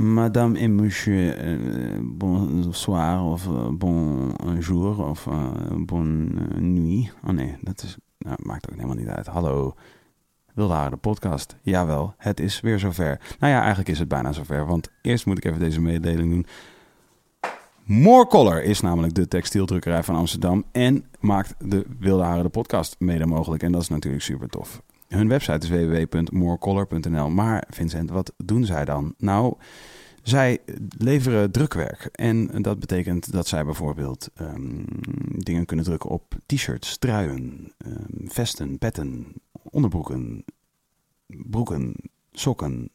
Madame et monsieur, euh, bonsoir of uh, bonjour of uh, bonne nuit. Oh nee, dat is, nou, maakt ook helemaal niet uit. Hallo, Wilde de podcast. Jawel, het is weer zover. Nou ja, eigenlijk is het bijna zover, want eerst moet ik even deze mededeling doen. More Color is namelijk de textieldrukkerij van Amsterdam en maakt de Wilde Haren de podcast mede mogelijk. En dat is natuurlijk super tof. Hun website is www.morecolor.nl. Maar Vincent, wat doen zij dan? Nou, zij leveren drukwerk. En dat betekent dat zij bijvoorbeeld um, dingen kunnen drukken op t-shirts, truien, um, vesten, petten, onderbroeken, broeken, sokken,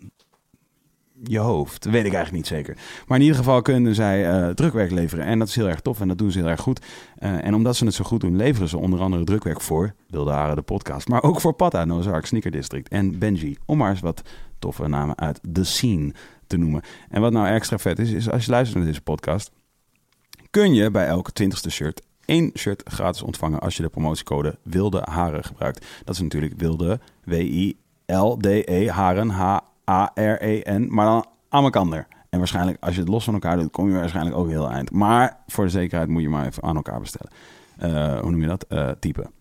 je hoofd. weet ik eigenlijk niet zeker. Maar in ieder geval kunnen zij uh, drukwerk leveren. En dat is heel erg tof en dat doen ze heel erg goed. Uh, en omdat ze het zo goed doen, leveren ze onder andere drukwerk voor Wilde Haren, de podcast. Maar ook voor Patta, Nozark, Sneaker District en Benji. Om maar eens wat toffe namen uit The Scene te noemen. En wat nou extra vet is, is als je luistert naar deze podcast... kun je bij elke twintigste shirt één shirt gratis ontvangen als je de promotiecode Wilde Haren gebruikt. Dat is natuurlijk Wilde, W-I-L-D-E, Haren, H-A-R-E-N, maar dan Amakander. En waarschijnlijk, als je het los van elkaar doet, kom je waarschijnlijk ook heel eind. Maar voor de zekerheid moet je maar even aan elkaar bestellen. Uh, hoe noem je dat? Uh, typen.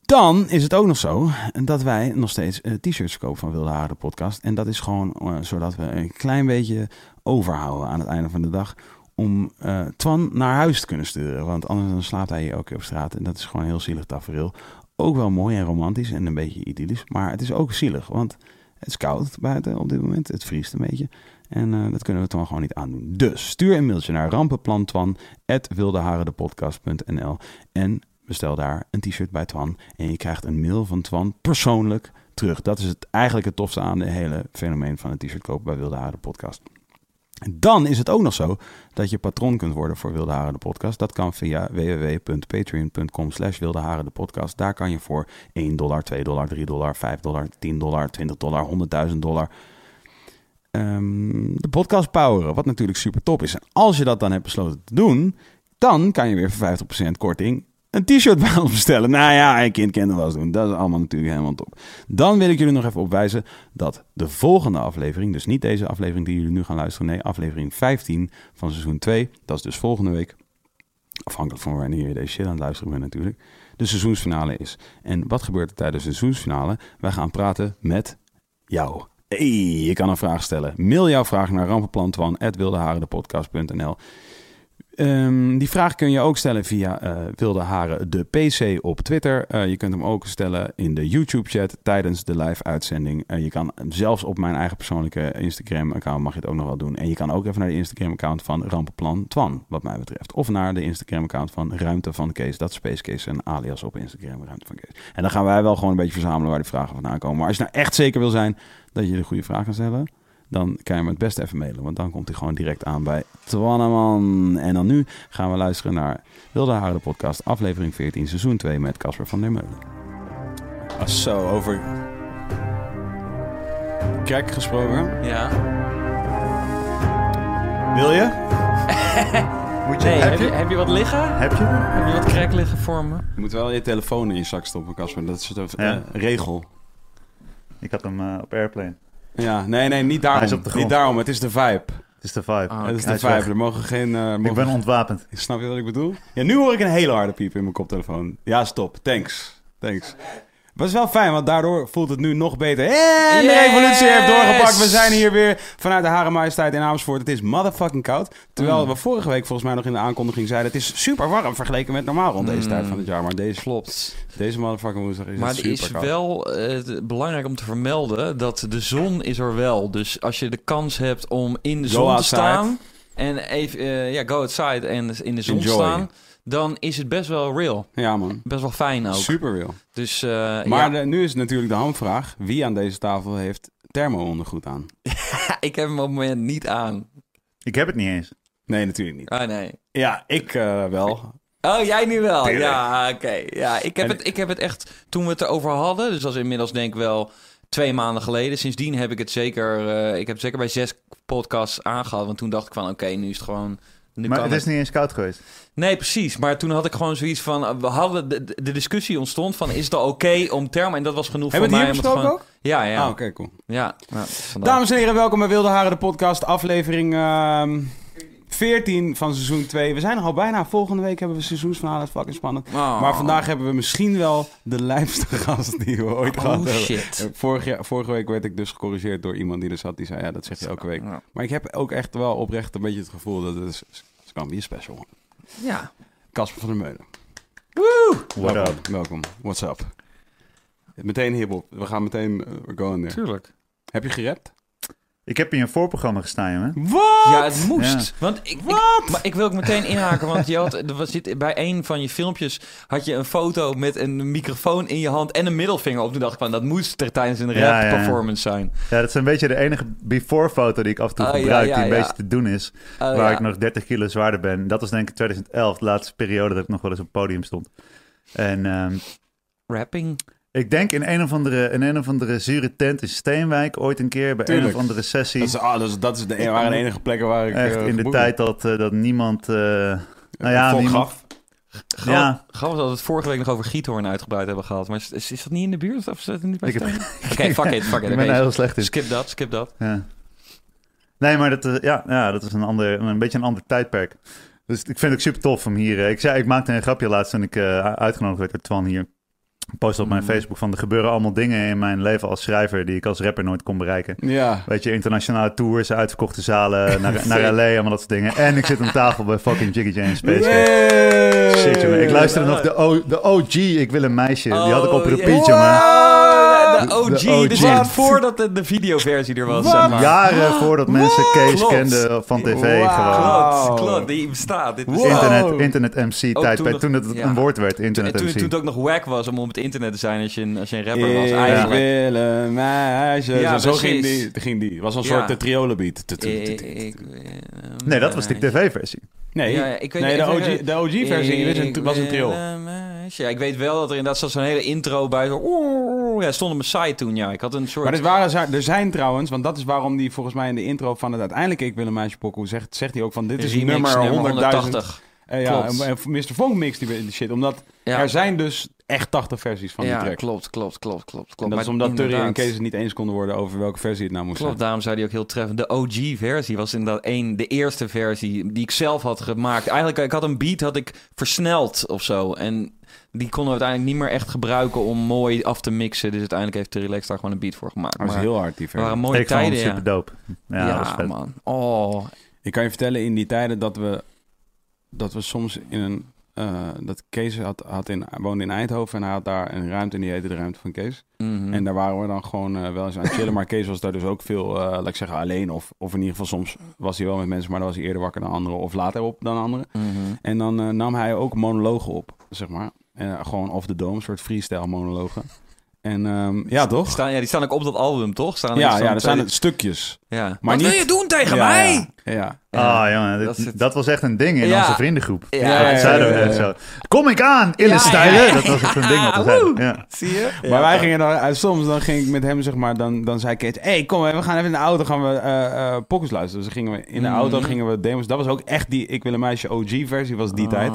Dan is het ook nog zo dat wij nog steeds uh, t-shirts kopen van Wilde Haren podcast. En dat is gewoon zodat we een klein beetje overhouden aan het einde van de dag om Twan naar huis te kunnen sturen. Want anders dan slaapt hij hier ook op straat. En dat is gewoon een heel zielig tafereel. Ook wel mooi en romantisch en een beetje idyllisch. Maar het is ook zielig, want het is koud buiten op dit moment. Het vriest een beetje. En uh, dat kunnen we Twan gewoon niet aandoen. Dus stuur een mailtje naar rampenplantwan.wildeharendepodcast.nl en bestel daar een t-shirt bij Twan. En je krijgt een mail van Twan persoonlijk terug. Dat is het, eigenlijk het tofste aan de hele fenomeen van een t-shirt kopen bij Wilde Haren Podcast. Dan is het ook nog zo dat je patroon kunt worden voor Wilde Haren de podcast. Dat kan via www.patreon.com slash Wilde Haren de podcast. Daar kan je voor 1 dollar, 2 dollar, 3 dollar, 5 dollar, 10 dollar, 20 dollar, 100.000 dollar um, de podcast poweren. Wat natuurlijk super top is. En als je dat dan hebt besloten te doen, dan kan je weer voor 50% korting een t-shirt bij ons bestellen. Nou ja, een kind kent was doen. Dat is allemaal natuurlijk helemaal top. Dan wil ik jullie nog even opwijzen dat de volgende aflevering, dus niet deze aflevering die jullie nu gaan luisteren, nee, aflevering 15 van seizoen 2, dat is dus volgende week, afhankelijk van wanneer je deze shit aan het luisteren bent natuurlijk, de seizoensfinale is. En wat gebeurt er tijdens de seizoensfinale? Wij gaan praten met jou. Hey, je kan een vraag stellen. Mail jouw vraag naar rampenplantwan.wildeharendepodcast.nl Um, die vraag kun je ook stellen via uh, Wilde Haren de PC op Twitter. Uh, je kunt hem ook stellen in de YouTube-chat tijdens de live-uitzending. Uh, je kan zelfs op mijn eigen persoonlijke Instagram-account mag je het ook nog wel doen. En je kan ook even naar de Instagram-account van Rampenplan Twan, wat mij betreft. Of naar de Instagram-account van Ruimte van Kees. Dat is Space Case en alias op Instagram Ruimte van Kees. En dan gaan wij wel gewoon een beetje verzamelen waar die vragen vandaan komen. Maar als je nou echt zeker wil zijn dat je de goede vraag kan stellen dan kan je me het beste even mailen. Want dan komt hij gewoon direct aan bij Twanneman. En dan nu gaan we luisteren naar Wilde Haren podcast, aflevering 14, seizoen 2 met Casper van der Meulen. Ah, zo, over crack gesproken. Ja. Wil je? Moet je, nee, heb, je, heb je wat liggen? Heb je? Heb je wat crack liggen voor me? Je moet wel je telefoon in je zak stoppen, Casper. Dat is de ja. uh, regel. Ik had hem uh, op airplane. Ja, nee, nee, niet daarom. Niet daarom, het is de vibe. Het is de vibe. Oh, het is de vibe. Er mogen geen... Uh, mogen... Ik ben ontwapend. Snap je wat ik bedoel? Ja, nu hoor ik een hele harde piep in mijn koptelefoon. Ja, stop. Thanks. Thanks. Maar het is wel fijn, want daardoor voelt het nu nog beter. En de revolutie heeft doorgepakt. We zijn hier weer vanuit de Hare Majesteit in Amersfoort. Het is motherfucking koud. Terwijl mm. we vorige week volgens mij nog in de aankondiging zeiden... het is super warm vergeleken met normaal rond deze mm. tijd van het jaar. Maar deze klopt. Deze motherfucking woensdag is maar het super is koud. wel uh, belangrijk om te vermelden dat de zon is er wel. Dus als je de kans hebt om in de zon te staan... en even, uh, ja, go outside en in de zon Enjoy. staan dan is het best wel real. Ja, man. Best wel fijn ook. Super real. Dus, uh, maar ja. de, nu is natuurlijk de hamvraag. Wie aan deze tafel heeft thermo-ondergoed aan? ik heb hem op het moment niet aan. Ik heb het niet eens. Nee, natuurlijk niet. Ah, nee. Ja, ik eh, wel. Oh, jij nu wel? Tuurlijk. Ja, oké. Ja, ik heb, En- het, ik heb het echt... Toen we het erover hadden, dus dat is inmiddels denk ik wel twee maanden geleden. Sindsdien heb ik het zeker... eh, ik heb het zeker bij zes podcasts aangehad. Want toen dacht ik van, oké, nu is het gewoon... Nu Maar het is niet eens koud geweest. Nee, precies. Maar toen had ik gewoon zoiets van... eh, We hadden de, de discussie ontstond van... Is het oké om thermo... En dat was genoeg Hebben we voor mij hier om het besproken gewoon... ook? Ja, ja. Ah, oké, cool. ja. Dames en heren, welkom bij Wilde Haren, de podcast. Aflevering ehm 14 van seizoen 2. We zijn er al bijna. Volgende week hebben we seizoensfinale. Het is fucking spannend. Oh. Maar vandaag hebben we misschien wel de lijfste gast die we ooit gehad Oh, hebben. shit. Eh, Vorig jaar, vorige week werd ik dus gecorrigeerd door iemand die er zat. Die zei, ja, dat zeg je elke week. Maar ik heb ook echt wel oprecht een beetje het gevoel dat het is... Special. Ja. Casper van der Meulen. What welkom, up? welkom. What's up? Meteen hiphop. We gaan meteen uh, we're going there. Tuurlijk. Heb je gerept? Ik heb in een voorprogramma gestaan, jongen. Wat? Ja, het moest. Ja. Want ik, Wat? ik, maar ik wil ook meteen inhaken, want je had, er was dit, bij een van je filmpjes had je een foto met een microfoon in je hand en een middelvinger op. Toen dacht ik van, dat moest er tijdens een rap Ja, ja, ja. performance zijn. Ja, dat is een beetje de enige before-foto die ik af en toe ja, gebruik, ja, die een ja. beetje te doen is. Oh, waar ja. ik nog 30 kilo zwaarder ben. Dat was denk ik 2011, de laatste periode dat ik nog wel eens op het podium stond. En ehm, Rapping. Ik denk in een of andere, in een of andere zure tent in Steenwijk ooit een keer bij Tuurlijk. een of andere sessie. Dat, is, ah, dat, is, dat is de, waren de enige plekken waar ik Echt eh, in de tijd dat, eh, dat niemand... eh, nou ja, Volk niemand, gaf. Ja. grappig dat we het vorige week nog over Giethoorn uitgebreid hebben gehad. Maar is, is, is dat niet in de buurt? Of is dat niet bij? Oké, fuck it, fuck it. ik ben heel slecht in. Skip dat, skip dat. Ja. Nee, maar dat, ja, ja, dat is een, ander, een beetje een ander tijdperk. Dus ik vind het ook super tof om hier... ik, zei, ik maakte een grapje laatst toen ik eh, uitgenodigd werd door Twan hier. Ik postte op mijn Mhm. Facebook van... er gebeuren allemaal dingen in mijn leven als schrijver... die ik als rapper nooit kon bereiken. Ja. Weet je, internationale tours, uitverkochte zalen, naar, naar LA, allemaal dat soort dingen. En ik zit aan tafel bij fucking Jiggy Jane Space. Shit, jongen. Ik luisterde nog de, o, de OG, Ik wil een meisje. Die had ik op Oh, repeat, jongen. De OG, De OG. dus echt voordat de, de videoversie er was, zeg maar. Jaren voordat mensen Kees Klopt. kenden van tv Wow. gewoon. Klopt, klopt, die bestaat. Dit Wow. Internet, internet MC Ook tijdperk. toen Toen, dat- het ja. een woord werd, Toen, internet toen, MC. toen het ook nog wack was om op het internet te zijn als je een, als je een rapper was. Ik Eigenlijk. wil een meisje. Ja, zo ging die, ging die. Het was een soort de triolenbeat. Nee, dat was de tv-versie. Nee, Ja, ik weet- nee de, OG, de OG-versie was een, was een trio. Ja, ik weet wel dat er inderdaad zo'n hele intro bij. Zo, ja, stond op mijn site toen, ja. Ik had een soort... Maar er, waren, er zijn trouwens, want dat is waarom die volgens mij in de intro van het uiteindelijk Ik wil een meisje pokoe zegt, zegt hij ook van dit is remix nummer 100.000. 180. Eh, ja, en, Mr. Funk mix die die shit. Omdat Ja, er zijn dus echt 80 versies van die ja track. klopt, klopt, klopt, klopt. En klopt. dat is omdat Turry en inderdaad- Kees het niet eens konden worden over welke versie het nou moest Klopt, zijn. daarom zei hij ook heel treffend. De OG-versie was inderdaad één, de eerste versie die ik zelf had gemaakt. Eigenlijk, ik had een beat had ik versneld of zo. En die konden we uiteindelijk niet meer echt gebruiken om mooi af te mixen. Dus uiteindelijk heeft de Relax daar gewoon een beat voor gemaakt. Dat is heel hard die het waren versie. mooie ik tijden, ja. super dope. Ja, dat was Ja, man. Oh, Ik kan je vertellen in die tijden dat we, dat we soms in een... eh, dat Kees had, had in, woonde in Eindhoven en hij had daar een ruimte en die heette de ruimte van Kees. mhm. En daar waren we dan gewoon eh, wel eens aan het chillen. Maar Kees was daar dus ook veel, eh, laat ik zeggen, alleen. Of, of in ieder geval soms was hij wel met mensen, maar dan was hij eerder wakker dan anderen. Of later op dan anderen. Mhm. En dan nam hij ook monologen op, zeg maar. Gewoon off the dome, een soort freestyle monologen. En ehm, ja, toch? Staan, ja, die staan ook op dat album, toch? Staan er Ja, ja, er zijn twee- het stukjes. Ja. Maar Wat wil je doen tegen Ja, mij? Ja, ja. Ah, jongen, dat dat, is het. dat was echt een ding in Ja. onze vriendengroep. Ja, dat zeiden we zo. Kom ik aan, ille Ja, stijlen. ja, ja. Dat was echt een ding wat we zeiden. Ja. Zie je? Maar wij gingen dan, eh, soms dan ging ik met hem, zeg maar, dan, dan zei Kees, hey, kom, we gaan even in de auto, gaan we eh eh pockets luisteren. Dus gingen we in de auto gingen we demos. Dat was ook echt die Ik wil een meisje OG-versie, was die tijd.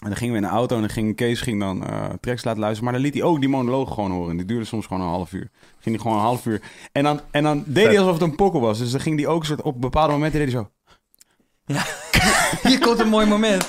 En dan gingen we in de auto en dan ging Kees ging dan eh tracks laten luisteren. Maar dan liet hij ook die monoloog gewoon horen. Die duurde soms gewoon een half uur. Ging hij gewoon een half uur. En dan, en dan deed hij alsof het een pokkel was. Dus dan ging hij ook soort op bepaalde momenten deed hij zo. Hier komt een mooi moment.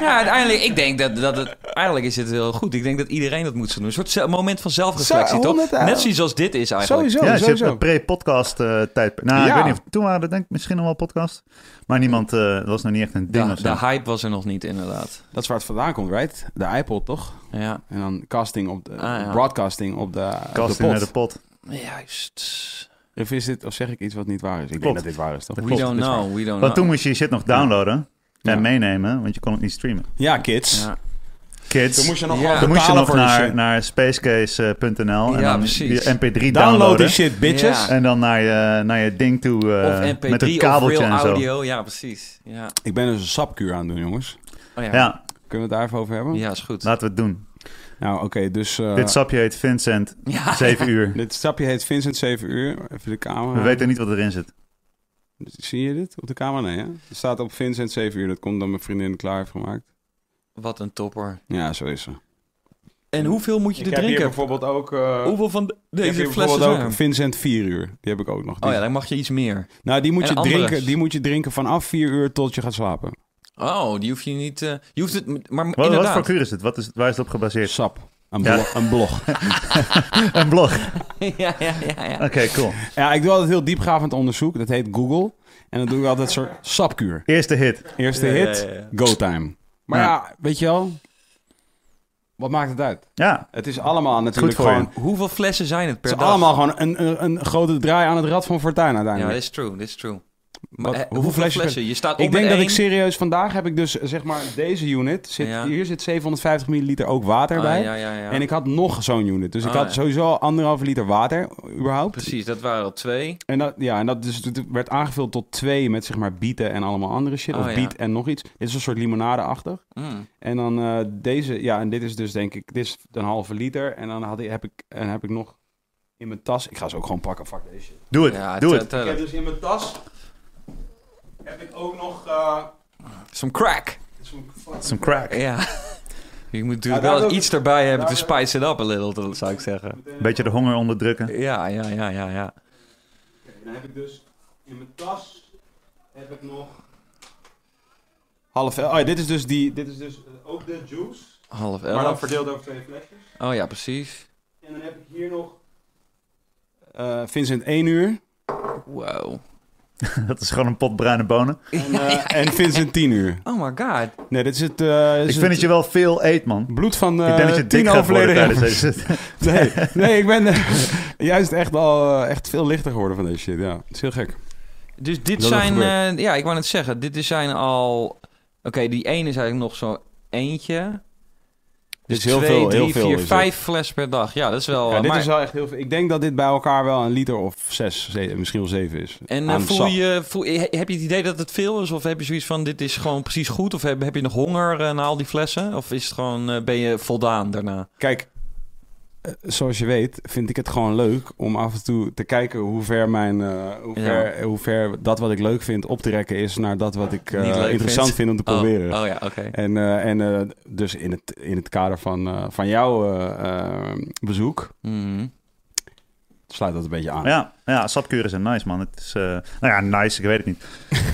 Ja, uiteindelijk, ik denk dat, dat het... Eigenlijk is het heel goed. Ik denk dat iedereen dat moet zo doen. Een soort moment van zelfreflectie, Zo, toch? 100 euro. Net zoals dit is eigenlijk. Sowieso, Ja, je hebt sowieso. een pre-podcast eh tijdperk. Nou, ik Ja. weet niet of toen waren er denk ik misschien nog wel podcast. Maar niemand, eh, dat was nog niet echt een ding De, of zo. de hype was er nog niet, inderdaad. Dat is waar het vandaan komt, right? De iPod, toch? Ja, En dan casting op de, Ah, ja. broadcasting op de, op de Casting pot. naar de pot. juist. Of, is dit, of zeg ik iets wat niet waar is? Ik denk dat dit waar is, toch? We don't know, we don't Want toen know. moest je je shit nog downloaden Ja. en meenemen, want je kon het niet streamen. Ja, kids. Ja. kids. Dan moest je nog Ja. gewoon Dan moest je betalen nog voor die naar, naar spacecase.nl en Ja, dan je mp3 Download downloaden. die shit, bitches. Ja. En dan naar je, naar je ding toe eh, of MP3 met een of kabeltje real en zo. audio. Ja, precies. Ja. Ik ben dus een sapkuur aan het doen, jongens. Oh, ja. Ja, Kunnen we het daar even over hebben? Ja, is goed. laten we het doen. Nou, oké, dus... eh, Dit sapje heet Vincent, Ja. 7 uur. dit sapje heet Vincent 7 uur. Even de camera. We weten niet wat erin zit. Zie je dit op de camera? Nee, hè? Het staat op Vincent 7 uur. Dat komt dan mijn vriendin klaar heeft gemaakt. Wat een topper. Ja, zo is ze. En hoeveel moet je Ik er heb hier drinken? bijvoorbeeld ook... eh, Hoeveel van de- ik heb deze hier flessen bijvoorbeeld ook? Vincent 4 uur. Die heb ik ook nog. Die- Oh ja, dan mag je iets meer. Nou, die moet, En je drinken, die moet je drinken vanaf 4 uur tot je gaat slapen. Oh, die hoef je niet... eh, je hoeft het... Maar Wat, voor kuur is het? Wat is, waar is het op gebaseerd? Sap. Een, Ja. blo- een blog. Een blog. ja, ja, ja, ja. Oké, cool. ja, ik doe altijd heel diepgravend onderzoek. Dat heet Google. En dan doe ik altijd een soort sapkuur. Eerste hit. Eerste Ja, ja, hit, ja, ja. go time. Maar Ja. ja. weet je wel? Wat maakt het uit? Ja, Het is allemaal natuurlijk voor je. gewoon... Hoeveel flessen zijn het per Het is dag? allemaal gewoon een, een, een grote draai aan het rad van Fortuin Ja, uiteindelijk. dat is true, dat is true. Maar, Wat- eh, hoeveel flesjes flessen? Je staat op ik denk dat ik serieus... Vandaag heb ik dus, zeg maar, deze unit. Zit, Ja. Hier zit 750 milliliter ook water Ah, bij. ja, ja, ja. En ik had nog zo'n unit. Dus ik Ah, had ja. sowieso anderhalve liter water, überhaupt. Precies, dat waren er twee. En dat, ja, en dat dus, het werd aangevuld tot twee met zeg maar bieten en allemaal andere shit. Oh, of ja. biet en nog iets. Dit is een soort limonade-achtig. Mm. En dan eh, deze, ja, en dit is dus denk ik, dit is een halve liter. En dan had ik, heb, ik, en heb ik nog in mijn tas, ik ga ze ook gewoon pakken, fuck deze shit. doe het. Ja, doe het. Ik heb dus in mijn tas, heb ik ook nog, eh, Some crack. Some crack. Ja. Je moet natuurlijk wel ook- iets erbij hebben to spice it up a little, zou ik zeggen. Beetje de honger onderdrukken. Ja, ja, ja, ja, ja. Oké, dan heb ik dus in mijn tas, heb ik nog... Half, oh ja, dit is dus die, dit is dus eh, ook de juice. Half Maar dan elf. verdeeld over twee flesjes. Oh ja, precies. En dan heb ik hier nog eh, Vincent 1 uur Wow. Dat is gewoon een pot bruine bonen. en, eh, en Vincent 10 uur. Oh my god. Nee, dit is het, eh, is Ik vind dat je wel veel eet, man. bloed van eh ik denk dat je dik tien overleden tijdens renners. deze... Nee, nee, ik ben eh, juist echt al eh, echt veel lichter geworden van deze shit. Ja, het is heel gek. Dus dit Dat zijn... eh, ja, ik wou net zeggen. Dit is zijn al... Oké, die ene is eigenlijk nog zo eentje. Dus is heel twee, veel, drie, heel veel. vier, vijf fles per dag. Ja, dat is wel... Ja, dit maar- is wel echt heel veel. Ik denk dat dit bij elkaar wel een liter of zes, zeven, misschien wel zeven is. En eh, voel je, voel, heb je het idee dat het veel is? Of heb je zoiets van, dit is gewoon precies goed? Of heb, heb je nog honger eh, na al die flessen? Of is het gewoon, eh, ben je voldaan daarna? Kijk, zoals je weet, vind ik het gewoon leuk om af en toe te kijken hoe ver mijn, eh, hoe, Ja. ver, hoe ver dat wat ik leuk vind op te rekken is naar dat wat ik eh, interessant vind om te proberen. Oh, oh ja, oké. En, eh, en eh, dus in het, in het kader van, eh, van jouw eh, eh, bezoek Mhm. sluit dat een beetje aan. Ja, ja, sapkuren zijn nice, man. Het is, eh, nou ja, nice, ik weet het niet.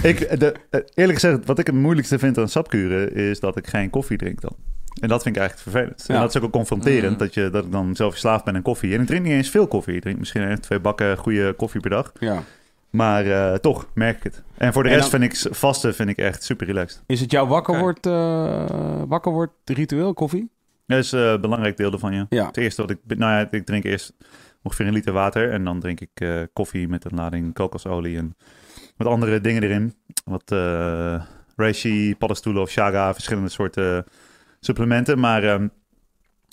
ik, de, eh, eerlijk gezegd, wat ik het moeilijkste vind aan sapkuren... is dat ik geen koffie drink dan. En dat vind ik eigenlijk vervelend. En Ja. dat is ook wel confronterend, Mm. dat, je, dat ik dan zelf verslaafd ben aan koffie. En ik drink niet eens veel koffie. Ik drink misschien één of twee bakken goede koffie per dag. Ja. Maar eh, toch merk ik het. En voor de En rest dan- vind ik vasten vind ik echt super relaxed. Is het jouw wakker wordt, eh, wakker wordt ritueel, koffie? Dat is eh, een belangrijk deel ervan, ja. Ja. Het eerste wat ik... Nou ja, ik drink eerst ongeveer een liter water. En dan drink ik eh, koffie met een lading kokosolie en wat andere dingen erin. Wat eh reishi, paddenstoelen of shaga, verschillende soorten supplementen. Maar... ehm,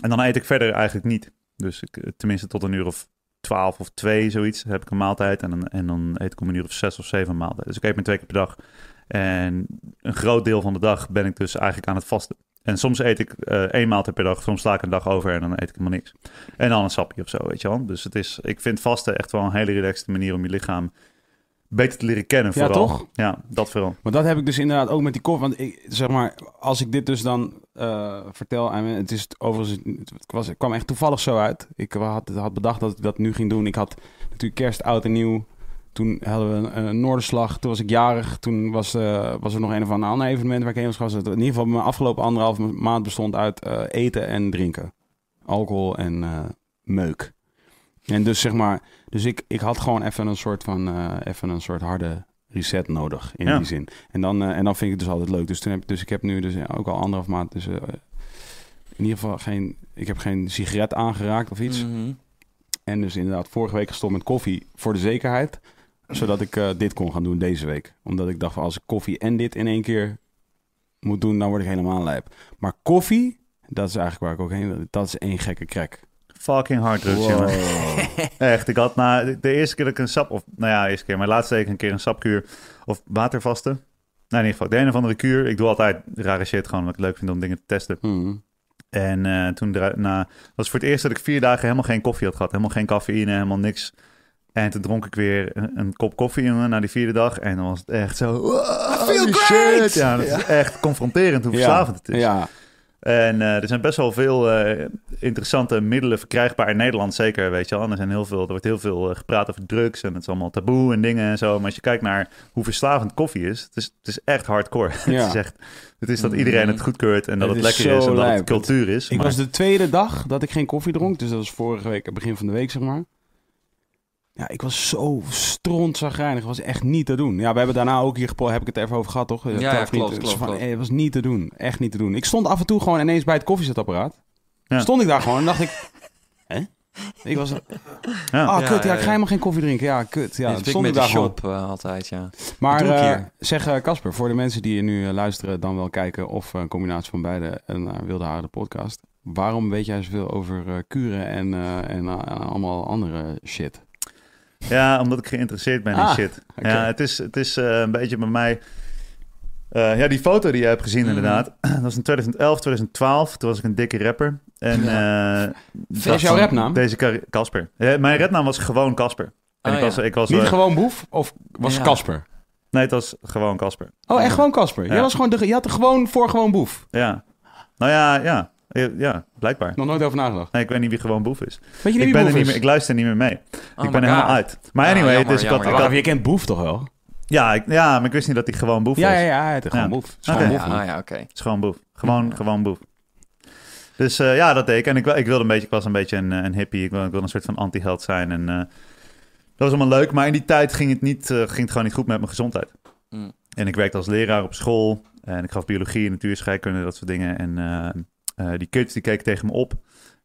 en dan eet ik verder eigenlijk niet. Dus ik, eh, tenminste tot een uur of twaalf of twee, zoiets, heb ik een maaltijd. En dan, en dan eet ik om een uur of zes of zeven maaltijd. Dus ik eet maar twee keer per dag. En een groot deel van de dag ben ik dus eigenlijk aan het vasten. En soms eet ik eh één maaltijd per dag, soms sla ik een dag over en dan eet ik helemaal niks. En dan een sapje of zo, weet je wel. Dus het is, ik vind vasten echt wel een hele relaxte manier om je lichaam beter te leren kennen Ja, vooral. toch? Ja, dat vooral. Maar dat heb ik dus inderdaad ook met die koffie. Want ik, zeg maar, als ik dit dus dan eh, vertel aan mensen... Het is overigens, het, was, het kwam echt toevallig zo uit. Ik had, had bedacht dat ik dat nu ging doen. Ik had natuurlijk kerst, oud en nieuw. Toen hadden we een, een Noorderslag. Toen was ik jarig. Toen was, eh, was er nog een of ander evenement waar ik heen was geweest. In ieder geval mijn afgelopen anderhalf maand bestond uit eh, eten en drinken. Alcohol en meuk. En dus zeg maar... Dus ik, ik had gewoon even een soort van... eh, even een soort harde reset nodig in Ja. die zin. En dan, eh, en dan vind ik het dus altijd leuk. Dus, toen heb, ik- dus ik heb nu dus ook al anderhalf maand... Dus, eh, in ieder geval geen... Ik heb geen sigaret aangeraakt of iets. Mhm. En dus inderdaad vorige week gestopt met koffie voor de zekerheid. Zodat ik dit kon gaan doen deze week. Omdat ik dacht als ik koffie en dit in één keer moet doen, dan word ik helemaal lijp. Maar koffie, Dat is eigenlijk waar ik ook heen wil. Dat is één gekke crack. Fucking hard Wow. jongen. Echt, ik had na de, eerste keer dat ik een sap, of nou ja, de eerste keer, maar laatste week een keer een sapkuur of watervasten. Nou, in ieder geval, de een of andere kuur. Ik doe altijd rare shit, gewoon wat ik leuk vind om dingen te testen. Hmm. En eh, toen daarna was voor het eerst dat ik vier dagen helemaal geen koffie had gehad. Helemaal geen cafeïne, helemaal niks. En toen dronk ik weer een, een kop koffie jongen, na die vierde dag. En dan was het echt zo... shit. Ja, dat is echt confronterend hoe verslavend het is. Ja, En eh, er zijn best wel veel eh, interessante middelen verkrijgbaar in Nederland, zeker, weet je wel. En er, zijn heel veel, er wordt heel veel eh, gepraat over drugs en het is allemaal taboe en dingen en zo. Maar als je kijkt naar hoe verslavend koffie is, het is, het is echt hardcore. Ja. het is echt, het is dat iedereen het goedkeurt en dat Het lekker is en dat lijp. het cultuur is. ik maar- was de tweede dag dat ik geen koffie dronk. Dus dat was vorige week, begin van de week, zeg maar. Ja, ik was zo strontzagrijnig. Het was echt niet te doen. Ja, we hebben daarna ook hier gepo- heb ik het even over gehad, toch? ja, Telfriend, klopt, het is klopt, van, klopt. eh, Het was niet te doen. Echt niet te doen. Ik stond af en toe gewoon ineens bij het koffiezetapparaat. Ja. Stond ik daar gewoon en dacht ik... Hè? Ik was... ja. Ah, Ja, kut. Ja, ja, ik ga ja. helemaal geen koffie drinken. Ja, kut. Ja, Ja, dat stond ik ik met de daar gewoon. shop eh, altijd, ja. Maar eh, zeg Casper, voor de mensen die nu eh, luisteren, dan wel kijken of een combinatie van beide en eh, Wilde Haren de podcast. Waarom weet jij zoveel over eh, kuren en, eh, en allemaal andere shit? Ja, omdat ik geïnteresseerd ben in Ah, shit. Ja, het is, het is eh, een beetje bij mij... eh, ja, die foto die je hebt gezien Mhm. inderdaad. Dat was in 2011, 2012. Toen was ik een dikke rapper. En, eh, Wat is jouw rapnaam? Deze Casper. Ja, mijn rapnaam was gewoon Casper. En Ah, ik was, ja. ik was, Niet eh, gewoon Boef of was Ja. Casper? Nee, het was gewoon Casper. Oh, echt gewoon Casper? Jij Ja. was gewoon de, je had er gewoon voor gewoon Boef. Ja. Nou ja, ja. Ja, Ja, blijkbaar. Nog nooit over nagedacht. Nee, ik weet niet wie gewoon Boef is. Weet je niet Ik, ben er Boef niet meer, ik luister niet meer mee. Oh ik ben er helemaal uit. Maar Ah, anyway, jammer, dus ik had... jammer, Ik Maar had je kent Boef toch wel? ja, ik, ja, maar ik wist niet dat hij gewoon Boef Ja, was. ja, ja, hij gewoon Ja. Boef. Het is gewoon. Boef, Ja, man. ah, ja oké. Het is gewoon boef. Gewoon, gewoon boef. Dus eh, ja, dat deed ik. En ik, ik wilde een beetje, ik was een beetje een, eh, een hippie. Ik wilde, ik wilde een soort van anti-held zijn. En eh, dat was allemaal leuk. Maar in die tijd ging het, niet, eh, ging het gewoon niet goed met mijn gezondheid. Mm. En ik werkte als leraar op school. En ik gaf biologie, natuurscheikunde, dat soort dingen. En die kids die keken tegen me op.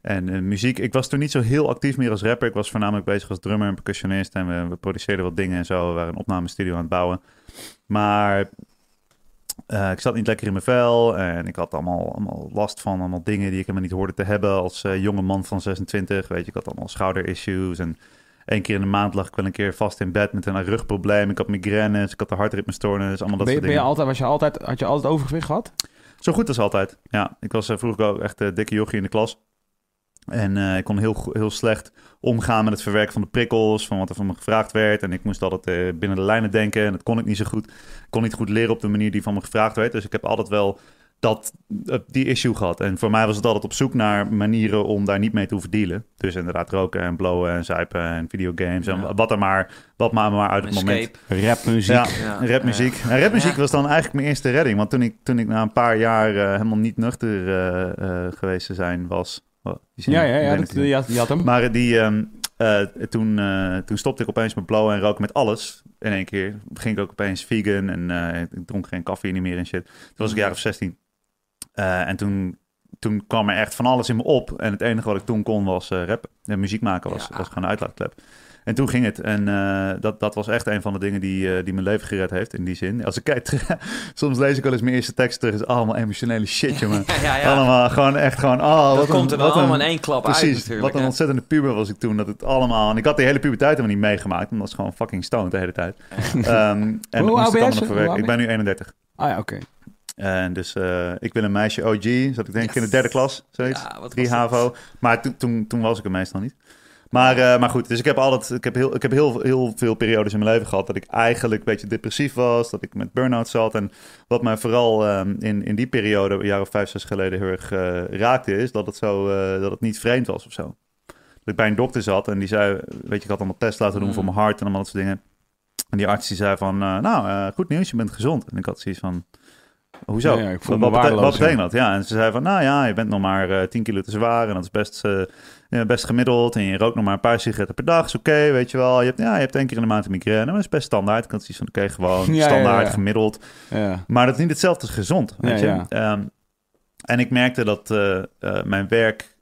En eh, muziek, ik was toen niet zo heel actief meer als rapper. Ik was voornamelijk bezig als drummer en percussionist. En we, we produceerden wat dingen en zo. We waren een opnamestudio aan het bouwen. Maar eh, ik zat niet lekker in mijn vel. En ik had allemaal, allemaal last van allemaal dingen die ik helemaal niet hoorde te hebben als eh, jonge man van 26. Weet je, ik had allemaal schouderissues. En één keer in de maand lag ik wel een keer vast in bed met een rugprobleem. Ik had migraines, ik had de hartritmestoornis, allemaal dat Ben, soort ben je dingen. altijd, was je altijd, had je altijd overgewicht gehad? Zo goed als altijd. Ja, ik was eh, vroeger ook echt een dikke jochie in de klas. En eh, ik kon heel, heel slecht omgaan met het verwerken van de prikkels, van wat er van me gevraagd werd. En ik moest altijd eh, binnen de lijnen denken en dat kon ik niet zo goed. Ik kon niet goed leren op de manier die van me gevraagd werd. Dus ik heb altijd wel dat, eh, die issue gehad. En voor mij was het altijd op zoek naar manieren om daar niet mee te hoeven dealen. Dus inderdaad roken en blowen en zuipen en videogames en wat er maar, wat maar, maar uit het moment. Rapmuziek. ja, Ja. rapmuziek. En rapmuziek Ja. was dan eigenlijk mijn eerste redding. Want toen ik, toen ik na een paar jaar eh, helemaal niet nuchter eh, eh, geweest te zijn was... Oh, die zin- Ja, ja, ja, dat, je, had, je had hem. Maar die, ehm, eh, toen, toen stopte ik opeens met blowen en roken met alles. In één keer ging ik ook opeens vegan en eh, ik dronk geen koffie niet meer en shit. Toen was ik een jaar of 16. Eh, en toen, toen kwam er echt van alles in me op. En het enige wat ik toen kon was eh rap. En muziek maken was, Ja. was gewoon een uitlaatklep. En toen ging het. En eh, dat, dat was echt een van de dingen die, die mijn leven gered heeft in die zin. Als ik kijk, soms lees ik wel eens mijn eerste tekst terug. Het is allemaal emotionele shit, jongen. Ja, ja, ja. Allemaal gewoon echt gewoon... Oh, dat wat komt er wat een- allemaal in één klap uit Precies, natuurlijk. wat een ontzettende puber was ik toen. Dat het allemaal... En ik had die hele puberteit helemaal niet meegemaakt. Omdat het gewoon fucking stoned de hele tijd. Ehm, en Hoe oud ben je? allemaal Ik ben nu 31. Ah ja, oké. En dus eh, ik wil een meisje OG. Zat ik denk ik in de derde klas, zoiets. Ja, wat Drie? HAVO. Maar toen, toen, toen was ik er meestal niet. Maar, eh, maar goed, dus ik heb altijd, ik heb, heel, ik heb heel, heel veel periodes in mijn leven gehad dat ik eigenlijk een beetje depressief was, dat ik met burn-out zat. En wat mij vooral ehm, in, in die periode, een jaar of vijf, zes geleden, heel erg eh, raakte, is dat het, zo, dat het niet vreemd was of zo. Dat ik bij een dokter zat en die zei, weet je, ik had allemaal tests laten doen Mm. voor mijn hart en allemaal dat soort dingen. En die arts die zei van, nou, goed nieuws, je bent gezond. En ik had zoiets van, hoezo? Ja, ik voel wat, me wat, betekent dat? Ja, en ze zei van, nou ja, je bent nog maar eh 10 kilo te zwaar en dat is best, eh, best gemiddeld. En je rookt nog maar een paar sigaretten per dag, is oké, weet je wel. Je hebt, ja, je hebt één keer in de maand een migraine, maar dat is best standaard. Ik had zoiets van, oké, gewoon Ja, standaard, ja. gemiddeld. Ja. Maar dat is niet hetzelfde als gezond, weet je. Ehm, en ik merkte dat eh, eh, mijn werk...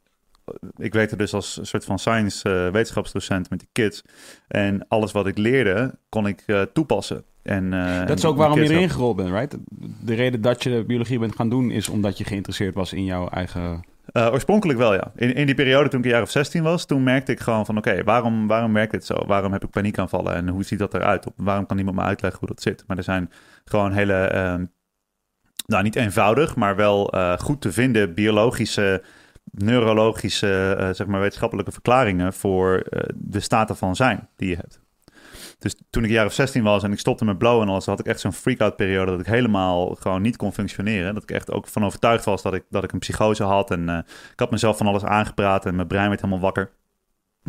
Ik werkte dus als een soort van science eh, wetenschapsdocent met die kids. En alles wat ik leerde, kon ik eh, toepassen. En, eh, Dat is en ook waarom je erin gerold bent, right? De reden dat je biologie bent gaan doen is omdat je geïnteresseerd was in jouw eigen oorspronkelijk wel, ja. In, in die periode toen ik een jaar of 16 was, toen merkte ik gewoon van... oké, waarom, waarom werkt dit zo? Waarom heb ik paniekaanvallen en hoe ziet dat eruit? Of waarom kan niemand me uitleggen hoe dat zit? Maar er zijn gewoon hele, ehm, nou niet eenvoudig, maar wel goed te vinden biologische, neurologische, eh, zeg maar wetenschappelijke verklaringen voor eh, de staten van zijn die je hebt. Dus toen ik een jaar of 16 was en ik stopte met blowen en alles, had ik echt zo'n freak-out periode dat ik helemaal gewoon niet kon functioneren. Dat ik echt ook van overtuigd was dat ik, dat ik een psychose had en eh, ik had mezelf van alles aangepraat en mijn brein werd helemaal wakker.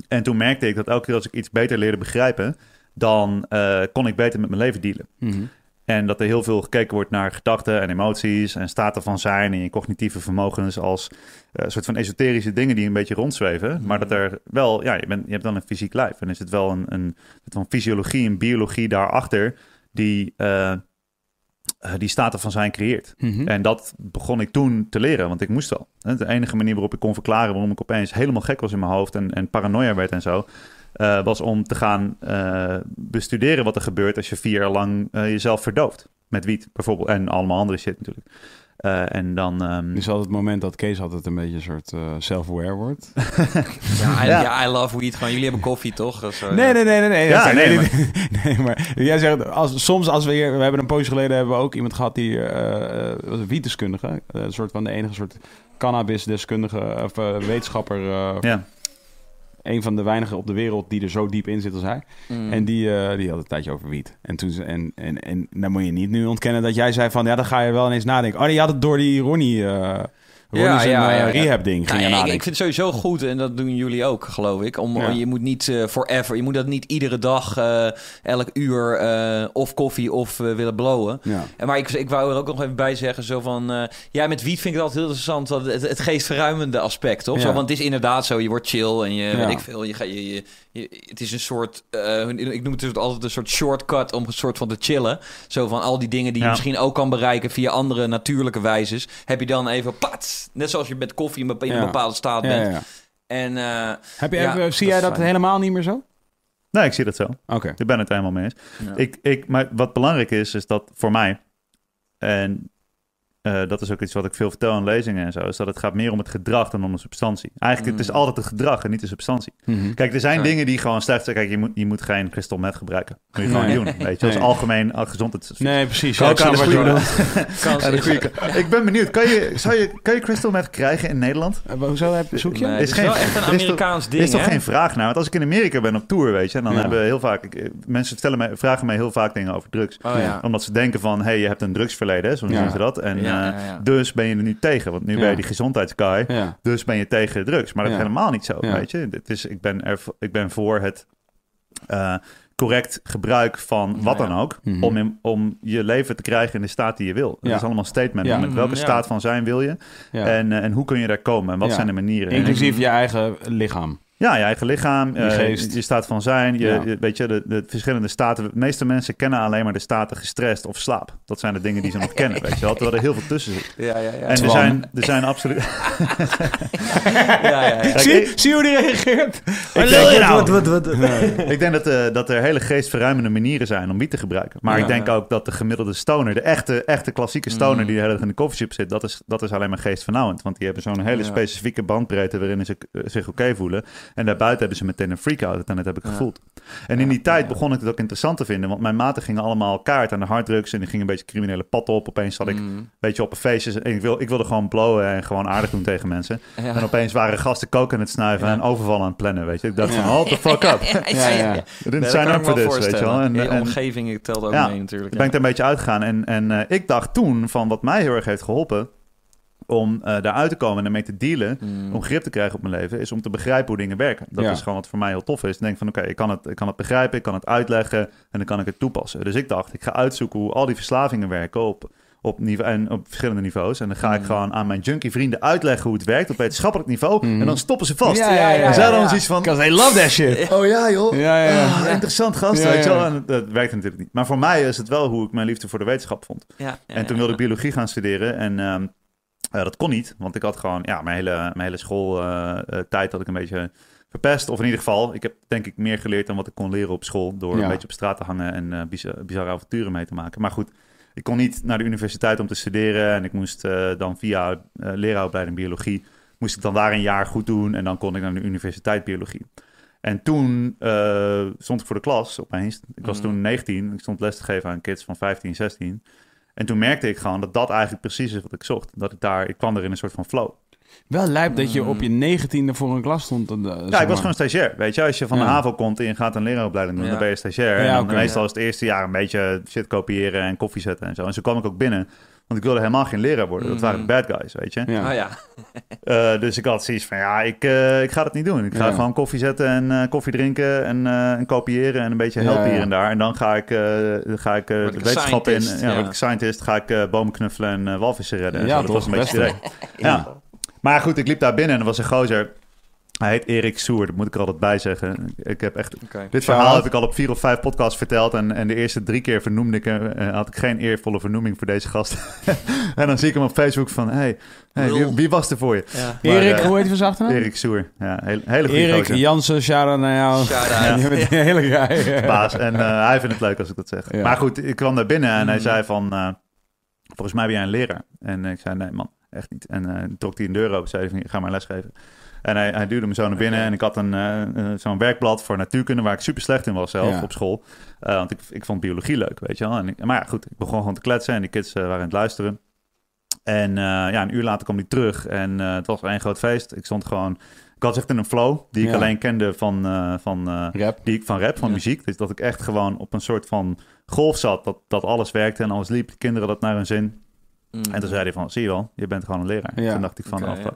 En toen merkte ik dat elke keer als ik iets beter leerde begrijpen, dan kon ik beter met mijn leven dealen. Mhm. En dat er heel veel gekeken wordt naar gedachten en emoties en staten van zijn en je cognitieve vermogens als eh, soort van esoterische dingen die een beetje rondzweven. Maar dat er wel, ja, je, bent, je hebt dan een fysiek lijf. En is het wel een, een soort van fysiologie en biologie daarachter die, eh, eh, die staten van zijn creëert. Mhm. En dat begon ik toen te leren, want ik moest wel. De enige manier waarop ik kon verklaren waarom ik opeens helemaal gek was in mijn hoofd en, en paranoia werd en zo, eh, was om te gaan eh, bestuderen wat er gebeurt als je vier jaar lang eh, jezelf verdooft. Met wiet bijvoorbeeld en allemaal andere shit natuurlijk. Eh, en dan... ehm, Dus altijd het moment dat Kees altijd een beetje een soort eh, self-aware wordt. Ja, I, Ja. ja, I love weed. Gewoon, jullie hebben koffie, toch? Nee, nee, nee, nee. nee. Ja, nee, nee, nee, maar jij zegt, als, soms als we hier, we hebben een poosje geleden hebben we ook iemand gehad die eh, eh, was een wietdeskundige, een soort van de enige soort cannabisdeskundige of wetenschapper, eh, ja. Een van de weinigen op de wereld die er zo diep in zit als hij. Mm. En die, eh, die had een tijdje over wiet. En, toen, ze- en, en, en dan moet je niet nu ontkennen dat jij zei van, ja, dan ga je wel ineens nadenken. Oh, die had het door die Ronnie, eh Ronnie Ja, zijn ja, eh, ja, ja. rehab ding. Ging Nou, ik, vind het sowieso goed, en dat doen jullie ook, geloof ik. Om, Ja. Je moet niet eh, forever, je moet dat niet iedere dag, eh, elk uur eh, of koffie of willen blowen. ja. En Maar ik, ik wou er ook nog even bij zeggen, zo van... eh, ja, met wiet vind ik het altijd heel interessant, dat het, het geestverruimende aspect, toch? Ja. Zo, want het is inderdaad zo, je wordt chill en je, Ja. weet ik veel, je, ga- je, je, je- het is een soort, eh, ik noem het dus altijd een soort shortcut om een soort van te chillen. Zo van al die dingen die je misschien ook kan bereiken via andere natuurlijke wijzes, heb je dan even, pat, net zoals je met koffie in een bepaalde staat bent. ja, ja. En eh, Heb je, dat zie jij dat fijn. helemaal niet meer zo? Nee, ik zie dat zo. Oké. Ik ben het helemaal mee eens. ja. Ik, ik, maar wat belangrijk is, is dat voor mij, en eh, dat is ook iets wat ik veel vertel in lezingen en zo, is dat het gaat meer om het gedrag dan om de substantie. Eigenlijk, het is Mm. altijd het gedrag en niet de substantie. Mhm. Kijk, er zijn Ja. dingen die gewoon slecht zijn. Kijk, je moet, je moet geen crystal meth gebruiken. Moet je gewoon Nee. niet doen. Weet je, dat is Nee. algemeen uh, gezondheid. Nee, precies. Kan Ja, ik aan de Ja, ik ben benieuwd. Kan je, zou je, kan je crystal meth krijgen in Nederland? Eh, Hoezo heb, zoek je? Nee, Is het is geen- wel echt een er is Amerikaans Er ding, is toch geen vraag naar? Want als ik in Amerika ben op tour, weet je, en dan Ja. hebben heel vaak ik, eh, mensen vertellen mij, vragen mij heel vaak dingen over drugs. Oh ja. Omdat ze denken van, hey, je hebt een drugsverleden, zo Ja. noemen ze dat. En Eh, dus ben je er nu tegen, want nu ben je die gezondheidsguy. Dus ben je tegen drugs. Maar dat is helemaal niet zo, weet je. Het is, ik, ben er, ik ben voor het eh, correct gebruik van wat dan ook... Mhm. om, in, om je leven te krijgen in de staat die je wil. Dat Ja. is allemaal statement. Met welke Mhm, ja. staat van zijn wil je? En, eh, en hoe kun je daar komen? En wat zijn de manieren? En Inclusief je eigen lichaam. Ja, je eigen lichaam, Je eh, geest. je staat van zijn, je, Ja. je- weet je, de, de verschillende staten. De meeste mensen kennen alleen maar de staten gestrest of slaap. Dat zijn de dingen die ze nog kennen, weet je wel. Terwijl er heel veel tussen zit. Ja, ja, ja. En er zijn, er zijn absoluut... ja, ja. Kijk, zie, ik- zie hoe die reageert. Ik Wat denk, wil je nou? ik denk dat, eh, dat er hele geestverruimende manieren zijn om wiet te gebruiken. Maar Ja. ik denk ook dat de gemiddelde stoner, de echte, echte klassieke stoner Mm. die de hele dag in de coffeeshop zit, dat is, dat is alleen maar geestvernauwend. Want die hebben zo'n hele Ja. specifieke bandbreedte waarin ze zich oké voelen. En daarbuiten hebben ze meteen een freak-out. En dat heb ik Ja. gevoeld. En in die tijd begon ik het ook interessant te vinden. Want mijn maten gingen allemaal kaart aan de harddrugs. En die gingen een beetje criminele pad op. Opeens zat ik Mm. een beetje op een feestje. En ik, wil, ik wilde gewoon blowen en gewoon aardig doen tegen mensen. En opeens waren gasten koken aan het snuiven en overvallen aan het plannen, weet je. Ik dacht van, hold the fuck up. Ja, me this, weet je wel. En, en omgeving telt ook mee natuurlijk. ben ik daar een beetje uitgegaan. En, en eh, ik dacht toen van wat mij heel erg heeft geholpen om eh daaruit te komen en ermee te dealen, Mm. om grip te krijgen op mijn leven, is om te begrijpen hoe dingen werken. Dat Ja. is gewoon wat voor mij heel tof is. Ik denk van oké, ik, kan het, ik kan het begrijpen, ik kan het uitleggen en dan kan ik het toepassen. Dus ik dacht, ik ga uitzoeken hoe al die verslavingen werken op, op, niveau, en op verschillende niveaus. En dan ga ik Mm. gewoon aan mijn junkie vrienden uitleggen hoe het werkt op wetenschappelijk niveau. Mm. En dan stoppen ze vast. Ja, ja, ja, en zij ja, dan ja. zoiets van, Because they love that shit. oh ja joh, Ja, ja, ja. Ah, interessant gast, weet je ja. wel. En dat werkt natuurlijk niet. Maar voor mij is het wel hoe ik mijn liefde voor de wetenschap vond. En toen wilde ik biologie gaan studeren en ehm, eh, dat kon niet. Want ik had gewoon, ja, mijn hele, mijn hele schooltijd had ik een beetje verpest. Of in ieder geval, ik heb denk ik meer geleerd dan wat ik kon leren op school. Door Ja. een beetje op straat te hangen en eh, bizar- bizarre avonturen mee te maken. Maar goed, ik kon niet naar de universiteit om te studeren. En ik moest eh, dan via eh leraaropleiding biologie moest ik dan daar een jaar goed doen en dan kon ik naar de universiteit biologie. En toen eh, stond ik voor de klas opeens. Ik was Mhm. toen 19. Ik stond les te geven aan kids van 15, 16. En toen merkte ik gewoon dat dat eigenlijk precies is wat ik zocht. Dat ik daar, ik kwam er in een soort van flow. Wel lijp dat je op je negentiende voor een klas stond. eh, Ja, ik was gewoon stagiair. Weet je, als je van de Ja. HAVO komt en je gaat een leraaropleiding doen, Ja. dan ben je stagiair. Ja, en dan meestal Ja. is het eerste jaar een beetje shit kopiëren en koffie zetten en zo. En zo kwam ik ook binnen. Want ik wilde helemaal geen leraar worden. Dat waren de Mhm. bad guys, weet je. Ja. Oh ja. Eh, dus ik had zoiets van, ja, ik, eh, ik ga dat niet doen. Ik ga Ja. gewoon koffie zetten en eh, koffie drinken en, eh, en kopiëren en een beetje helpen ja. hier en daar. En dan ga ik, eh, ga ik de ik wetenschap in. scientist, Ja, ja. word ik scientist, ga ik eh, bomen knuffelen en walvissen redden. en Ja, zo. Dat was een beetje idee. Ja. Maar goed, ik liep daar binnen en er was een gozer. Hij heet Erik Soer, dat moet ik er altijd bij zeggen. Ik heb echt dit verhaal heb ik al op vier of vijf podcasts verteld. En, en de eerste drie keer vernoemde ik, eh, had ik geen eervolle vernoeming voor deze gast. en dan zie ik hem op Facebook van: hey, hey, wie, was er voor je? Ja. Maar, Erik, eh, hoe heet je van achternaam? Erik Soer. Ja, hele, hele goede Erik. Jansen, shout-out naar jou. Een hele guy. Baas. En eh, hij vindt het leuk als ik dat zeg. Ja. Maar goed, ik kwam daar binnen en hij Mhm. zei van... eh, volgens mij ben jij een leraar. En ik zei, nee man, echt niet. En eh, trok hij een deur open zei ga maar lesgeven. En hij, hij duwde me zo naar binnen en ik had een, eh, eh, zo'n werkblad voor natuurkunde... waar ik super slecht in was zelf Ja. op school. Eh, want ik, ik vond biologie leuk, weet je wel. En ik, maar ja, goed, ik begon gewoon te kletsen en die kids waren aan het luisteren. En ja, een uur later kwam hij terug en het was één groot feest. Ik stond gewoon... Ik was echt in een flow die ik Ja. alleen kende van, van, Rap. die ik van rap, van Ja. muziek. Dus dat ik echt gewoon op een soort van golf zat. Dat, dat alles werkte en alles liep. De kinderen dat naar hun zin. Mm. En toen zei hij van, zie je wel, je bent gewoon een leraar. Ja. Toen dacht ik van, Oké, oh ja.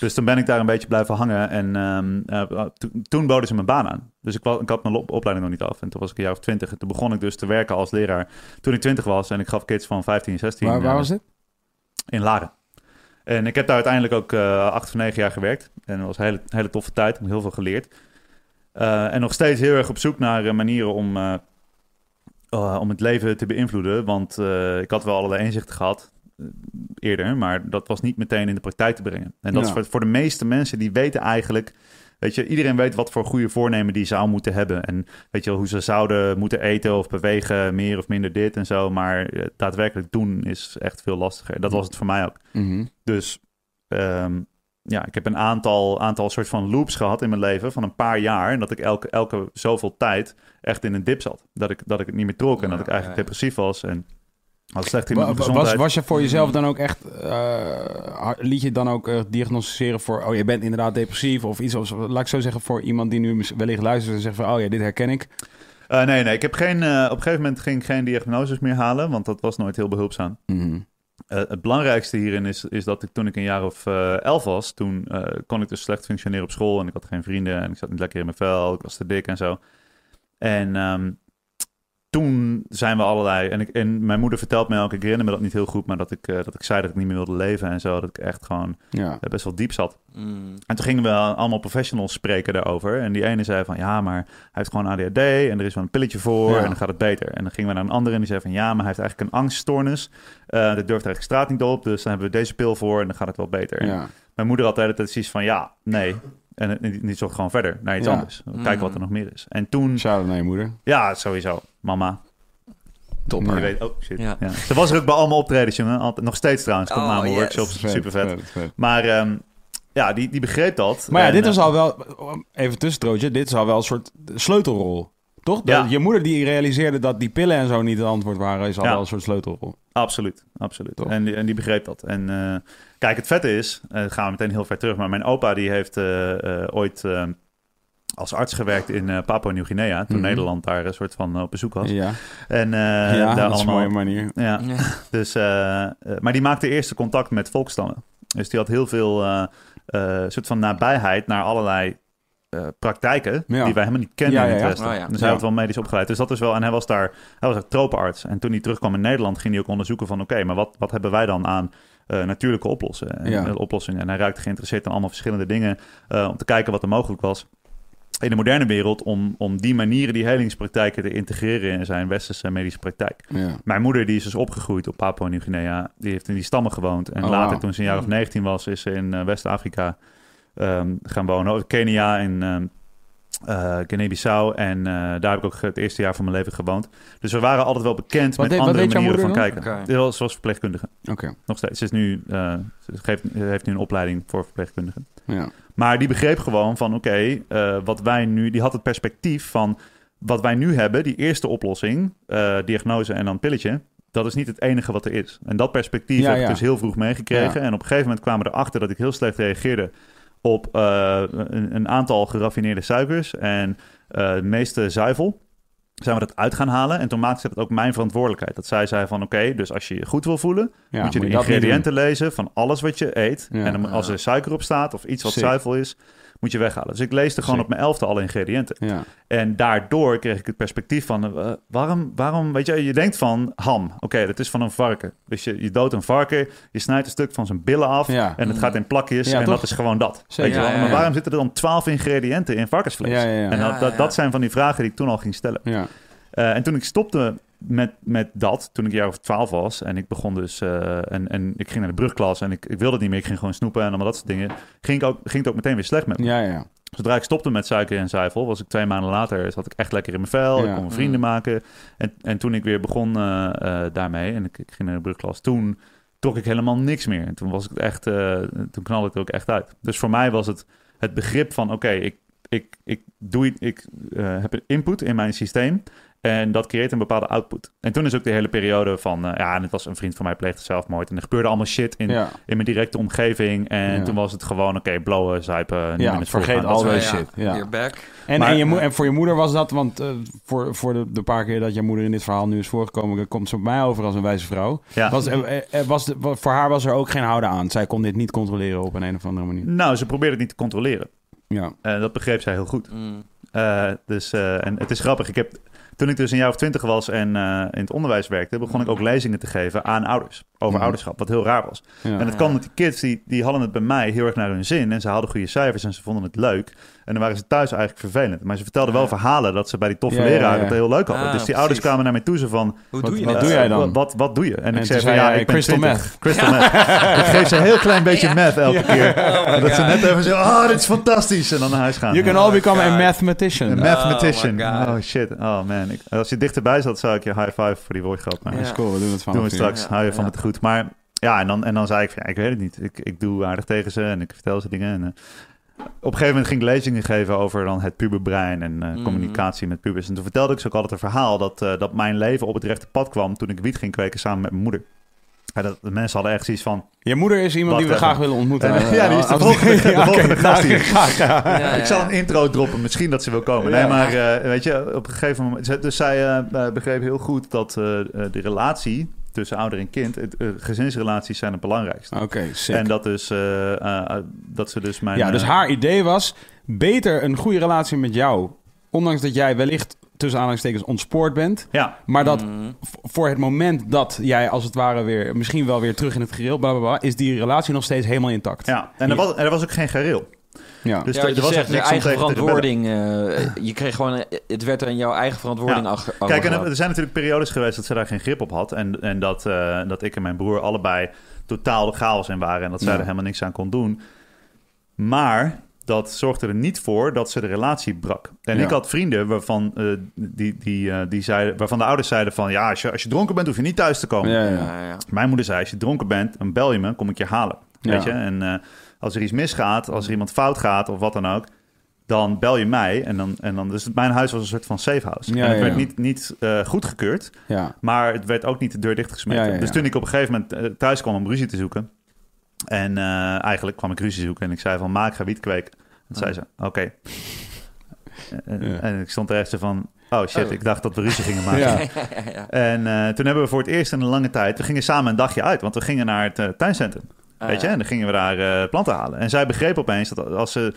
Dus toen ben ik daar een beetje blijven hangen. En ehm, eh, to- toen boden ze mijn baan aan. Dus ik, had mijn op- opleiding nog niet af. En toen was ik een jaar of twintig. En toen begon ik dus te werken als leraar. Toen ik twintig was en ik gaf kids van 15 en 16. Waar, waar was dit? in Laren. En ik heb daar uiteindelijk ook eh, acht of negen jaar gewerkt. En dat was een hele, hele toffe tijd. Ik heb heel veel geleerd. Eh, en nog steeds heel erg op zoek naar manieren om, om het leven te beïnvloeden. Want eh, ik had wel allerlei inzichten gehad eh, eerder. Maar dat was niet meteen in de praktijk te brengen. En dat Ja. is voor, voor de meeste mensen die weten eigenlijk... Weet je, iedereen weet wat voor goede voornemen die zou moeten hebben. En weet je hoe ze zouden moeten eten of bewegen, meer of minder dit en zo. Maar eh, daadwerkelijk doen is echt veel lastiger. Dat was het voor mij ook. Mhm. Dus ehm, ja, ik heb een aantal, aantal soort van loops gehad in mijn leven van een paar jaar. En dat ik elke, elke zoveel tijd echt in een dip zat. Dat ik, dat ik het niet meer trok en dat ik Ja, eigenlijk ja. depressief was. En had slecht in mijn Wa- wa- gezondheid. Was, was je voor jezelf dan ook echt... eh, liet je dan ook eh, diagnosticeren voor... Oh, je bent inderdaad depressief of iets. Of, laat ik zo zeggen voor iemand die nu wellicht luistert en zegt van... Oh ja, dit herken ik. Eh, nee, nee, ik heb geen, op een gegeven moment ging ik geen diagnoses meer halen, want dat was nooit heel behulpzaam. Mhm. Het belangrijkste hierin is, is dat ik toen ik een jaar of elf was, toen kon ik dus slecht functioneren op school en ik had geen vrienden en ik zat niet lekker in mijn vel, ik was te dik en zo. En ehm, toen zijn we allerlei, en, ik, en mijn moeder vertelt me ook, ik herinner me dat niet heel goed, maar dat ik, eh, dat ik zei dat ik niet meer wilde leven en zo, dat ik echt gewoon Ja. eh, best wel diep zat. Mm. En toen gingen we allemaal professionals spreken daarover. En die ene zei van, ja, maar hij heeft gewoon ADHD en er is wel een pilletje voor Ja. en dan gaat het beter. En dan gingen we naar een andere en die zei van, ja, maar hij heeft eigenlijk een angststoornis. Eh dat durft eigenlijk straat niet op, dus dan hebben we deze pil voor en dan gaat het wel beter. Ja. Mijn moeder had de hele tijd zoiets van, ja, nee. En het- die, die zocht gewoon verder naar iets Ja. anders. Kijken wat er nog meer is. En toen, Shout-out naar je moeder. ja, sowieso, mama. Top. Je weet, oh shit. Ja. Ja. Ze was er ook bij allemaal optredens, jongen. Altijd, nog steeds trouwens, komt Oh, naar mijn yes. workshops, super vet. vet, vet. Maar ehm, ja, die, die begreep dat. Maar ja, En, dit eh, was al wel... Even tussenstrootje. Dit is al wel een soort sleutelrol. Toch? Ja. Dat Je moeder die realiseerde dat die pillen en zo niet het antwoord waren... is al Ja. wel een soort sleutelrol. Absoluut, absoluut. Toch? En die, en die begreep dat. En eh, kijk, het vette is, eh gaan we meteen heel ver terug, maar mijn opa die heeft eh, eh, ooit eh, als arts gewerkt in eh Papua Nieuw-Guinea, toen Mhm. Nederland daar een soort van op bezoek was. Ja, En eh, ja daar dat is een allemaal... mooie manier. Ja, Ja. dus, eh, eh, maar die maakte eerste contact met volkstammen. Dus die had heel veel eh, eh, soort van nabijheid naar allerlei eh, praktijken Ja. die wij helemaal niet kennen Ja, in ja, het ja. Westen. Oh, ja. Dus hij had wel medisch opgeleid. Dus dat is wel. En hij was daar, hij was ook tropenarts. En toen hij terugkwam in Nederland, ging hij ook onderzoeken van: oké, maar wat, wat hebben wij dan aan eh, natuurlijke oplossen, en, Ja. eh, oplossingen? En hij raakte geïnteresseerd in allemaal verschillende dingen eh, om te kijken wat er mogelijk was. In de moderne wereld, om, om die manieren, die helingspraktijken te integreren in zijn westerse medische praktijk. Ja. Mijn moeder die is dus opgegroeid op Papua Nieuw-Guinea. Die heeft in die stammen gewoond. En Oh, later, toen ze een jaar of 19 was, is ze in eh, West-Afrika ehm, gaan wonen. Kenia en, ehm, eh Guinea-Bissau. En eh, daar heb ik ook het eerste jaar van mijn leven gewoond. Dus we waren altijd wel bekend Wat met deed- andere manieren van kijken. Zoals verpleegkundige. Oké, Nog steeds. Ze, is nu, eh, ze geeft, heeft nu een opleiding voor verpleegkundige. ja. Maar die begreep gewoon van oké, eh, wat wij nu, die had het perspectief van wat wij nu hebben, die eerste oplossing, eh, diagnose en dan pilletje, dat is niet het enige wat er is. En dat perspectief Ja, heb ik ja. dus heel vroeg meegekregen. Ja. En op een gegeven moment kwamen we erachter dat ik heel slecht reageerde op eh, een, een aantal geraffineerde suikers en eh de meeste zuivel. Zijn we dat uit gaan halen en toen maakte ze het ook mijn verantwoordelijkheid. Dat zij zei van oké, dus als je je goed wil voelen, ja moet je de dat ingrediënten lezen van alles wat je eet. Ja. En dan, als er suiker op staat of iets wat Sick. zuivel is, moet je weghalen. Dus ik leesde gewoon op mijn elfde alle ingrediënten. Ja. En daardoor kreeg ik het perspectief van, eh, waarom, waarom, weet je, je denkt van ham. Oké, dat is van een varken. Dus je, je doodt een varken, je snijdt een stuk van zijn billen af Ja. en het gaat in plakjes Ja, en toch? dat is gewoon dat. Zeker. Weet je wel? Ja, ja, Maar waarom zitten er dan twaalf ingrediënten in varkensvlees? Ja, ja, ja. En dat, dat, zijn van die vragen die ik toen al ging stellen. ja. Eh, en toen ik stopte met, met dat, toen ik een jaar of twaalf was... en ik begon dus... eh, en, en ik ging naar de brugklas en ik, ik wilde het niet meer. Ik ging gewoon snoepen en allemaal dat soort dingen. Ging, ik ook, ging het ook meteen weer slecht met me. Ja, ja. Zodra ik stopte met suiker en zuivel... was ik twee maanden later... zat ik echt lekker in mijn vel. Ja. Ik kon mijn vrienden Mm. maken. En, en toen ik weer begon eh, eh, daarmee... en ik, ik ging naar de brugklas... toen trok ik helemaal niks meer. En toen was ik echt... toen knalde ik er ook echt uit. Dus voor mij was het het begrip van... oké, ik, ik, ik, doe, ik heb een input in mijn systeem... En dat creëert een bepaalde output. En toen is ook de hele periode van... eh, ja, en het was een vriend van mij pleegde zelfmoord. En er gebeurde allemaal shit in, ja. in mijn directe omgeving. En Ja. toen was het gewoon... oké, blowen, zuipen, niet Ja, meer met vergeet voorgaan. al Dat die shit, ja. Back. En, Maar- en, je moe- en voor je moeder was dat, want eh, voor, voor de, de paar keer dat je moeder in dit verhaal nu is voorgekomen, komt ze op mij over als een wijze vrouw. Ja. Was, eh, was de, voor haar was er ook geen houden aan. Zij kon dit niet controleren op een, een of andere manier. Nou, ze probeerde het niet te controleren. Ja. Dat begreep zij heel goed. Mm. Eh, dus, eh, en het is grappig. Ik heb, toen ik dus een jaar of twintig was en eh, in het onderwijs werkte, begon ik ook lezingen te geven aan ouders over Mhm. ouderschap, wat heel raar was. ja. En het kwam met die kids, die, die hadden het bij mij heel erg naar hun zin en ze hadden goede cijfers en ze vonden het leuk. En dan waren ze thuis eigenlijk vervelend. Maar ze vertelden wel verhalen dat ze bij die toffe Ja, ja, leraren ja. het heel leuk hadden. Ah, dus die precies. ouders kwamen naar mij toe zo van, Hoe Wat- doe je wat dat? doe jij dan? Wat, wat, doe je? En, En ik zei van, ja, ik ben crystal 20. meth. Crystal meth. ik geef ze een heel klein beetje meth elke keer. Oh dat ze net even zo, oh, dit is fantastisch. En dan naar huis gaan. You can all become a mathematician. Een mathematician. Oh. Oh, shit. Oh man. Als je dichterbij zat, zou ik je high five voor die woordgrap. Ja. Dat is cool, we doen het vanaf doen we straks. Hou je van het goed. Maar ja, en dan, en dan zei ik van, ja, ik weet het niet. Ik, ik doe aardig tegen ze en ik vertel ze dingen. En, eh, op een gegeven moment ging ik lezingen geven over dan het puberbrein en eh, Mhm. communicatie met pubers. En toen vertelde ik ze ook altijd een verhaal dat, eh, dat mijn leven op het rechte pad kwam toen ik wiet ging kweken samen met mijn moeder. Ja, dat, de mensen hadden echt zoiets van, Je moeder is iemand die we graag willen ontmoeten. Eh, ja, die is de volgende- de Ja, oké, volgende gast hier. graag, ja. Ja, ja, ik zal een intro droppen, misschien dat ze wil komen. Ja. Nee, maar eh, weet je, op een gegeven moment... Dus zij begreep heel goed dat de relatie tussen ouder en kind... Het, eh, gezinsrelaties zijn het belangrijkste. Oké, sick. En dat, is, eh, eh, dat ze dus mijn... ja, dus haar idee was beter een goede relatie met jou. Ondanks dat jij wellicht tussen aanhalingstekens ontspoord bent. Ja, Maar dat Mm. v- voor het moment dat jij als het ware weer... misschien wel weer terug in het gereel, bla bla bla... is die relatie nog steeds helemaal intact. ja. En er was, en er was ook geen gereel. Ja. Dus ja, er, er was zegt, echt je niks om eigen verantwoording. eh, je kreeg gewoon, eh, het werd er in jouw eigen verantwoording Ja. achter. Kijk, en er, zijn natuurlijk periodes geweest dat ze daar geen grip op had. En, en dat, eh, dat ik en mijn broer allebei totaal de chaos in waren. En dat zij Ja. er helemaal niks aan kon doen. Maar dat zorgde er niet voor dat ze de relatie brak. En Ja. ik had vrienden waarvan, eh, die, die, eh, die zeiden, waarvan de ouders zeiden van... ja, als je, als je dronken bent, hoef je niet thuis te komen. Ja, ja. Mijn moeder zei, als je dronken bent, dan bel je me, kom ik je halen. Weet je? En eh, als er iets misgaat, als er iemand fout gaat of wat dan ook... dan bel je mij. En dan, en dan, dus mijn huis was een soort van safe house. Ja, en het ja, werd ja. niet, niet eh, goedgekeurd... ja. Maar het werd ook niet de deur dichtgesmeten. Ja, ja, ja. Dus toen ik op een gegeven moment eh, thuis kwam om ruzie te zoeken... en eh, eigenlijk kwam ik ruzie zoeken en ik zei van... maak ga wiet kweken. En zei ze, oké. Eh, Ja. En ik stond er echt zo van... oh shit, Oh. ik dacht dat we ruzie gingen maken. Ja. En eh, toen hebben we voor het eerst in een lange tijd... we gingen samen een dagje uit, want we gingen naar het tuincentrum. Ah, Weet je, en dan gingen we daar eh, planten halen. En zij begreep opeens dat als ze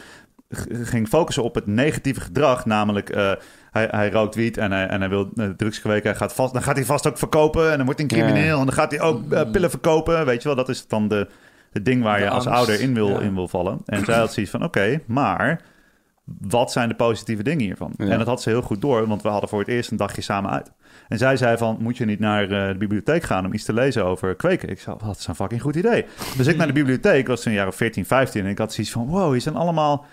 ging focussen op het negatieve gedrag, namelijk eh, hij, hij rookt wiet en hij, en hij wil eh, drugs kweken, hij gaat vast, dan gaat hij vast ook verkopen en dan wordt hij een Ja. crimineel en dan gaat hij ook eh, pillen verkopen. Weet je wel, dat is dan de, het ding waar De je als ouder in wil, Ja. in wil vallen. En zij had zoiets van, oké, maar wat zijn de positieve dingen hiervan? Ja. En dat had ze heel goed door, want we hadden voor het eerst een dagje samen uit. En zij zei van, moet je niet naar eh, de bibliotheek gaan om iets te lezen over kweken? Ik zei, wat is een fucking goed idee. Dus ik naar de bibliotheek, was toen een jaar of 14, 15. En ik had zoiets van, wow, hier zijn allemaal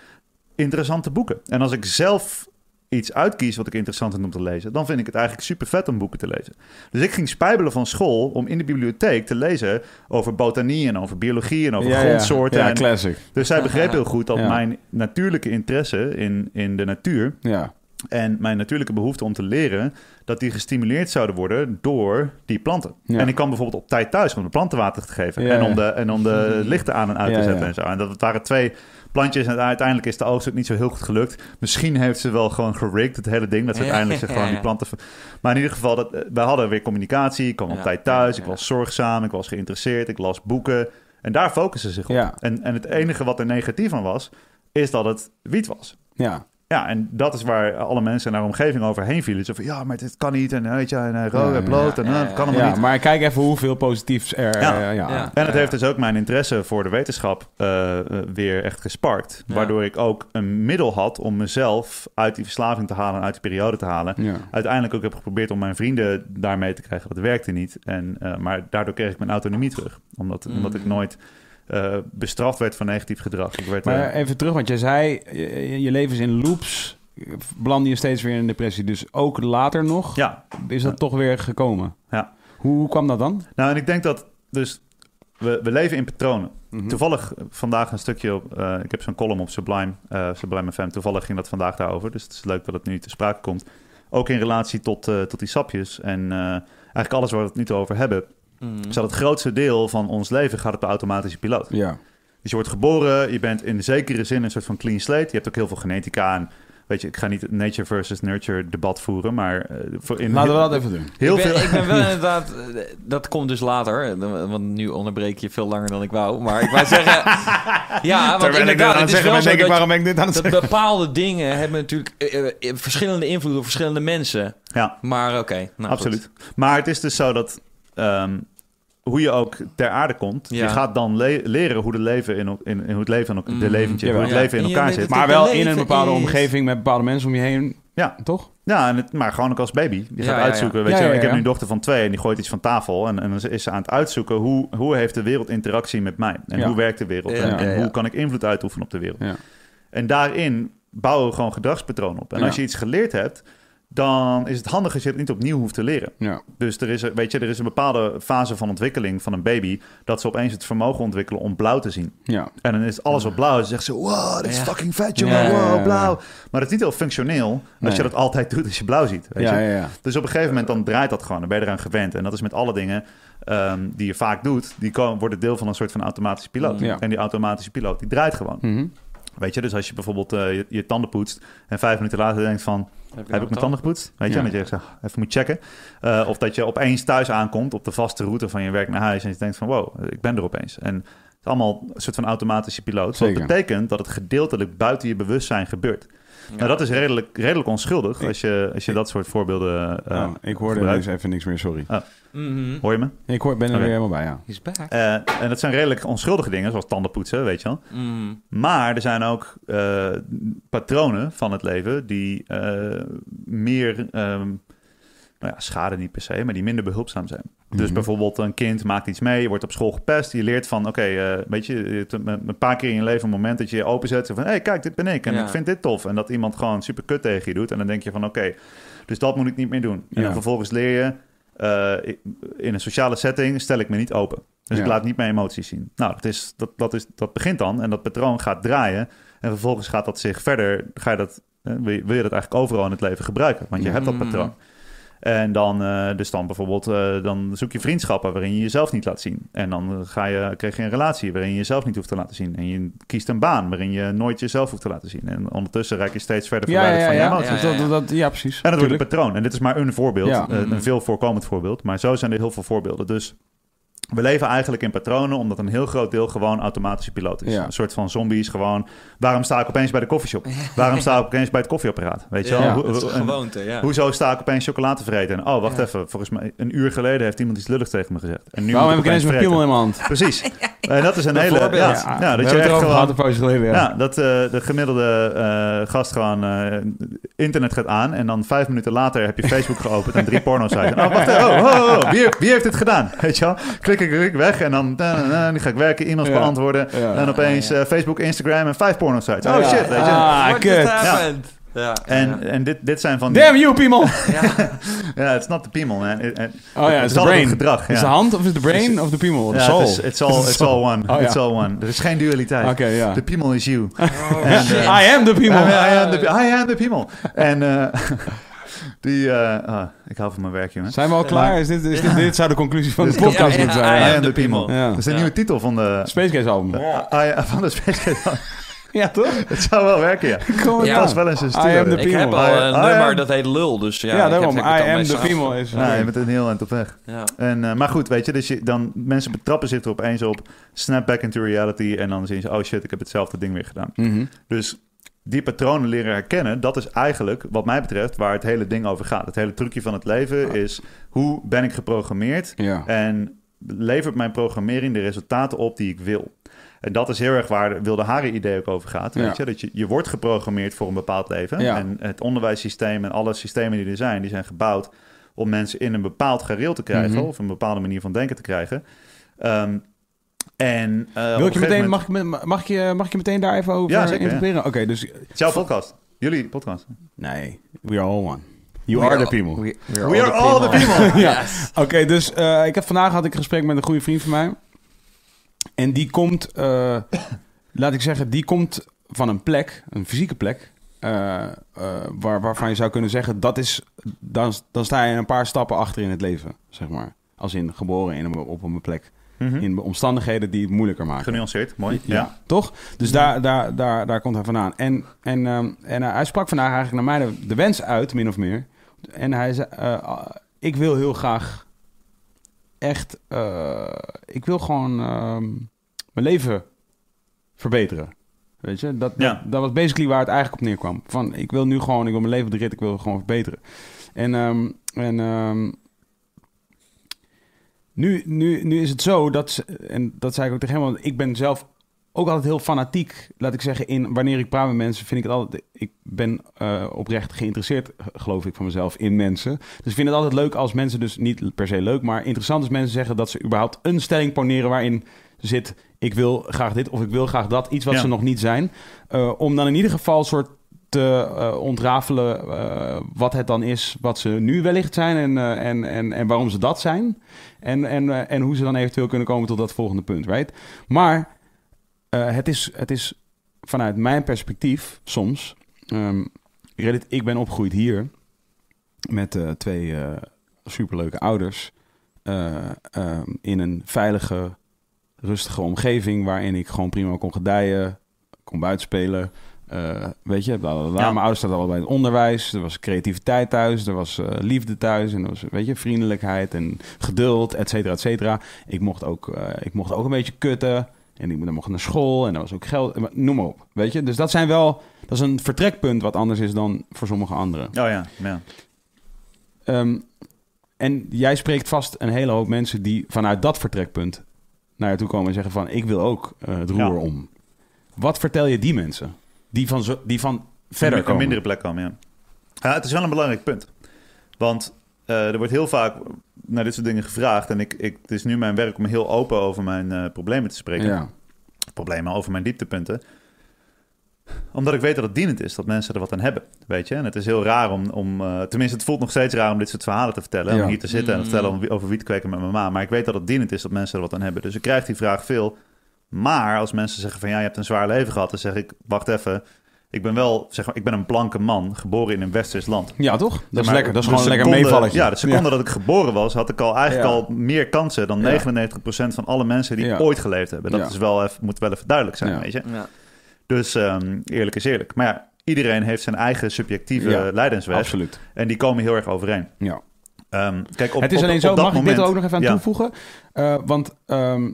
interessante boeken. En als ik zelf iets uitkies wat ik interessant vind om te lezen, dan vind ik het eigenlijk super vet om boeken te lezen. Dus ik ging spijbelen van school om in de bibliotheek te lezen over botanie en over biologie en over Ja, grondsoorten. Ja, en, classic. dus zij begreep heel goed dat mijn natuurlijke interesse in, in de natuur Ja. En mijn natuurlijke behoefte om te leren, dat die gestimuleerd zouden worden door die planten. Ja. En ik kwam bijvoorbeeld op tijd thuis om de planten water te geven Ja, en, om de, en om de lichten aan en uit te zetten en zo. En dat waren twee plantjes en uiteindelijk is de oogst ook niet zo heel goed gelukt. Misschien heeft ze wel gewoon gerigged, het hele ding, dat ze uiteindelijk zich gewoon die planten... Maar in ieder geval, dat, eh, wij hadden weer communicatie, ik kwam op tijd thuis, ik was zorgzaam, ik was geïnteresseerd, ik las boeken. En daar focussen ze zich op. En, en het enige wat er negatief aan was, is dat het wiet was. Ja. Ja, en dat is waar alle mensen in haar omgeving overheen vielen. Zo van, ja, maar dit kan niet. En weet je, en eh, rood Ja, en bloot. ja, en eh, dat kan allemaal ja, niet. maar kijk even hoeveel positiefs er... Ja. eh, ja. Ja. En het heeft dus ook mijn interesse voor de wetenschap eh, eh, weer echt gesparkt. Ja. Waardoor ik ook een middel had om mezelf uit die verslaving te halen, uit die periode te halen. Ja. Uiteindelijk ook heb geprobeerd om mijn vrienden daarmee te krijgen. Dat werkte niet. En, eh, maar daardoor kreeg ik mijn autonomie terug. Omdat, Mm. omdat ik nooit eh, bestraft werd van negatief gedrag. Ik werd, Maar eh, even terug, want jij zei, je, je leven is in loops. Beland je steeds weer in depressie. Dus ook later nog ja, is dat Ja. toch weer gekomen. Ja. Hoe, hoe kwam dat dan? nou en ik denk dat dus we, we leven in patronen. Mhm. Toevallig vandaag een stukje op. eh, ik heb zo'n column op Sublime, eh Sublime FM. Toevallig ging dat vandaag daarover. Dus het is leuk dat het nu te sprake komt. Ook in relatie tot, eh, tot die sapjes. En eh, eigenlijk alles waar we het nu over hebben. Mm. Is dat het grootste deel van ons leven gaat op de automatische piloot. Ja. Dus je wordt geboren, je bent in zekere zin een soort van clean slate. Je hebt ook heel veel genetica. En weet je, ik ga niet het nature versus nurture debat voeren. Maar eh, in Laten we dat even doen. heel ik, ben, veel. ik ben wel inderdaad... eh, Dat komt dus later. eh, Want nu onderbreek je veel langer dan ik wou. Maar ik wou zeggen... ja, want inderdaad, het is wel zo dat, ben ik dit aan het dat bepaalde dingen hebben natuurlijk verschillende invloeden op verschillende mensen. ja, Maar oké. nou, absoluut. Maar het is dus zo dat ehm, hoe je ook ter aarde komt, Ja. je gaat dan le- leren hoe, de leven in, in, in hoe het leven in, Mm. de leventje, hoe het leven in elkaar zit. Maar wel in een bepaalde is- omgeving met bepaalde mensen om je heen. Ja. Toch? Ja, en het, maar gewoon ook als baby. Je Ja, gaat ja, ja. uitzoeken. Weet Ja, je, ja, ik heb nu een dochter van twee en die gooit iets van tafel. En, en dan is ze aan het uitzoeken hoe, hoe heeft de wereld interactie met mij? En Ja. hoe werkt de wereld? Ja, en ja, en ja. hoe kan ik invloed uitoefenen op de wereld? Ja. En daarin bouwen we gewoon gedragspatronen op. En Ja. als je iets geleerd hebt, dan is het handig als je het niet opnieuw hoeft te leren. Ja. Dus er is, een- weet je, er is een bepaalde fase van ontwikkeling van een baby... dat ze opeens het vermogen ontwikkelen om blauw te zien. Ja. En dan is alles op blauw. Ze zegt ze, wow, dit is Ja. fucking vet, jongen. Ja, ja, ja, Wow, ja. blauw. Maar het is niet heel functioneel als Nee. je dat altijd doet als je blauw ziet. Weet Ja, je? ja, ja. Dus op een gegeven moment dan draait dat gewoon. Dan ben je eraan gewend. En dat is met alle dingen ehm, die je vaak doet. Die komen, worden deel van een soort van automatische piloot. Ja. En die automatische piloot, die draait gewoon. Mhm. Weet je, dus als je bijvoorbeeld eh, je, je tanden poetst... en vijf minuten later denkt van... Heb, heb ik mijn tanden gepoetst? Weet je, Ja. dat je even moet checken. Eh, of dat je opeens thuis aankomt op de vaste route van je werk naar huis... en je denkt van wow, ik ben er opeens. En het is allemaal een soort van automatische piloot. Wat betekent dat het gedeeltelijk buiten je bewustzijn gebeurt. Nou, dat is redelijk, redelijk onschuldig als je, als je dat soort voorbeelden... Ja, ik hoorde gebruikt. dus even niks meer, sorry. Mhm. Hoor je me? Ik hoor, ben er weer helemaal bij, ja. He's back. Eh, en dat zijn redelijk onschuldige dingen, zoals tanden poetsen, weet je wel. Mhm. Maar er zijn ook eh, patronen van het leven die eh, meer, ehm, nou ja, schade niet per se, maar die minder behulpzaam zijn. Dus Mhm. bijvoorbeeld een kind maakt iets mee, je wordt op school gepest, je leert van, oké, eh, weet je, een, paar keer in je leven een moment dat je je openzet, van, hé, hey, kijk, dit ben ik en Ja. ik vind dit tof. En dat iemand gewoon super kut tegen je doet en dan denk je van, oké, dus dat moet ik niet meer doen. En Ja. vervolgens leer je, eh, in een sociale setting stel ik me niet open. Dus Ja. ik laat niet mijn emoties zien. Nou, dat, is, dat, dat, is, dat begint dan en dat patroon gaat draaien. En vervolgens gaat dat zich verder, ga je dat, eh, wil, je, wil je dat eigenlijk overal in het leven gebruiken. Want je hebt dat Mm. patroon. En dan, eh, dus dan bijvoorbeeld, eh, dan zoek je vriendschappen waarin je jezelf niet laat zien. En dan ga je, krijg je een relatie waarin je jezelf niet hoeft te laten zien. En je kiest een baan waarin je nooit jezelf hoeft te laten zien. En ondertussen raak je steeds verder Ja, verwijderd ja. van je emoties. Dat, dat, ja, precies. En dat wordt een patroon. En dit is maar een voorbeeld, eh, een veel voorkomend voorbeeld. Maar zo zijn er heel veel voorbeelden. Dus we leven eigenlijk in patronen, omdat een heel groot deel gewoon automatische piloot is. Ja. Een soort van zombies gewoon. Waarom sta ik opeens bij de koffieshop? Waarom sta ik opeens bij het koffieapparaat? Weet je wel? Ja, dat een en gewoonte, ja. hoezo sta ik opeens chocola te vreten? En, oh, wacht Ja. even. Volgens mij een uur geleden heeft iemand iets lulligs tegen me gezegd. En nu Waarom heb ik ineens mijn piemel in mijn hand? Precies. En dat is een hele... Ja, Bijvoorbeeld. ja, we dat je het echt gewoon... geleden. Ja. Ja, dat eh, de gemiddelde eh, gast gewoon eh, internet gaat aan en dan vijf minuten later heb je Facebook geopend en drie porno-sites. Oh, wacht even. Oh, oh, oh, Wie, heeft, wie heeft dit gedaan? Weet je wel? Klik ik, klik weg en dan, dan, dan, dan ga ik werken, e-mails Ja. beantwoorden. Ja. En opeens eh, Facebook, Instagram en vijf porno-sites. Oh Ja. shit, weet je. Ah, What kut. Ja. En, en dit, dit zijn van die... Damn you, people! Ja. Ja, it's not the people, man. It- it- Oh ja, het is de brain. het gedrag. Is de hand of is het de brain of de piemel? De Ja, soul? het is, it's, all, it's all one. Oh. It's all one. Er is geen dualiteit. Oké, ja. The people is you. Oh, En, shit. eh, I am the piemel. I, I am the, I am the people. En eh, die... eh, ah, ik hou van mijn werk, jongen. Zijn we al klaar? Is dit, is dit, dit zou de conclusie van de podcast moeten zijn. I am the people. Dat is de Ja. nieuwe titel van de... Space Case album. I- van de Space Case. Ja, toch? Het zou wel werken, ja. Kom Ja. Pas wel eens een I am the studio. Ik heb al een I nummer am- dat heet Lul, dus ja. Ja, ik heb- daarom. I am the piemel is... Ja, je bent een heel eind op weg. Ja. En, eh, maar goed, weet je, dus je, dan, mensen betrappen zich er opeens op, snap back into reality en dan zien ze, oh shit, ik heb hetzelfde ding weer gedaan. Mhm. Dus die patronen leren herkennen, dat is eigenlijk, wat mij betreft, waar het hele ding over gaat. Het hele trucje van het leven is, hoe ben ik geprogrammeerd Ja. en levert mijn programmering de resultaten op die ik wil. En dat is heel erg waar de Wilde Haren idee ook over gaat. Ja. Weet je? Dat je, je wordt geprogrammeerd voor een bepaald leven. Ja. En het onderwijssysteem en alle systemen die er zijn, die zijn gebouwd om mensen in een bepaald gareel te krijgen. Mhm. Of een bepaalde manier van denken te krijgen. Ehm, en, eh, Wil je meteen, moment- mag, ik, me- mag, ik je, mag ik je meteen daar even over Ja, zeker, interpreteren? Oké, dus... Jouw podcast. Jullie podcast. Nee, we are all one. You We are are- the people. We, We are all the people. Ja. Yes. Oké, dus eh, ik heb vandaag had ik een gesprek met een goede vriend van mij. En die komt, eh, laat ik zeggen, die komt van een plek, een fysieke plek, eh, eh, waar, waarvan je zou kunnen zeggen, dat is, dan, dan sta je een paar stappen achter in het leven, zeg maar. Als in geboren in een, op een plek. Mhm. In omstandigheden die het moeilijker maken. Genuanceerd, mooi. Ja, Ja. toch? Dus daar, daar, daar, daar komt hij vandaan. En, en, ehm, en eh, hij sprak vandaag eigenlijk naar mij de, de wens uit, min of meer. En hij zei, eh, ik wil heel graag echt, eh, ik wil gewoon ehm, mijn leven verbeteren. Weet je, dat, Ja. dat, dat was basically waar het eigenlijk op neerkwam. Van, ik wil nu gewoon, ik wil mijn leven op de rit, ik wil gewoon verbeteren. En, ehm, en nu, nu, nu is het zo dat, ze- en dat zei ik ook tegen hem, want ik ben zelf ook altijd heel fanatiek, laat ik zeggen, in wanneer ik praat met mensen, vind ik het altijd, ik ben eh, oprecht geïnteresseerd, geloof ik van mezelf, in mensen. Dus ik vind het altijd leuk als mensen, dus niet per se leuk, maar interessant als mensen zeggen dat ze überhaupt een stelling poneren waarin zit, ik wil graag dit of ik wil graag dat, iets wat Ja. ze nog niet zijn. Eh, om dan in ieder geval een soort te eh, ontrafelen eh, wat het dan is wat ze nu wellicht zijn en, eh, en, en, en waarom ze dat zijn. En, en, en hoe ze dan eventueel kunnen komen tot dat volgende punt, right? Maar het, is, het is vanuit mijn perspectief soms... ehm, ik, ben opgegroeid hier met twee superleuke ouders... eh, ehm, in een veilige, rustige omgeving... waarin ik gewoon prima kon gedijen, kon buitenspelen... Eh, weet je, bla, bla, bla. Ja. mijn ouders zaten allebei in het onderwijs. Er was creativiteit thuis, er was eh, liefde thuis... en er was, weet je, vriendelijkheid en geduld, et cetera, et cetera. Ik mocht ook, eh, ik mocht ook een beetje kutten... En ik mocht naar school en er was ook geld, noem maar op. Weet je, dus dat zijn wel, dat is een vertrekpunt wat anders is dan voor sommige anderen. Oh ja, ja. Ehm, en jij spreekt vast een hele hoop mensen die vanuit dat vertrekpunt naar je toe komen en zeggen van ik wil ook het roer Ja. om. Wat vertel je die mensen? Die van, zo, die van verder komen. een mindere plek komen, ja. ja. Het is wel een belangrijk punt. Want eh, er wordt heel vaak naar dit soort dingen gevraagd. En ik, ik, het is nu mijn werk om heel open over mijn eh, problemen te spreken. Ja, Problemen over mijn dieptepunten. Omdat ik weet dat het dienend is, dat mensen er wat aan hebben. Weet je? En het is heel raar om, om eh, tenminste het voelt nog steeds raar om dit soort verhalen te vertellen. Ja. Om hier te zitten en te Mm. vertellen om- over wiet kweken met mijn ma. Maar ik weet dat het dienend is dat mensen er wat aan hebben. Dus ik krijg die vraag veel. Maar als mensen zeggen van ja, je hebt een zwaar leven gehad. Dan zeg ik, wacht even. Ik ben wel, zeg maar, ik ben een blanke man, geboren in een westers land. ja toch? Dat is Maar lekker. Dat is gewoon een lekker meevalletje. Ja, de seconde dat ik geboren was, had ik al eigenlijk Ja. al meer kansen dan Ja. 99% van alle mensen die Ja. ooit geleefd hebben. Dat Ja. is wel even, moet wel even duidelijk zijn, Ja. weet je. Ja. Dus ehm, eerlijk is eerlijk. Maar ja, iedereen heeft zijn eigen subjectieve Ja, lijdensweg. Absoluut. En die komen heel erg overeen. Ja. Ehm, kijk, op, het is alleen op zo, dat mag ik dit er ook nog even aan Ja. toevoegen? Eh, want ehm,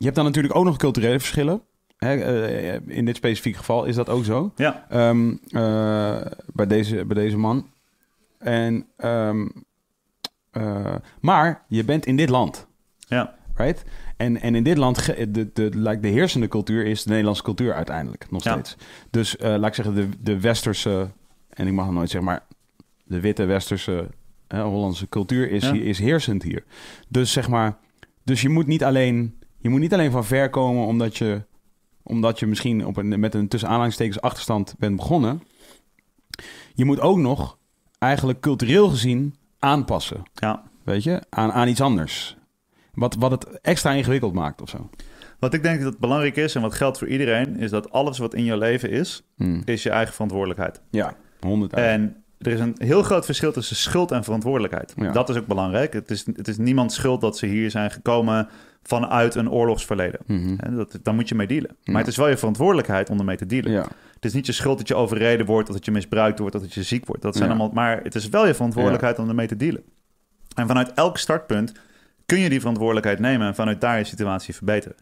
je hebt dan natuurlijk ook nog culturele verschillen. Hè, eh, in dit specifieke geval is dat ook zo. Ja, Ehm, eh, bij, deze, bij deze man. En, ehm, eh, maar je bent in dit land. ja, Right? En, en in dit land, de, de, like de heersende cultuur is de Nederlandse cultuur uiteindelijk, nog Ja. steeds. Dus laat ik zeggen, de, de westerse, en ik mag het nooit zeggen, maar de witte westerse hè, Hollandse cultuur is, Ja. is heersend hier. Dus zeg maar, dus je moet niet alleen, je moet niet alleen van ver komen omdat je, omdat je misschien op een, met een tussen aanhalingstekens achterstand bent begonnen. Je moet ook nog eigenlijk cultureel gezien aanpassen, Ja. weet je, aan, aan iets anders. Wat, wat het extra ingewikkeld maakt of zo. Wat ik denk dat belangrijk is en wat geldt voor iedereen, is dat alles wat in jouw leven is, Hmm. is je eigen verantwoordelijkheid. Ja, honderd En er is een heel groot verschil tussen schuld en verantwoordelijkheid. Ja. Dat is ook belangrijk. Het is, het is niemands schuld dat ze hier zijn gekomen vanuit een oorlogsverleden. Hè, Dat, daar moet je mee dealen. Ja. Maar het is wel je verantwoordelijkheid om ermee te dealen. Ja. Het is niet je schuld dat je overreden wordt, dat je misbruikt wordt, dat je ziek wordt. Dat zijn allemaal, maar het is wel je verantwoordelijkheid om ermee te dealen. En vanuit elk startpunt kun je die verantwoordelijkheid nemen en vanuit daar je situatie verbeteren.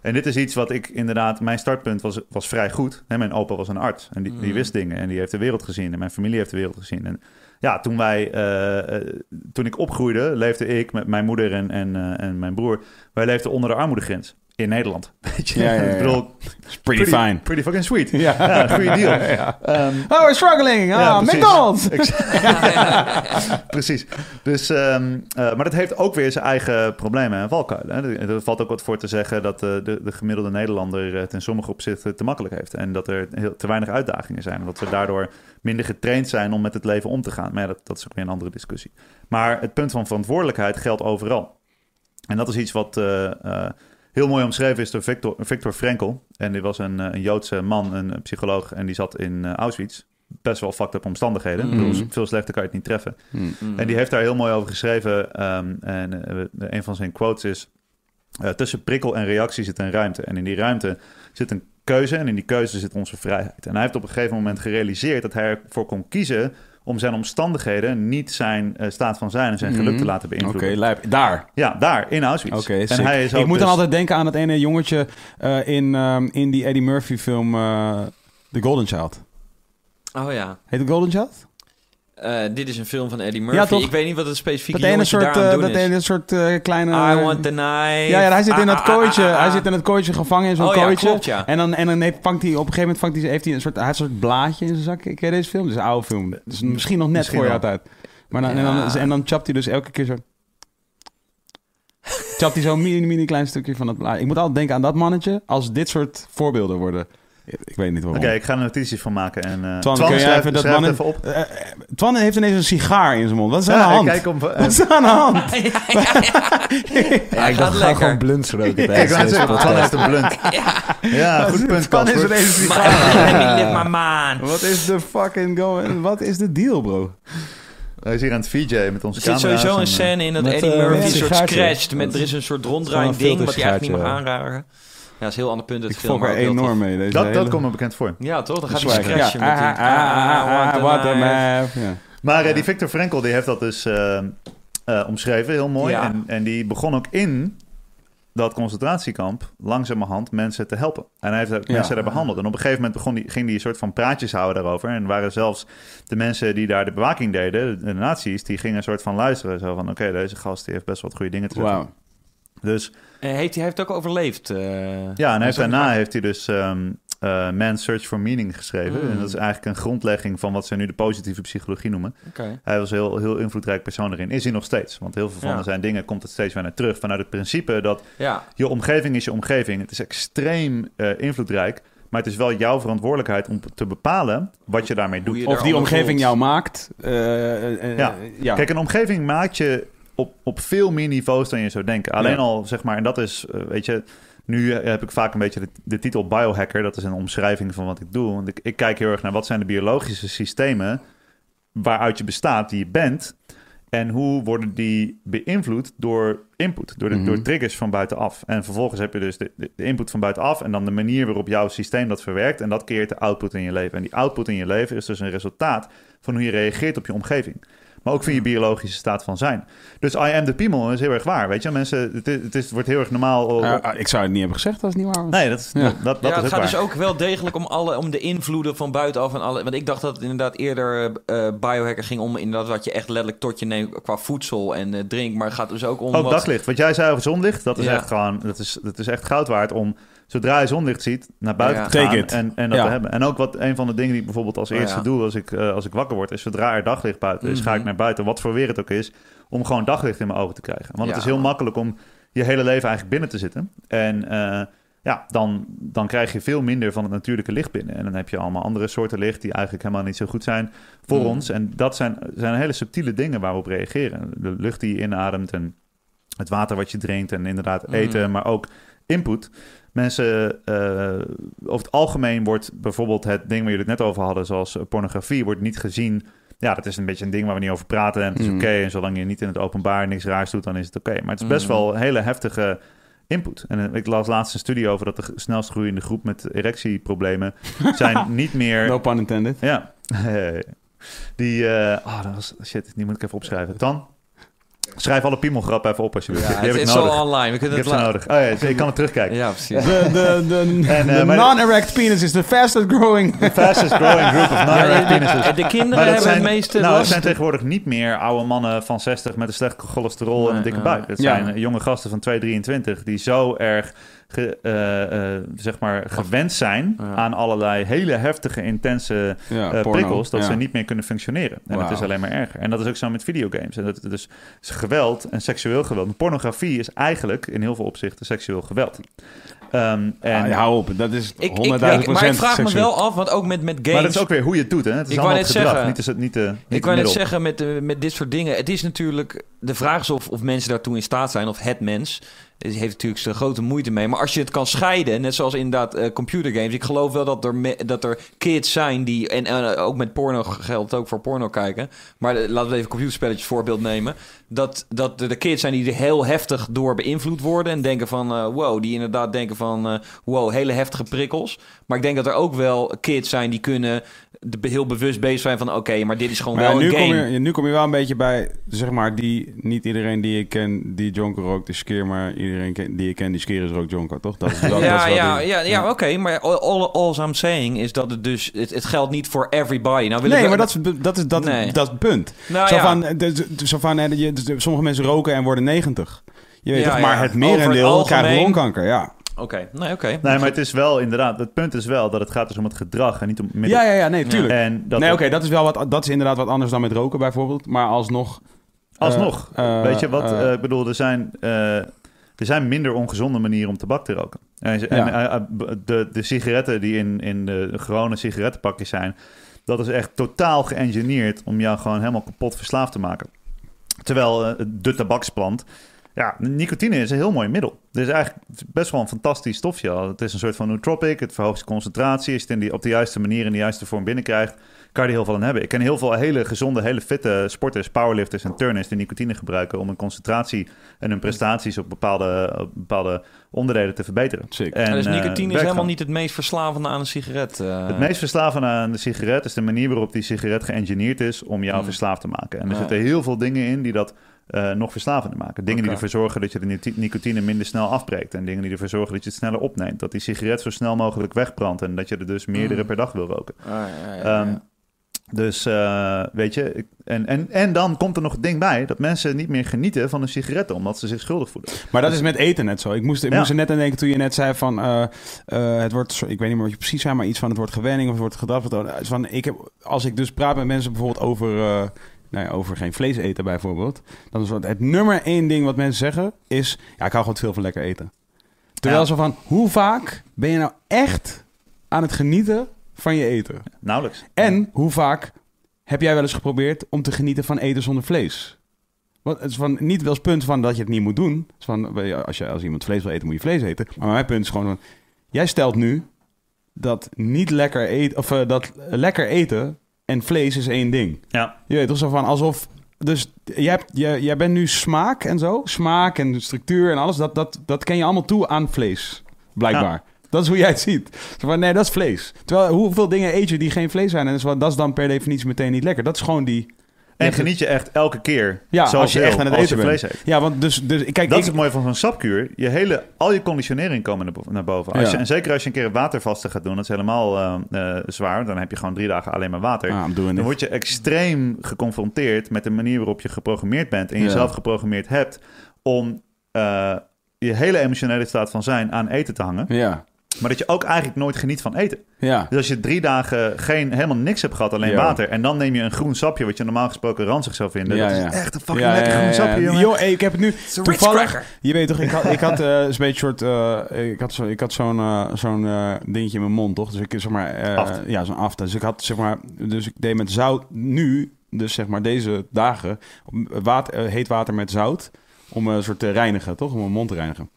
En dit is iets wat ik inderdaad, mijn startpunt was, was vrij goed. Hè, mijn opa was een arts en die, die Mhm. wist dingen en die heeft de wereld gezien en mijn familie heeft de wereld gezien. En ja, toen wij, eh, eh, toen ik opgroeide, leefde ik met mijn moeder en, en, eh, en mijn broer, wij leefden onder de armoedegrens in Nederland. Weet je? Ja, ja, ja, Ik bedoel, It's pretty, fine. Pretty fucking sweet. Ja, Ja, goede deal. Ehm, Oh, we're struggling. Ah, Ja, precies. McDonald's. Precies. Dus, ehm, eh, maar dat heeft ook weer zijn eigen problemen en valkuilen. Hè. Er, er valt ook wat voor te zeggen dat eh, de, de gemiddelde Nederlander het in sommige opzichten te makkelijk heeft. En dat er heel, te weinig uitdagingen zijn. En dat we daardoor minder getraind zijn om met het leven om te gaan. Maar ja, dat, dat is ook weer een andere discussie. Maar het punt van verantwoordelijkheid geldt overal. En dat is iets wat eh, eh, heel mooi omschreven is door Victor, Victor Frankl. En die was een, eh, een Joodse man, een, psycholoog. En die zat in eh, Auschwitz. Best wel fucked up omstandigheden. Bedoel, Mhm. veel slechter kan je het niet treffen. Hmm. Mm. En die heeft daar heel mooi over geschreven. ehm, en eh, een van zijn quotes is... eh, tussen prikkel en reactie zit een ruimte. En in die ruimte zit een keuze. En in die keuze zit onze vrijheid. En hij heeft op een gegeven moment gerealiseerd... dat hij ervoor kon kiezen om zijn omstandigheden... niet zijn eh, staat van zijn en zijn geluk Mhm. te laten Oké, beïnvloeden. lijp. Daar. Ja, daar, in Auschwitz. Oké, en hij is ook Ik moet dus- dan altijd denken aan het ene jongetje eh, in, ehm, in die Eddie Murphy film eh, The Golden Child. Oh ja. Heet het Golden Child? Eh, dit is een film van Eddie Murphy. Ja? Ik weet niet wat het specifieke Dat ene soort, doen dat is. ene soort eh, kleine... I want the knife. ja, ja, hij zit in dat Ah, ah, kooitje. ah, ah, Hij ah. zit in het kooitje gevangen in zo'n Oh ja, kooitje. klopt, ja. En dan, en dan heeft, vangt hij op een gegeven moment vangt hij, heeft hij een soort, hij heeft een soort blaadje in zijn zak. Ik ken deze film. Het is een oude film. Dus misschien nog net Misschien voor je uit. Maar dan, en, dan, en dan chapt hij dus elke keer zo... chapt hij zo'n mini, mini klein stukje van het blaadje. Ik moet altijd denken aan dat mannetje als dit soort voorbeelden worden. Ik weet niet waarom. Oké, ik ga er notities van maken. En, eh Twan, Twan, kun jij even dat schrijf man het in- even op. Eh, eh, Twan heeft ineens een sigaar in zijn mond. Wat is aan Ja, de hand? kijk om, Wat is aan de hand? Ja, ik gaat dacht, ga lekker. gewoon blunts roken ik zeggen, Twan heeft een blunt. Ja, goed punt, Twan is ineens een Maar, sigaar. Man. Wat is de fucking going? Wat is de deal, bro? Hij is hier aan het VJ met onze Er zit sowieso en, een scène in dat Eddie Murphy een een soort scratcht. Met, er is een soort ronddraaiend een ding wat je eigenlijk niet mag aanraken. Ja, dat is een heel ander punt Ik er ook heel enorm mee. Deze Dat, hele- dat komt me bekend voor. Ja, toch? Dan gaat hij Ja, met die... ah, ah, ah, ah, what a knife. map. Ja. Maar die Victor Frankl die heeft dat dus eh, eh, omschreven, heel mooi. Ja. En, en die begon ook in dat concentratiekamp langzamerhand mensen te helpen. En hij heeft Ja. mensen daar behandeld. En op een gegeven moment begon die, ging hij een soort van praatjes houden daarover. En waren zelfs de mensen die daar de bewaking deden, de nazi's, die gingen een soort van luisteren. Zo van, oké, deze gast die heeft best wat goede dingen te zeggen. Dus heeft, hij heeft ook overleefd. eh, ja, en hij heeft, daarna heeft hij dus ehm eh, Man's Search for Meaning geschreven. Mm. En dat is eigenlijk een grondlegging van wat ze nu de positieve psychologie noemen. Oké. Hij was een heel, heel invloedrijk persoon erin. Is hij nog steeds. Want heel veel van Ja. zijn dingen komt het steeds weer naar terug. Vanuit het principe dat Ja, je omgeving is je omgeving. Het is extreem eh, invloedrijk. Maar het is wel jouw verantwoordelijkheid om te bepalen wat je daarmee doet. Je Of die omgeving voelt. jou maakt. eh, eh, eh, Ja. ja. Kijk, een omgeving maakt je op, op veel meer niveaus dan je zou denken. Alleen Ja. al, zeg maar, en dat is, eh, weet je... Nu eh, heb ik vaak een beetje de, de titel biohacker. Dat is een omschrijving van wat ik doe. Want ik, ik kijk heel erg naar wat zijn de biologische systemen... waaruit je bestaat, die je bent... En hoe worden die beïnvloed door input, door, de, Mhm. door triggers van buitenaf? En vervolgens heb je dus de, de, de input van buitenaf en dan de manier waarop jouw systeem dat verwerkt. En dat creëert de output in je leven. En die output in je leven is dus een resultaat van hoe je reageert op je omgeving. Maar ook van je biologische staat van zijn. Dus I am the piemel is heel erg waar, weet je. Mensen, het, is, het, is, het wordt heel erg normaal... om- Ja, ik zou het niet hebben gezegd als het niet waar was. nee, dat, is, Ja. dat, dat ja, is het gaat waar. dus ook wel degelijk om, alle, om de invloeden van buitenaf en alle. Want ik dacht dat het inderdaad eerder eh biohacker ging om inderdaad wat je echt letterlijk tot je neemt qua voedsel en eh, drink. Maar het gaat dus ook om. Ook wat, daglicht. Wat jij zei over zonlicht, dat is Ja. echt gewoon, dat is, dat is echt goud waard om zodra je zonlicht ziet, naar buiten Ja. te gaan en, en dat Ja. te hebben. En ook wat een van de dingen die ik bijvoorbeeld als Oh, eerste ja. doe als ik, eh, als ik wakker word, is zodra er daglicht buiten is, ga ik Mhm. naar buiten, wat voor weer het ook is, om gewoon daglicht in mijn ogen te krijgen. Want het is heel makkelijk om je hele leven eigenlijk binnen te zitten. En eh, ja, dan, dan krijg je veel minder van het natuurlijke licht binnen. En dan heb je allemaal andere soorten licht die eigenlijk helemaal niet zo goed zijn voor Mhm. ons. En dat zijn, zijn hele subtiele dingen waarop reageren. De lucht die je inademt en het water wat je drinkt en inderdaad Mhm. eten, maar ook input. Mensen, eh, over het algemeen wordt bijvoorbeeld het ding waar jullie het net over hadden, zoals pornografie, wordt niet gezien. Ja, dat is een beetje een ding waar we niet over praten en het is Mhm. oké. En zolang je niet in het openbaar niks raars doet, dan is het oké. Maar het is best Mhm. wel een hele heftige input. En eh, ik las laatst een studie over dat de snelst groeiende groep met erectieproblemen zijn niet meer... No pun intended. Ja. Die, eh oh, dat was, shit, die moet ik even opschrijven. Tan, schrijf alle piemelgrappen even op alsjeblieft. Ja, die heb het ik is zo nodig. online. We Ik kunnen heb het nodig. Oh ja, ik kan het terugkijken. Ja, precies. De, de, de, En, eh, de non-erect penis is the fastest growing. The fastest growing group of non-erect penises. En de kinderen hebben zijn, het meeste nou, het zijn tegenwoordig niet meer oude mannen van 60 met een slecht cholesterol en een dikke buik. Het zijn eh, jonge gasten van 223 die zo erg ge- eh, eh, zeg maar gewend zijn Ja. aan allerlei hele heftige, intense Ja, eh, prikkels, dat Ja. ze niet meer kunnen functioneren. En het is alleen maar erger. En dat is ook zo met videogames. En dat dus is geweld en seksueel geweld. Pornografie is eigenlijk in heel veel opzichten seksueel geweld. Ehm, en, Ah, ja, hou op, dat is 100.000 Ik, ik, ik, maar ik vraag me wel af, want ook met, met games... maar dat is ook weer hoe je het doet. Hè? Het is Ik allemaal wou het net gedrag, zeggen- niet, de, niet, de, niet Ik het wou net zeggen, met, met dit soort dingen... Het is natuurlijk... De vraag is of, of mensen daartoe in staat zijn, of het mens... Heeft natuurlijk zijn grote moeite mee. Maar als je het kan scheiden, net zoals inderdaad eh computergames... Ik geloof wel dat er, dat er kids zijn die... En eh, ook met porno geldt ook voor porno kijken. Maar eh, laten we even computerspelletjes voorbeeld nemen. Dat, dat er de kids zijn die er heel heftig door beïnvloed worden... en denken van, wow, die inderdaad denken van... wow, hele heftige prikkels. Maar ik denk dat er ook wel kids zijn die kunnen... de- heel bewust bezig zijn van... oké, maar dit is gewoon Maar ja, wel nu, een game. kom je, nu kom je wel een beetje bij, zeg maar, die, niet iedereen die ik ken, die jonker rookt, is skeer, maar iedereen ken, die ik ken, die skeer is ook jonker, toch? Dat is, dat, dat is ja, ja, die- ja, ja, oké. maar all, all, I'm saying is dat het dus... Het, het geldt niet voor everybody. Nou, wil Nee, ik maar dat is, dat is, dat, Nee. dat is punt. Nou, zo ja. van, eh, de- de- zo van eh, je, de- sommige mensen roken en worden 90. Je weet Ja, toch, maar ja. het merendeel krijgt longkanker, ja. Oké, nee, oké. Nee, maar het is wel inderdaad... Het punt is wel dat het gaat dus om het gedrag en niet om middel. Ja, ja, ja, nee, tuurlijk. En dat nee, oké, dat is wel wat, dat is inderdaad wat anders dan met roken bijvoorbeeld. Maar alsnog... Alsnog, eh, weet je wat? eh, eh, ik bedoel, er zijn, eh, er zijn minder ongezonde manieren om tabak te roken. En, en, Ja. eh, eh, de, de sigaretten die in, in de gewone sigarettenpakjes zijn... dat is echt totaal geëngineerd om jou gewoon helemaal kapot verslaafd te maken. Terwijl eh, de tabaksplant... Ja, nicotine is een heel mooi middel. Het is eigenlijk best wel een fantastisch stofje. Het is een soort van nootropic. Het verhoogt je concentratie. Als je het in die, op de juiste manier in de juiste vorm binnenkrijgt, kan je er heel veel aan hebben. Ik ken heel veel hele gezonde, hele fitte sporters, powerlifters en turners die nicotine gebruiken om hun concentratie en hun prestaties op bepaalde, op bepaalde onderdelen te verbeteren. Sick. En, dus eh, nicotine is helemaal niet het meest verslavende aan een sigaret. eh. Het meest verslavende aan de sigaret is de manier waarop die sigaret geëngineerd is om jou Mm. verslaafd te maken. En er Ja. zitten heel veel dingen in die dat eh, nog verslavender maken. Dingen die ervoor zorgen dat je de nicotine minder snel afbreekt. En dingen die ervoor zorgen dat je het sneller opneemt. Dat die sigaret zo snel mogelijk wegbrandt. En dat je er dus meerdere Mm. per dag wil roken. Ah, ja, ja, ja. Ehm, dus eh, weet je, ik- en, en, en dan komt er nog het ding bij dat mensen niet meer genieten van een sigaretten omdat ze zich schuldig voelen. Maar dat is met eten net zo. Ik moest, ik Ja. moest er net aan denken toen je net zei van... eh, eh, het wordt, ik weet niet meer wat je precies zei... maar iets van het wordt gewenning of het wordt gedrag. wat- Van, ik heb, als ik dus praat met mensen bijvoorbeeld over... eh, nou ja, over geen vlees eten bijvoorbeeld... dan is wat, het nummer één ding wat mensen zeggen is... ja, ik hou gewoon veel van lekker eten. Terwijl Ja. zo van, hoe vaak ben je nou echt aan het genieten van je eten? Nauwelijks. En hoe vaak heb jij wel eens geprobeerd om te genieten van eten zonder vlees? Want het is van, niet wel eens punt van dat je het niet moet doen. Het is van, als, je, als iemand vlees wil eten, moet je vlees eten. Maar mijn punt is gewoon van, jij stelt nu dat niet lekker eten, of eh, dat lekker eten en vlees is één ding. Ja, Je weet toch zo van, alsof, dus jij, hebt, jij, jij bent nu smaak en zo, smaak en structuur en alles, dat, dat, dat ken je allemaal toe aan vlees, blijkbaar. Dat is hoe jij het ziet. Zo van, nee, dat is vlees. Terwijl, hoeveel dingen eet je die geen vlees zijn? En dat is, dat is dan per definitie meteen niet lekker. Dat is gewoon die... En geniet je echt elke keer. Ja, zoals als je echt aan het eten bent. vlees eet. Ja, want dus, dus kijk, Dat ik, is het mooie van zo'n sapkuur. Je hele, al je conditionering komen naar bo- naar boven. Als Ja. je, en zeker als je een keer watervasten gaat doen, dat is helemaal eh, eh, zwaar. Dan heb je gewoon drie dagen alleen maar water. Ah, Dan word je extreem geconfronteerd met de manier waarop je geprogrammeerd bent en Ja. jezelf geprogrammeerd hebt om eh, je hele emotionele staat van zijn aan eten te hangen. Ja, Maar dat je ook eigenlijk nooit geniet van eten. ja. Dus als je drie dagen geen, helemaal niks hebt gehad, alleen Ja. water. En dan neem je een groen sapje, wat je normaal gesproken ranzig zou vinden. Ja, dat is echt een fucking lekker groen sapje, ja. jongen. Hey, ik heb het nu toevallig. Je weet toch, ik had, ik had eh, een beetje soort, eh, ik had, zo, ik had zo'n eh, zo'n dingetje in mijn mond, toch? Dus ik zeg maar, Aft. ja, zo'n afte. Dus ik had zeg maar, dus ik deed met zout nu, dus zeg maar deze dagen, water, heet water met zout om een soort te reinigen, toch? Om mijn mond te reinigen.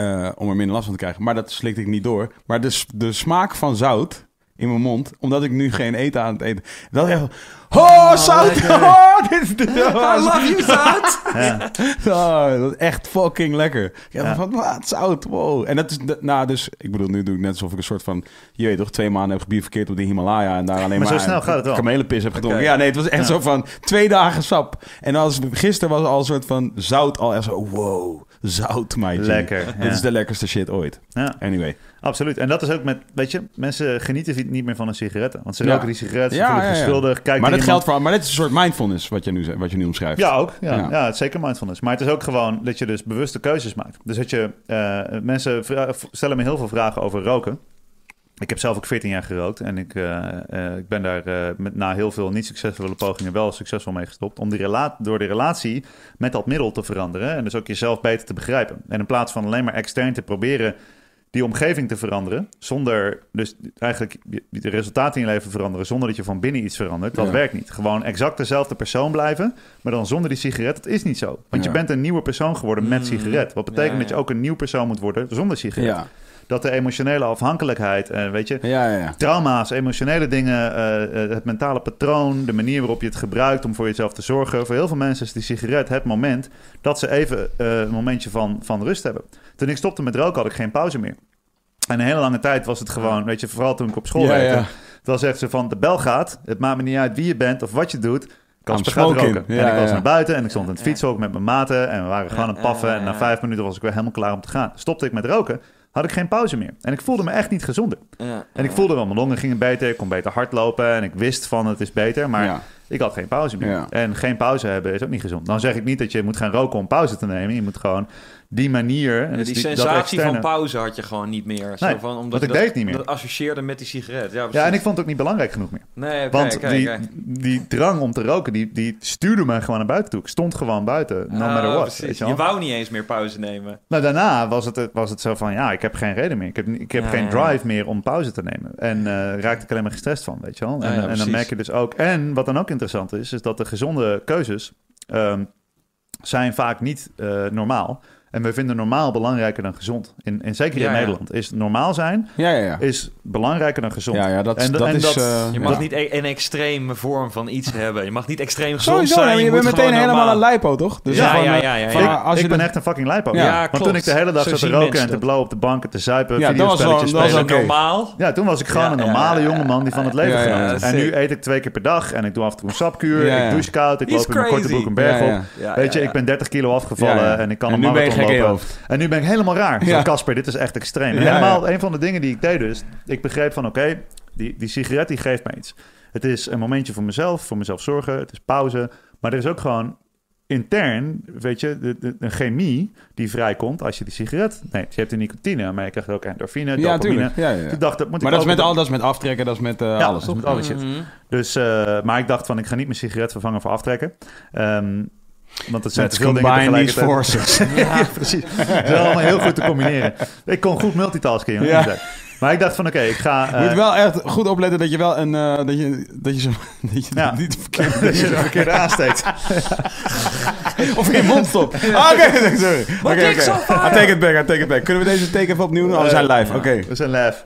Eh, om er minder last van te krijgen. Maar dat slikte ik niet door. Maar de, de smaak van zout in mijn mond, omdat ik nu geen eten aan het eten. Dat echt. Oh, zout! Oh, dit is de. I love you, zout! Ja. Oh, dat is echt fucking lekker. Ja, Ja. van wat zout, wow. En dat is, nou dus, ik bedoel, nu doe ik net alsof ik een soort van, je weet toch, twee maanden heb gebivakkeerd op de Himalaya en daar alleen maar, Maar zo snel gaat het wel. kamelenpis heb gedronken. Ja, nee, het was echt Ja. zo van twee dagen sap. En als, gisteren was al een soort van zout al echt zo, wow, zout, meidje. Lekker, is de lekkerste shit ooit. Ja, Anyway. absoluut. En dat is ook met, weet je, mensen genieten niet meer van een sigaret. Want ze roken die sigaret, ze voelen zich schuldig. Kijk Maar dat geldt voor, maar dit is een soort mindfulness wat je nu, wat je nu omschrijft. Ja, ook. Ja, Ja. het is zeker mindfulness. Maar het is ook gewoon dat je dus bewuste keuzes maakt. Dus dat je... eh, mensen stellen me heel veel vragen over roken. Ik heb zelf ook 14 jaar gerookt. En ik, eh, eh, ik ben daar eh, met, na heel veel niet succesvolle pogingen wel succesvol mee gestopt. Om die rela door de relatie met dat middel te veranderen. En dus ook jezelf beter te begrijpen. En in plaats van alleen maar extern te proberen die omgeving te veranderen. Zonder dus eigenlijk de resultaten in je leven veranderen. Zonder dat je van binnen iets verandert. Dat Ja. werkt niet. Gewoon exact dezelfde persoon blijven. Maar dan zonder die sigaret. Dat is niet zo. Want Ja. je bent een nieuwe persoon geworden met Mm. sigaret. Wat betekent Ja, dat je ook een nieuw persoon moet worden zonder sigaret. Dat de emotionele afhankelijkheid, eh, weet je, ja, ja. ja. trauma's, emotionele dingen, eh, eh, het mentale patroon, de manier waarop je het gebruikt om voor jezelf te zorgen. Voor heel veel mensen is die sigaret het moment dat ze even eh, een momentje van, van rust hebben. Toen ik stopte met roken had ik geen pauze meer. En een hele lange tijd was het gewoon, weet je, vooral toen ik op school Ja, werkte. ja. Dan zegt ze van, de bel gaat, het maakt me niet uit wie je bent of wat je doet. Kasper gaat smoking. roken. Ja, en ik was ja. naar buiten en ik stond in het fietshok met mijn maten en we waren gewoon aan het paffen. Ja, En na vijf minuten was ik weer helemaal klaar om te gaan. Stopte ik met roken, had ik geen pauze meer. En ik voelde me echt niet gezonder. Ja. En ik voelde wel, mijn longen gingen beter, ik kon beter hardlopen en ik wist van het is beter, maar Ja. ik had geen pauze meer. Ja. En geen pauze hebben is ook niet gezond. Dan zeg ik niet dat je moet gaan roken om pauze te nemen. Je moet gewoon die manier... en Ja, dus die sensatie externe- van pauze had je gewoon niet meer. Zo Nee, van, omdat ik dat, deed het niet meer. Dat associeerde met die sigaret. Ja, en ik vond het ook niet belangrijk genoeg meer. Nee, oké, Want die, die drang om te roken, die, die stuurde me gewoon naar buiten toe. Ik stond gewoon buiten, no Ah, matter what. weet je wou niet eens meer pauze nemen. Nou, daarna was het, was het zo van, ja, ik heb geen reden meer. Ik heb, ik heb Ja, geen drive meer om pauze te nemen. En eh raakte ik alleen maar gestrest van, weet je wel. En, Ja, ja, en dan merk je dus ook... En wat dan ook interessant is, is dat de gezonde keuzes ehm, zijn vaak niet eh, normaal. En we vinden normaal belangrijker dan gezond. In, en zeker Ja, in ja. Nederland is normaal zijn Ja, ja, ja. is belangrijker dan gezond. Ja, ja, dat, En dat- en is... dat- eh, Je mag ja. niet e- een extreme vorm van iets hebben. Je mag niet extreem gezond Sowieso, zijn. je, moet bent meteen gewoon helemaal normaal. een lipo, toch? Dus Ja, eh, ja, ja, van, ja. als ik je ben de- echt een fucking lijpo. Ja, Want klopt. toen ik de hele dag Zo zat te roken en te blowen op de banken, te zuipen, Ja, dat was wel- dat was normaal? Ja, toen was ik gewoon een normale jongeman die van het leven genoot. en nu eet ik twee keer per dag en ik doe af en toe een sapkuur, ik douche koud, ik loop in mijn korte broek een berg op. Weet je, ik ben 30 kilo afgevallen en ik kan En een ben je marathon gek in je lopen. hoofd. En nu ben ik helemaal raar. Ja. Casper, dit is echt extreem. En helemaal, ja. een van de dingen die ik deed dus, ik begreep van oké, die, die sigaret die geeft mij iets. Het is een momentje voor mezelf, voor mezelf zorgen, het is pauze. Maar er is ook gewoon intern, weet je, de, de, een chemie die vrijkomt als je die sigaret neemt. Je hebt de nicotine, maar je krijgt ook endorfine, Ja, dopamine. Ja, ja, ja. Dacht, dat moet Maar ik dat is, met al, dat is met aftrekken, dat is met eh, Ja, alles, dat is toch? met alles. shit. Mhm. Dus, eh, maar ik dacht van, ik ga niet mijn sigaret vervangen voor aftrekken. Ehm, want het zijn te veel dingen combine these tegelijkertijd. forces. ja, precies. Het is allemaal heel goed te combineren. Ik kon goed multitasken, jongen. Ja. Maar ik dacht van, oké, ik ga... Je moet eh, wel echt goed opletten dat je wel een... eh, dat je, dat je, zo, dat je Ja. niet verkeerd... dat je de verkeerde aansteekt. Of in je mond stopt. Ah, Oké, sorry. Oké, zo I take it back, I take it back. Kunnen we deze take even opnieuw doen? Oh, we zijn live, Ja, oké. We zijn live.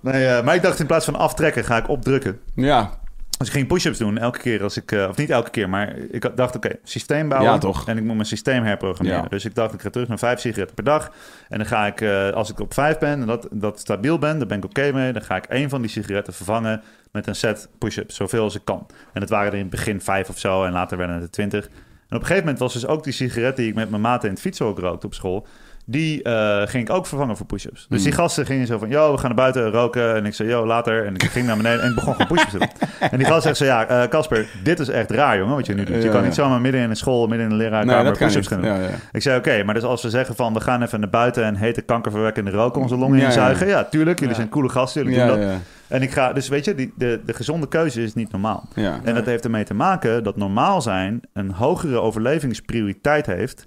Nee, eh, maar ik dacht in plaats van aftrekken ga ik opdrukken. Ja. Dus ik ging push-ups doen elke keer als ik... eh, of niet elke keer, maar ik dacht, oké, systeem bouwen. Ja, toch? En ik moet mijn systeem herprogrammeren. Ja. Dus ik dacht, ik ga terug naar vijf sigaretten per dag. En dan ga ik, eh, als ik op vijf ben en dat, dat stabiel ben, daar ben ik oké mee. Dan ga ik één van die sigaretten vervangen met een set push-ups. Zoveel als ik kan. En dat waren er in het begin vijf of zo. En later werden het twintig. En op een gegeven moment was dus ook die sigaret die ik met mijn maten in het fietshok rookte op school. Die eh, ging ik ook vervangen voor push-ups. Dus die Mm. gasten gingen zo van, yo, we gaan naar buiten roken. En ik zei, yo, later. En ik ging naar beneden en ik begon gewoon push-ups te doen. En die gast zegt zo, ja, eh, Casper, dit is echt raar, jongen, wat je nu doet. Je kan ja. niet zomaar midden in een school, midden in een Nee, leraarkamer kan push-ups gaan doen. Ja. Ik zei, oké, maar dus als we zeggen van, we gaan even naar buiten en hete kankerverwekkende rook onze longen inzuigen. Ja, tuurlijk, jullie zijn coole gasten, jullie doen dat. En ik ga, dus weet je, die, de, de gezonde keuze is niet normaal. En dat heeft ermee te maken dat normaal zijn een hogere overlevingsprioriteit heeft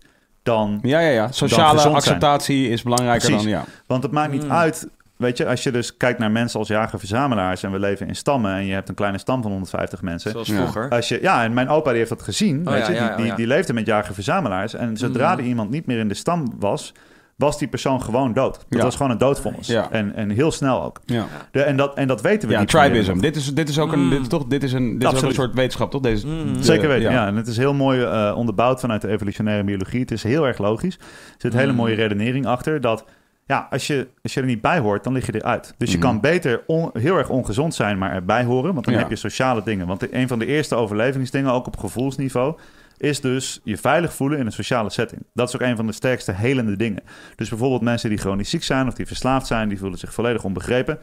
dan Ja, ja, ja. Sociale zijn. acceptatie is belangrijker Precies. dan... Ja. Want het maakt niet Mm. uit. Weet je, als je dus kijkt naar mensen als jager-verzamelaars en we leven in stammen en je hebt een kleine stam van 150 mensen. Zoals Ja. vroeger. Als je, ja, en mijn opa die heeft dat gezien. Oh, weet ja, je, ja, die, oh, die, ja. die leefde met jager-verzamelaars. En zodra Mm. er iemand niet meer in de stam was, was die persoon gewoon dood. Dat Ja. was gewoon een doodvonnis. Ja. En, en heel snel ook. Ja, De, en, dat, en dat weten we ja niet. tribism. Dit is, dit is ook een, Mm. dit is toch, dit is een, dit is een soort wetenschap, toch? Deze, Mm. de- Zeker weten, ja. En het is heel mooi eh, onderbouwd vanuit de evolutionaire biologie. Het is heel erg logisch. Er zit een hele Mm. mooie redenering achter dat... Ja, als je, als je er niet bij hoort, dan lig je eruit. Dus je Mhm. kan beter on- heel erg ongezond zijn, maar erbij horen. Want dan Ja. heb je sociale dingen. Want een van de eerste overlevingsdingen, ook op gevoelsniveau... is dus je veilig voelen in een sociale setting. Dat is ook een van de sterkste helende dingen. Dus bijvoorbeeld mensen die chronisch ziek zijn... of die verslaafd zijn, die voelen zich volledig onbegrepen.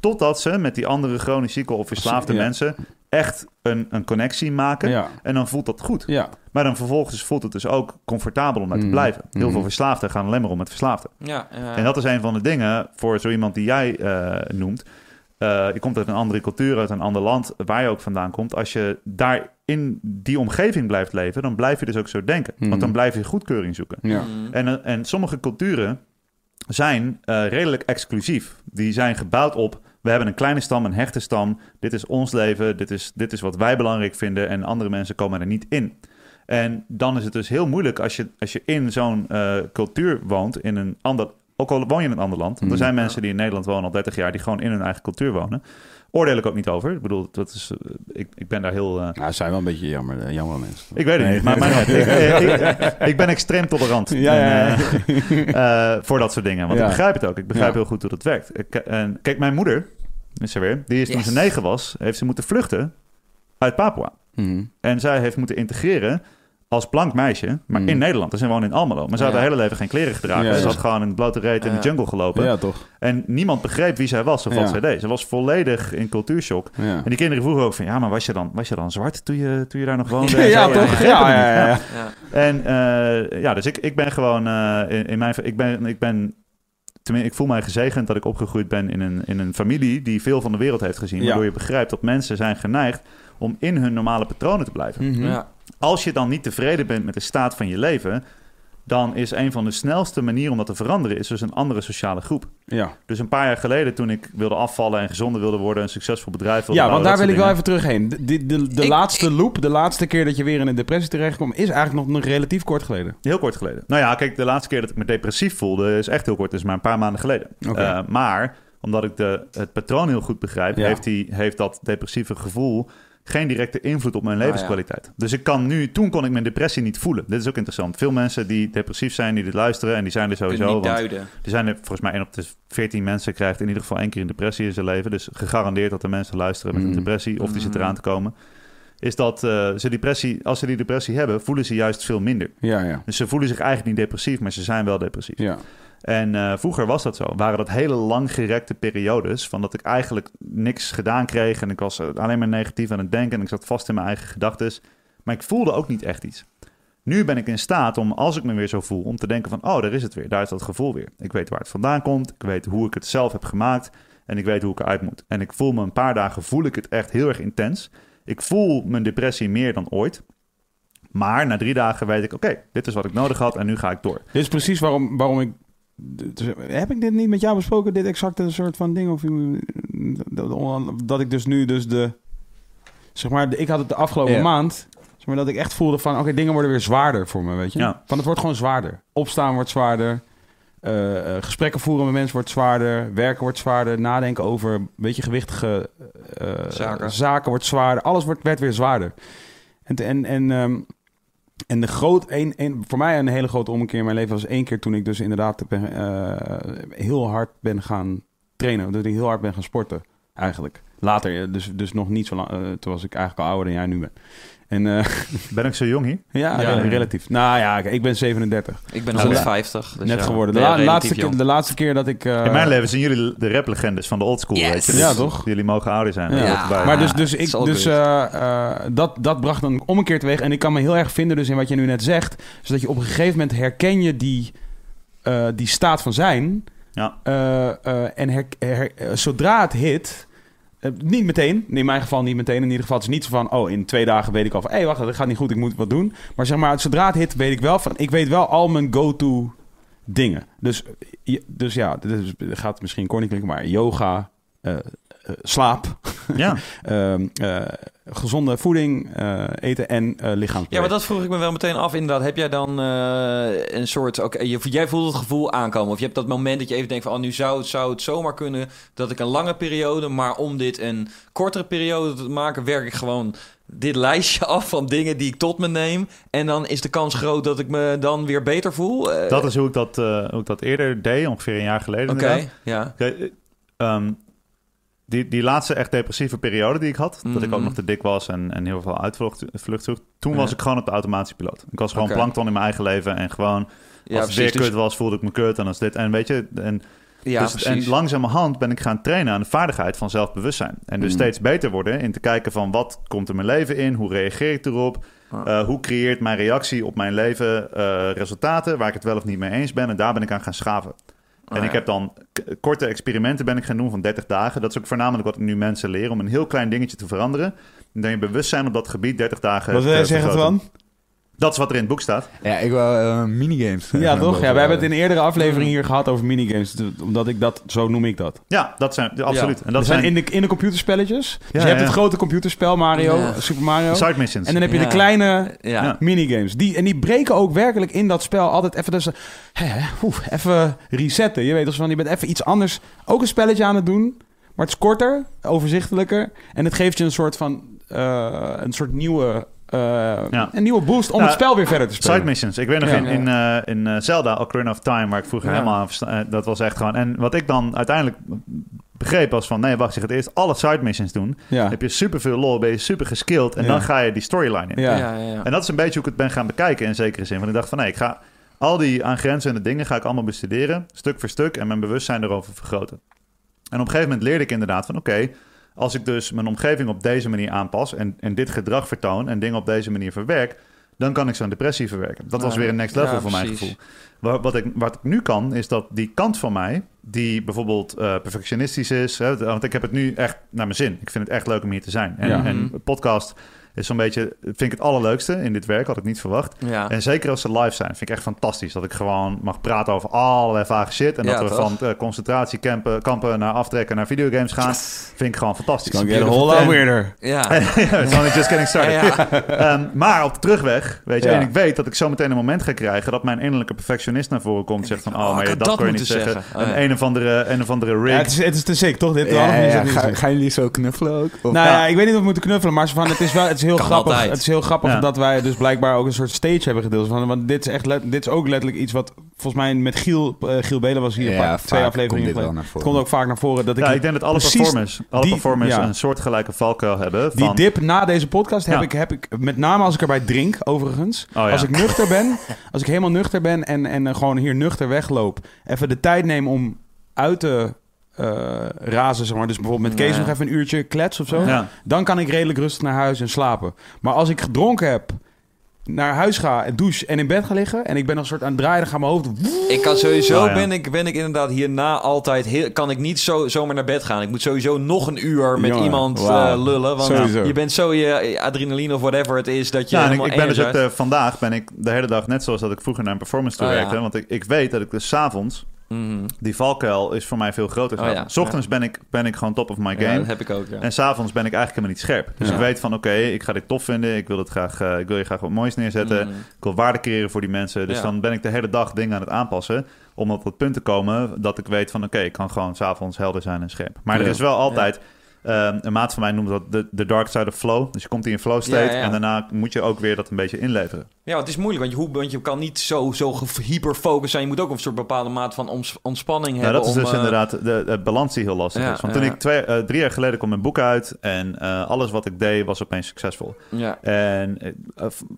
Totdat ze met die andere chronisch zieke of verslaafde Ja. mensen... echt een, een connectie maken. Ja, En dan voelt dat goed. ja. Maar dan vervolgens voelt het dus ook comfortabel om daar te Mm. blijven. Heel Mm. veel verslaafden gaan alleen maar om met verslaafden. Ja. En dat is een van de dingen voor zo iemand die jij eh, noemt. Eh, je komt uit een andere cultuur, uit een ander land, waar je ook vandaan komt. Als je daar in die omgeving blijft leven, dan blijf je dus ook zo denken. Mm. Want dan blijf je goedkeuring zoeken. ja. Mm. En, eh, en sommige culturen zijn eh, redelijk exclusief. Die zijn gebouwd op, we hebben een kleine stam, een hechte stam. Dit is ons leven, dit is, dit is wat wij belangrijk vinden en andere mensen komen er niet in. En dan is het dus heel moeilijk als je, als je in zo'n eh, cultuur woont, in een ander, ook al woon je in een ander land. Want er Mm. zijn mensen die in Nederland wonen al 30 jaar, die gewoon in hun eigen cultuur wonen. Oordeel ik ook niet over. Ik bedoel, dat is, eh, ik, ik ben daar heel... Nou, ze zijn wel een beetje jammer, eh, jammer mensen. ik weet het Nee. niet, maar mijn, ik, ik, ik, ik ben extreem tolerant Ja, ja, ja. En, voor dat soort dingen. Want Ja. ik begrijp het ook. Ik begrijp Ja. heel goed hoe dat werkt. Ik, en, kijk, mijn moeder, is er weer, die is toen Yes. ze negen was, heeft ze moeten vluchten uit Papua. Mhm. En zij heeft moeten integreren als blank meisje, maar Mm. in Nederland. Dus ze woont in Almelo. Maar ze had haar hele leven geen kleren gedragen. Ja, ze ja. had gewoon in blote reet in de jungle gelopen. Ja, toch? En niemand begreep wie zij was of wat Ja. zij deed. Ze was volledig in cultuurshock. Ja, En die kinderen vroegen ook van... ja, maar was je dan, was je dan zwart toen je, toen je daar nog woonde? ja, toch? Ja, het ja, niet. ja, ja. Ja. En eh, ja, dus ik, ik ben gewoon eh, in, in mijn... Ik ben, ik ben tenminste, ik voel mij gezegend dat ik opgegroeid ben in een, in een familie die veel van de wereld heeft gezien. Ja. Waardoor je begrijpt dat mensen zijn geneigd om in hun normale patronen te blijven. Mhm. Ja. Als je dan niet tevreden bent met de staat van je leven, dan is een van de snelste manieren om dat te veranderen, is dus een andere sociale groep. ja. Dus een paar jaar geleden, toen ik wilde afvallen en gezonder wilde worden, een succesvol bedrijf wilde Ja, want daar wil ik wel even terug heen. De, de, de Ik- laatste loop, de laatste keer dat je weer in een depressie terechtkomt, is eigenlijk nog relatief kort geleden. Heel kort geleden. Nou ja, kijk, de laatste keer dat ik me depressief voelde is echt heel kort. Dus maar een paar maanden geleden. Oké. Eh, maar omdat ik de, het patroon heel goed begrijp, Ja. heeft, die, heeft dat depressieve gevoel geen directe invloed op mijn Ah, ja. levenskwaliteit. Dus ik kan nu, toen kon ik mijn depressie niet voelen. Dit is ook interessant. Veel mensen die depressief zijn, die dit luisteren en die zijn er sowieso. niet Want duiden. er zijn er volgens mij één op de 14 mensen krijgt in ieder geval één keer een depressie in zijn leven. Dus gegarandeerd dat er mensen luisteren met een depressie of die zitten Mhm. eraan te komen. Is dat eh, ze depressie, als ze die depressie hebben, voelen ze juist veel minder. Ja, ja. Dus ze voelen zich eigenlijk niet depressief, maar ze zijn wel depressief. Ja. En eh, vroeger was dat zo. Waren dat hele langgerekte periodes van dat ik eigenlijk niks gedaan kreeg en ik was eh, alleen maar negatief aan het denken en ik zat vast in mijn eigen gedachten. Maar ik voelde ook niet echt iets. Nu ben ik in staat om, als ik me weer zo voel, om te denken van, oh, daar is het weer. Daar is dat gevoel weer. Ik weet waar het vandaan komt. Ik weet hoe ik het zelf heb gemaakt. En ik weet hoe ik eruit moet. En ik voel me een paar dagen, voel ik het echt heel erg intens. Ik voel mijn depressie meer dan ooit. Maar na drie dagen weet ik, oké, dit is wat ik nodig had en nu ga ik door. Dit is precies waarom, waarom ik... dus, Heb ik dit niet met jou besproken, dit exacte soort van ding? Of, dat, dat ik dus nu dus de... Zeg maar, de- ik had het de afgelopen maand... Zeg maar, dat ik echt voelde van... Oké, dingen worden weer zwaarder voor me, weet je? Ja. Van het wordt gewoon zwaarder. Opstaan wordt zwaarder. eh, eh, gesprekken voeren met mensen wordt zwaarder. Werken wordt zwaarder. Nadenken over een beetje gewichtige eh, Zaken. zaken wordt zwaarder. Alles wordt, werd weer zwaarder. En, en, en, ehm, en de groot, een, een, voor mij een hele grote ommekeer in mijn leven was één keer toen ik dus inderdaad eh, heel hard ben gaan trainen. Dat ik heel hard ben gaan sporten, eigenlijk. Later, eh, dus, dus nog niet zo lang. eh, toen was ik eigenlijk al ouder dan jij nu bent. En eh, Ben ik zo jong hier? ja, Ja. re- relatief. Nou ja, ik ben 37. Ik ben Nou, 150. Dus net ja, geworden. De, la- laatste keer, de laatste keer dat ik... eh, In mijn leven zijn jullie de raplegendes van de oldschool. Yes. Weet je? Dus Ja, toch? Jullie mogen ouder zijn. Ja. Maar dus, dus, ik, dus eh, eh, dat, dat bracht een ommekeer teweeg. En ik kan me heel erg vinden dus in wat je nu net zegt. Dus dat je op een gegeven moment herken je die, eh, die staat van zijn. Ja. Eh, eh, en her- her- zodra het hit... eh, niet meteen, in mijn geval niet meteen. In ieder geval het is niet zo van... oh, in twee dagen weet ik al van... hé, hey, wacht, dat gaat niet goed, ik moet wat doen. Maar zeg maar, zodra het hit weet ik wel van... ik weet wel al mijn go-to dingen. Dus, eh, dus ja, dit gaat misschien klinken... maar yoga, eh, slaap... ja. Ehm, eh, gezonde voeding eh, eten en eh lichaam. Ja, maar dat vroeg ik me wel meteen af. Inderdaad, heb jij dan eh, een soort... Oké, je- jij voelt het gevoel aankomen. Of je hebt dat moment dat je even denkt van... Oh, nu zou het, zou het zomaar kunnen dat ik een lange periode... maar om dit een kortere periode te maken... werk ik gewoon dit lijstje af van dingen die ik tot me neem. En dan is de kans groot dat ik me dan weer beter voel. Dat is hoe ik dat, eh, hoe ik dat eerder deed, ongeveer een jaar geleden. Oké, ja. Eh, ehm, die, die laatste echt depressieve periode die ik had, dat ik ook Mhm. nog te dik was en, en heel veel uitvlucht vlucht zocht, toen Ja. was ik gewoon op de automatische piloot. Ik was gewoon plankton in mijn eigen leven en gewoon Ja, als het weer kut was, voelde ik me kut en als dit en weet je, en, Ja, dus, precies. en langzamerhand ben ik gaan trainen aan de vaardigheid van zelfbewustzijn en dus Mhm. steeds beter worden in te kijken van wat komt er mijn leven in, hoe reageer ik erop, Ah. eh, hoe creëert mijn reactie op mijn leven eh, resultaten waar ik het wel of niet mee eens ben en daar ben ik aan gaan schaven. En ik ja. heb dan korte experimenten ben ik gaan doen van 30 dagen. Dat is ook voornamelijk wat ik nu mensen leer om een heel klein dingetje te veranderen. En dan je bewustzijn op dat gebied 30 dagen. Wat wil jij zeggen, vergroten. Dat is wat er in het boek staat. Ja, ik wou eh, minigames. Ja, toch? Ja, we hebben het in een eerdere aflevering hier gehad over minigames. Omdat ik dat, zo noem ik dat. Ja, dat zijn absoluut. En Dat zijn zijn in de, in de computerspelletjes. Dus Ja, je hebt ja. het grote computerspel Mario, Ja. Super Mario. side missions. En dan heb je Ja. de kleine minigames. Die, en die breken ook werkelijk in dat spel altijd even... Dus, hè, oef, even resetten. Je weet toch van, je bent even iets anders. Ook een spelletje aan het doen. Maar het is korter, overzichtelijker. En het geeft je een soort van... eh, een soort nieuwe... eh, Ja. Een nieuwe boost om Ja, het spel weer verder te spelen. Side missions. Ik weet nog Ja. in, in, eh, in eh, Zelda, Ocarina of Time, waar ik vroeger Ja. helemaal aan Dat was echt gewoon... En wat ik dan uiteindelijk begreep was van... Nee, wacht, je gaat eerst alle side missions doen. Ja. heb je superveel lol, ben je super geskilled. En Ja. dan ga je die storyline in. Ja. Ja, ja, ja. En dat is een beetje hoe ik het ben gaan bekijken in zekere zin. Want ik dacht van nee, ik ga al die aangrenzende dingen ga ik allemaal bestuderen, stuk voor stuk, en mijn bewustzijn erover vergroten. En op een gegeven moment leerde ik inderdaad van oké, als ik dus mijn omgeving op deze manier aanpas en, en dit gedrag vertoon en dingen op deze manier verwerk, dan kan ik zo'n depressie verwerken. Dat was weer een next level Ja, voor mijn gevoel. Wat, wat, ik, wat ik nu kan, is dat die kant van mij, die bijvoorbeeld eh, perfectionistisch is, hè, want ik heb het nu echt naar mijn zin. Ik vind het echt leuk om hier te zijn. En, Ja. en Mhm. podcast is zo'n beetje, vind ik het allerleukste in dit werk, had ik niet verwacht. Ja. En zeker als ze live zijn, vind ik echt fantastisch. Dat ik gewoon mag praten over allerlei vage shit. En Ja, dat we toch? van eh, concentratiekampen kampen naar aftrekken naar videogames gaan. Vind ik gewoon fantastisch. Kan get a whole lot weirder. Ja. It's only just getting started. Ja, ja. Ehm, maar op de terugweg, weet je, Ja. en ik weet dat ik zo meteen een moment ga krijgen dat mijn innerlijke perfectionist naar voren komt. Zegt van, oh, oh, maar dat dat kon je niet zeggen. zeggen. Oh, een, ja. een of andere, een of andere rig. Ja, het, is, het is te sick, toch? Dit Ja, ja, ja. Ga- gaan jullie zo knuffelen ook? Of- Nou ja. Ja. ik weet niet of we moeten knuffelen, maar van, het is wel, het is heel Kan grappig. altijd. Het is heel grappig Ja. dat wij dus blijkbaar ook een soort stage hebben gedeeld. Van, want dit is echt, let- dit is ook letterlijk iets wat volgens mij met Giel, eh, Giel Belen was hier een paar- ja, twee afleveringen geleden. Het komt ook vaak naar voren dat ik ja, ik denk dat alle precies performers, alle die- performers ja. een soortgelijke valkuil hebben. die Van, dip na deze podcast heb, Ja. ik, heb ik, met name als ik erbij drink, overigens. Oh, ja. Als ik nuchter ben, als ik helemaal nuchter ben en, en gewoon hier nuchter wegloop, even de tijd neem om uit te eh, razen, zeg maar. Dus bijvoorbeeld met Kees Ja. nog even een uurtje klets of zo. ja. Dan kan ik redelijk rustig naar huis en slapen. Maar als ik gedronken heb, naar huis ga en douche en in bed ga liggen... en ik ben nog een soort aan het draaien, dan gaat mijn hoofd... Ik kan sowieso, Oh, ja. ben, ik, ben ik inderdaad hierna altijd, heel, kan ik niet zo, zomaar naar bed gaan. Ik moet sowieso nog een uur met Jongen, iemand eh, lullen. Want Sowieso. je bent zo je adrenaline of whatever het is, dat je Ja, ik, helemaal ik ben dus ook vandaag ben ik de hele dag net zoals dat ik vroeger naar een performance toe Oh, ja. werkte. Want ik, ik weet dat ik dus 's avonds Mhm. Die valkuil is voor mij veel groter. Oh ja, S ochtends ben, ik, ben ik gewoon top of my Ja, game. dat heb ik ook, ja. En s'avonds ben ik eigenlijk helemaal niet scherp. Dus ik weet van, oké, ik ga dit tof vinden. Ik wil, het graag, eh, ik wil je graag wat moois neerzetten. Mhm. Ik wil waarde creëren voor die mensen. Dus dan ben ik de hele dag dingen aan het aanpassen. Om op het punt te komen dat ik weet van... oké, ik kan gewoon s'avonds helder zijn en scherp. Maar er is wel altijd... eh, een maat van mij noemt dat de, de dark side of flow. Dus je komt in een flow state... Ja, ja. en daarna moet je ook weer dat een beetje inleveren. Ja, het is moeilijk, want je, hoe- want je kan niet zo, zo hyperfocus zijn. Je moet ook een soort bepaalde maat van ons- ontspanning Ja, hebben. dat is om, dus eh, inderdaad de, de balans die heel lastig Ja, is. Want toen ik twee, eh, drie jaar geleden kwam mijn boek uit... en eh, alles wat ik deed was opeens succesvol. Ja. En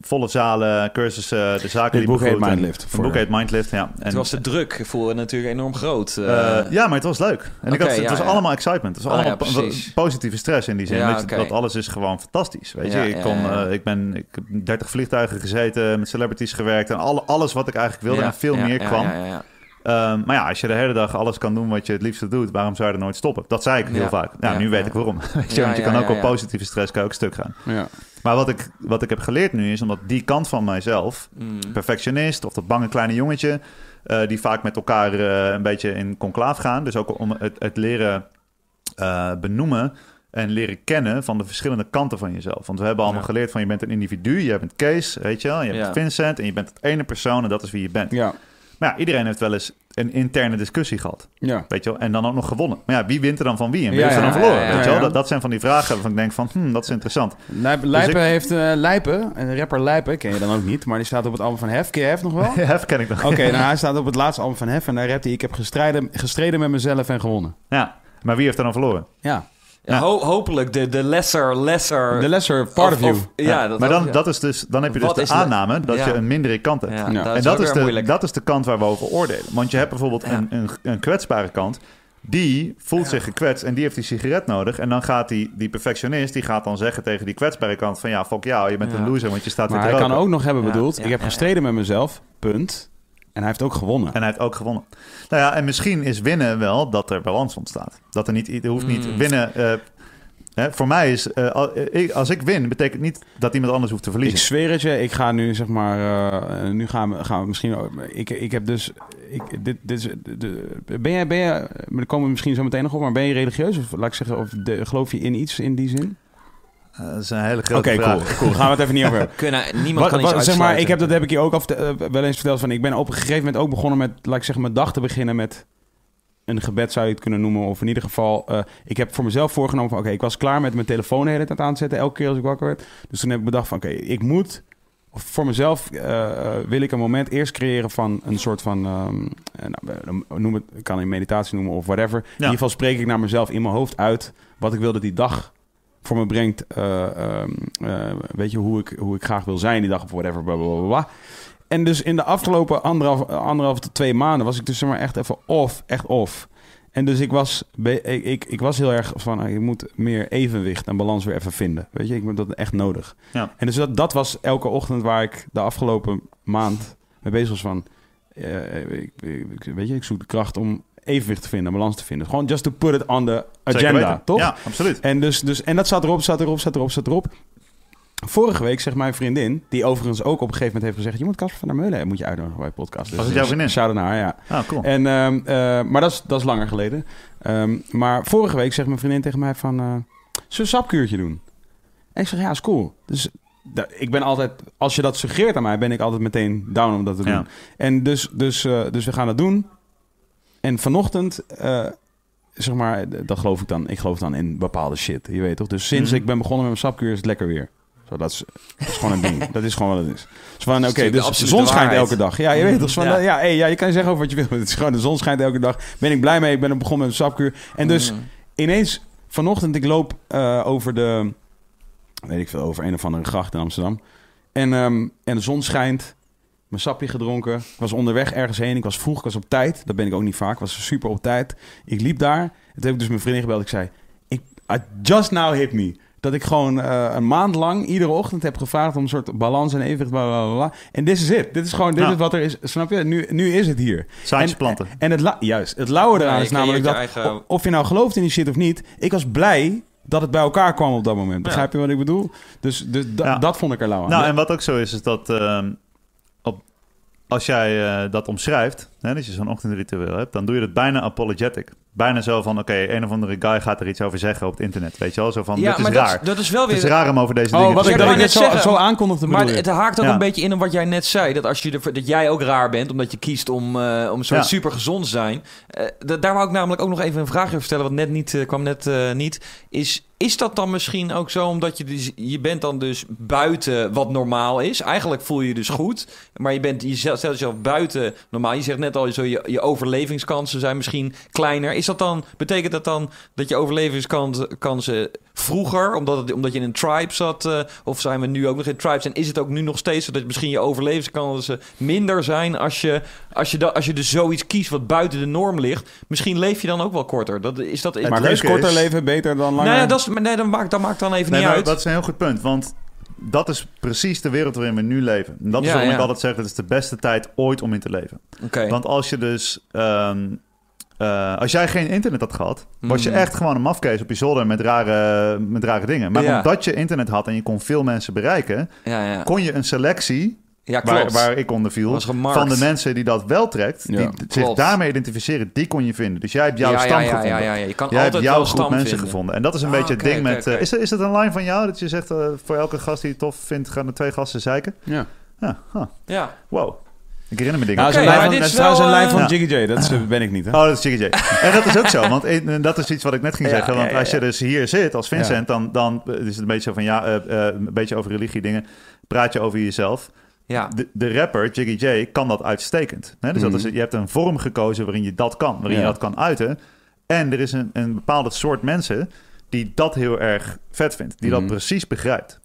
volle zalen, cursussen, de zaken Dit die boek heet Mindlift, Het voor boek heet Mindlift, ja. En, Het was de druk voor natuurlijk enorm groot. ja, maar het was leuk. En ik Oké, had, het ja, was ja. allemaal excitement. Het was Ah, allemaal precies. Positieve stress in die zin. Ja. Dat alles is gewoon fantastisch. Weet Ja, je, ik, ja, kon, ja. eh, ik, ben, ik heb 30 vliegtuigen gezeten, met celebrities gewerkt... en alle, alles wat ik eigenlijk wilde Ja, en veel ja, meer ja, kwam. ja, ja, ja. Ehm, maar ja, als je de hele dag alles kan doen wat je het liefste doet... waarom zou je er nooit stoppen? Dat zei ik heel Ja. vaak. Nou, Ja, nu weet ja. ik waarom. Weet je, Ja, want je ja, kan ook ja, op positieve stress kan ook stuk gaan. Ja. Maar wat ik, wat ik heb geleerd nu is, omdat die kant van mijzelf Mm. perfectionist of dat bange kleine jongetje, eh, die vaak met elkaar eh, een beetje in conclaaf gaan. Dus ook om het, het leren eh, benoemen en leren kennen van de verschillende kanten van jezelf. Want we hebben allemaal Ja. geleerd van je bent een individu, je bent Kees, weet je wel, je Ja. bent Vincent en je bent het ene persoon en dat is wie je bent. Ja. Maar ja, iedereen heeft wel eens een interne discussie gehad, Ja. weet je wel, en dan ook nog gewonnen. Maar ja, wie wint er dan van wie en wie Ja, heeft er dan verloren, ja, ja, weet je wel? ja. Dat, dat zijn van die vragen waarvan ik denk van, hm, dat is interessant. Lijp, Lijpen ik- heeft... eh Lijpen, een rapper Lijpen, ken je dan ook niet, maar die staat op het album van Hef. Ken je Hef nog wel? Hef ken ik nog. Oké, nou hij staat op het laatste album van Hef en daar rapt hij... Ik heb gestreden, gestreden met mezelf en gewonnen. Ja, maar wie heeft er dan verloren? Ja. Ja, ho- hopelijk de, de lesser, lesser... The lesser part of, you. ja, dat maar ook, dan, ja. dat is dus, dan heb je dus Wat de de- aanname dat Ja. je een mindere kant hebt. Ja, Ja. dat en is dat is, de, moeilijk. dat is de kant waar we over oordelen. Want je hebt bijvoorbeeld Ja. een, een, een kwetsbare kant. Die voelt zich gekwetst en die heeft die sigaret nodig. En dan gaat die, die perfectionist, die gaat dan zeggen tegen die kwetsbare kant van... ja, fuck jou, je bent Ja. een loser, want je staat Maar weer te hij kan ook nog hebben bedoeld... ja, ik heb ja, gestreden met mezelf, punt. En hij heeft ook gewonnen. En hij heeft ook gewonnen. Nou ja, en misschien is winnen wel dat er balans ontstaat. Dat er niet, er hoeft niet Mm. winnen... eh, hè, voor mij is, eh, ik- als ik win, betekent niet dat iemand anders hoeft te Ik verliezen. zweer het je, ik ga nu zeg maar, eh, nu gaan we, gaan we misschien, ik, ik heb dus, ik, dit, dit is, de, ben jij, ben jij, daar komen we misschien zo meteen nog op, maar ben je religieus of laat ik zeggen, of de, geloof je in iets in die zin? Eh, dat is een hele Oké, grote vraag. cool, cool, gaan we het even niet over hebben. Kunnen, niemand Wat, kan iets wat- zeg maar, ik heb dat heb ik je ook al eh, wel eens verteld van, ik ben op een gegeven moment ook begonnen met, laat ik zeggen, mijn dag te beginnen met een gebed zou je het kunnen noemen, of in ieder geval, eh, ik heb voor mezelf voorgenomen van, oké, ik was klaar met mijn telefoon de hele tijd aan te zetten, elke keer als ik wakker werd. Dus toen heb ik bedacht van, oké, ik moet of voor mezelf wil ik een moment eerst creëren van een soort van, ehm, eh, nou, noem het, ik kan in meditatie noemen of whatever. In ieder geval spreek ik naar mezelf in mijn hoofd uit wat ik wil dat die dag voor me brengt. eh, ehm, eh, weet je, hoe ik, hoe ik graag wil zijn die dag of whatever, bla bla bla. En dus in de afgelopen anderhalf, anderhalf tot twee maanden was ik dus zeg maar echt even off, echt off. En dus ik was, ik, ik, ik was heel erg van, ah, je moet meer evenwicht en balans weer even vinden. Weet je, ik heb dat echt nodig. Ja. En dus dat, dat was elke ochtend waar ik de afgelopen maand mee bezig was van, eh, ik, ik- weet je, ik zoek de kracht om evenwicht te vinden, balans te vinden. Gewoon just to put it on the agenda, toch? Ja, absoluut. En, dus, dus, en dat zat erop, zat erop, zat erop, zat erop. Vorige week zegt mijn vriendin, die overigens ook op een gegeven moment heeft gezegd... je moet Casper van der Meulen moet je uitnodigen bij podcast. Dus, Was het jouw vriendin? Shout naar haar, ja. Ah, cool. En, ehm, eh, maar dat is, dat is langer geleden. Ehm, maar vorige week zegt mijn vriendin tegen mij van... eh we een sapkuurtje doen? En ik zeg, ja, is cool. Dus ik ben altijd... Als je dat suggereert aan mij, ben ik altijd meteen down om dat te doen. Ja. En dus, dus, eh, dus we gaan dat doen. En vanochtend, eh, zeg maar, dat geloof ik dan. Ik geloof dan in bepaalde shit, je weet toch? Dus sinds Mhm. ik ben begonnen met mijn sapkuur is het lekker weer. Zo, dat, is, dat is gewoon een ding. Dat is gewoon wat het is. Dus van, oké, dus de zon schijnt elke dag. Ja, je weet toch? Van, Ja. ja, hey, ja, je kan zeggen over wat je wil. Het is gewoon, de zon schijnt elke dag. Ben ik blij mee. Ik ben begonnen met een sapkuur. En dus Mm. ineens, vanochtend, ik loop eh, over de, weet ik veel, over een of andere gracht in Amsterdam. En, ehm, en de zon schijnt. Mijn sapje gedronken. Ik was onderweg ergens heen. Ik was vroeg, ik was op tijd. Dat ben ik ook niet vaak. Ik was super op tijd. Ik liep daar. En toen heb ik dus mijn vriendin gebeld. Ik zei, ik, I just now hit me. Dat ik gewoon eh, een maand lang iedere ochtend heb gevraagd om een soort balans en evenwicht. Bla, bla, bla, bla. En dit is het. Dit is gewoon, dit Ja. is wat er is. Snap je? Nu, nu is het hier. En- planten. En het, juist, het lauwe eraan Ja, is namelijk dat, eigen- of je nou gelooft in die shit of niet, ik was blij dat het bij elkaar kwam op dat moment. Begrijp je wat ik bedoel? Dus, dus da- Ja. dat vond ik er lauw aan. Nou, en wat ook zo is, is dat ehm, als jij eh, dat omschrijft, hè, als je zo'n ochtendritueel hebt, dan doe je het bijna apologetic. Bijna zo van, oké, een of andere guy gaat er iets over zeggen op het internet, weet je wel? Zo van, ja, dit is maar raar. Dat, dat is wel het is weer... raar om over deze Oh, dingen wat te dat ik net zo, zo aankondigde Maar het haakt ook Ja. een beetje in op wat jij net zei. Dat, als je er, dat jij ook raar bent, omdat je kiest om, eh, om zo Ja. super gezond te zijn. Eh, da- daar wou ik namelijk ook nog even een vraag over stellen, wat net niet eh, kwam net eh, niet. Is, is dat dan misschien ook zo, omdat je dus, je bent dan dus buiten wat normaal is? Eigenlijk voel je je dus goed, maar je bent je stelt stelt jezelf buiten normaal. Je zegt net al, zo, je, je overlevingskansen zijn misschien kleiner. Is dat dan, betekent dat dan dat je overlevingskansen kansen vroeger, omdat, het, omdat je in een tribe zat, eh, of zijn we nu ook nog in tribes? En is het ook nu nog steeds zo dat misschien je overlevingskansen minder zijn als je, als je, da, als je dus zoiets kiest wat buiten de norm ligt? Misschien leef je dan ook wel korter. Dat, is dat, maar leuke is korter leven beter dan langer? nou ja, dat, is, nee, dat, maakt, dat maakt dan even Nee, niet uit. dat is een heel goed punt, want dat is precies de wereld waarin we nu leven. En dat is Ja, waarom ja. ik altijd zeg, het is de beste tijd ooit om in te leven. Oké. Want als je dus... ehm, eh, als jij geen internet had gehad, was je Mm. echt gewoon een mafkees op je zolder met rare, met rare dingen. Maar Ja. omdat je internet had en je kon veel mensen bereiken, ja, ja. kon je een selectie, ja, waar, klopt. waar ik onder viel, van de mensen die dat wel trekt, Ja, die zich klopt. daarmee identificeren, die kon je vinden. Dus jij hebt jouw ja, stam ja, ja, gevonden. Ja, ja, ja. Je kan Jij hebt altijd jouw wel groep mensen vinden. gevonden. En dat is een Ah, beetje het ding met... eh, is, het- is het een line van jou? Dat je zegt, eh, voor elke gast die je tof vindt, gaan er twee gasten zeiken? Ja. Ja, huh. Ja. wow. Ik herinner me dingen. Nou, dat is Oké, een lijn maar van, dit dat is is trouwens een lijn van eh, Jiggy J. Dat is, eh, ben ik niet, hè? Oh, dat is Jiggy J. En dat is ook zo, want eh, dat is iets wat ik net ging zeggen. ja, Want ja, als je ja. dus hier zit als Vincent, dan, dan is het een beetje zo van ja, eh, eh, een beetje over religie dingen. Praat je over jezelf. Ja. De, de rapper, Jiggy J, kan dat uitstekend. Hè? Dus dat is, Mhm. je hebt een vorm gekozen waarin je dat kan, waarin Ja. je dat kan uiten. En er is een, een bepaalde soort mensen die dat heel erg vet vindt, die dat Mhm. precies begrijpt.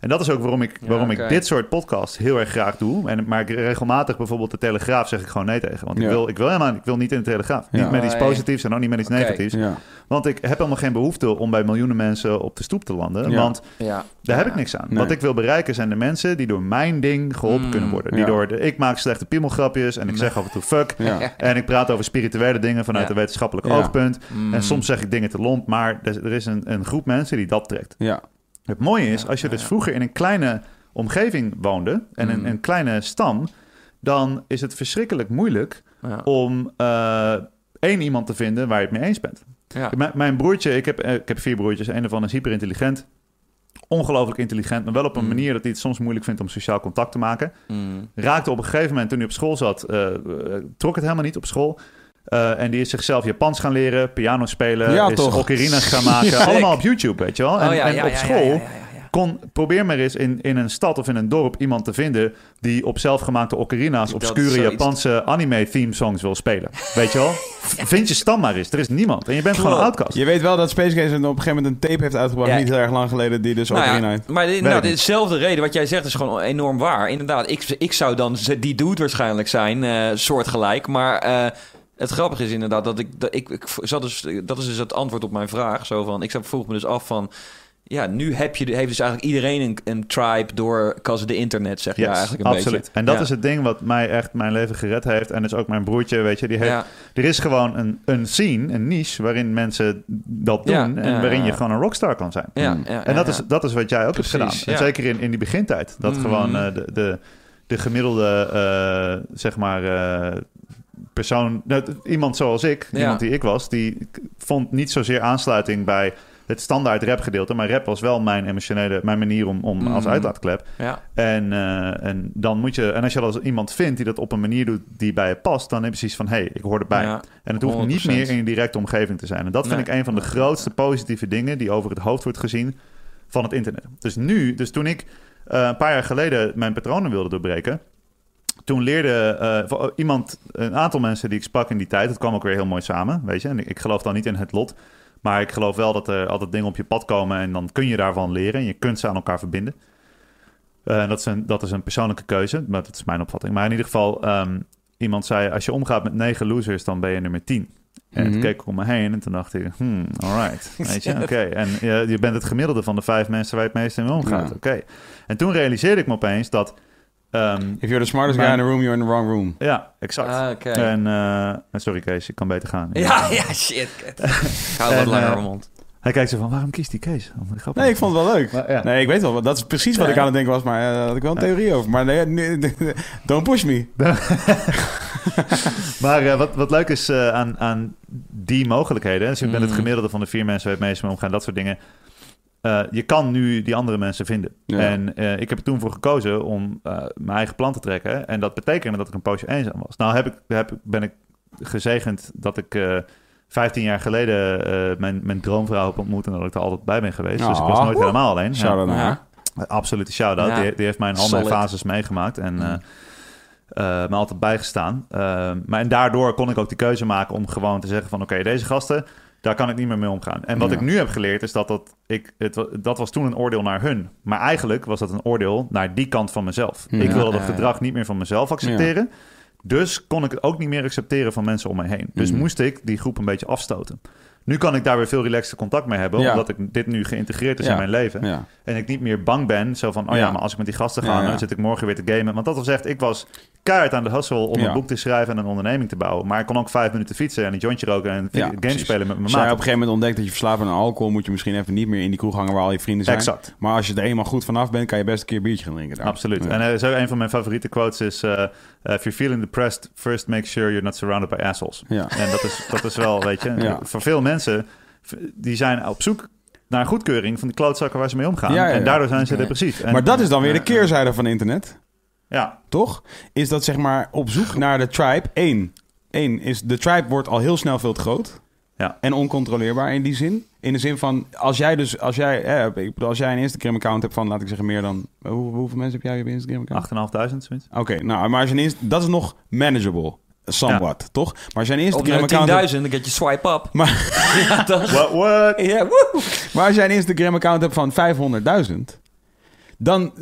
En dat is ook waarom ik, Ja, waarom ik dit soort podcasts heel erg graag doe. En, maar ik regelmatig bijvoorbeeld de Telegraaf zeg ik gewoon nee tegen. Want ik, wil, ik, wil helemaal, ik wil niet in de Telegraaf. Ja. Niet met iets positiefs en ook niet met iets negatiefs. Ja. Want ik heb helemaal geen behoefte om bij miljoenen mensen op de stoep te landen. Ja. Want ja. daar heb Ja. ik niks aan. Nee. Wat ik wil bereiken zijn de mensen die door mijn ding geholpen Mm. kunnen worden. Die Ja. door de, ik maak slechte piemelgrapjes en ik zeg af en toe fuck. Ja. En ik praat over spirituele dingen vanuit Ja. een wetenschappelijk Ja. oogpunt. Mm. En soms zeg ik dingen te lomp, maar er er is een, een groep mensen die dat trekt. Ja. Het mooie is, als je dus vroeger in een kleine omgeving woonde en Mm. een, een kleine stam, dan is het verschrikkelijk moeilijk om eh, één iemand te vinden waar je het mee eens bent. Mijn broertje, ik heb, eh, ik heb vier broertjes, een daarvan is hyperintelligent. Ongelooflijk intelligent, maar wel op een Mm. manier dat hij het soms moeilijk vindt om sociaal contact te maken. Mm. Raakte op een gegeven moment, toen hij op school zat, eh, trok het helemaal niet op school. Eh, en die is zichzelf Japans gaan leren, piano spelen, Ja, is toch? ocarina's gaan maken. Allemaal op YouTube, weet je wel. En, Oh, ja, en ja, op school ja, ja, ja, ja. kon, probeer maar eens in, in een stad of in een dorp iemand te vinden die op zelfgemaakt ocarina's obscure Japanse anime theme songs wil spelen. Weet je wel? Vind je stam maar eens. Er is niemand. En je bent gewoon een outcast. Je weet wel dat Space Gaze op een gegeven moment een tape heeft uitgebracht, Ja. niet heel erg lang geleden, die dus Nou ja, heeft. maar dit, nou, dezelfde reden wat jij zegt is gewoon enorm waar. Inderdaad, ik, ik zou dan die dude waarschijnlijk zijn, eh, soortgelijk. Maar eh, het grappige is inderdaad dat ik, dat ik, ik zat dus, dat is dus het antwoord op mijn vraag. Zo van, ik vroeg me dus af van, ja, nu heb je, heeft dus eigenlijk iedereen een, een tribe door cause de internet, zeg je Yes, eigenlijk een absoluut. beetje. En dat Ja. is het ding wat mij echt mijn leven gered heeft. En dus ook mijn broertje, weet je. Die heeft, Ja, Er is gewoon een, een scene, een niche, waarin mensen dat doen. Ja, en ja, waarin je ja. gewoon een rockstar kan zijn. ja, Mm. ja, En dat, ja, is, ja. dat is wat jij ook Precies, hebt gedaan. En ja. zeker in, in die begintijd. Dat Mhm. gewoon eh, de, de, de gemiddelde, eh, zeg maar, eh, persoon... iemand zoals ik, Ja. iemand die ik was... die vond niet zozeer aansluiting bij het standaard rap gedeelte. Maar rap was wel mijn emotionele, mijn manier om, om als Mhm. uitlaatklep. ja. En, eh, en dan moet je... En als je dan iemand vindt die dat op een manier doet die bij je past... dan heb je precies van, hé, hey, ik hoor erbij. Ja. En het hoeft niet 100%. meer in je directe omgeving te zijn. En dat vind Nee. ik een van de grootste positieve dingen die over het hoofd wordt gezien van het internet. Dus nu, dus toen ik eh, een paar jaar geleden mijn patronen wilde doorbreken, toen leerde eh, voor iemand, een aantal mensen die ik sprak in die tijd, het kwam ook weer heel mooi samen, weet je. En ik, geloof dan niet in het lot, maar ik geloof wel dat er altijd dingen op je pad komen en dan kun je daarvan leren en je kunt ze aan elkaar verbinden. Eh, dat, is een, dat is een persoonlijke keuze, maar dat is mijn opvatting. Maar in ieder geval, ehm, iemand zei, als je omgaat met negen losers, dan ben je nummer tien. En Mhm. toen keek ik om me heen en toen dacht ik, hmm, alright. Weet je, oké. En je, je bent het gemiddelde van de vijf mensen waar je het meest mee omgaat. Ja. Oké. En toen realiseerde ik me opeens dat, ehm, If you're the smartest guy in the room, you're in the wrong room. ja, exact. Ah, oké. En, eh, sorry Kees, ik kan beter gaan. Ja, ja, shit. Ik hou wat En, langer eh, mijn mond. Hij kijkt zo van, waarom kiest die Kees? Oh. Nee, ik vond het wel leuk. Maar, ja. Nee, ik weet wel. Dat is precies wat ik aan het denken was. Maar eh, daar had ik wel een theorie over. Maar nee, nee, nee, don't push me. Maar eh, wat, wat leuk is eh, aan, aan die mogelijkheden... dus ik ben het Mm. gemiddelde van de vier mensen waar het meest mee omgaan... dat soort dingen... eh, je kan nu die andere mensen vinden. Ja. En eh, ik heb er toen voor gekozen om eh, mijn eigen plan te trekken. En dat betekende dat ik een poosje eenzaam was. Nou heb ik, heb, ben ik gezegend dat ik eh 15 jaar geleden eh, mijn, mijn droomvrouw heb ontmoet... en dat ik er altijd bij ben geweest. Dus ik was Ah. nooit helemaal alleen. Shout out Ja. naar Ja. haar. Absolute shout-out. Ja. Die, die heeft mij in al mijn fases meegemaakt en Mm. eh, eh, me altijd bijgestaan. Maar en daardoor kon ik ook die keuze maken om gewoon te zeggen van... oké, deze gasten, daar kan ik niet meer mee omgaan. En wat Ja. ik nu heb geleerd is dat dat... Ik, het, dat was toen een oordeel naar hun. Maar eigenlijk was dat een oordeel naar die kant van mezelf. Ja. Ik wilde dat gedrag niet meer van mezelf accepteren. Dus kon ik het ook niet meer accepteren van mensen om me heen. Dus Mhm. moest ik die groep een beetje afstoten. Nu kan ik daar weer veel relaxter contact mee hebben... Ja. omdat ik dit nu geïntegreerd is Ja. in mijn leven. Ja. En ik niet meer bang ben, zo van, oh ja, maar als ik met die gasten ga, dan zit ik morgen weer te gamen. Want dat was echt, ik was keihard aan de hustle om Ja. een boek te schrijven en een onderneming te bouwen. Maar ik kon ook vijf minuten fietsen en een jointje roken en Ja, games precies. spelen met mijn Als jij op maat. een gegeven moment ontdekt dat je verslaafd aan alcohol... moet je misschien even niet meer in die kroeg hangen waar al je vrienden zijn. Exact, Maar als je er eenmaal goed vanaf bent... kan je best een keer een biertje gaan drinken daar. absoluut. Ja. En eh, zo een van mijn favoriete quotes is, eh, if you're feeling depressed, first make sure you're not surrounded by assholes. Ja. En dat is, dat is wel, weet je, voor veel mensen, die zijn op zoek naar goedkeuring van die klootzakken waar ze mee omgaan. En daardoor zijn ze depressief. En, Maar dat is dan weer de eh, keerzijde van internet. Ja, Toch? Is dat zeg maar op zoek naar de tribe. Eén. Eén is de tribe wordt al heel snel veel te groot. Ja. En oncontroleerbaar in die zin. In de zin van, als jij dus, als jij, eh, ik bedoel, als jij een Instagram-account hebt van, laat ik zeggen, meer dan, hoe, hoeveel mensen heb jij op je Instagram-account? 8.500 zoiets. Oké, nou, maar als je een, Inst- dat is nog manageable. Somewhat, toch? Maar als jij een Op naar Instagram-account hebt, 10.000, dan get je swipe up. Maar- ja, toch? What, what? Ja, woe! maar als jij een Instagram-account hebt van 500.000, dan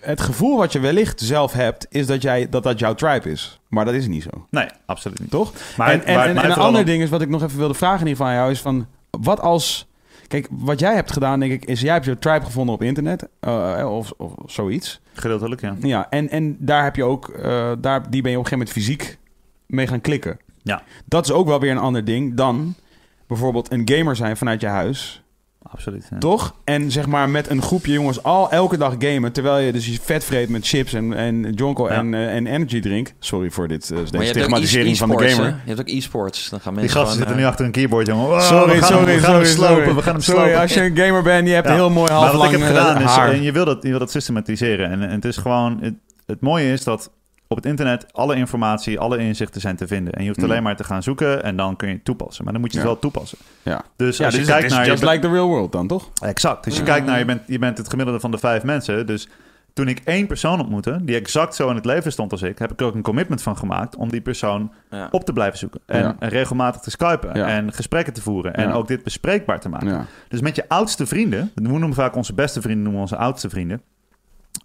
het gevoel wat je wellicht zelf hebt, is dat jij, dat, dat jouw tribe is. Maar dat is niet zo. Nee, absoluut niet. Toch? Maar, en en, maar- en, maar en een ander om- ding is wat ik nog even wilde vragen geval aan jou is van wat als kijk wat jij hebt gedaan denk ik is jij hebt je tribe gevonden op internet eh, of, of zoiets Gedeeltelijk, ja. ja en en daar heb je ook eh, daar die ben je op een gegeven moment fysiek mee gaan klikken Ja. dat is ook wel weer een ander ding dan bijvoorbeeld een gamer zijn vanuit je huis Absoluut. ja. toch en zeg maar met een groepje jongens al elke dag gamen terwijl je dus je vet vreet met chips en en jonko Ja. en eh, en energy drink sorry voor dit eh, deze ook stigmatisering van de gamer hè? Je hebt ook e-sports. Dan gaan Die mensen gasten zitten nu eh, achter een keyboard, jongen. Wow, Sorry, we gaan sorry, hem, we gaan sorry, hem slopen, sorry. we gaan hem Sorry, slopen. als je een gamer bent, je hebt Ja. heel mooi half maar wat lang ik heb gedaan is, en je wil dat, je wil dat systematiseren. En, en het is gewoon, het, het mooie is dat op het internet alle informatie, alle inzichten zijn te vinden. En je hoeft Mm. alleen maar te gaan zoeken en dan kun je het toepassen. Maar dan moet je het wel toepassen. Ja. Dus ja, als dus je het kijkt naar... just je like the real world dan, toch? Exact. Dus je kijkt naar, je bent, je bent het gemiddelde van de vijf mensen. Dus toen ik één persoon ontmoette, die exact zo in het leven stond als ik, heb ik er ook een commitment van gemaakt om die persoon ja. op te blijven zoeken. En, Ja. en regelmatig te skypen Ja. en gesprekken te voeren. En Ja. ook dit bespreekbaar te maken. Ja. Dus met je oudste vrienden, we noemen vaak onze beste vrienden, noemen we onze oudste vrienden.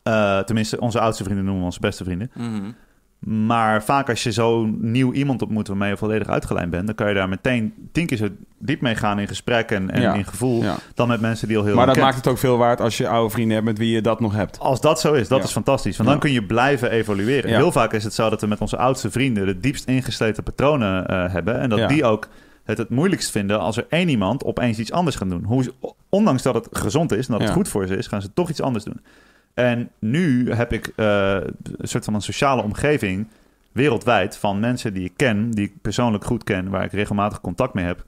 Eh, tenminste, onze oudste vrienden noemen we onze beste vrienden. Mhm. Maar vaak als je zo'n nieuw iemand ontmoet waarmee je volledig uitgelijnd bent, dan kan je daar meteen tien keer zo diep mee gaan in gesprek en, en Ja. in gevoel, Ja. dan met mensen die al heel Maar dat kent. maakt het ook veel waard als je oude vrienden hebt met wie je dat nog hebt. Als dat zo is, dat Ja. is fantastisch. Want Ja. dan kun je blijven evalueren. Ja. Heel vaak is het zo dat we met onze oudste vrienden de diepst ingesleten patronen eh, hebben. En dat Ja. die ook het het moeilijkst vinden als er één iemand opeens iets anders gaat doen. Hoe, ondanks dat het gezond is en dat het Ja. goed voor ze is, gaan ze toch iets anders doen. En nu heb ik eh, een soort van een sociale omgeving wereldwijd van mensen die ik ken, die ik persoonlijk goed ken, waar ik regelmatig contact mee heb.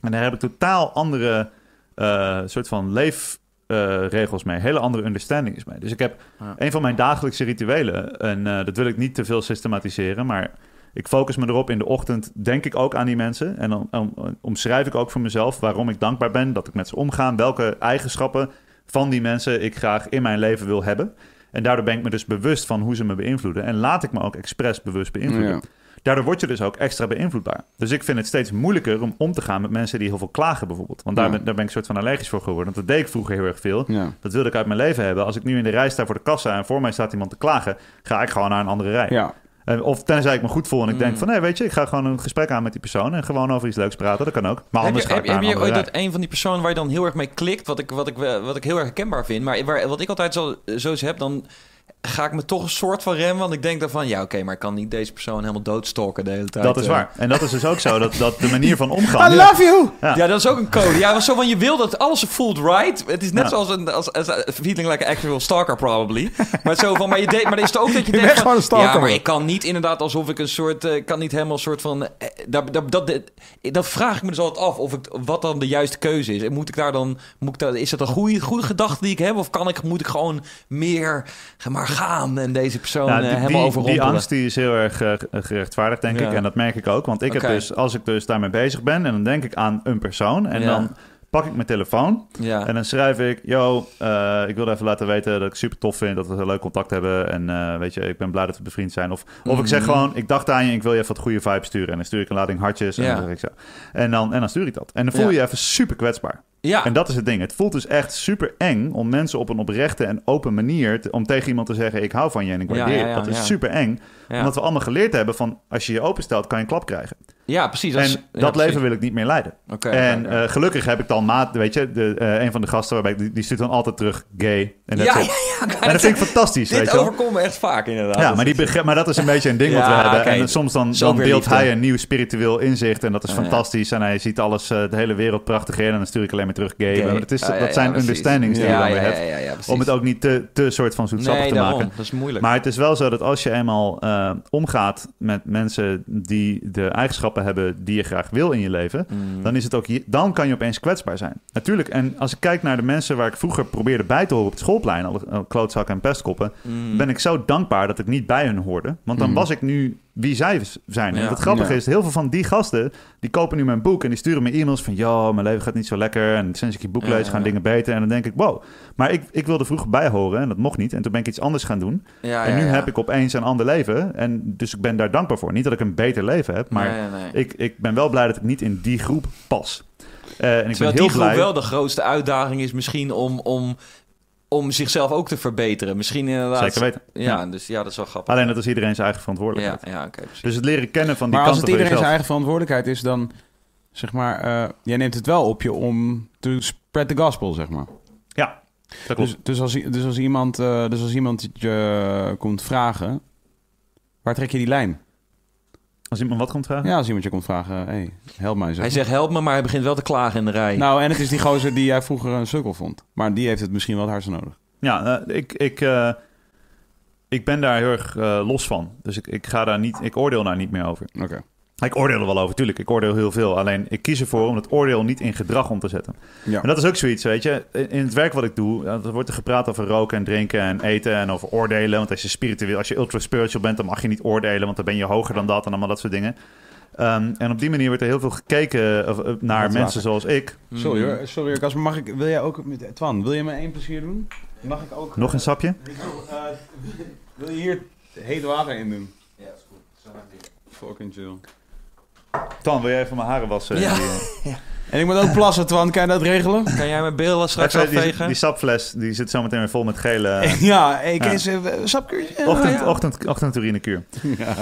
En daar heb ik totaal andere eh, soort van leefregels mee, hele andere understandings mee. Dus ik heb Ja. een van mijn dagelijkse rituelen, en eh, dat wil ik niet te veel systematiseren, maar ik focus me erop in de ochtend, denk ik ook aan die mensen. En dan om- omschrijf ik ook voor mezelf waarom ik dankbaar ben dat ik met ze omga, welke eigenschappen van die mensen ik graag in mijn leven wil hebben. En daardoor ben ik me dus bewust van hoe ze me beïnvloeden. En laat ik me ook expres bewust beïnvloeden. Ja. Daardoor word je dus ook extra beïnvloedbaar. Dus ik vind het steeds moeilijker om om te gaan met mensen die heel veel klagen bijvoorbeeld. Want daar, Ja. ben, daar ben ik soort van allergisch voor geworden. Want dat deed ik vroeger heel erg veel. Ja. Dat wilde ik uit mijn leven hebben. Als ik nu in de rij sta voor de kassa en voor mij staat iemand te klagen, ga ik gewoon naar een andere rij. En Of tenzij ik me goed voel en ik denk Mm. van... nee, weet je, ik ga gewoon een gesprek aan met die persoon... en gewoon over iets leuks praten. Dat kan ook. Maar Heb anders je, ga heb, ik naar heb je andere ooit dat een van die personen waar je dan heel erg mee klikt, wat ik, wat ik, wat ik heel erg herkenbaar vind, maar waar, wat ik altijd zo, zo eens heb, dan ga ik me toch een soort van remmen. Want ik denk dan van, ja oké, maar ik kan niet deze persoon helemaal doodstalken de hele tijd. Dat is eh. waar. En dat is dus ook zo, dat, dat de manier van omgaan... I love you! Ja. Ja, dat is ook een code. Ja, was zo van je wil dat alles voelt right. Het is net Ja. zoals een als, als, als feeling like an actual stalker probably. Maar zo van, maar je deed, maar er is het ook dat je denkt bent van, gewoon een stalker, ja, maar ik kan niet inderdaad alsof ik een soort, eh, ik kan niet helemaal een soort van, eh, dat, dat, dat, dat, dat vraag ik me dus altijd af of ik wat dan de juiste keuze is. En moet ik daar dan, moet ik daar, is dat een goede, goede gedachte die ik heb, of kan ik, moet ik gewoon meer, zeg maar gaan en deze persoon Nou, eh, die, helemaal die, overrompelen? die angst die is heel erg eh, gerechtvaardigd, denk Ja. ik. En dat merk ik ook. Want ik heb dus, als ik dus daarmee bezig ben... en dan denk ik aan een persoon... en Ja. dan pak ik mijn telefoon... Ja. en dan schrijf ik... yo, eh, ik wil even laten weten dat ik super tof vind... dat we een leuk contact hebben... en weet je, ik ben blij dat we bevriend zijn. Of, of ik zeg Mhm. gewoon... ik dacht aan je, ik wil je even wat goede vibes sturen... en dan stuur ik een lading hartjes en, Ja. dan, zeg ik zo. En, dan, en dan stuur ik dat. En dan voel je Ja. je even super kwetsbaar. Ja. En dat is het ding. Het voelt dus echt super eng om mensen op een oprechte en open manier... te- om tegen iemand te zeggen, ik hou van je en ik waardeer je. ja, ja, dat is super eng omdat we allemaal geleerd hebben van als je je openstelt, kan je een klap krijgen. Ja, precies. en is- dat ja, precies. leven wil ik niet meer leiden. En eh, gelukkig heb ik dan maat, weet je, de, eh, een van de gasten waarbij ik, die, die stuurt dan altijd terug gay. En, ja, ja, ja, en dat vind ik fantastisch, Dit wel. overkomt me echt vaak inderdaad. Ja, Dat maar, die is- begrijp, maar dat is een beetje een ding wat we Ja, hebben. En soms dan, dan deelt hij een nieuw spiritueel inzicht. En dat is Ja, ja. fantastisch. En hij ziet alles, eh, de hele wereld prachtig in. En dan stuur ik alleen maar terug gay. Maar het is, Ja, ja, dat ja, zijn understandings die ja, je dan ja, weer ja, hebt. ja, ja. Om het ook niet te, te soort van zoetsappig nee, te daarom. maken. Dat is moeilijk. Maar het is wel zo dat als je eenmaal omgaat met mensen die de eigenschappen hebben die je graag wil in je leven, Mm. dan, is het ook, dan kan je opeens kwetsbaar zijn. Natuurlijk, en als ik kijk naar de mensen waar ik vroeger probeerde bij te horen op het schoolplein, alle alle klootzakken en pestkoppen, Mm. ben ik zo dankbaar dat ik niet bij hun hoorde. Want dan Mm. was ik nu wie zij zijn. En het grappige Ja. is, heel veel van die gasten, die kopen nu mijn boek en die sturen me e-mails van, ja, mijn leven gaat niet zo lekker en sinds ik je boek Ja, lees gaan ja. dingen beter. En dan denk ik, wow. Maar ik, ik wilde vroeger bij horen en dat mocht niet. En toen ben ik iets anders gaan doen. ja, En nu heb ik opeens een ander leven. En dus ik ben daar dankbaar voor. Niet dat ik een beter leven heb, maar Nee, nee, nee. ik, ik ben wel blij dat ik niet in die groep pas. Eh, en ik Terwijl ben heel die groep blij. wel de grootste uitdaging is misschien om, om, om zichzelf ook te verbeteren. Misschien inderdaad. Zeker weten. Ja, dus ja, dat is wel grappig. Alleen dat is iedereen zijn eigen verantwoordelijkheid. ja, ja oké. Dus het leren kennen van die Maar als het iedereen zijn eigen verantwoordelijkheid is, dan zeg maar, eh, jij neemt het wel op je om te spread the gospel, zeg maar. Ja, dat klopt. Dus, dus, als, dus, als iemand, eh, dus als iemand je komt vragen, waar trek je die lijn? Als iemand wat komt vragen? Ja, als iemand je komt vragen, hey, help mij. Zeg Hij zegt help me, maar hij begint wel te klagen in de rij. Nou, en het is die gozer die jij vroeger een sukkel vond. Maar die heeft het misschien wel het hardst nodig. Ja, eh, ik, ik, eh, ik ben daar heel erg eh, los van. Dus ik, ik, ga daar niet, ik oordeel daar niet meer over. Oké. Ik oordeel er wel over, tuurlijk. Ik oordeel heel veel. Alleen ik kies ervoor om het oordeel niet in gedrag om te zetten. Ja. En dat is ook zoiets, weet je. In het werk wat ik doe, eh, er wordt er gepraat over roken en drinken en eten en over oordelen. Want als je spiritueel, als je ultra spiritual bent, dan mag je niet oordelen, want dan ben je hoger dan dat en allemaal dat soort dingen. Ehm, en op die manier wordt er heel veel gekeken of, eh, naar mensen zoals ik. Mm. Sorry hoor, sorry hoor, mag ik, wil jij ook, met- Twan, wil je me één plezier doen? Mag ik ook... Nog een sapje? Eh, wil je hier heet water in doen? Ja, is goed. Fucking chill. Tan, wil jij even mijn haren wassen? Ja. Die, eh, En ik moet ook plassen, Twan, kan je dat regelen? Kan jij mijn billen straks afvegen? die sapfles die zit zometeen weer vol met gele eh, ja, ik Ja. eens even sapkuurtje. Ochtend, ja. ochtend, ochtendurine-kuur. Ja.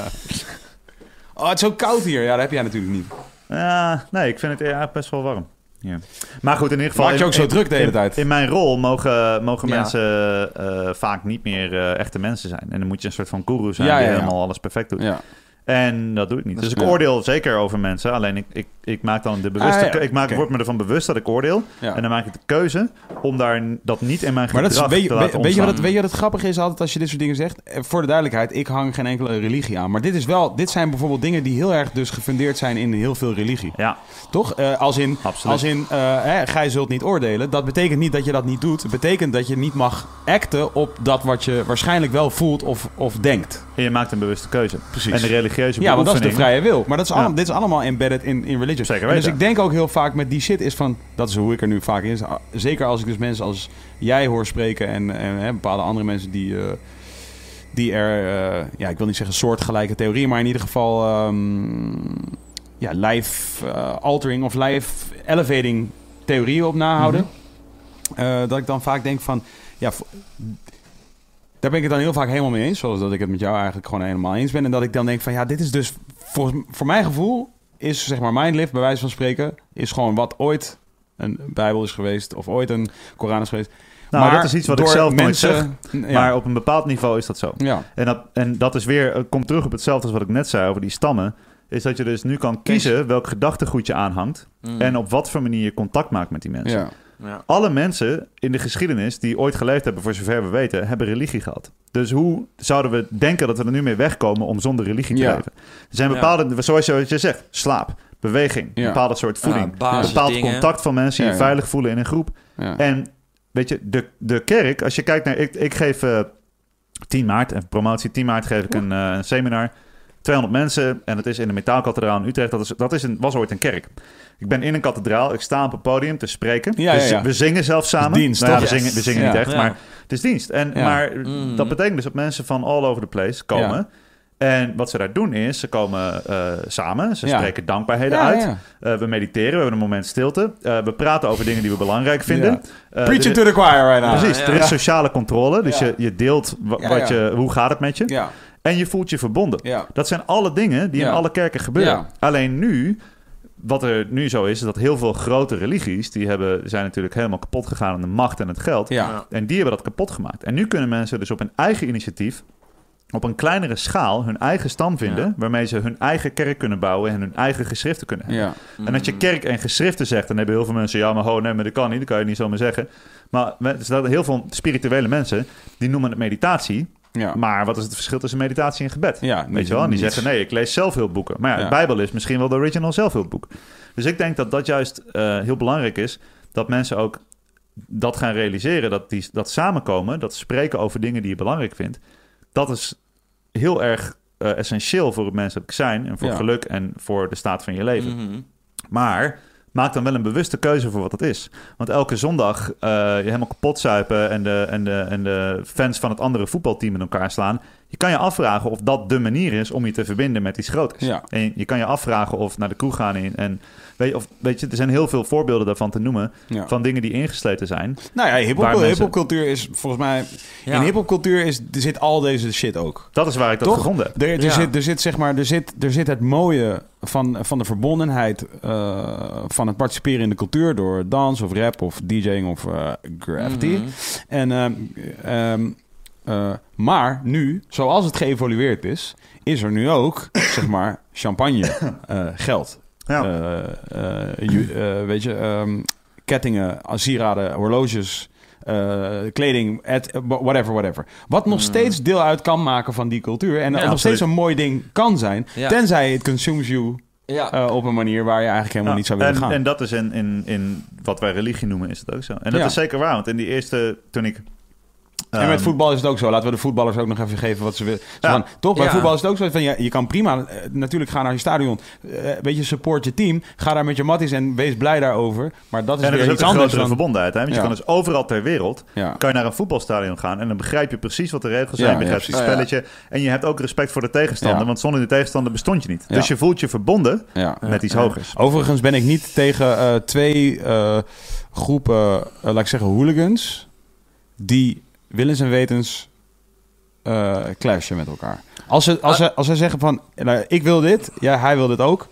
Oh, het is zo koud hier. Ja, dat heb jij natuurlijk niet. Ja, nee, ik vind het ja, best wel warm. Ja. Maar goed, in ieder geval... Maak je in- ook zo in- druk de hele in- tijd? In mijn rol mogen, mogen Ja. mensen eh, vaak niet meer eh, echte mensen zijn. En dan moet je een soort van guru zijn Ja, die ja, ja. helemaal alles perfect doet. Ja. En dat doe ik niet. Dus ik oordeel zeker over mensen. Alleen ik, ik, ik maak dan de bewuste... Ah, ja. Ik maak, word me ervan bewust dat ik oordeel. ja. En dan maak ik de keuze om daar dat niet in mijn Maar dat is, weet, je- te laten weet je wat het, weet je wat het grappige is altijd als je dit soort dingen zegt? Eh, Voor de duidelijkheid, ik hang geen enkele religie aan. Maar dit, is wel, dit zijn bijvoorbeeld dingen die heel erg dus gefundeerd zijn in heel veel religie. Ja, Toch? Eh, als in, absoluut. als in eh, hè, gij zult niet oordelen. Dat betekent niet dat je dat niet doet. Het betekent dat je niet mag acten op dat wat je waarschijnlijk wel voelt of, of denkt. En je maakt een bewuste keuze. Precies. En de religieuze Ja, want dat is de vrije wil. Maar dat is allemaal, dit is allemaal embedded in, in religion. Zeker En dus weten. ik denk ook heel vaak met die shit is van... Dat is hoe ik er nu vaak in is. Zeker als ik dus mensen als jij hoor spreken... en, en hè, bepaalde andere mensen die... eh, die er, eh, ja, ik wil niet zeggen soortgelijke theorieën... maar in ieder geval... ehm, ja, life eh, altering of life elevating theorieën op nahouden. Eh, dat ik dan vaak denk van... Ja, daar ben ik het dan heel vaak helemaal mee eens. Zoals dat ik het met jou eigenlijk gewoon helemaal eens ben. En dat ik dan denk van ja, dit is dus voor, voor mijn gevoel is zeg maar mindlift, bij wijze van spreken, is gewoon wat ooit een Bijbel is geweest of ooit een Koran is geweest. Nou, dat is iets wat ik zelf nooit mensen, ja, Maar op een bepaald niveau is dat zo. ja. En dat, en dat is weer, komt terug op hetzelfde als wat ik net zei over die stammen. Is dat je dus nu kan kiezen welk gedachtegoed je aanhangt. Mm. En op wat voor manier je contact maakt met die mensen. ja. Ja. Alle mensen in de geschiedenis die ooit geleefd hebben, voor zover we weten, hebben religie gehad. Dus hoe zouden we denken dat we er nu mee wegkomen om zonder religie te Ja. leven? Er zijn bepaalde, zoals je, wat je zegt, slaap, beweging, Ja. een bepaalde soort voeding, Ja, een bepaald contact van mensen die Ja, je veilig voelen in een groep. ja. En weet je, de, de kerk, als je kijkt naar, ik, ik geef eh 10 maart, en promotie, 10 maart geef ik een, eh, een seminar. 200 mensen en het is in de Metaalkathedraal in Utrecht. Dat, is, dat is een, was ooit een kerk. Ik ben in een kathedraal, ik sta op een podium te spreken. Ja, we, ja, ja. we zingen zelfs samen. dienst, Nou ja, toch? we zingen, we zingen Ja. niet echt, Ja. maar het is dienst. En, Ja. Maar Mm. dat betekent dus dat mensen van all over the place komen. En wat ze daar doen is, ze komen eh, samen, ze Ja. spreken dankbaarheden Ja, uit. ja. Eh, we mediteren, we hebben een moment stilte. Eh, we praten over dingen die we belangrijk vinden. Ja. Preach er- it to the choir right now. Precies, ja. er is sociale controle. Dus Ja. je, je deelt wa- Ja, wat ja. Je, hoe gaat het met je. En je voelt je verbonden. ja. Dat zijn alle dingen die in alle kerken gebeuren. Ja. Alleen nu, wat er nu zo is, is dat heel veel grote religies... die hebben, zijn natuurlijk helemaal kapot gegaan aan de macht en het geld. Ja. En die hebben dat kapot gemaakt. En nu kunnen mensen dus op een eigen initiatief... op een kleinere schaal hun eigen stam vinden... Ja. waarmee ze hun eigen kerk kunnen bouwen... en hun eigen geschriften kunnen hebben. ja. En als je kerk en geschriften zegt, dan hebben heel veel mensen... ja, maar ho, nee, maar dat kan niet, dat kan je niet zomaar zeggen. Maar er zijn heel veel spirituele mensen... die noemen het meditatie... ja. Maar wat is het verschil tussen meditatie en gebed? Ja, Weet je wel? En die niets. zeggen nee, ik lees zelfhulpboeken. Maar ja, Ja. de Bijbel is misschien wel de original zelfhulpboek. Dus ik denk dat dat juist eh, heel belangrijk is. Dat mensen ook dat gaan realiseren. Dat, die, dat samenkomen, dat spreken over dingen die je belangrijk vindt. Dat is heel erg eh, essentieel voor het menselijk zijn. En voor geluk en voor de staat van je leven. Mhm. Maar maak dan wel een bewuste keuze voor wat het is. Want elke zondag eh, je helemaal kapot zuipen en de, en, de, en de fans van het andere voetbalteam in elkaar slaan. Je kan je afvragen of dat de manier is om je te verbinden met iets groters. Ja. En je kan je afvragen of naar de kroeg gaan in. En weet je, of, weet je, er zijn heel veel voorbeelden daarvan te noemen. Ja. Van dingen die ingesleten zijn. Nou ja, mensen- hiphopcultuur is volgens mij... Ja. In hiphopcultuur is, er zit al deze shit ook. Dat is waar ik dat Toch? gevonden heb. Er, er, Ja. zit, er zit zeg maar, er zit, er zit het mooie van, van de verbondenheid eh, van het participeren in de cultuur door dans of rap of DJing of eh, graffiti. Mhm. En, ehm, ehm, eh, maar nu, zoals het geëvolueerd is, is er nu ook, zeg maar, champagne, eh, geld. Ja. Eh, eh, ju- eh, weet je, ehm, kettingen, sieraden, horloges, eh, kleding, whatever, whatever. Wat nog Mm. steeds deel uit kan maken van die cultuur. En Ja, nog steeds een mooi ding kan zijn. Ja. Tenzij het consumes you Ja. eh, op een manier waar je eigenlijk helemaal Ja, niet zou willen en, gaan. En dat is in, in, in wat wij religie noemen, is het ook zo. En dat Ja. is zeker waar, want in die eerste, toen ik... En met ehm, voetbal is het ook zo. Laten we de voetballers ook nog even geven wat ze willen. Zo Ja. van, toch? Bij Ja. voetbal is het ook zo van ja, je kan prima eh, natuurlijk gaan naar je stadion. Eh, weet je, support je team. Ga daar met je matties en wees blij daarover. Maar dat is En er weer is ook iets een anders grotere dan... verbondenheid. Hè? Want je kan dus overal ter wereld Ja. kan je naar een voetbalstadion gaan en dan begrijp je precies wat de regels zijn. ja, begrijp je het spelletje. En je hebt ook respect voor de tegenstander, Ja. want zonder de tegenstander bestond je niet. Ja. Dus je voelt je verbonden Ja. met iets hogers. Overigens ben ik niet tegen eh, twee eh, groepen, laat ik zeggen, hooligans, die willens en wetens eh, clashen met elkaar. Als ze, als, ze, als ze zeggen van, nou, ik wil dit, ja, hij wil dit ook.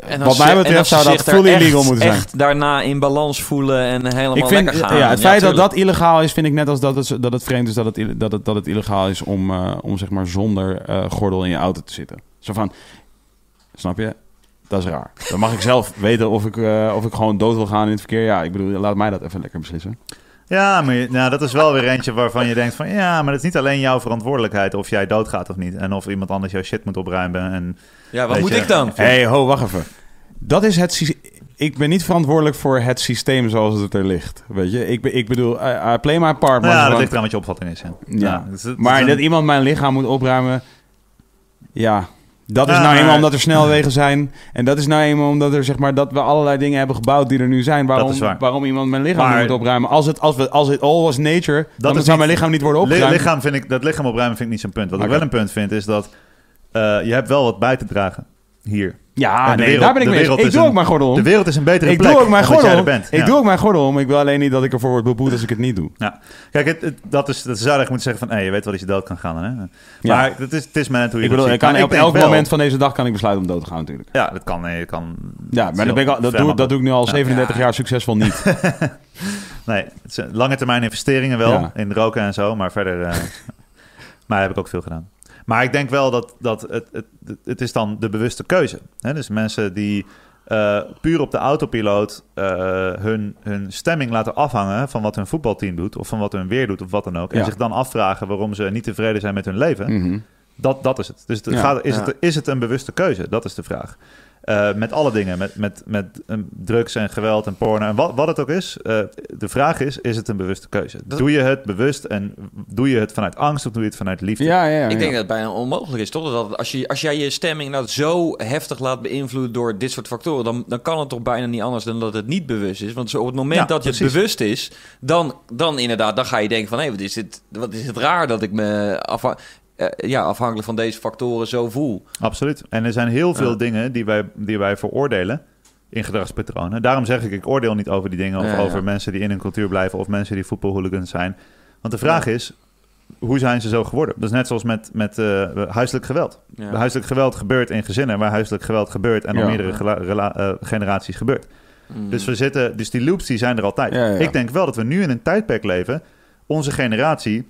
En Wat mij betreft zou dat fully illegal moeten zijn. Echt daarna in balans voelen en helemaal Ik vind, lekker gaan. ja, het feit dat tuurlijk. dat illegaal is, vind ik net als dat het, dat het vreemd is dat het, dat het, dat het illegaal is om, eh, om zeg maar zonder eh, gordel in je auto te zitten. Zo van, snap je? Dat is raar. Dan mag ik zelf weten of ik, of ik gewoon dood wil gaan in het verkeer. Ja, ik bedoel, laat mij dat even lekker beslissen. Ja, maar nou, dat is wel weer eentje waarvan je denkt van... ja, maar het is niet alleen jouw verantwoordelijkheid of jij doodgaat of niet. En of iemand anders jouw shit moet opruimen. En, Ja, wat moet je, ik dan? Hé, hey, ho, wacht even. Dat is het Ik ben niet verantwoordelijk voor het systeem zoals het er ligt. Weet je, ik, be- ik bedoel, I, I play my part. maar ja, dat van- ligt eraan wat je opvatting is. Ja. Ja. dus het is Maar dat iemand mijn lichaam moet opruimen, ja, dat is Ja, nou eenmaal omdat er snelwegen zijn. En dat is nou eenmaal omdat er zeg maar dat we allerlei dingen hebben gebouwd die er nu zijn. Waarom, Dat waar. waarom iemand mijn lichaam Maar- moet opruimen? Als het als we als het all was nature, dan is zou niet- mijn lichaam niet worden opgeruimd. lichaam vind ik, dat lichaam opruimen vind ik niet zo'n punt. Wat ik wel een punt vind is dat eh, je hebt wel wat bij te dragen hier. ja, nee, wereld- daar ben ik mee eens. Ik doe ook mijn gordel om. De wereld is een betere Ik plek doe ook mijn gordel om. Ik Ja. doe ook mijn gordel om. Ik wil alleen niet dat ik ervoor word beboet als ik het niet doe. Ja. Kijk, het, het- dat is, dat zou eigenlijk moeten zeggen van... Hey, je weet wel dat je dood kan gaan. Hè? Ja. Maar het is, het is maar net hoe je Ik bedoel, ik kan op elk wel- moment van deze dag kan ik besluiten om dood te gaan natuurlijk. Ja, dat kan. Nee, kan Ja, maar dat, ben ik al, dat, doe, dat doe ik nu al 37 jaar succesvol niet. Nee, het zijn lange termijn investeringen wel Ja. in roken en zo, maar verder. eh, maar heb ik ook veel gedaan. Maar ik denk wel dat, dat het, het, het is dan de bewuste keuze. Hè? Dus mensen die eh, puur op de autopiloot eh, hun, hun stemming laten afhangen van wat hun voetbalteam doet, of van wat hun weer doet, of wat dan ook. En Ja. zich dan afvragen waarom ze niet tevreden zijn met hun leven. Mhm. Dat, dat is het. Dus het Ja. gaat, is, Ja. het, is het een bewuste keuze? Dat is de vraag. Eh, met alle dingen, met, met, met eh, drugs en geweld en porno en wat, wat het ook is. eh, de vraag is, is het een bewuste keuze? Dat- Doe je het bewust en doe je het vanuit angst of doe je het vanuit liefde? Ja, ja, ja. Ik denk dat het bijna onmogelijk is, toch? Dat als, je, als jij je stemming nou zo heftig laat beïnvloeden door dit soort factoren, dan, dan kan het toch bijna niet anders dan dat het niet bewust is. Want zo op het moment Ja, dat je het bewust is, dan, dan inderdaad, dan ga je denken van, hé, wat is het, wat is het raar dat ik me eh, ja, afhankelijk van deze factoren zo voel. Absoluut. En er zijn heel veel Ja. dingen die wij, die wij veroordelen in gedragspatronen. Daarom zeg ik, ik oordeel niet over die dingen of Ja, ja. over mensen die in een cultuur blijven of mensen die voetbalhooligans zijn. Want de vraag is, hoe zijn ze zo geworden? Dat is net zoals met, met eh, huiselijk geweld. Huiselijk geweld gebeurt in gezinnen waar huiselijk geweld gebeurt en al Ja. meerdere eh, generaties gebeurt. Mm. Dus we zitten, dus die loops die zijn er altijd. Ik denk wel dat we nu in een tijdperk leven. Onze generatie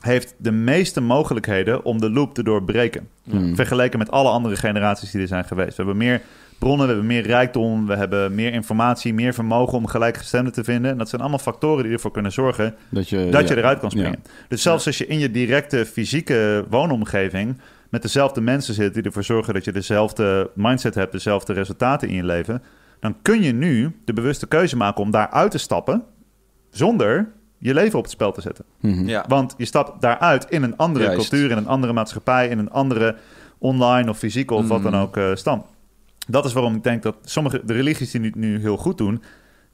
heeft de meeste mogelijkheden om de loop te doorbreken. Mhm. Vergeleken met alle andere generaties die er zijn geweest. We hebben meer bronnen, we hebben meer rijkdom, we hebben meer informatie, meer vermogen om gelijkgestemden te vinden. En dat zijn allemaal factoren die ervoor kunnen zorgen Dat je, dat ja. je eruit kan springen. Ja. Dus zelfs als je in je directe fysieke woonomgeving met dezelfde mensen zit die ervoor zorgen dat je dezelfde mindset hebt, dezelfde resultaten in je leven, dan kun je nu de bewuste keuze maken om daaruit te stappen zonder je leven op het spel te zetten. Mhm. ja. Want je stapt daaruit in een andere Juist. cultuur, in een andere maatschappij, in een andere online of fysieke of wat dan Mm. ook eh stand. Dat is waarom ik denk dat sommige de religies die nu, nu heel goed doen,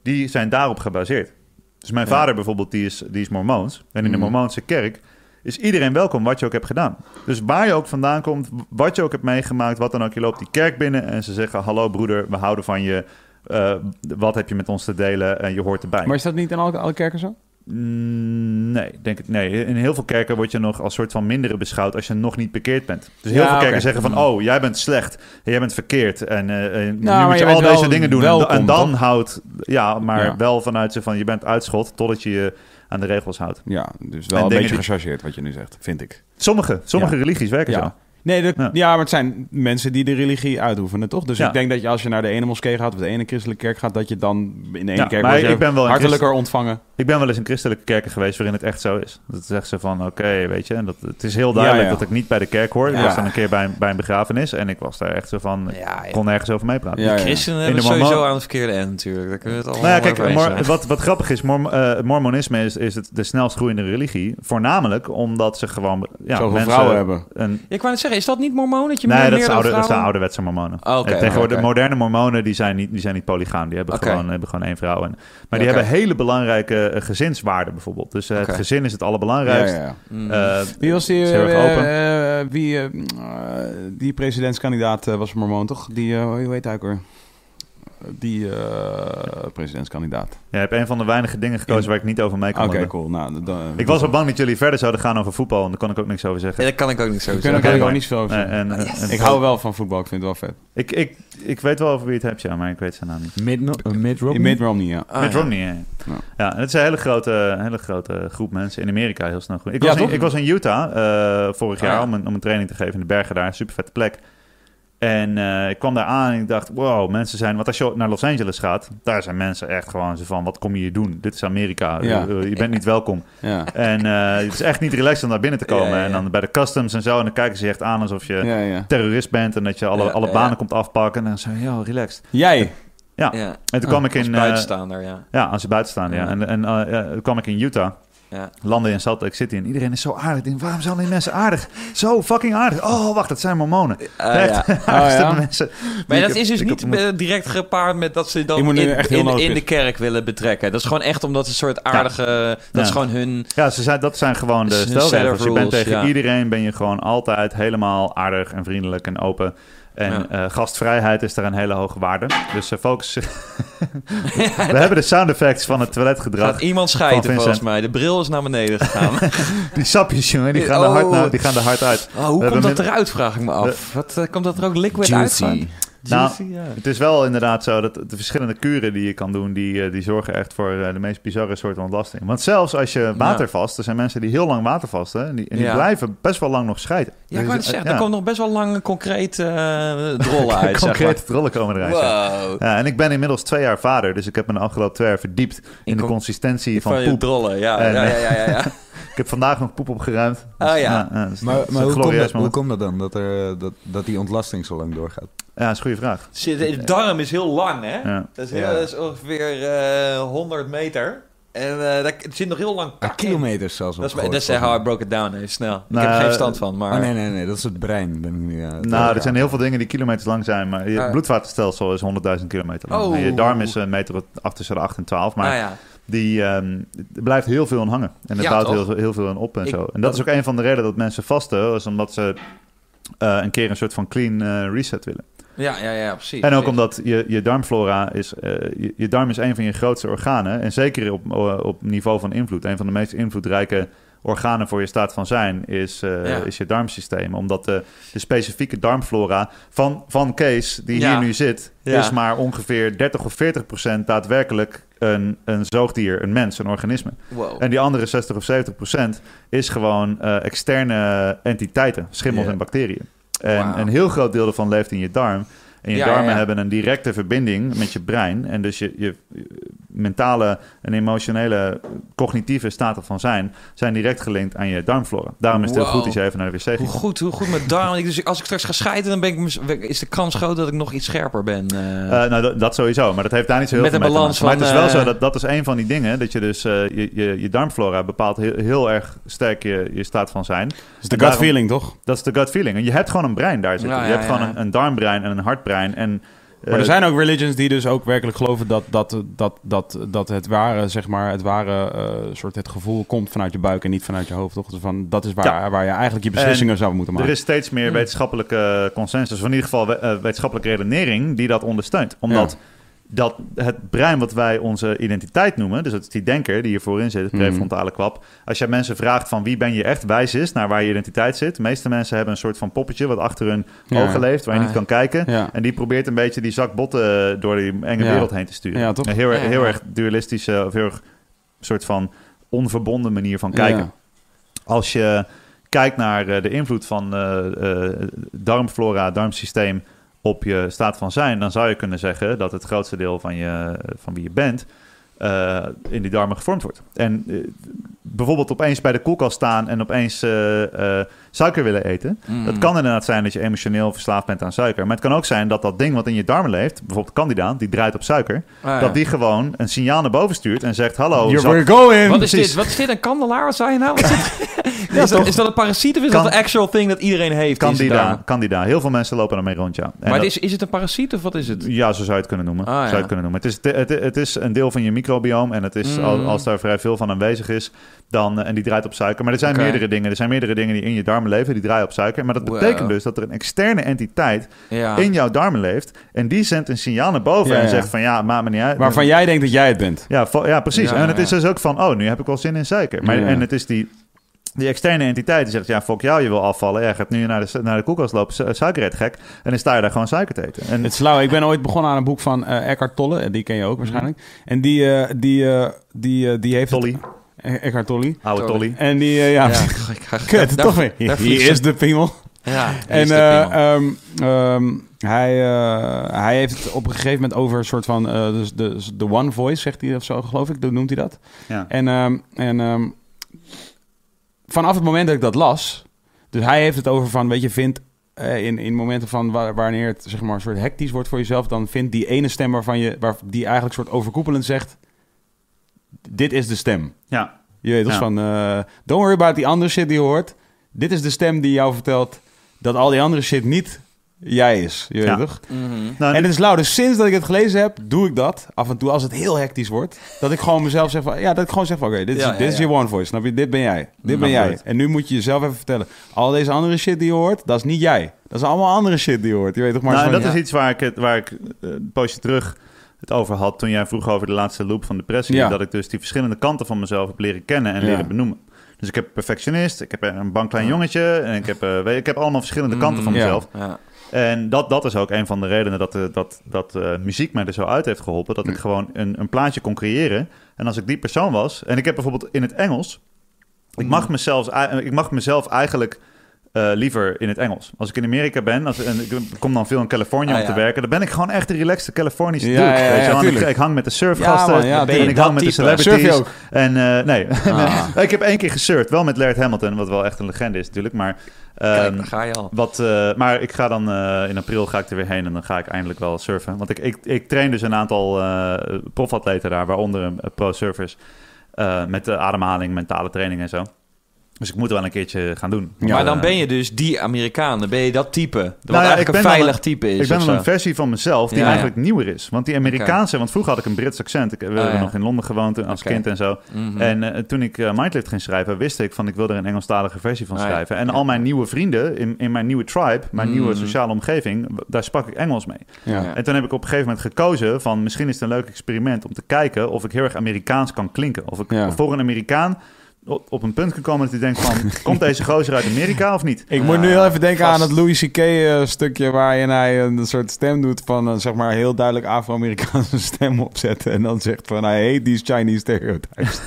die zijn daarop gebaseerd. Dus mijn Ja. vader bijvoorbeeld, die is, die is mormoons. En in de Mm. mormoonse kerk is iedereen welkom wat je ook hebt gedaan. Dus waar je ook vandaan komt, wat je ook hebt meegemaakt, wat dan ook, je loopt die kerk binnen en ze zeggen: Hallo broeder, we houden van je. Eh, wat heb je met ons te delen? En je hoort erbij. Maar is dat niet in alle, alle kerken zo? Mm, Nee, denk ik nee. In heel veel kerken word je nog als soort van mindere beschouwd als je nog niet bekeerd bent. Dus heel Ja, veel kerken zeggen van, Mm. oh, jij bent slecht, jij bent verkeerd en eh, eh, nu maar moet je je al deze dingen doen. En, welkom, en dan toch? houdt, ja, maar Ja. wel vanuit ze van, je bent uitschot totdat je je aan de regels houdt. Ja, dus En wel een beetje gechargeerd wat je nu zegt, vind ik. Sommige, sommige Ja. religies werken zo. Nee, Ja. ja. maar het zijn mensen die de religie uitoefenen, toch? Dus Ja. ik denk dat je als je naar de ene moskee gaat of de ene christelijke kerk gaat, dat je dan in de ene Ja, kerk maar ik ben wel hartelijker ontvangen. Ik ben wel eens in christelijke kerken geweest waarin het echt zo is. Dat zegt ze van, oké, weet je, en dat, het is heel duidelijk Ja, ja. dat ik niet bij de kerk hoor. Ik was dan een keer bij, een- bij een begrafenis en ik was daar echt zo van, ik Ja, ja. kon nergens over meepraten. Ja, ja. Christenen In hebben de sowieso aan het verkeerde eind natuurlijk. Daar kunnen we het allemaal Nou ja, kijk, mor- wat, wat grappig is, eh, mormonisme is, is het de snelst groeiende religie. Voornamelijk omdat ze gewoon ja, Zoveel mensen vrouwen hebben. Een, ik wou net zeggen, is dat niet mormoon? Dat je nee, meer, dat, is oude, dat zijn ouderwetse mormonen. Oh, oké, Eh, tegenwoordig, moderne mormonen die zijn niet, die zijn niet polygaam. Die hebben, gewoon, hebben gewoon één vrouw. En, maar die hebben hele belangrijke eh, gezinswaarden bijvoorbeeld. Dus eh, het gezin is het Ja, allerbelangrijkst. ja, ja. Mm. Eh, Wie was die, wie, die presidentskandidaat was mormoon, toch? Die, hoe heet hij ook weer? Die eh, presidentskandidaat. je hebt een van de weinige dingen gekozen In- waar ik niet over mee kan Oké, cool. Nou, dan- Ik was wel bang dat jullie verder zouden gaan over voetbal. En daar kon ik ook niks over zeggen. Ja, dat kan ik ook zo Ik zeggen. kan er Oké, ook niet veel over Nee, zeggen. en, en- Ik hou wel van voetbal, ik vind het wel vet. Ik, ik, ik weet wel over wie het hebt, ja, maar ik weet zijn naam niet. Mid, uh, mid Mitt Romney, ja. Ah, Met ja. Romney, ja. Ja. Ja, en het is een hele grote, hele grote groep mensen in Amerika heel snel groeien. Ik, Ja, was in, ik was in Utah eh, vorig Ah, jaar ja. om, een, om een training te geven in de bergen daar. Super vette plek. En eh, ik kwam daar aan en ik dacht, wow, mensen zijn... Want als je naar Los Angeles gaat, daar zijn mensen echt gewoon zo van... Wat kom je hier doen? Dit is Amerika. Ja. Eh, je bent niet welkom. Ja, En eh, het is echt niet relaxed om daar binnen te komen. Ja, ja, ja. En dan bij de customs en zo. En dan kijken ze je echt aan alsof je ja, ja. terrorist bent... en dat je alle, Ja, alle banen ja. komt afpakken. En dan zei yo, relaxed. Jij? Ja. En toen kwam ik Als in... eh, buitenstaander, ja. ja, als je buiten staan, ja. Ja. En, en eh, ja, toen kwam ik in Utah, ja. landde in Salt Lake City en iedereen is zo aardig. Ik denk, waarom zijn die mensen aardig? Zo fucking aardig. Oh, wacht, dat zijn mormonen. Echt, ja. aardigste ja? mensen. Maar dat is dus niet eh, direct gepaard met dat ze dan in, de kerk willen betrekken. Dat is gewoon echt omdat ze een soort aardige... Dat Ja. is gewoon hun... Ja, ze zijn, dat zijn gewoon de stelregels. Je bent tegen ja. iedereen ben je gewoon altijd helemaal aardig en vriendelijk en open. En Ja. eh, gastvrijheid is daar een hele hoge waarde. Dus eh, focus. We hebben de sound effects van het toiletgedrag. Gaat iemand Van scheiden volgens mij. De bril is naar beneden gegaan. Die sapjes, jongen, die gaan, Oh. er hard naar, die gaan er hard uit. Oh, hoe We komt dat eruit, vraag ik me af. Wat, eh, komt dat er ook liquid uit? Juicy. Nou, ja. Het is wel inderdaad zo dat de verschillende kuren die je kan doen, die, eh, die zorgen echt voor eh, de meest bizarre soorten ontlasting. Want zelfs als je watervast, er zijn mensen die heel lang watervasten en die, en die Ja. blijven best wel lang nog scheiden. Ja, ik Dus, zeggen, er komt nog best wel lang concreet eh drollen uit, zeg Concrete trollen komen maar. eruit. ja. Wow. Ja, en ik ben inmiddels twee jaar vader, dus ik heb me de afgelopen twee jaar verdiept in de con- consistentie van Van poep. drollen, ja. En, ja, ja, ja. Ik heb vandaag nog poep opgeruimd. Dus, Oh, ja. dus Maar, dat is maar een hoe, komt dat, hoe komt dat dan, dat, er, dat, dat die ontlasting zo lang doorgaat? Ja, dat is een goede vraag. Zit- De darm is heel lang, hè? Ja. Dat is, heel, Ja. dat is ongeveer eh 100 meter. En eh daar zit nog heel lang Ah, kilometers zelfs Dat is, dat is how I broke it down, even snel. Ik Nou, heb er geen eh, verstand van, maar... Oh nee, nee, nee, dat is het brein. Ben ik nu, aan Nou, er zijn heel veel dingen die kilometers lang zijn, maar je Ah. bloedvatenstelsel is 100.000 kilometer lang. Oh. En je darm is een meter tussen de 8 en 12, maar Ah, ja. Die ehm, er blijft heel veel aan hangen. En Ja, bouwt toch? heel, heel veel aan op en Ik- zo. En dat is ook een van de redenen dat mensen vasten, is omdat ze eh, een keer een soort van clean eh, reset willen. Ja, ja, ja, precies. En ook precies. omdat je, je darmflora is, eh, je, je darm is een van je grootste organen. En zeker op, op niveau van invloed. Een van de meest invloedrijke organen voor je staat van zijn is, eh, Ja. is je darmsysteem. Omdat de, de specifieke darmflora van, van Kees, die Ja. hier nu zit, Ja. is maar ongeveer 30 of 40 procent daadwerkelijk een, een zoogdier, een mens, een organisme. Wow. En die andere 60 of 70 procent is gewoon eh, externe entiteiten, schimmels en bacteriën. En een heel groot deel ervan leeft in je darm. En je Ja, darmen ja, ja. hebben een directe verbinding met je brein. En dus je je mentale en emotionele cognitieve staten van zijn... zijn direct gelinkt aan je darmflora. Daarom is het heel goed als je even naar de wc Hoe goed, hoe goed met darm. Ik- Dus als ik straks ga scheiden, dan ben ik, is de kans groot dat ik nog iets scherper ben. eh. Eh, nou, dat, dat sowieso, maar dat heeft daar niet zo heel Met veel mee te balans maken. Maar het is wel eh, zo, dat, dat is een van die dingen... dat je dus eh, je, je, je darmflora bepaalt heel, heel erg sterk je, je staat van zijn. Dat is de gut daarom- feeling, toch? Dat is de gut feeling. En je hebt gewoon een brein daar zitten. Ja, je ja, hebt gewoon ja. een, een darmbrein en een hartbrein. En, Maar er eh, zijn ook religions die dus ook werkelijk geloven dat, dat, dat, dat, dat het ware, zeg maar, het ware eh, soort het gevoel komt vanuit je buik en niet vanuit je hoofd. Toch? Dus van, dat is waar, Ja. waar je eigenlijk je beslissingen zou moeten Er maken. is steeds meer Hmm. wetenschappelijke consensus, of in ieder geval eh, wetenschappelijke redenering, die dat ondersteunt. Omdat dat het brein wat wij onze identiteit noemen, dus dat is die denker die hier voorin zit, het Mhm. prefrontale kwap. Als je mensen vraagt van wie ben je echt wijs is, naar waar je identiteit zit. De meeste mensen hebben een soort van poppetje wat achter hun Ja. ogen leeft, waar je Ah, niet kan kijken. Ja. En die probeert een beetje die zak botten door die enge Ja. wereld heen te sturen. Ja, toch? Een heel, heel ja. erg dualistische, of heel erg soort van onverbonden manier van kijken. Ja. Als je kijkt naar eh, de invloed van eh, eh, darmflora, darmsysteem op je staat van zijn, dan zou je kunnen zeggen dat het grootste deel van, je, van wie je bent eh, in die darmen gevormd wordt. En eh, bijvoorbeeld opeens bij de koelkast staan en opeens eh, suiker willen eten. Mm. Het kan inderdaad zijn dat je emotioneel verslaafd bent aan suiker. Maar het kan ook zijn dat dat ding wat in je darmen leeft, bijvoorbeeld Candida, die draait op suiker, Ah, ja. dat die gewoon een signaal naar boven stuurt en zegt: Hallo, zak- we're going! Wat is, precies. dit? Wat is dit? Een kandelaar? Wat zei je nou? Wat dit? Ja, is, dat, is dat een parasiet of is Kan- dat een actual thing dat iedereen heeft? Candida? Candida. Heel veel mensen lopen ermee rond, ja. En Maar dat- is, is het een parasiet of wat is het? Ja, zo zou je het kunnen noemen. Ah, Zou je het kunnen noemen. Het, is, het, het is een deel van je microbioom en het is, Mm. als, als daar vrij veel van aanwezig is, dan, eh, en die draait op suiker. Maar er zijn meerdere dingen. Er zijn meerdere dingen die in je darmen leven, die draaien op suiker. Maar dat Wow. betekent dus dat er een externe entiteit Ja. in jouw darmen leeft en die zendt een signaal naar boven Ja, en zegt van ja, maakt me niet uit. Waarvan jij denkt dat jij het bent. Ja, ja precies. En het is dus ook van, oh, nu heb ik wel zin in suiker. Maar. En het is die, die externe entiteit die zegt, ja, fuck jou, je wil afvallen. Ja, gaat nu naar de, naar de koelkast lopen, su- gek. En dan sta je daar gewoon suiker te eten. En Het is lauw. Ik ben ooit begonnen aan een boek van eh Eckhart Tolle. En die ken je ook waarschijnlijk. En die, eh, die, die, die heeft... Tolly, Eckhart Tolle. oude Tolly. Tolly. En die, eh, ja... Ja, ik ga- Kut, daar- toch weer. Hier is de piemel. Ja, En is de eh, piemel. ehm, ehm, hij, eh, hij heeft het op een gegeven moment over een soort van... eh, dus de, de one voice, zegt hij of zo, geloof ik. Noemt hij dat? Ja. En, ehm, en ehm, vanaf het moment dat ik dat las... Dus hij heeft het over van, weet je, vindt... eh, in, in momenten van wa- wanneer het zeg maar een soort hectisch wordt voor jezelf... dan vindt die ene stem waarvan je... Waar, die eigenlijk soort overkoepelend zegt... Dit is de stem. ja. Je weet toch Ja. van... eh, don't worry about die andere shit die je hoort. Dit is de stem die jou vertelt... dat al die andere shit niet jij is. Je weet Ja. toch? Mhm. Nou, En het is lauw. Dus sinds dat ik het gelezen heb, doe ik dat. Af en toe als het heel hectisch wordt. Dat ik gewoon mezelf zeg van... Ja, dat ik gewoon zeg van... Oké, dit is, Ja, ja, dit is ja. je one voice. Snap je? Dit ben jij. Dit ben Mm, jij. En nu moet je jezelf even vertellen. Al deze andere shit die je hoort, dat is niet jij. Dat is allemaal andere shit die je hoort. Je weet toch maar... nou, zo en van- dat ja. is iets waar ik, het, waar ik eh, een poosje terug het over had toen jij vroeg over de laatste loop van depressie. Ja. Dat ik dus die verschillende kanten van mezelf heb leren kennen en Ja. leren benoemen. Dus ik heb perfectionist, ik heb een bankklein jongetje en ik heb, eh, weet, ik heb allemaal verschillende kanten van Mm, ja. mezelf. Ja. En dat, dat is ook een van de redenen dat, eh, dat, dat eh, muziek mij er zo uit heeft geholpen. Dat ik gewoon een, een plaatje kon creëren. En als ik die persoon was... En ik heb bijvoorbeeld in het Engels... Ik mag mezelf, ik mag mezelf eigenlijk eh, liever in het Engels. Als ik in Amerika ben, als, en ik kom dan veel in Californië Ah, om te ja. werken, dan ben ik gewoon echt de relaxte Californische Ja, dude. ja, ja, weet je ik, ik hang met de surfgasten man, en ik hang met de celebrities. En eh, nee, Ah. ik heb één keer gesurfd, wel met Laird Hamilton, wat wel echt een legende is natuurlijk. Maar, Kijk, ehm, daar ga je al. wat, eh, maar ik ga dan in april ga ik er weer heen en dan ga ik eindelijk wel surfen. Want ik, ik, ik train dus een aantal profatleten daar, waaronder een pro-surfers. met de ademhaling, mentale training en zo. Dus ik moet er wel een keertje gaan doen. Ja. maar dan ben je dus die Amerikaan. Dan ben je dat type. Dat Nou ja, eigenlijk een veilig een- type is. Ik ben dan een versie van mezelf die Ja, eigenlijk nieuwer is. Want die Amerikaanse, want vroeger had ik een Brits accent. Ik, we hebben ja. nog in Londen gewoond als kind en zo. Mhm. En eh, toen ik eh, Mindlift ging schrijven, wist ik van ik wil er een Engelstalige versie van Ah, ja. schrijven. En Ja. al mijn nieuwe vrienden in, in mijn nieuwe tribe, mijn Mm. nieuwe sociale omgeving, daar sprak ik Engels mee. En toen heb ik op een gegeven moment gekozen van misschien is het een leuk experiment om te kijken of ik heel erg Amerikaans kan klinken. Of ik Ja. voor een Amerikaan op, op een punt kan komen dat hij denkt van, komt deze gozer uit Amerika of niet? Ik moet Ja, nu heel even denken vast. aan het Louis C.K. eh, stukje waarin hij een soort stem doet van een zeg maar heel duidelijk Afro-Amerikaanse stem opzetten. En dan zegt van hij heet these Chinese stereotypes.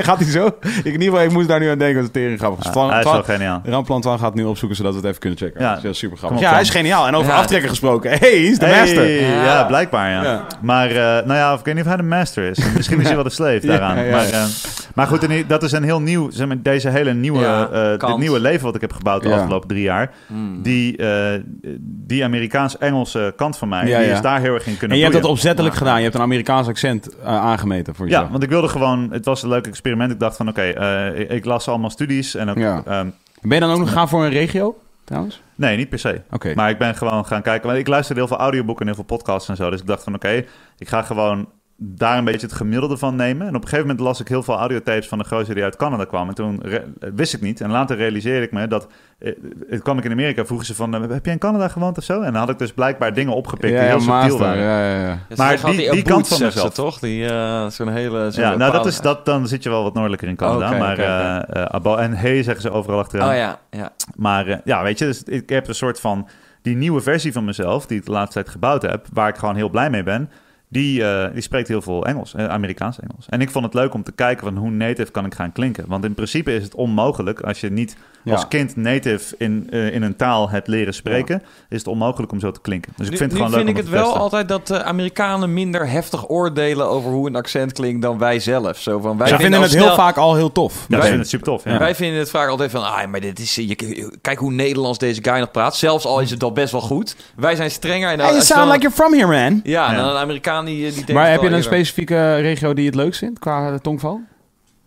Gaat hij zo? Ik, in ieder geval, ik moest daar nu aan denken. Dat is tering grappig. Dus Ah, hij is wel geniaal. Ramplan Twan gaat nu opzoeken zodat we het even kunnen checken. Ja. Ja. Dat is super grappig. Ja, hij is geniaal. En over Ja. aftrekken gesproken. Hey, hij is de Hey, master. Ja, Ja. blijkbaar ja. Ja. Maar, eh, nou ja, of ik weet niet of hij de master is. Misschien is hij wel de slave Ja, daaraan. ja, ja. Maar, eh, maar goed, en dat is een heel nieuw, zeg maar, deze hele nieuwe, Ja, eh, dit nieuwe leven wat ik heb gebouwd de Ja. afgelopen drie jaar. Mm. Die, eh, die Amerikaans-Engelse kant van mij, Ja, die ja. is daar heel erg in kunnen En je hebt dat opzettelijk Ja. gedaan. Je hebt een Amerikaans accent eh, aangemeten voor Ja, jezelf. want ik wilde gewoon, het was een leuk experiment. Ik dacht van, oké, eh, ik, ik las allemaal studies en ook, Ja. ehm, Ben je dan ook nog gaan voor een regio, trouwens? nee, niet per se. Oké. Maar ik ben gewoon gaan kijken. Want ik luisterde heel veel audioboeken en heel veel podcasts en zo. Dus ik dacht van oké, ik ga gewoon daar een beetje het gemiddelde van nemen. En op een gegeven moment las ik heel veel audiotapes van de gozer die uit Canada kwam. En toen wist ik niet. En later realiseerde ik me dat... eh, Het kwam ik in Amerika, vroegen ze van... eh, Heb je in Canada gewoond of zo? En dan had ik dus blijkbaar dingen opgepikt die heel subtiel master. waren. Ja, ja, ja. Ja, Maar die- die kant van ze mezelf. toch? Die, eh, zo'n hele... zo'n Ja, nou dat is, dat, dan zit je wel wat noordelijker in Canada. Maar eh, eh, abo- en hey zeggen ze overal achteraan. Oh ja, ja. Maar eh, ja, weet je, dus ik heb een soort van die nieuwe versie van mezelf, die ik de laatste tijd gebouwd heb, waar ik gewoon heel blij mee ben. Die, eh, die spreekt heel veel Engels, eh, Amerikaans Engels. En ik vond het leuk om te kijken van hoe native kan ik gaan klinken. Want in principe is het onmogelijk als je niet Ja. als kind native in, eh, in een taal hebt leren spreken, is het onmogelijk om zo te klinken. Dus ik Nu- vind het gewoon leuk vind om ik het wel testen. altijd dat de Amerikanen minder heftig oordelen over hoe een accent klinkt dan wij zelf. Zo van, wij Zij vinden het heel vaak al heel tof. Wij- vind het super tof. Ja. Wij vinden het vaak altijd van, ah, maar dit is, je, kijk hoe Nederlands deze guy nog praat. Zelfs al is het al best wel goed. Wij zijn strenger. En Hey, you sound like you're from here, man. Ja, Ja. dan een Amerikaan die, die denkt Maar heb je een specifieke regio die je het leukst vindt qua eh, tongval?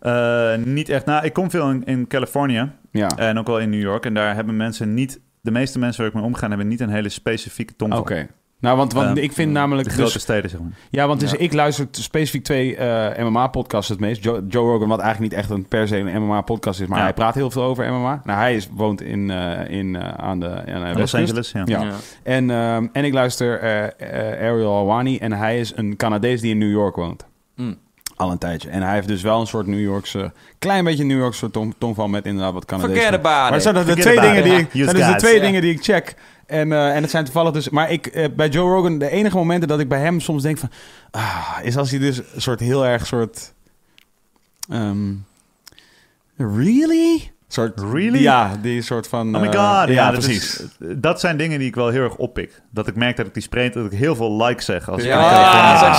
Eh, niet echt. Nou, ik kom veel in, in Californië Ja. en ook wel in New York. En daar hebben mensen niet, de meeste mensen waar ik mee omga, hebben niet een hele specifieke tongval. Oké. Nou, want, want Eh, ik vind namelijk... De grote Dus, steden, zeg maar. ja, want dus Ja. ik luister specifiek twee eh, MMA-podcasts het meest. Joe, Joe Rogan, wat eigenlijk niet echt een per se een MMA-podcast is, maar Ja. hij praat heel veel over MMA. Nou, hij is, woont in, eh, in, eh, aan de, aan de Los. Angeles, ja. Ja. Ja. En, ehm, en ik luister eh, eh, Ariel Alwani en hij is een Canadees die in New York woont. Al een tijdje. En hij heeft dus wel een soort New Yorkse, klein beetje New Yorkse tong, tongval met inderdaad wat Canadees. Forget about Maar it. zijn de, Forget twee dingen die ik, zijn dus de twee dingen die ik check. En, eh, en het zijn toevallig dus. Maar ik, eh, bij Joe Rogan, de enige momenten dat ik bij hem soms denk van. Ah, is als hij dus een soort heel erg soort. ehm, really? Soort, Really? Ja, die soort van. Oh my eh, god, ja, ja, dat precies. is- dat zijn dingen die ik wel heel erg oppik. Dat ik merk dat ik die spreek, dat ik heel veel like zeg. Als ik Ja, de ja, dat is zit. ook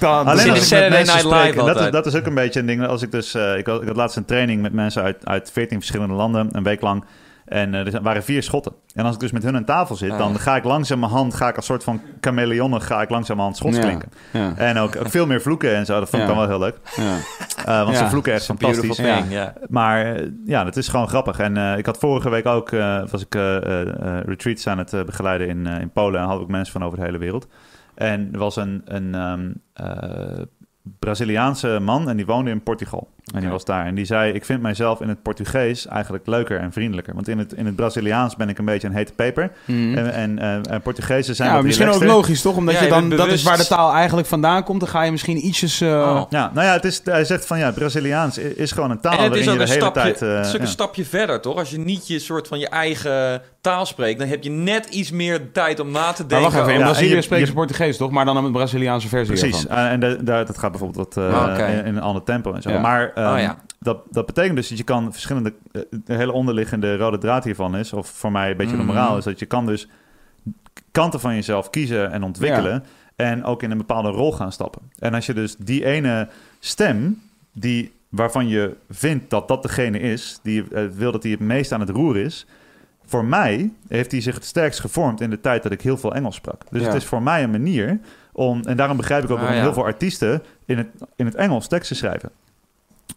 zo Ah. Alleen als ik met mensen Night Live spreek, en dat is, dat is ook een beetje een ding. Als ik dus, eh, ik, had, ik had laatst een training met mensen uit, uit 14 verschillende landen, een week lang. En eh, er waren vier schotten. En als ik dus met hun aan tafel zit, Ah, dan ja. ga ik langzamerhand, ga ik als soort van chameleon, ga ik langzamerhand schots klinken. Ja, En ook, ook veel meer vloeken en zo. Dat vond ik Ja. dan wel heel leuk. ja. Eh, want ze vloeken echt fantastisch. thing, ja. Maar eh, ja, dat is gewoon grappig. En ik had vorige week ook, was ik retreats aan het begeleiden in, in Polen. En had ik mensen van over de hele wereld. En er was een, een ehm, eh, Braziliaanse man en die woonde in Portugal. En die was daar. En die zei, ik vind mijzelf in het Portugees eigenlijk leuker en vriendelijker. Want in het, in het Braziliaans ben ik een beetje een hete peper. En, en, eh, en Portugezen zijn Ja, wat misschien ook logisch, toch? Omdat Ja, je dan, dat is waar de taal eigenlijk vandaan komt. Dan ga je misschien ietsjes... eh, Oh. Ja, nou ja, het is, hij zegt van ja, Braziliaans is gewoon een taal En het is je ook de een hele stapje, tijd... eh, het is ook ja. een stapje verder, toch? Als je niet je soort van je eigen taal spreekt, dan heb je net iets meer tijd om na te denken. Maar wacht even, in Ja, Brazilië je- spreken je- ze Portugees, toch? Maar dan een Braziliaanse versie Precies, ervan. En de, daar, dat gaat bijvoorbeeld wat, eh, Ah, in, in een ander tempo en zo. Ja. Maar ehm, Oh, ja. dat, dat betekent dus dat je kan verschillende... eh, de hele onderliggende rode draad hiervan is, of voor mij een beetje de Mhm. moraal, is dat je kan dus kanten van jezelf kiezen en ontwikkelen. En ook in een bepaalde rol gaan stappen. En als je dus die ene stem, die, waarvan je vindt dat dat degene is, die eh, wil dat hij het meest aan het roer is. Voor mij heeft hij zich het sterkst gevormd in de tijd dat ik heel veel Engels sprak. Dus Ja. het is voor mij een manier om, en daarom begrijp ik ook Ah, waarom ja. heel veel artiesten in het, in het Engels teksten schrijven.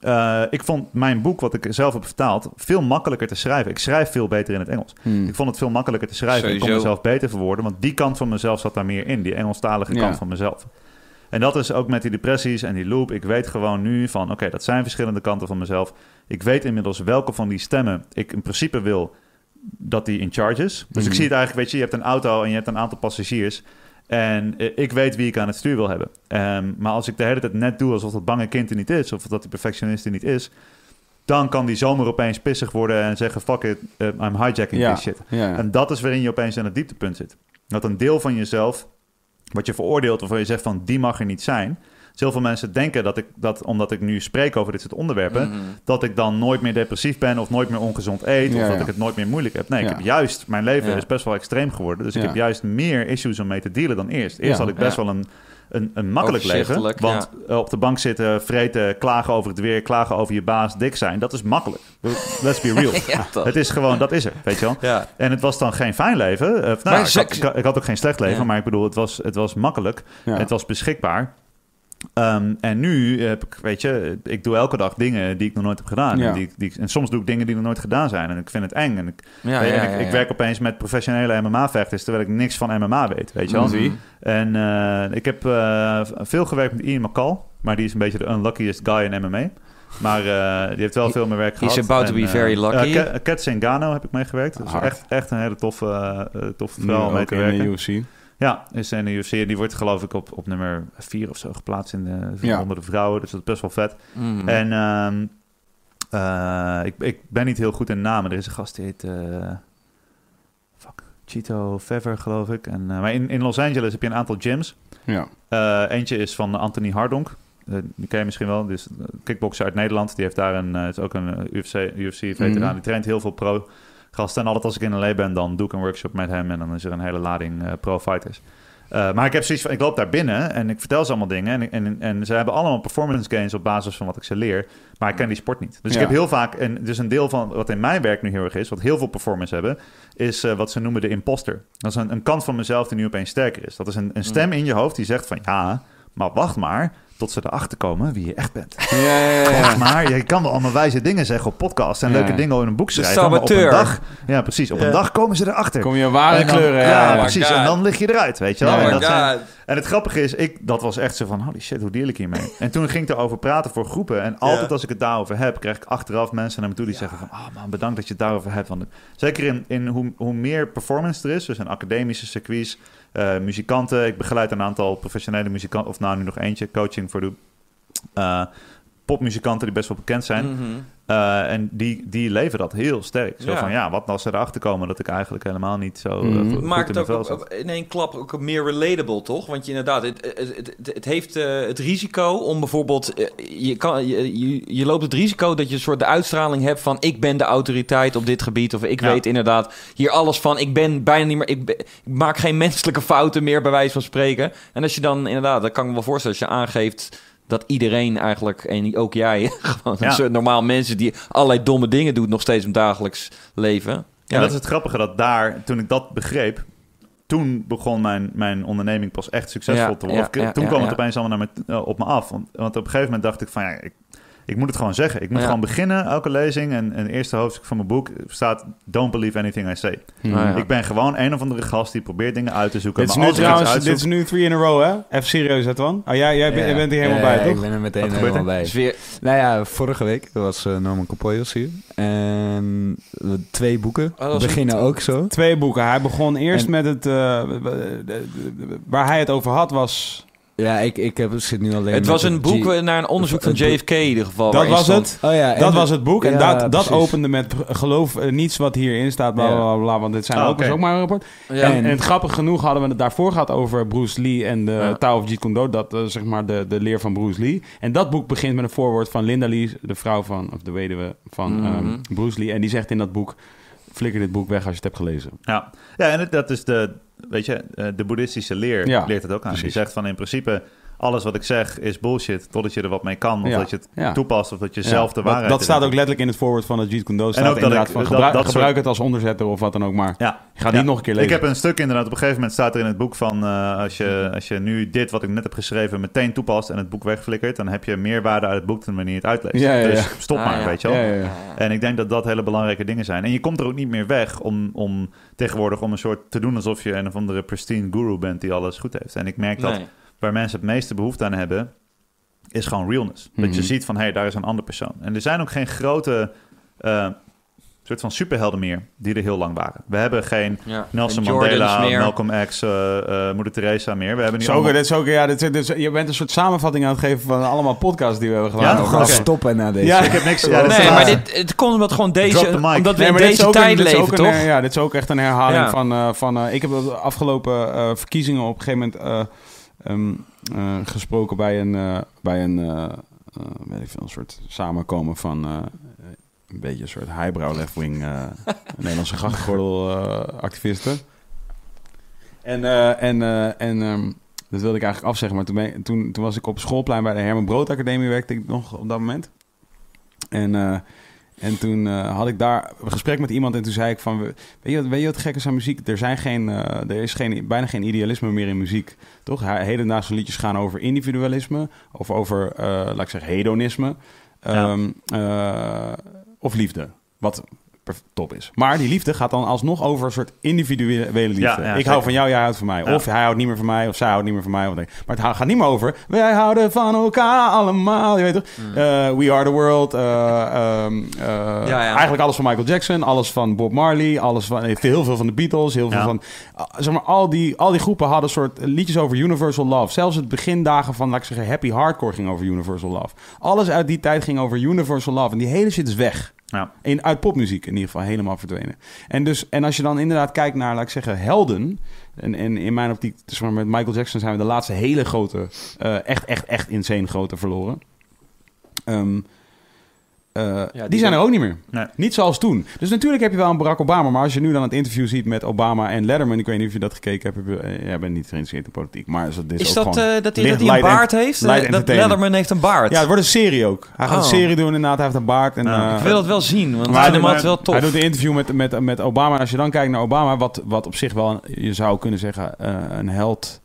Eh, ik vond mijn boek, wat ik zelf heb vertaald, veel makkelijker te schrijven. Ik schrijf veel beter in het Engels. Hmm. Ik vond het veel makkelijker te schrijven. Ik kon Sowieso. mezelf beter verwoorden, want die kant van mezelf zat daar meer in. Die Engelstalige Ja. kant van mezelf. En dat is ook met die depressies en die loop. Ik weet gewoon nu van, oké, dat zijn verschillende kanten van mezelf. Ik weet inmiddels welke van die stemmen ik in principe wil dat die in charge is. Dus ik Mhm. zie het eigenlijk, weet je, je hebt een auto en je hebt een aantal passagiers. En eh, ik weet wie ik aan het stuur wil hebben. Ehm, maar als ik de hele tijd net doe alsof dat bange kind er niet is... of dat die perfectionist er niet is... dan kan die zomer opeens pissig worden en zeggen... fuck it, eh, I'm hijacking Ja. this shit. Ja. En dat is waarin je opeens aan het dieptepunt zit. Dat een deel van jezelf, wat je veroordeelt... waarvan je zegt van, die mag er niet zijn... Heel veel mensen denken dat ik dat omdat ik nu spreek over dit soort onderwerpen, Mhm. dat ik dan nooit meer depressief ben of nooit meer ongezond eet Ja, of dat ja. ik het nooit meer moeilijk heb. Nee, Ja. ik heb juist, mijn leven Ja. is best wel extreem geworden. Dus ik heb juist meer issues om mee te dealen dan eerst. Eerst Ja. had ik best Ja. wel een, een, een makkelijk leven. Want eh, op de bank zitten, vreten, klagen over het weer, klagen over je baas, dik zijn, dat is makkelijk. Let's be real. Ja. Het is gewoon, dat is er, weet je wel. Ja. En het was dan geen fijn leven. Eh, nou, ik, had, ik, had- ik had ook geen slecht leven, Ja. maar ik bedoel, het was, het was makkelijk. Ja. Het was beschikbaar. Ehm, en nu heb ik, weet je, ik doe elke dag dingen die ik nog nooit heb gedaan. Ja. En, die, die, en soms doe ik dingen die nog nooit gedaan zijn. En ik vind het eng. En ik, Ja, ja, ik, ik werk opeens met professionele MMA-vechters, terwijl ik niks van MMA weet, weet je wel. Zie. En eh, ik heb eh, veel gewerkt met Ian McCall, maar die is een beetje de unluckiest guy in MMA. Maar eh, die heeft wel veel meer werk He's gehad. about to be very lucky. Kat- Zingano heb ik meegewerkt. Dat is echt, echt een hele toffe, toffe vrouw om mee te in werken. de UFC. Ja, is de UFC. Die wordt geloof ik op, op nummer 4 of zo geplaatst in de, Ja. onder de vrouwen. Dus dat is best wel vet. Mhm. En ehm, eh, ik, ik ben niet heel goed in namen. Er is een gast die heet... eh, fuck, Chito Fever geloof ik. En, eh, maar in, in Los Angeles heb je een aantal gyms. Ja. Eentje is van Anthony Hardonk. Die ken je misschien wel. Dus uh, kickboxer uit Nederland. Die heeft daar een, is ook een eh, UFC, UFC-veteraan. Mhm. Die traint heel veel pro-gasten. En altijd als ik in LA ben, dan doe ik een workshop met hem. En dan is er een hele lading eh, pro-fighters. Eh, maar ik heb zoiets van, ik loop daar binnen en ik vertel ze allemaal dingen. En, en, en ze hebben allemaal performance gains op basis van wat ik ze leer. Maar ik ken die sport niet. Dus Ja. ik heb heel vaak, en dus een deel van wat in mijn werk nu heel erg is, wat heel veel performance hebben, is eh, wat ze noemen de imposter. Dat is een, een kant van mezelf die nu opeens sterker is. Dat is een, een stem in je hoofd die zegt van, ja, maar wacht maar tot ze erachter komen wie je echt bent. Ja, ja, ja, Wacht ja. maar, je kan wel allemaal wijze dingen zeggen op podcast en Ja. leuke dingen in een boek De schrijven. Maar op een dag, ja precies, op een dag komen ze erachter. Kom je ware kleuren. Ja, precies. God. En dan lig je eruit, weet je wel. Ja, en, dat zijn- en het grappige is, ik, dat was echt zo van, holy shit, hoe deal ik hiermee? En toen ging ik erover praten voor groepen. En altijd Ja. als ik het daarover heb, krijg ik achteraf mensen naar me toe die zeggen van, oh man, bedankt dat je het daarover hebt. Want zeker in, in hoe, hoe meer performance er is, dus in academische circuits, eh, muzikanten. Ik begeleid een aantal professionele muzikanten, of nou nu nog eentje, coaching voor doe. Popmuzikanten die best wel bekend zijn. Mhm. Eh, en die, die leven dat heel sterk. Zo Ja. van, ja, wat als ze erachter komen dat ik eigenlijk helemaal niet zo Mhm. goed- goed maakt in het ook op- in één klap ook meer relatable, toch? Want je inderdaad, het, het, het, het heeft eh, het risico om bijvoorbeeld... je, kan, je, je, je loopt het risico dat je een soort de uitstraling hebt van... ik ben de autoriteit op dit gebied. Of ik Ja. weet inderdaad hier alles van. Ik ben bijna niet meer... Ik maak geen menselijke fouten meer, bij wijze van spreken. En als je dan inderdaad, dat kan ik me wel voorstellen... als je aangeeft dat iedereen eigenlijk, en ook jij... gewoon Ja. soort normaal mensen die allerlei domme dingen doet... nog steeds in het dagelijks leven... En dat is het grappige, dat daar, toen ik dat begreep, toen begon mijn, mijn onderneming pas echt succesvol Ja, te worden. ja, ja, toen ja, kwam ja. het opeens allemaal naar me, eh, op me af. Want, want op een gegeven moment dacht ik van, ja, ik, Ik moet het gewoon zeggen. Ik moet Ja. gewoon beginnen, elke lezing. En, en het eerste hoofdstuk van mijn boek staat... Don't believe anything I say. Hmm. Nou ja. Ik ben gewoon een of andere gast die probeert dingen uit te zoeken. Dit is Maar nu ik trouwens, dit is nu three in a row, hè? Even serieus, hè, Twan? Oh, jij, jij, bent- hier helemaal Ja, bij, Ik toch? ben er meteen helemaal er? bij. Dus weer, Nou ja, vorige week was eh, Norman Capoyos hier. En we- twee boeken Oh, beginnen ook zo. Twee boeken. Hij begon eerst En- met het... eh, waar hij het over had was... Ja, ik, ik heb, zit nu alleen het was een boek G- naar een onderzoek van JFK in ieder geval. Dat was stond- het. Oh ja, Dat de- was het boek. En Ja, dat, dat opende met geloof eh, niets wat hierin staat, bla bla Ja. bla, bla, want dit zijn Ah, ook, maar een rapport. Ja. En, en het grappig genoeg hadden we het daarvoor gehad over Bruce Lee en de Ja. Tao of Jeet Kune Do, dat eh, zeg maar de, de leer van Bruce Lee. En dat boek begint met een voorwoord van Linda Lee, de vrouw van, of de weduwe van ehm, Bruce Lee. En die zegt in dat boek, flikker dit boek weg als je het hebt gelezen. Ja, ja en het- dat is de, weet je, eh, de boeddhistische leer Ja, leert het ook aan. Die zegt van in principe, alles wat ik zeg is bullshit, totdat je er wat mee kan. Of Ja, dat je het ja. toepast, of dat je Ja, zelf de dat- waarheid... Dat, staat erin ook letterlijk in het voorwoord van het Jeet Kune Do. Staat ook dat inderdaad ik- van, dat- gebruik, dat gebruik soort- het als onderzetter of wat dan ook maar. Ja. Ja. niet nog een keer lezen. Ik heb een stuk inderdaad, op een gegeven moment staat er in het boek van... eh, als, je, als je nu dit wat ik net heb geschreven meteen toepast en het boek wegflikkert... dan heb je meer waarde uit het boek dan wanneer je het uitleest. Ja, ja, ja. Dus stop Ah, maar, ja. weet je wel. Ja, ja, ja. En ik denk dat dat hele belangrijke dingen zijn. En je komt er ook niet meer weg om, om tegenwoordig om een soort te doen alsof je een of andere pristine guru bent die alles goed heeft. En ik merk dat Nee. Waar mensen het meeste behoefte aan hebben, is gewoon realness. Mhm. Dat je ziet van, hé, hey, daar is een andere persoon. En er zijn ook geen grote eh, soort van superhelden meer die er heel lang waren. We hebben geen Ja. Nelson Mandela, meer. Malcolm X, eh, eh, Moeder Teresa meer. We hebben nu Zo, allemaal- dit is ook, ja, dit, dit je bent een soort samenvatting aan het geven van allemaal podcasts die we hebben gedaan. Ja, Oké. stoppen na deze. Ja. Ik heb niks... Ja, is Nee, maar dit, het komt omdat gewoon deze, omdat we Nee, in deze een- tijd leven, een toch? ja, dit is ook echt een herhaling Ja. van... eh, van eh, ik heb de afgelopen eh, verkiezingen op een gegeven moment eh, ehm, eh, gesproken bij een, eh, bij een eh, weet ik veel, een soort samenkomen van... een beetje een soort highbrow left-wing Nederlandse grachtgordel eh, activisten. En, en, en ehm, dat wilde ik eigenlijk afzeggen. Maar toen, ben, toen, toen was ik op schoolplein bij de Herman Brood Academie, werkte ik nog op dat moment. En, en toen eh, had ik daar een gesprek met iemand en toen zei ik van... Weet je, wat- weet je wat gek is aan muziek? Er, zijn geen, eh, er is geen, bijna geen idealisme meer in muziek. Toch? He- Hedendaagse liedjes gaan over individualisme. Of over, eh, laat ik zeggen, hedonisme. Ehm, eh, of liefde. Wat top is. Maar die liefde gaat dan alsnog over een soort individuele liefde. Ja, ja, ik hou van jou, jij houdt van mij. Of hij houdt niet meer van mij, of zij houdt niet meer van mij. Maar het gaat niet meer over... Wij houden van elkaar allemaal. Je weet toch? Hmm. Eh, We Are The World. eh, ehm, eh. Eigenlijk alles van Michael Jackson. Alles van Bob Marley. Alles van, heel veel van de Beatles. Heel veel van... zeg maar, al die, al die groepen hadden soort liedjes over universal love. Zelfs het begindagen van, laat ik zeggen, happy hardcore ging over universal love. Alles uit die tijd ging over universal love. En die hele shit is weg. Ja. In, uit popmuziek in ieder geval helemaal verdwenen. En, dus, en als je dan inderdaad kijkt naar, laat ik zeggen, helden. En, en in mijn optiek, dus met Michael Jackson zijn we de laatste hele grote, eh, echt, echt, echt insane grote verloren. Eh, die, die zijn er ook niet meer. Nee. Niet zoals toen. Dus natuurlijk heb je wel een Barack Obama. Maar als je nu dan het interview ziet met Obama en Letterman... ik weet niet of je dat gekeken hebt. heb je- eh, Jij bent niet geïnteresseerd in politiek. Maar is, dit is, Is ook dat, gewoon... eh, dat hij, dat hij een baard heeft? dat. Letterman heeft een baard. Ja, het wordt een serie ook. Hij gaat Oh. een serie doen inderdaad. Hij heeft een baard. En, eh, ik wil dat wel zien, want maar ik hij doet- wel tof. Hij doet een interview met, met, met Obama. En als je dan kijkt naar Obama, wat, wat op zich wel, je zou kunnen zeggen, een held.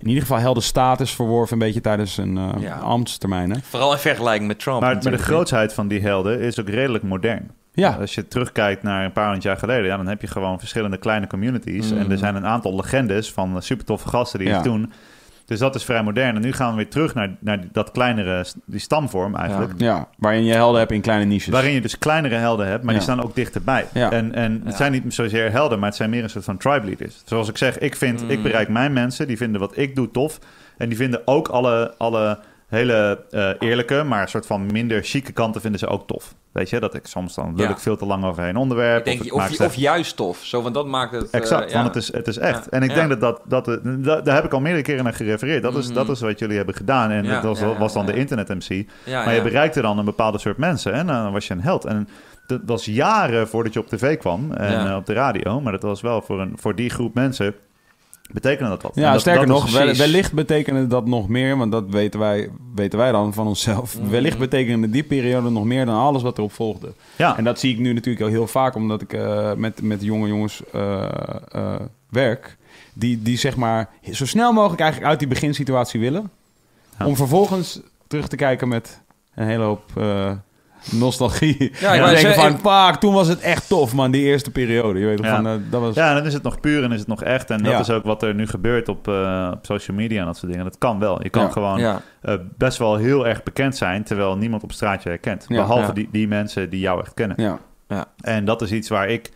In ieder geval heldenstatus verworven, een beetje tijdens zijn eh Ja. ambtstermijn. hè? Vooral in vergelijking met Trump. Maar, maar de grootsheid van die helden is ook redelijk modern. Ja, Als je terugkijkt naar een paar honderd jaar geleden, ja, dan heb je gewoon verschillende kleine communities. Mm. En er zijn een aantal legendes van super toffe gasten die Ja. het doen. Dus dat is vrij modern. En nu gaan we weer terug naar, naar dat kleinere, die stamvorm eigenlijk. ja, waarin je helden hebt in kleine niches. Waarin je dus kleinere helden hebt, maar die staan ook dichterbij. Ja. En, en het Ja. zijn niet zozeer helden, maar het zijn meer een soort van tribe leaders. Zoals ik zeg, ik, vind, Mm. ik bereik mijn mensen, die vinden wat ik doe tof. En die vinden ook alle, alle hele eh, eerlijke, maar een soort van minder chique kanten vinden ze ook tof. Weet je, dat ik soms dan lul Ja. ik veel te lang over een onderwerp. Ik denk, ik of, of, slecht- juist tof. Zo, want dat maakt het... eh, Exact, ja. want het is, het is echt. Ja, En ik denk dat dat, dat, dat, daar heb ik al meerdere keren naar gerefereerd. Dat is, Mhm. dat is wat jullie hebben gedaan. En dat was, was dan de internet-MC. Maar je bereikte dan een bepaalde soort mensen en dan was je een held. En dat was jaren voordat je op tv kwam en eh, op de radio. Maar dat was wel voor, een, voor die groep mensen betekende dat wat. Ja, dat, sterker dat nog, precies- wellicht betekende dat nog meer, want dat weten wij, weten wij dan van onszelf. Mhm. Wellicht betekende die periode nog meer dan alles wat erop volgde. Ja, En dat zie ik nu natuurlijk al heel vaak, omdat ik eh, met, met jonge jongens eh, eh, werk. Die, die zeg maar zo snel mogelijk eigenlijk uit die beginsituatie willen. Ja. Om vervolgens terug te kijken met een hele hoop eh, nostalgie. Ja, ik Ja, denken van, fuck, toen was het echt tof, man. Die eerste periode. Je weet toch Ja. van, eh, dat was... Ja, dan is het nog puur en is het nog echt. En dat Ja. is ook wat er nu gebeurt op, eh, op social media en dat soort dingen. Dat kan wel. Je kan Ja. gewoon Ja, eh, best wel heel erg bekend zijn... terwijl niemand op straatje herkent. Ja. Behalve Ja. Die, die mensen die jou echt kennen. Ja. En dat is iets waar ik...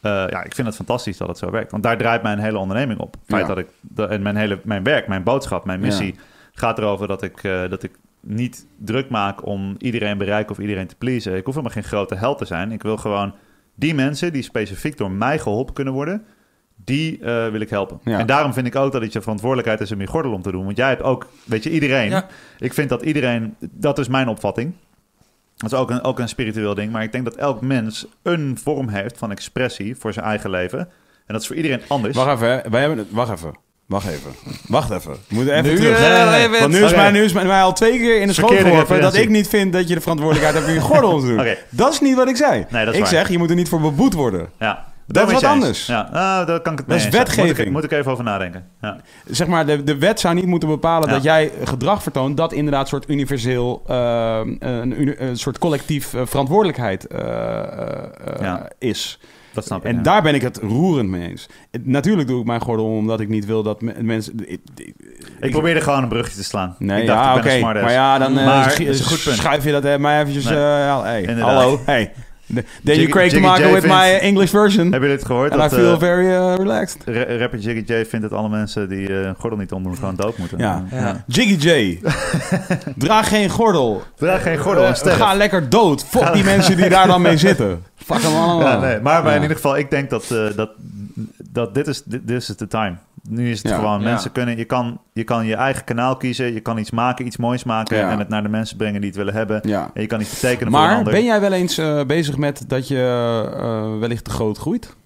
eh, ja, ik vind het fantastisch dat het zo werkt. Want daar draait mijn hele onderneming op. Het feit Ja. dat ik... en mijn, hele, mijn werk, mijn boodschap, mijn missie... gaat erover dat ik, eh, dat ik niet druk maak om iedereen bereiken of iedereen te pleasen. Ik hoef helemaal geen grote held te zijn. Ik wil gewoon die mensen die specifiek door mij geholpen kunnen worden... die eh, wil ik helpen. Ja. En daarom vind ik ook dat het je verantwoordelijkheid is om je gordel om te doen. Want jij hebt ook, weet je, iedereen... Ja. Ik vind dat iedereen... Dat is mijn opvatting. Dat is ook een, ook een spiritueel ding. Maar ik denk dat elk mens een vorm heeft van expressie voor zijn eigen leven. En dat is voor iedereen anders. Wacht even, hè. wij hebben het... Wacht even. Wacht even. Wacht even. We moeten even Nu, terug. Nee, nee, nee. even- Want nu is, Oké. mij, nu is mij, mij al twee keer in de schoot geworpen dat ik niet vind dat je de verantwoordelijkheid hebt om je gordel om te doen. Oké. Dat is niet wat ik zei. Nee, dat is ik waar. zeg, je moet er niet voor beboet worden. Ja, Dat is wat anders. Ja, ah, daar kan ik Dat is zijn. Moet ik, wetgeving. moet ik even over nadenken. Ja. Zeg maar, de, de wet zou niet moeten bepalen Ja. dat jij gedrag vertoont dat inderdaad een soort universeel, eh, een, soort collectief eh, verantwoordelijkheid eh, eh, Ja. is. Dat snap ik. En ja. daar ben ik het roerend mee eens. Natuurlijk doe ik mijn gordel om omdat ik niet wil dat me- mensen... Ik, ik- ik probeerde gewoon een brugje te slaan. Nee, ik dacht, ja, ik oké. ben een smartass. Maar ja, dan eh, Maar goed punt. schuif je dat eh, mij eventjes... Nee. eh, hey, hallo, hey. Then you Craig to J with vindt- my English version. Heb je dit gehoord? And I dat feel eh, very relaxed. ra- rapper Jiggy J vindt dat alle mensen die eh, een gordel niet omdoen gewoon dood moeten. Ja. Ja. Jiggy J. Draag geen gordel. Draag geen gordel en sterf. Ga lekker dood. Fuck die mensen die daar dan mee zitten. Fuck hem allemaal. Ja, nee, maar, maar Ja. in ieder geval, ik denk dat, eh, dat, dat dit is dit, dit is de time. Nu is het Ja. gewoon, Ja. mensen kunnen, je kan, je kan je eigen kanaal kiezen, je kan iets maken, iets moois maken Ja. en het naar de mensen brengen die het willen hebben. Ja. En je kan iets betekenen voor een Maar ander. ben jij wel eens eh, bezig met dat je eh, wellicht te groot groeit?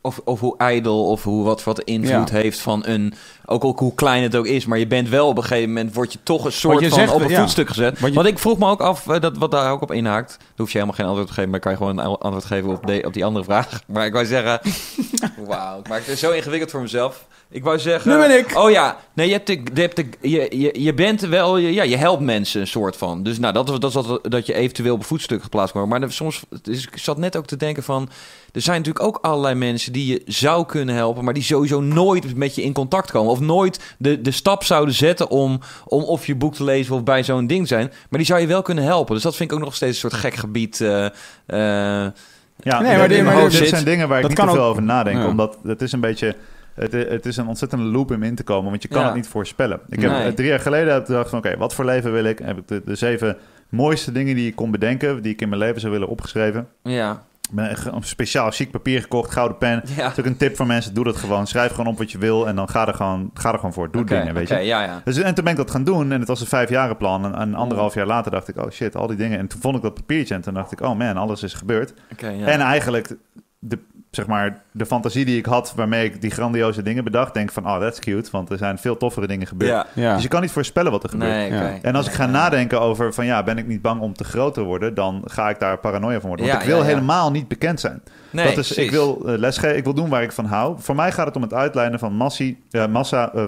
Of, of hoe ijdel of hoe wat, wat invloed Ja. heeft van een... Ook, ook hoe klein het ook is, maar je bent wel op een gegeven moment... word je toch een soort je van zegt, op een ja. voetstuk gezet. Je- Want ik vroeg me ook af, eh, dat, wat daar ook op inhaakt... daar hoef je helemaal geen antwoord te geven... maar kan je gewoon een antwoord geven op, de, op die andere vraag. Maar ik wou zeggen... Wauw, ik maak het zo ingewikkeld voor mezelf. Ik wou zeggen... Nu ben ik. Oh ja, nee, je, hebt de, je, hebt de, je, je, je bent wel... je- Ja, je helpt mensen een soort van. Dus nou, dat is, dat is wat, dat je eventueel op een voetstuk geplaatst worden. Maar er- soms... Dus ik zat net ook te denken van... Er zijn natuurlijk ook allerlei mensen die je zou kunnen helpen... maar die sowieso nooit met je in contact komen. Of nooit de, de stap zouden zetten om, om of je boek te lezen... of bij zo'n ding zijn. Maar die zou je wel kunnen helpen. Dus dat vind ik ook nog steeds een soort gek gebied... eh, eh, Ja, Nee, dit- maar dit- dit, maar dit dit zit- zijn dingen waar ik dat niet te veel ook- over nadenk. Ja. Omdat het is een beetje... Het, het is een ontzettende loop om in te komen, want je kan Ja. het niet voorspellen. Ik heb Nee. eh, drie jaar geleden heb ik gedacht van... Oké, wat voor leven wil ik? Heb ik de, de zeven mooiste dingen die ik kon bedenken... die ik in mijn leven zou willen opgeschreven. ja, Ik ben een speciaal chic papier gekocht, gouden pen. ja. Dat is ook een tip voor mensen. Doe dat gewoon. Schrijf gewoon op wat je wil en dan ga er gewoon, ga er gewoon voor. Doe dingen, weet je. ja, ja. Dus, en toen ben ik dat gaan doen en het was een vijfjarenplan. En een anderhalf jaar later dacht ik, oh shit, al die dingen. En toen vond ik dat papiertje en toen dacht ik, oh man, alles is gebeurd. Oké, ja. En eigenlijk de, zeg maar, de fantasie die ik had waarmee ik die grandioze dingen bedacht, denk van, oh, that's cute. Want er zijn veel toffere dingen gebeurd. ja. Ja. Dus je kan niet voorspellen wat er gebeurt. Nee. Ja. En als ik ga nadenken over van ja, ben ik niet bang om te groot te worden, dan ga ik daar paranoia van worden. Want Ja, ik wil ja, ja. helemaal niet bekend zijn. Nee, dat is, ik wil eh, lesgeven, ik wil doen waar ik van hou. Voor mij gaat het om het uitlijnen van massie, eh, massa,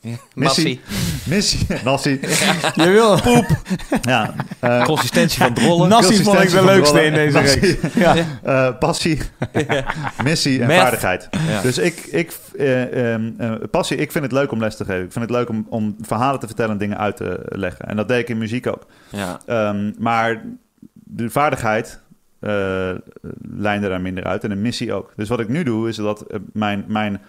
Ja, missie, missie, nassie. Je wil poep. ja, Consistentie van drollen. Nassie vond ik de leukste in deze reeks. Ja. eh, passie, missie en. Vaardigheid. Ja. Dus ik, ik eh, passie, ik vind het leuk om les te geven. Ik vind het leuk om, om verhalen te vertellen en dingen uit te leggen. En dat deed ik in muziek ook. ja. Ehm, maar de vaardigheid eh lijnde daar minder uit en de missie ook. Dus wat ik nu doe, is dat mijn, mijn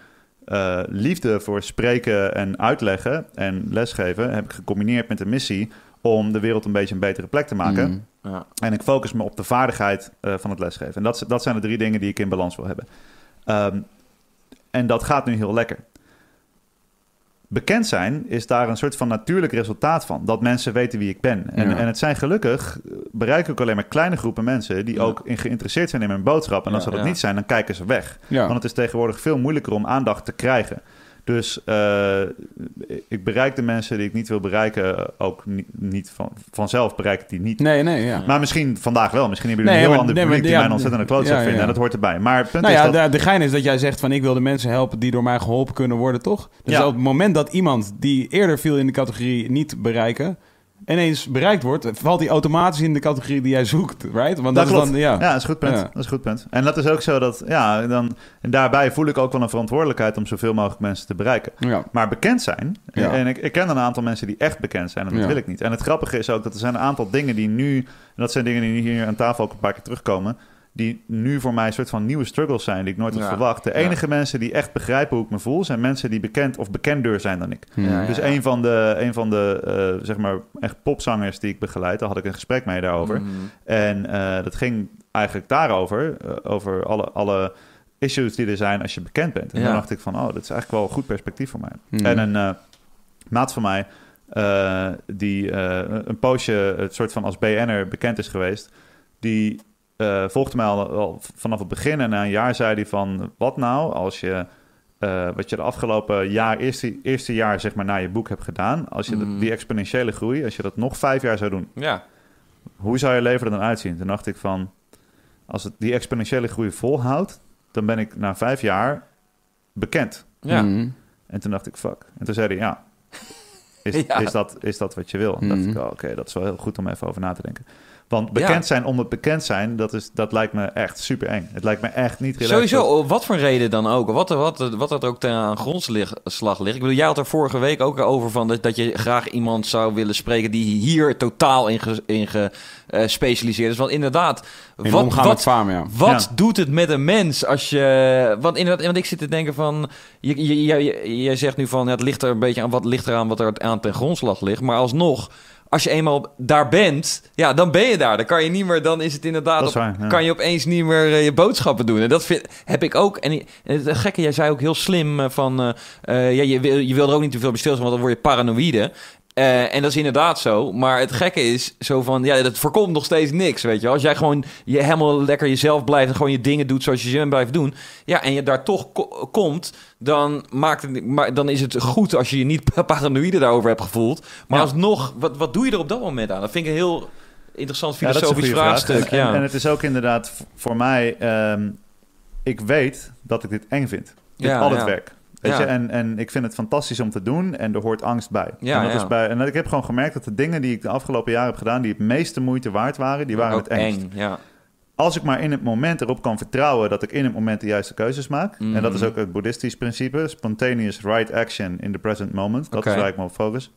liefde voor spreken en uitleggen en lesgeven... heb ik gecombineerd met de missie om de wereld een beetje een betere plek te maken. Mm. ja. En ik focus me op de vaardigheid van het lesgeven. En dat, dat zijn de drie dingen die ik in balans wil hebben. Ehm, en dat gaat nu heel lekker. Bekend zijn is daar een soort van natuurlijk resultaat van. Dat mensen weten wie ik ben. En, Ja. en het zijn gelukkig, eh, bereik ik alleen maar kleine groepen mensen... die Ja. ook in geïnteresseerd zijn in mijn boodschap. En als ze dat niet zijn, dan kijken ze weg. Want het is tegenwoordig veel moeilijker om aandacht te krijgen. Dus eh, ik bereik de mensen die ik niet wil bereiken... ook niet, niet van, vanzelf bereik ik die niet. Nee, nee, ja. Maar misschien vandaag wel. Misschien hebben Nee, jullie een heel ander publiek die ja, mij een ontzettende klootzak ja, vinden. En dat hoort erbij. Maar het punt Nou is ja, dat... de, de gein is dat jij zegt van ik wil de mensen helpen die door mij geholpen kunnen worden, toch? Dus Ja. op het moment dat iemand die eerder viel in de categorie niet bereiken, ineens bereikt wordt, valt die automatisch in de categorie die jij zoekt, right? Want dat, Dat is dan, ja. Ja, dat is een goed punt. Ja. Dat is een goed punt. En dat is ook zo dat, ja, dan, en daarbij voel ik ook wel een verantwoordelijkheid om zoveel mogelijk mensen te bereiken. ja. Maar bekend zijn, en ik, ik ken een aantal mensen die echt bekend zijn en dat wil ik niet. En het grappige is ook dat er zijn een aantal dingen die nu, en dat zijn dingen die hier aan tafel ook een paar keer terugkomen, die nu voor mij een soort van nieuwe struggles zijn die ik nooit had Ja. verwacht. De Ja. enige mensen die echt begrijpen hoe ik me voel, zijn mensen die bekend of bekender zijn dan ik. Ja, ja. Dus een van de, een van de eh, zeg maar, echt popzangers die ik begeleid, daar had ik een gesprek mee daarover. Mhm. En eh, dat ging eigenlijk daarover, eh, over alle, alle issues die er zijn als je bekend bent. En Ja. dan dacht ik van, oh, dat is eigenlijk wel een goed perspectief voor mij. Hmm. En een eh, maat van mij, eh, die eh, een poosje het soort van als BN'er bekend is geweest, die eh, volgde mij al, al vanaf het begin. En na een jaar zei hij van, wat nou als je... eh, wat je de afgelopen jaar, eerste, eerste jaar zeg maar na je boek hebt gedaan, als je Mhm. die exponentiële groei, als je dat nog vijf jaar zou doen, Ja. hoe zou je leven er dan uitzien? Toen dacht ik van, als het die exponentiële groei volhoudt, dan ben ik na vijf jaar bekend. Ja. Hmm. En toen dacht ik, fuck. En toen zei hij, ja, is, Ja. is, dat, is dat wat je wil? En dacht Mhm. ik, oh, oké, dat is wel heel goed om even over na te denken. Want bekend Ja. zijn om het bekend zijn, dat, is, dat lijkt me echt super eng. Het lijkt me echt niet relaxed. Sowieso, op wat voor reden dan ook. Wat, wat, wat dat ook ten aan grondslag ligt. Ik bedoel, jij had er vorige week ook over van dat, dat je graag iemand zou willen spreken die hier totaal in, ge- in gespecialiseerd is. Want inderdaad, In wat, omgaan met wat, faam, ja. wat Ja. doet het met een mens als je... Want, inderdaad, want ik zit te denken van... Je, je, je, je- jij zegt nu van, ja, het ligt er een beetje aan wat ligt eraan wat er aan ten grondslag ligt. Maar alsnog, als je eenmaal daar bent, ja, dan ben je daar. Dan kan je niet meer, dan is het inderdaad... Dat is op- waar, ja. Kan je opeens niet meer eh, je boodschappen doen. En dat vind, heb ik ook. En, en het gekke, jij zei ook heel slim eh, van... eh, eh, ja, je, wil, je wil er ook niet te veel bij stilstaan, want dan word je paranoïde. Eh, en dat is inderdaad zo. Maar het gekke is zo van, ja, dat voorkomt nog steeds niks, weet je. Als jij gewoon je helemaal lekker jezelf blijft en gewoon je dingen doet zoals je ze blijft doen. Ja, en je daar toch ko- komt, dan, maakt het, maar dan is het goed als je je niet paranoïde daarover hebt gevoeld. Maar Ja. alsnog, wat, wat doe je er op dat moment aan? Dat vind ik een heel interessant Ja, filosofisch vraag. vraagstuk. En, ja. en, het is ook inderdaad voor mij... ehm, ik weet dat ik dit eng vind. Dit Ja, al het werk. Weet Ja. je? En, en ik vind het fantastisch om te doen en er hoort angst bij. Ja, en, dat ja. is bij en ik heb gewoon gemerkt dat de dingen die ik de afgelopen jaren heb gedaan... die het meeste moeite waard waren, die waren het engst. eng. Ja. Als ik maar in het moment erop kan vertrouwen dat ik in het moment de juiste keuzes maak. En dat is Mhm. ook het boeddhistisch principe. Spontaneous right action in the present moment. Dat is waar ik me op focus.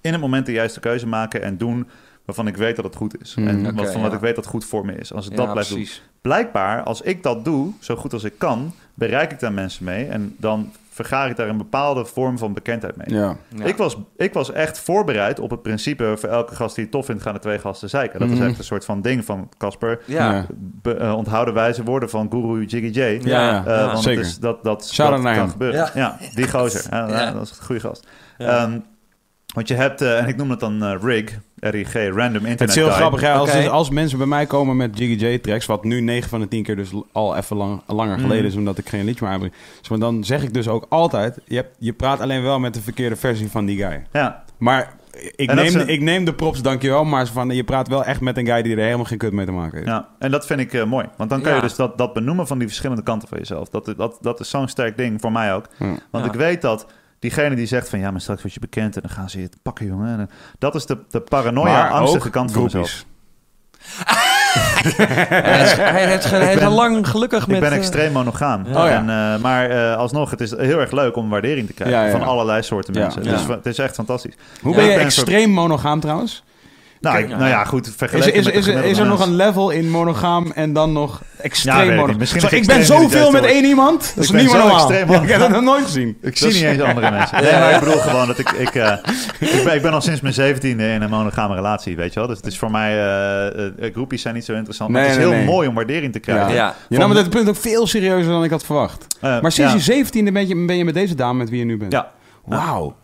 In het moment de juiste keuze maken en doen waarvan ik weet dat het goed is. Mhm. En Oké, waarvan wat ja. ik weet dat het goed voor me is. Als ik Ja, dat blijf doen. Blijkbaar, als ik dat doe, zo goed als ik kan, bereik ik daar mensen mee. En dan vergaar ik daar een bepaalde vorm van bekendheid mee. Ja. Ja. Ik, was, ik was echt voorbereid op het principe... voor elke gast die het tof vindt, gaan er twee gasten zeiken. Dat is Mhm. echt een soort van ding van Casper. Ja. Be- eh, onthouden wijze woorden van Guru Jiggy J. Ja, ja. Eh, want zeker. Het is, dat dat, dat kan gebeuren. Ja. Ja, die gozer. Ja, Ja. Dat is een goede gast. Ja. Want je hebt, eh, en ik noem het dan eh, RIG, R-I-G, Random Internet Het is heel Guy. grappig, hè, als, dus als mensen bij mij komen met Jiggy J tracks, wat nu 9 van de 10 keer dus al even lang, langer Mhm. geleden is, omdat ik geen liedje meer aanbreng. Dus, maar dan zeg ik dus ook altijd, je, hebt, je praat alleen wel met de verkeerde versie van die guy. Ja, Maar ik neem, een- ik neem de props, dankjewel, maar van, je praat wel echt met een guy die er helemaal geen kut mee te maken heeft. ja, en dat vind ik eh, mooi. Want dan kan Ja. je dus dat, dat benoemen van die verschillende kanten van jezelf. Dat, dat, dat is zo'n sterk ding voor mij ook. Ja. Want Ja. ik weet dat diegene die zegt van... ja, maar straks word je bekend en dan gaan ze je pakken, jongen. En, dat is de, de paranoia, Maar angstige ook kant van mezelf. hij is, hij, heeft ge- hij is ben- al lang gelukkig met... Ik ben eh, extreem monogaam. Ja. Oh, ja. en, eh, maar eh, alsnog, het is heel erg leuk om waardering te krijgen Ja, ja, van allerlei soorten mensen. Ja. Dus het is echt fantastisch. Hoe Ja, ben je ik ben extreem monogaam trouwens? Nou, ik- Ja. nou ja, goed, Is, vergeleken is, met de is, is, gemiddelde er nog een level in monogaam en dan nog Ja, extreem niet. monogaam? Zo, is ik ben zoveel met één iemand. Dat is Ik ben niet zo normaal. extreem Ja, ik heb dat nog nooit gezien. Ik zie niet eens andere mensen. Nee, maar ik bedoel gewoon dat ik... Ik, eh, ik, ben, ik ben al sinds mijn zeventiende in een monogame relatie, weet je wel. Dus het is voor mij... eh eh, groepies zijn niet zo interessant. maar Nee, het is nee, heel nee. mooi om waardering te krijgen. Ja. Ja. Je nam het punt ook veel serieuzer dan ik had verwacht. Maar sinds ja. je zeventiende ben je, ben je met deze dame met wie je nu bent. Ja, Wauw.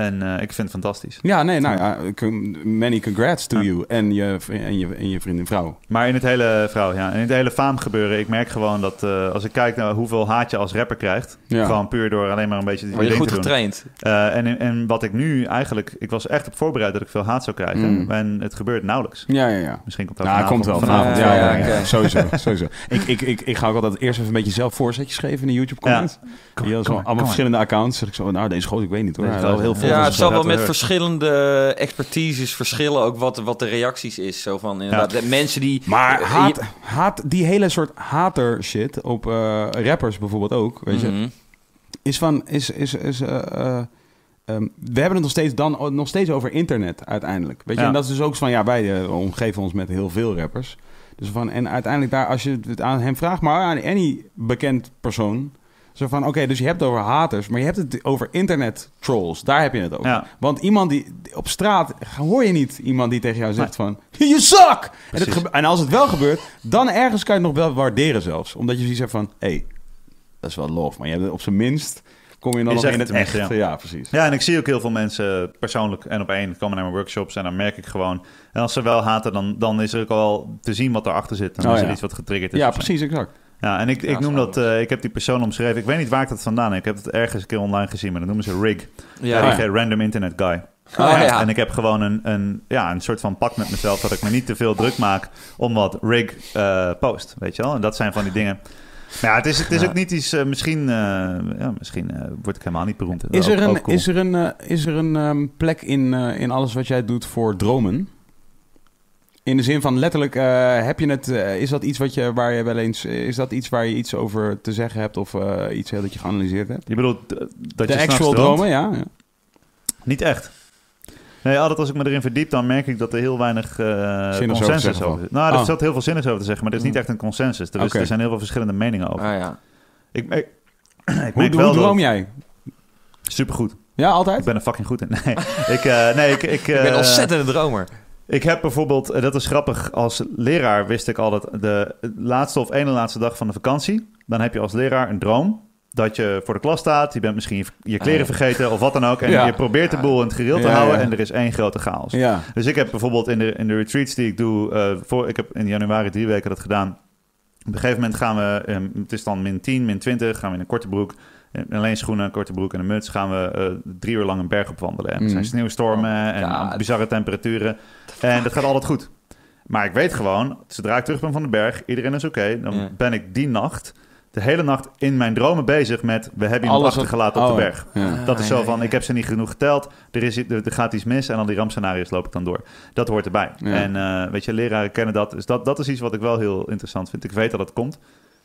En eh, ik vind het fantastisch. Ja, nee, nou ja, con- many congrats to Ja. you en je, en je, en je vriendin vrouw. Maar in het hele vrouw, ja, in het hele faam gebeuren, ik merk gewoon dat eh, als ik kijk naar hoeveel haat je als rapper krijgt, Ja. gewoon puur door alleen maar een beetje Word je ding goed te doen. getraind. Eh, en, en wat ik nu eigenlijk, ik was echt op voorbereid dat ik veel haat zou krijgen. Mm. En het gebeurt nauwelijks. Ja, ja, ja. Misschien komt dat Nou, vanavond. komt wel vanavond. Ja, ja, Ja, ja. Sowieso, sowieso. Ik, ik, ik, ik ga ook altijd eerst even een beetje zelf voorzetjes geven in de YouTube comments. Kom maar, kom maar, allemaal kom maar. verschillende accounts. Zeg ik zo, nou, deze goot, ik weet niet hoor. Wel heel gozer, Ja, het zal wel met verschillende expertises verschillen ook wat, wat de reacties is. Zo van inderdaad, de mensen die... Maar eh, haat, je- haat, die hele soort hater shit op eh, rappers bijvoorbeeld ook, weet je, Mhm. is van, is, is, is, eh, eh, ehm, we hebben het nog steeds, dan, nog steeds over internet uiteindelijk. Weet je, Ja. en dat is dus ook van, ja, wij omgeven ons met heel veel rappers. Dus van, en uiteindelijk daar, als je het aan hem vraagt, maar aan any bekend persoon, zo van, oké, dus je hebt het over haters, maar je hebt het over internet trolls. Daar heb je het over. Ja. Want iemand die op straat hoor je niet iemand die tegen jou zegt van je zak. En, het en als het wel gebeurt, dan ergens kan je het nog wel waarderen zelfs, omdat je zoiets hebt van hé, hey, dat is wel lof, maar je hebt het op zijn minst kom je dan nog in het echt. Ja. ja. precies. Ja, en ik zie ook heel veel mensen persoonlijk en op één komen naar mijn workshops en dan merk ik gewoon. En als ze wel haten, dan, dan is er ook al te zien wat erachter zit. Dan Oh, is er ja. iets wat getriggerd is. Ja, precies, exact. Ja, en ik, ik noem dat, eh, ik heb die persoon omschreven. Ik weet niet waar ik dat vandaan heb. Ik heb het ergens een keer online gezien, maar dat noemen ze Rig. Ja, Ja, Random Internet Guy. Oh, ja. En ik heb gewoon een, een, ja, een soort van pak met mezelf dat ik me niet te veel druk maak om wat Rig eh, post. Weet je wel? En dat zijn van die dingen. Maar ja, het is, het is Ja. ook niet iets. eh, misschien eh, ja, misschien eh, word ik helemaal niet beroemd. Is er ook een, cool. is er een, eh, is er een ehm, plek in, eh, in alles wat jij doet voor dromen? In de zin van letterlijk, eh, heb je het, eh, is dat iets wat je, waar je wel eens, is dat iets waar je iets over te zeggen hebt of eh, iets heel dat je geanalyseerd hebt? Je bedoelt eh, dat de je actual droomt? dromen, ja. ja. Niet echt. Nee, altijd als ik me erin verdiep, dan merk ik dat er heel weinig eh over consensus over is. Nou, er Oh. zat heel veel zinnigs over te zeggen, maar er is niet echt een consensus. Er, is, Oké. er zijn heel veel verschillende meningen over. Ah, ja. Ik, ik, ik Hoe, merk hoe wel droom dat... jij? Supergoed. Ja, Ik altijd? ben er fucking goed in. Nee, ik, eh, nee, ik, ik, Ik ben eh, een ontzettende dromer. Ik heb bijvoorbeeld, eh, dat is grappig, als leraar wist ik al dat de laatste of ene laatste dag van de vakantie, dan heb je als leraar een droom dat je voor de klas staat, je bent misschien je, kleren Ah, vergeten of wat dan ook, en Ja. je probeert de boel in het gereel te Ja, houden ja. en er is één grote chaos. Dus ik heb bijvoorbeeld in de, in de retreats die ik doe, eh, voor, ik heb in januari drie weken dat gedaan. Op een gegeven moment gaan we, eh, het is dan min 10, min 20, gaan we in een korte broek, alleen schoenen, een korte broek en een muts, gaan we eh, drie uur lang een berg opwandelen. En er zijn Mhm. sneeuwstormen en Ja. bizarre temperaturen. En dat gaat altijd goed. Maar ik weet gewoon, zodra ik terug ben van de berg, iedereen is oké, dan ben ik die nacht, de hele nacht in mijn dromen bezig met, we hebben iemand achtergelaten op oh, de ja. berg. Ja. Dat is zo ja, van, ik heb ze niet genoeg geteld, er, is, er, er gaat iets mis en al die rampscenario's loop ik dan door. Dat hoort erbij. Ja. En eh, weet je, leraren kennen dat. Dus dat, dat is iets wat ik wel heel interessant vind. Ik weet dat het komt.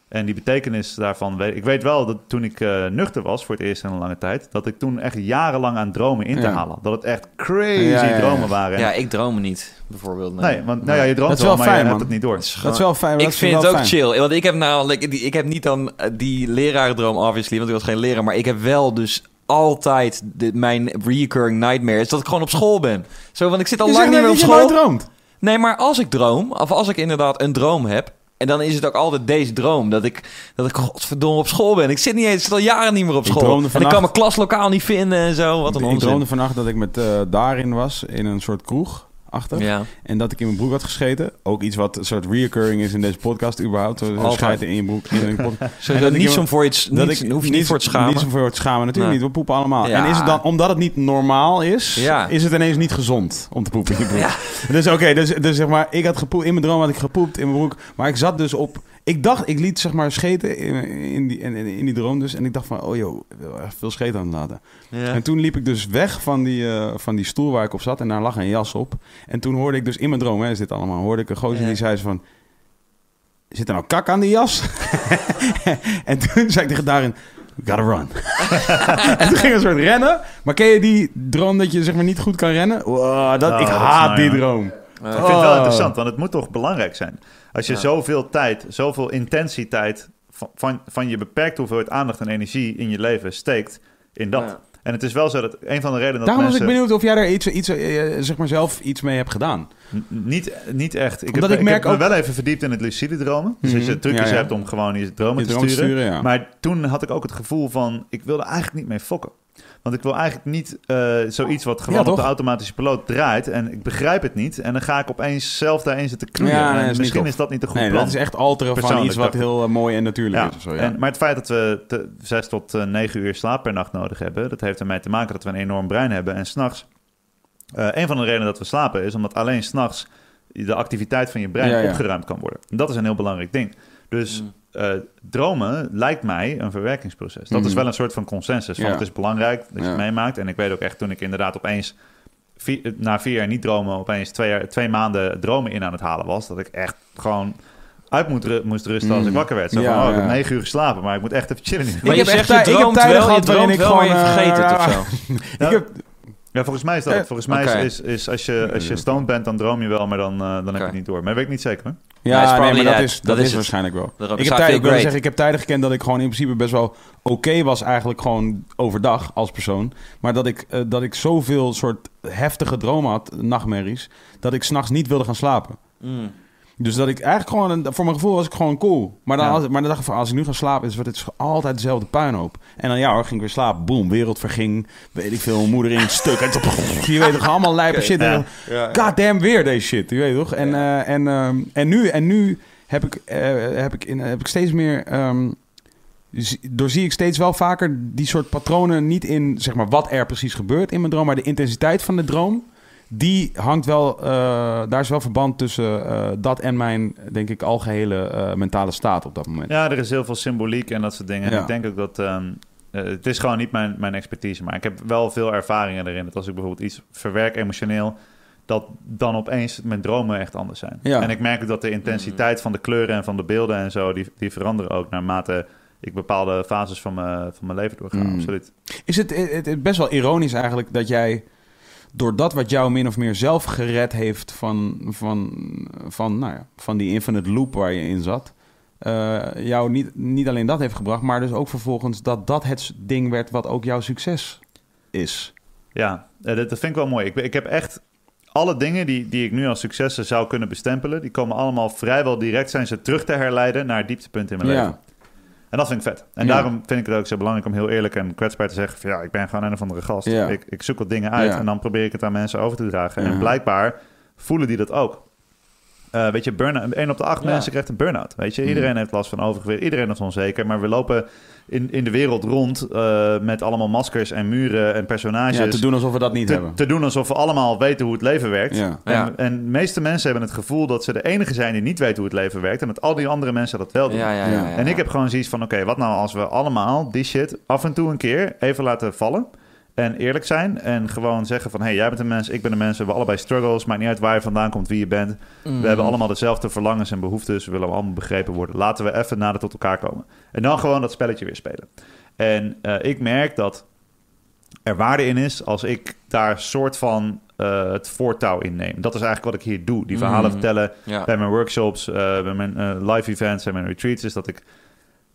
En die betekenis daarvan, weet, ik weet wel dat toen ik eh, nuchter was voor het eerst in een lange tijd, dat ik toen echt jarenlang aan dromen in te Ja. halen. Dat het echt crazy Ja, ja, ja. dromen waren. Ja, ik droom niet, bijvoorbeeld. nee, want nou ja, je droomt Dat is wel, wel maar fijn, je man. hebt het niet door. Dat is wel fijn. Ik dat vind het ook fijn. chill. Want ik heb namelijk... die- Ik heb niet dan eh, die lerarendroom, obviously. Want ik was geen leraar. Maar ik heb wel dus altijd... De, mijn recurring nightmare is dat ik gewoon op school ben. Zo, want ik zit al Je lang zegt niet meer op dat je school. droomt. Nee, maar als ik droom... Of als ik inderdaad een droom heb... En dan is het ook altijd deze droom. Dat ik, dat ik godverdomme op school ben. Ik zit niet eens, ik zit al jaren niet meer op Ik school. droomde En ik kan mijn klaslokaal niet vinden en zo. Wat een Ik onzin. droomde vannacht dat ik met eh Darin was in een soort kroeg achter. Ja. En dat ik in mijn broek had gescheten. Ook iets wat een soort reoccurring is in deze podcast überhaupt. Schijten in je broek. In een podcast. Dat niet in- zo voor iets... dat Niet, ik hoef je niet voor te schamen. Niet voor het schamen, natuurlijk Nee. niet. We poepen allemaal. Ja. En is het dan, omdat het niet normaal is, Ja. is het ineens niet gezond om te poepen in je broek. Dus oké, dus, dus zeg maar, ik had gepoept, in mijn droom had ik gepoept in mijn broek. Maar ik zat dus op, ik dacht, ik liet zeg maar scheten in, in, die, in, in die droom dus. En ik dacht van, oh joh, ik wil echt veel scheten aan het laten. Ja. En toen liep ik dus weg van die, eh, van die stoel waar ik op zat en daar lag een jas op. En toen hoorde ik dus in mijn droom, hè, is dit allemaal, hoorde ik een gozer Ja. die zei van... Zit er nou kak aan die jas? en toen zei ik tegen daarin, we gotta run. en toen ging een soort rennen. Maar ken je die droom dat je zeg maar niet goed kan rennen? Wow, dat, Oh, ik dat haat nou, die ja. droom. Ik vind het wel Oh. interessant, want het moet toch belangrijk zijn. Als je Ja. zoveel tijd, zoveel intensiteit van, van, van je beperkte hoeveelheid aandacht en energie in je leven steekt in dat. Ja. En het is wel zo dat een van de redenen dat Daarom was mensen... ik benieuwd of jij er iets, iets eh, zeg maar zelf iets mee hebt gedaan. N- Niet, niet echt. Ik Omdat heb, ik merk heb me ook- wel even verdiept in het lucide dromen. Dus als je Mhm. trucjes Ja, ja. hebt om gewoon je dromen Je te droom te sturen. sturen, ja. Maar toen had ik ook het gevoel van... ik wilde eigenlijk niet mee fokken. Want ik wil eigenlijk niet eh, zoiets wat gewoon Ja, op de automatische piloot draait... en ik begrijp het niet. En dan ga ik opeens zelf daarin zitten knoeien. Ja, En is misschien is dat niet een goed Nee, plan. dat is echt alteren van iets wat heel eh, mooi en natuurlijk Ja, is. Of zo, ja. en, maar het feit dat we te, zes tot eh, negen uur slaap per nacht nodig hebben, dat heeft ermee te maken dat we een enorm brein hebben. En s'nachts, eh een van de redenen dat we slapen is omdat alleen s'nachts de activiteit van je brein opgeruimd kan worden. En dat is een heel belangrijk ding. Dus Mm. Eh, dromen lijkt mij een verwerkingsproces. Dat is Mhm. wel een soort van consensus. Van Ja. Het is belangrijk dat je Ja. het meemaakt. En ik weet ook echt toen ik inderdaad opeens... Vier, na vier jaar niet dromen, opeens twee, jaar, twee maanden dromen in aan het halen was. Dat ik echt gewoon uit ru- moest rusten als Mhm. ik wakker werd. Zo Ja, van, oh, ik heb negen uur geslapen, maar ik moet echt even chillen. nu. Maar Ik je heb echt zegt, je droomt wel, je droomt ik wel, maar je gewoon, vergeet het eh, of zo. Ja. Ik heb, Ja, volgens mij is dat. Eh. Volgens mij is, is als, je, als je stoned bent, dan droom je wel, maar dan, dan heb je het niet door. Maar weet ik niet zeker. Hoor. Ja, nee, maar dat is, dat is, waarschijnlijk wel. Ik heb, sta tijd, feel ik wil zeggen, ik heb tijden gekend dat ik gewoon in principe best wel oké was eigenlijk gewoon overdag als persoon. Maar dat ik, eh, dat ik zoveel soort heftige dromen had, nachtmerries, dat ik s'nachts niet wilde gaan slapen. Mm. Dus dat ik eigenlijk gewoon, een- voor mijn gevoel was ik gewoon cool. Maar dan, Ja. als, maar dan dacht ik van, als ik nu ga slapen, is het altijd dezelfde puinhoop. En dan ja hoor, ging ik weer slapen. Boom, wereld verging. Weet ik veel, moeder in stuk. En je weet toch, allemaal lijpe shit. Ja. En God damn, weer deze shit. Je weet toch? En, eh, en, ehm, en nu, en nu heb ik, eh, heb ik, in, heb ik steeds meer... ehm, zie- doorzie ik steeds wel vaker die soort patronen niet in zeg maar wat er precies gebeurt in mijn droom, maar de intensiteit van de droom. Die hangt wel, eh, daar is wel verband tussen eh, dat en mijn, denk ik, algehele eh, mentale staat op dat moment. Ja, er is heel veel symboliek en dat soort dingen. En Ja. ik denk ook dat... ehm, eh, het is gewoon niet mijn, mijn expertise, maar ik heb wel veel ervaringen erin. Dat als ik bijvoorbeeld iets verwerk emotioneel, dat dan opeens mijn dromen echt anders zijn. Ja. En ik merk ook dat de intensiteit van de kleuren en van de beelden en zo, die, die veranderen ook naarmate ik bepaalde fases van mijn, van mijn leven doorga. Mm. Absoluut. Is het, het, het best wel ironisch eigenlijk dat jij, door dat wat jou min of meer zelf gered heeft van, van, van, nou ja, van die infinite loop waar je in zat, eh, jou niet, niet alleen dat heeft gebracht, maar dus ook vervolgens dat dat het ding werd wat ook jouw succes is. Ja, eh, dat, vind ik wel mooi. Ik, ik heb echt alle dingen die, die ik nu als successen zou kunnen bestempelen, die komen allemaal vrijwel direct zijn ze terug te herleiden naar het dieptepunt in mijn leven. En dat vind ik vet. En Ja. daarom vind ik het ook zo belangrijk om heel eerlijk en kwetsbaar te zeggen: van ja, ik ben gewoon een of andere gast. Ja. Ik, ik zoek wat dingen uit en dan probeer ik het aan mensen over te dragen. En blijkbaar voelen die dat ook. Eh, weet je, burn 1 op de acht Ja. mensen krijgt een burn-out. Weet je, Mm. iedereen heeft last van overgewicht, iedereen is onzeker. Maar we lopen in, in de wereld rond eh, met allemaal maskers en muren en personages. ja, te doen alsof we dat niet te, hebben. te doen alsof we allemaal weten hoe het leven werkt. Ja. En, de meeste mensen hebben het gevoel dat ze de enige zijn die niet weten hoe het leven werkt. En dat al die andere mensen dat wel doen. Ja, ja, ja, Ja. ja, En ik heb gewoon zoiets van: oké, wat nou als we allemaal die shit af en toe een keer even laten vallen. En eerlijk zijn. En gewoon zeggen van: hé, hey, jij bent een mens, ik ben een mens. We hebben allebei struggles. Maakt niet uit waar je vandaan komt, wie je bent. Mm. We hebben allemaal dezelfde verlangens en behoeftes. We willen allemaal begrepen worden. Laten we even nader tot elkaar komen. En dan gewoon dat spelletje weer spelen. En eh, ik merk dat er waarde in is als ik daar soort van eh, het voortouw in neem. Dat is eigenlijk wat ik hier doe. Die verhalen Mhm. vertellen Ja. bij mijn workshops, eh, bij mijn live events en mijn retreats, is dat ik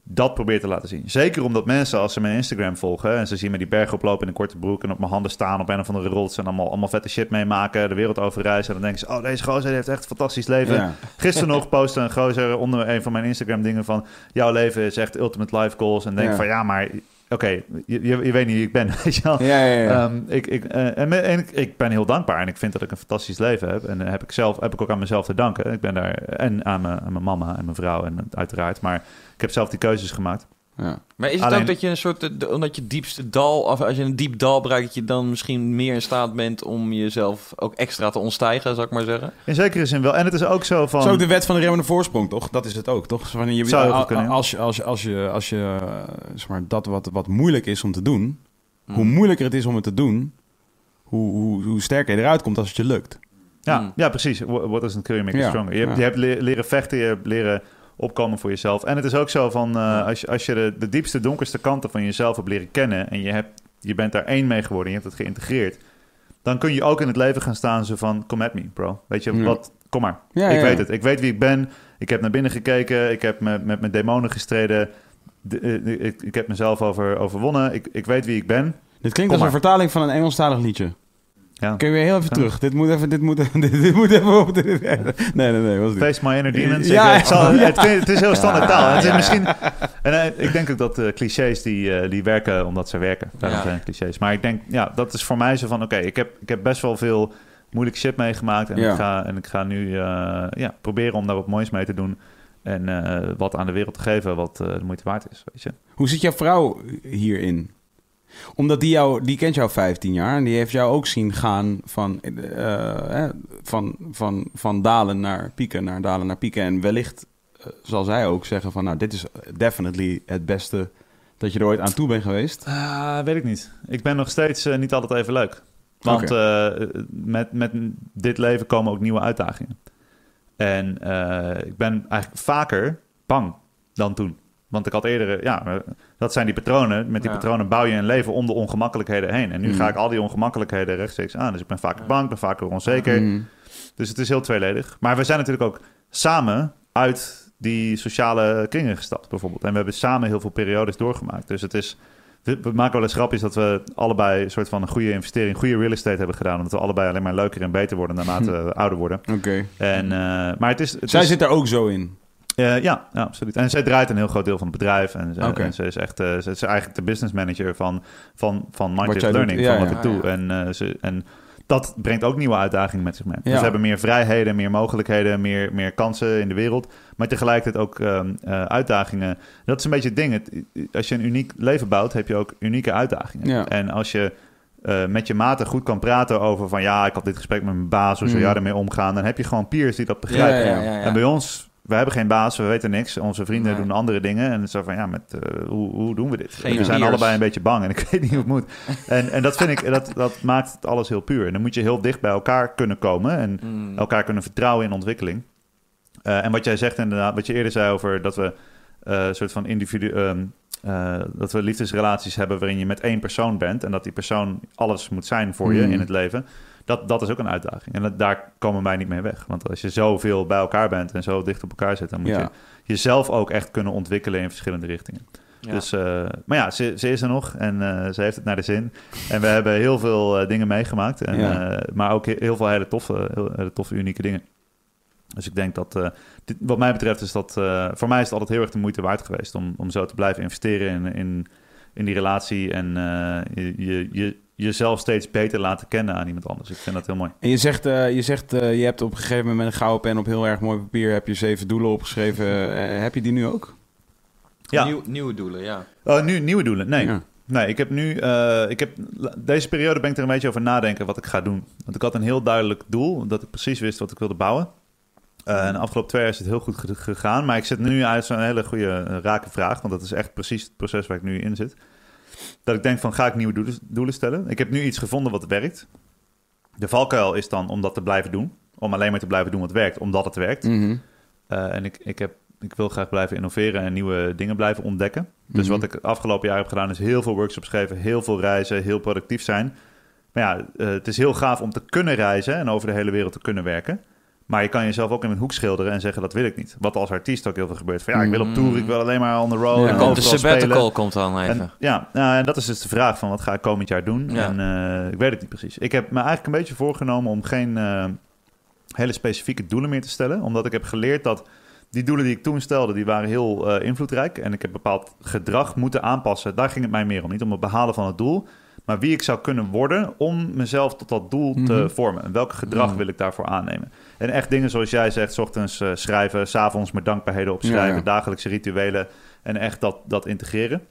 dat probeer te laten zien. Zeker omdat mensen, als ze mijn Instagram volgen en ze zien me die berg oplopen in een korte broek en op mijn handen staan op een of andere rots en allemaal, allemaal vette shit meemaken, de wereld overreizen, en dan denken ze, oh, deze gozer heeft echt een fantastisch leven. Ja. Gisteren nog postte een gozer onder een van mijn Instagram dingen van, jouw leven is echt ultimate life goals. En denk Ja. van, ja, maar oké, je, je, je weet niet wie ik ben, weet je wel. Ja, ja, ja. Ehm, ik, ik, eh, en, en ik, ik ben heel dankbaar en ik vind dat ik een fantastisch leven heb. En eh, heb ik, zelf, heb ik ook aan mezelf te danken. Ik ben daar en aan mijn, aan mijn mama en mijn vrouw en uiteraard. Maar ik heb zelf die keuzes gemaakt. Ja. Maar is het Alleen- ook dat je een soort, omdat je diepste dal, of als je een diep dal bereikt, dat je dan misschien meer in staat bent om jezelf ook extra te ontstijgen, zou ik maar zeggen? In zekere zin wel. En het is ook zo van... Zo de wet van de remmende voorsprong, toch? Dat is het ook, toch? Van, je, Zou kunnen, als je, als je, als je, als je eh, zeg maar, dat wat, wat moeilijk is om te doen, hoe moeilijker het is om het te doen, hoe, hoe, hoe sterker je eruit komt als het je lukt. Ja, Mm. ja precies. Wha- What doesn't kill you make you Ja, stronger. Je hebt, ja. je hebt le- leren vechten, je hebt leren opkomen voor jezelf. En het is ook zo van... eh, als je, als je de, de diepste, donkerste kanten van jezelf hebt leren kennen... en je, hebt, je bent daar één mee geworden, je hebt het geïntegreerd... dan kun je ook in het leven gaan staan zo van... come at me, bro. Weet je, Ja. wat, kom maar. Ja, ik ja, weet het. Ik weet wie ik ben. Ik heb naar binnen gekeken. Ik heb me, met mijn demonen gestreden. De- eh, ik, ik heb mezelf over, overwonnen. Ik, ik weet wie ik ben. Dit klinkt Kom als een vertaling van een Engelstalig liedje. Ja. Kun je weer heel even Ja. terug? Dit moet even, dit moet, dit, dit moet even op. Nee, nee, nee, was niet. Face my inner demons. Ja, ik, ik zal, ja. het, het is heel standaard taal. Het is misschien, en eh, ik denk ook dat eh, clichés die, eh, die werken omdat ze werken. Daarom Ja. zijn clichés. Maar ik denk, ja, dat is voor mij zo van... Oké, ik, heb, ik heb best wel veel moeilijke shit meegemaakt. En, Ja. ik, ga, en ik ga nu eh, ja, proberen om daar wat moois mee te doen. En eh, wat aan de wereld te geven wat eh, de moeite waard is. Weet je? Hoe zit jouw vrouw hierin? Omdat die, jou, die kent jou 15 jaar en die heeft jou ook zien gaan van, eh, eh, van, van, van dalen naar pieken, naar dalen naar pieken. En wellicht eh, zal zij ook zeggen van... nou, dit is definitely het beste dat je er ooit aan toe bent geweest? Ah, weet ik niet. Ik ben nog steeds eh, niet altijd even leuk. Want eh, met, met dit leven komen ook nieuwe uitdagingen. En eh, ik ben eigenlijk vaker bang dan toen. Want ik had eerder, ja, eh, dat zijn die patronen. Met die Ja. patronen bouw je een leven om de ongemakkelijkheden heen. En nu Mm. ga ik al die ongemakkelijkheden rechtstreeks aan. Dus ik ben vaker bang, ben vaker onzeker. Mhm. Dus het is heel tweeledig. Maar we zijn natuurlijk ook samen uit die sociale kringen gestapt, bijvoorbeeld. En we hebben samen heel veel periodes doorgemaakt. Dus het is. We maken wel eens grapjes dat we allebei een soort van een goede investering, goede real estate hebben gedaan. Omdat we allebei alleen maar leuker en beter worden naarmate we ouder worden. Oké. En, eh, maar het is. Het Zij is, zit er ook zo in. Eh, ja, ja, absoluut. En zij draait een heel groot deel van het bedrijf. En ze, en ze is echt eh, ze is eigenlijk de business manager van, van, van. Learning, Ja, van wat ja. ik doe. En, eh, ze, en dat brengt ook nieuwe uitdagingen met zich mee. Dus we hebben meer vrijheden, meer mogelijkheden, meer, meer kansen in de wereld. Maar tegelijkertijd ook ehm, eh, uitdagingen. Dat is een beetje het ding. Het, als je een uniek leven bouwt, heb je ook unieke uitdagingen. En als je met je maten goed kan praten over van... ja, ik had dit gesprek met mijn baas, hoe zou Mm. jij ermee omgaan? Dan heb je gewoon peers die dat begrijpen. Ja, ja, ja, En bij ons, we hebben geen baas, we weten niks. Onze vrienden Nee. doen andere dingen. En zo van, ja, met, eh, hoe, hoe doen we dit? Geen we zijn allebei een beetje bang en ik weet niet hoe het moet. En, en dat vind ik, dat, dat maakt het alles heel puur. En dan moet je heel dicht bij elkaar kunnen komen en Mm. elkaar kunnen vertrouwen in ontwikkeling. Eh, en wat jij zegt inderdaad, wat je eerder zei over dat we eh, een soort van individu... ehm, eh, dat we liefdesrelaties hebben waarin je met één persoon bent... en dat die persoon alles moet zijn voor je Mm. in het leven... Dat, dat is ook een uitdaging. En dat, daar komen wij niet mee weg. Want als je zoveel bij elkaar bent en zo dicht op elkaar zit... dan moet Ja. je jezelf ook echt kunnen ontwikkelen in verschillende richtingen. Ja. Dus, eh, maar ja, ze, ze is er nog en eh, ze heeft het naar de zin. En we hebben heel veel eh, dingen meegemaakt. En, Ja. eh, maar ook he- heel veel hele toffe, heel, hele toffe, unieke dingen. Dus ik denk dat, eh, dit, wat mij betreft, is dat eh, voor mij is het altijd heel erg de moeite waard geweest om, om zo te blijven investeren in, in, in die relatie en eh, je, je, je, jezelf steeds beter laten kennen aan iemand anders. Ik vind dat heel mooi. En je zegt, eh, je, zegt eh, je hebt op een gegeven moment met een gouden pen op heel erg mooi papier... heb je zeven doelen opgeschreven. Eh, heb je die nu ook? Ja. Nieuw- nieuwe doelen, ja. Oh, nu nieuwe doelen? Nee. Ja. Nee, ik heb nu, eh, ik heb, deze periode ben ik er een beetje over nadenken wat ik ga doen. Want ik had een heel duidelijk doel, dat ik precies wist wat ik wilde bouwen. Eh, en de afgelopen twee jaar is het heel goed ge- gegaan. Maar ik zit nu uit zo'n hele goede, rake vraag. Want dat is echt precies het proces waar ik nu in zit. Dat ik denk van, ga ik nieuwe doelen, doelen stellen? Ik heb nu iets gevonden wat werkt. De valkuil is dan om dat te blijven doen. Om alleen maar te blijven doen wat werkt, omdat het werkt. Mhm. Eh, en ik, ik, heb, ik wil graag blijven innoveren en nieuwe dingen blijven ontdekken. Dus Mhm. wat ik het afgelopen jaar heb gedaan, is heel veel workshops geven, heel veel reizen, heel productief zijn. Maar ja, eh, het is heel gaaf om te kunnen reizen en over de hele wereld te kunnen werken. Maar je kan jezelf ook in een hoek schilderen en zeggen dat wil ik niet. Wat als artiest ook heel veel gebeurt. Van ja, ik wil op tour, ik wil alleen maar on the road. Ja. en komt de sabbatical spelen. komt dan even. En, ja, nou, en dat is dus de vraag van wat ga ik komend jaar doen. Ja. En eh, ik weet het niet precies. Ik heb me eigenlijk een beetje voorgenomen om geen eh, hele specifieke doelen meer te stellen. Omdat ik heb geleerd dat die doelen die ik toen stelde, die waren heel eh, invloedrijk. En ik heb bepaald gedrag moeten aanpassen. Daar ging het mij meer om. Niet om het behalen van het doel. Maar wie ik zou kunnen worden om mezelf tot dat doel te Mhm. vormen. En welk gedrag Mhm. wil ik daarvoor aannemen. En echt dingen zoals jij zegt, 's ochtends eh, schrijven, s'avonds mijn dankbaarheden opschrijven, Ja, ja. dagelijkse rituelen en echt dat, dat integreren.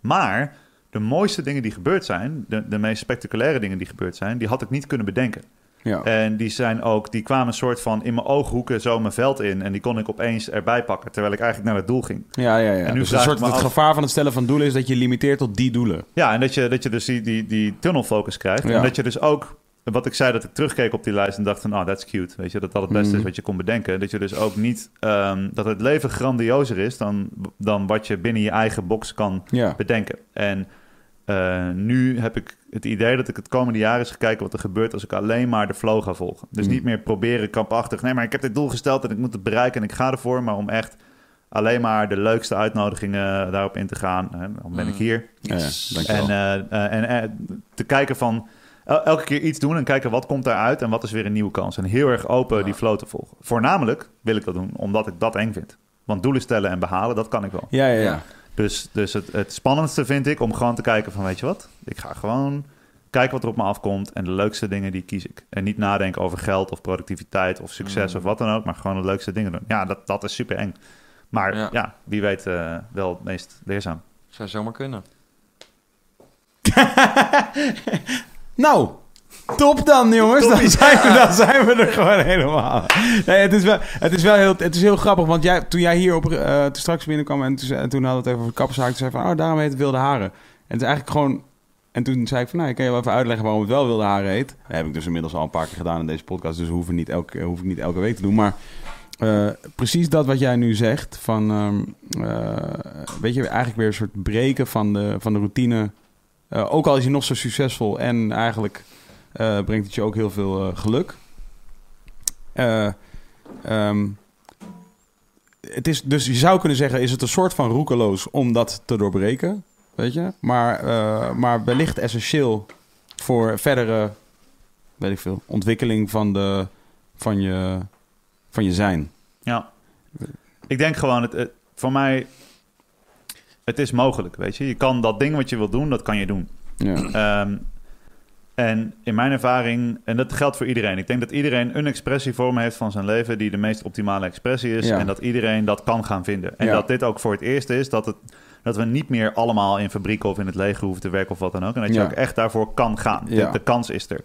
Maar de mooiste dingen die gebeurd zijn, de, de meest spectaculaire dingen die gebeurd zijn, die had ik niet kunnen bedenken. Ja. En die zijn ook, die kwamen een soort van in mijn ooghoeken zo mijn veld in. En die kon ik opeens erbij pakken, terwijl ik eigenlijk naar het doel ging. Ja, ja, ja. En nu dus een soort, het af- gevaar van het stellen van doelen is dat je limiteert tot die doelen. Ja, en dat je, dat je dus die, die, die tunnel focus krijgt. Ja. En dat je dus ook, wat ik zei, dat ik terugkeek op die lijst en dacht van, oh, that's cute. Weet je, dat dat het beste Mhm. is wat je kon bedenken. Dat je dus ook niet, ehm, dat het leven grandiozer is dan, dan wat je binnen je eigen box kan bedenken. En eh, nu heb ik het idee dat ik het komende jaar eens ga kijken wat er gebeurt als ik alleen maar de flow ga volgen. Dus Mm. niet meer proberen kampachtig. Nee, maar ik heb dit doel gesteld en ik moet het bereiken en ik ga ervoor. Maar om echt alleen maar de leukste uitnodigingen daarop in te gaan. Hè, dan ben Mm. ik hier. Ja, dankjewel. En, eh, eh, en eh, te kijken van el- elke keer iets doen en kijken wat komt daaruit en wat is weer een nieuwe kans. En heel erg open Ja. die flow te volgen. Voornamelijk wil ik dat doen omdat ik dat eng vind. Want doelen stellen en behalen, dat kan ik wel. ja, ja, ja. Dus, dus het, het spannendste vind ik om gewoon te kijken van, weet je wat? Ik ga gewoon kijken wat er op me afkomt en de leukste dingen die kies ik. En niet nadenken over geld of productiviteit of succes Mm. of wat dan ook, maar gewoon de leukste dingen doen. Ja, dat, dat is super eng. Maar ja, Ja. wie weet eh, wel het meest leerzaam. Zou zomaar kunnen. Nou, Top dan, jongens. Dan zijn, we, dan zijn we er gewoon helemaal. Nee, het is wel, het is wel heel, het is heel grappig. Want jij, toen jij hier op, eh, toen straks binnenkwam en toen, en toen hadden we het even over kappershaak. Toen zei van, oh, daarom heet het wilde haren. En het is eigenlijk gewoon... En toen zei ik van, nou, ik kan je wel even uitleggen waarom het wel wilde haren heet. Dat heb ik dus inmiddels al een paar keer gedaan in deze podcast. Dus hoef ik niet elke, hoef ik niet elke week te doen. Maar eh, precies dat wat jij nu zegt. Van, ehm, eh, weet je, eigenlijk weer een soort breken van de, van de routine. Ook al is je nog zo succesvol en eigenlijk eh, brengt het je ook heel veel eh, geluk. Eh, ehm, het is, dus je zou kunnen zeggen, is het een soort van roekeloos om dat te doorbreken, weet je? Maar, maar wellicht essentieel voor verdere, weet ik veel, ontwikkeling van, de, van, je, van je zijn. Ja. Ik denk gewoon, het, het- voor mij, het is mogelijk, weet je. Je kan dat ding wat je wil doen, dat kan je doen. Ja. Ehm, en in mijn ervaring, en dat geldt voor iedereen. Ik denk dat iedereen een expressievorm heeft van zijn leven die de meest optimale expressie is. Ja. En dat iedereen dat kan gaan vinden. En Ja. dat dit ook voor het eerst is dat, het, dat we niet meer allemaal in fabrieken of in het leger hoeven te werken of wat dan ook. En dat je Ja. ook echt daarvoor kan gaan. De- Ja. De, kans is er.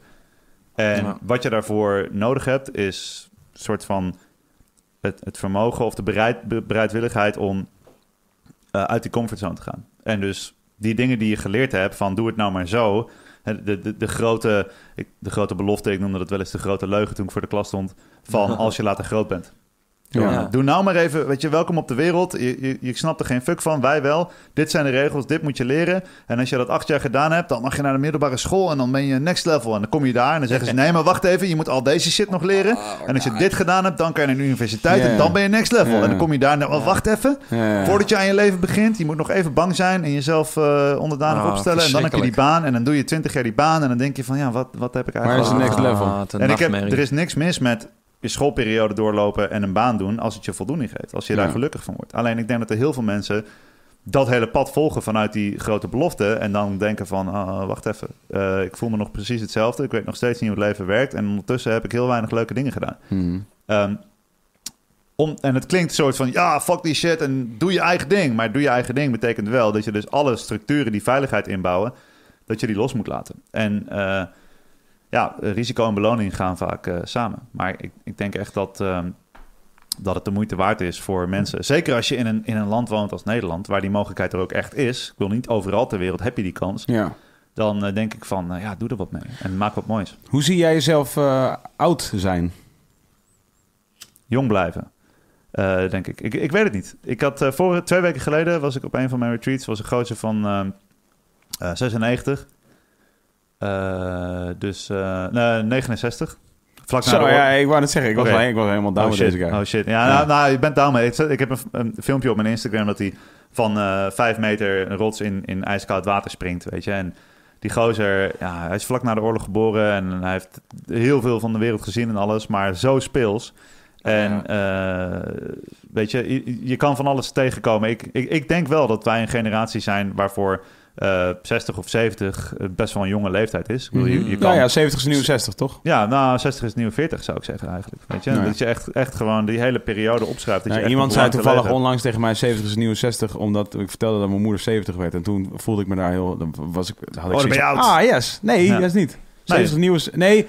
En Ja. wat je daarvoor nodig hebt, is een soort van het, het vermogen of de bereid, be- bereidwilligheid om eh, uit die comfortzone te gaan. En dus die dingen die je geleerd hebt, van doe het nou maar zo. De, de, de, grote, ik, de grote belofte, ik noemde dat wel eens de grote leugen toen ik voor de klas stond. Van als je later groot bent. Ja. Ja. Doe nou maar even, weet je, welkom op de wereld. Je, je, je snapt er geen fuck van, wij wel. Dit zijn de regels, dit moet je leren. En als je dat acht jaar gedaan hebt, dan mag je naar de middelbare school en dan ben je next level. En dan kom je daar en dan zeggen ze, nee, maar wacht even, je moet al deze shit nog leren. En als je dit gedaan hebt, dan kan je naar de universiteit en dan ben je next level. En dan kom je daar en dan, oh, wacht even. Voordat je aan je leven begint, je moet nog even bang zijn en jezelf eh, onderdanig Ah, opstellen. En dan heb je die baan en dan doe je twintig jaar die baan en dan denk je van, ja, wat, wat heb ik Waar eigenlijk is de next level? Ah, En ik heb, er is niks mis met je schoolperiode doorlopen en een baan doen als het je voldoening geeft. Als je Ja. daar gelukkig van wordt. Alleen ik denk dat er heel veel mensen dat hele pad volgen vanuit die grote belofte. En dan denken van, ah, wacht even, eh, ik voel me nog precies hetzelfde. Ik weet nog steeds niet hoe het leven werkt. En ondertussen heb ik heel weinig leuke dingen gedaan. Mhm. Ehm, om, en het klinkt een soort van, ja, fuck die shit en doe je eigen ding. Maar doe je eigen ding betekent wel dat je dus alle structuren die veiligheid inbouwen, dat je die los moet laten. En eh, ja, risico en beloning gaan vaak eh, samen. Maar ik, ik denk echt dat, ehm, dat het de moeite waard is voor mensen. Zeker als je in een, in een land woont als Nederland, waar die mogelijkheid er ook echt is. Ik wil niet overal ter wereld heb je die kans. ja. Dan eh, denk ik van, nou ja, doe er wat mee. En maak wat moois. Hoe zie jij jezelf eh, oud zijn? jong blijven. eh, denk ik. ik. Ik weet het niet. Ik had eh vorige twee weken geleden was ik op een van mijn retreats. Was een gozer van ehm, eh, 96. Eh, dus eh, nee, 69. Vlak na Zo, ja, ik wou net zeggen, ik was, Oké. wel- ik was helemaal down oh, met shit. deze guy. Oh shit. Ja, Ja. Nou, nou, je bent down mee. Ik, heb een, een filmpje op mijn Instagram dat hij van eh vijf meter een rots in, in ijskoud water springt, weet je. En die gozer, ja, hij is vlak na de oorlog geboren en hij heeft heel veel van de wereld gezien en alles, maar zo speels. En eh, weet je, je, je kan van alles tegenkomen. Ik, ik, ik denk wel dat wij een generatie zijn waarvoor eh 60 of 70 best wel een jonge leeftijd is. Ik bedoel, je, je kan, Nou ja, 70 is nieuw 60, toch? ja, nou, 60 is het nieuwe 40, zou ik zeggen eigenlijk. Weet je? Ja. Dat je echt, echt gewoon die hele periode opschrijft. Dat je iemand zei toevallig leven onlangs tegen mij 70 is nieuw 60, omdat ik vertelde dat mijn moeder 70 werd. En toen voelde ik me daar heel... Dan was ik, had ik zoiets oud. Ah, yes. Nee, Ja. dat is niet. 70 nieuw is... Nee.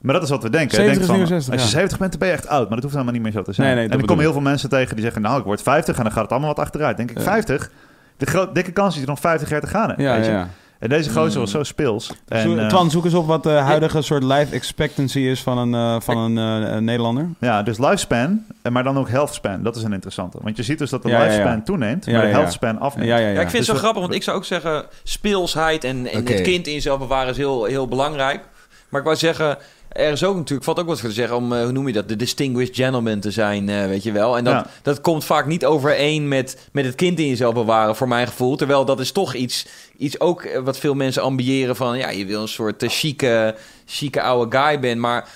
Maar dat is wat we denken. 70 Denk is van, nieuwe 60, als je ja. 70 bent, dan ben je echt oud. Maar dat hoeft helemaal niet meer zo te zijn. Nee, nee, en ik kom heel veel mensen tegen die zeggen... nou, ik word 50 en dan gaat het allemaal wat achteruit. denk ik, Ja. 50? De gro- dikke kans is dat je nog 50 jaar te gaan ja, weet je? ja. En deze gozer was zo speels. En, Zo- eh, Twan, zoek eens op wat de huidige soort life expectancy is van een, eh, van een eh, Nederlander. ja, dus lifespan, en maar dan ook health span. Dat is een interessante. Want je ziet dus dat de Ja, ja, ja. lifespan toeneemt, maar de ja, ja. health span afneemt. Ja, ja, ja. Ja, ik vind het zo Dus grappig, want ik zou ook zeggen... speelsheid en, het kind in jezelf bewaren is heel, heel belangrijk. Maar ik wou zeggen, er is ook natuurlijk... valt ook wat voor te zeggen om, eh, hoe noem je dat... de distinguished gentleman te zijn, eh, weet je wel. En dat, Ja. dat komt vaak niet overeen met, met het kind in jezelf bewaren, voor mijn gevoel. Terwijl dat is toch iets, iets ook eh, wat veel mensen ambiëren van... ja, je wil een soort uh, chique, chique oude guy bent. Maar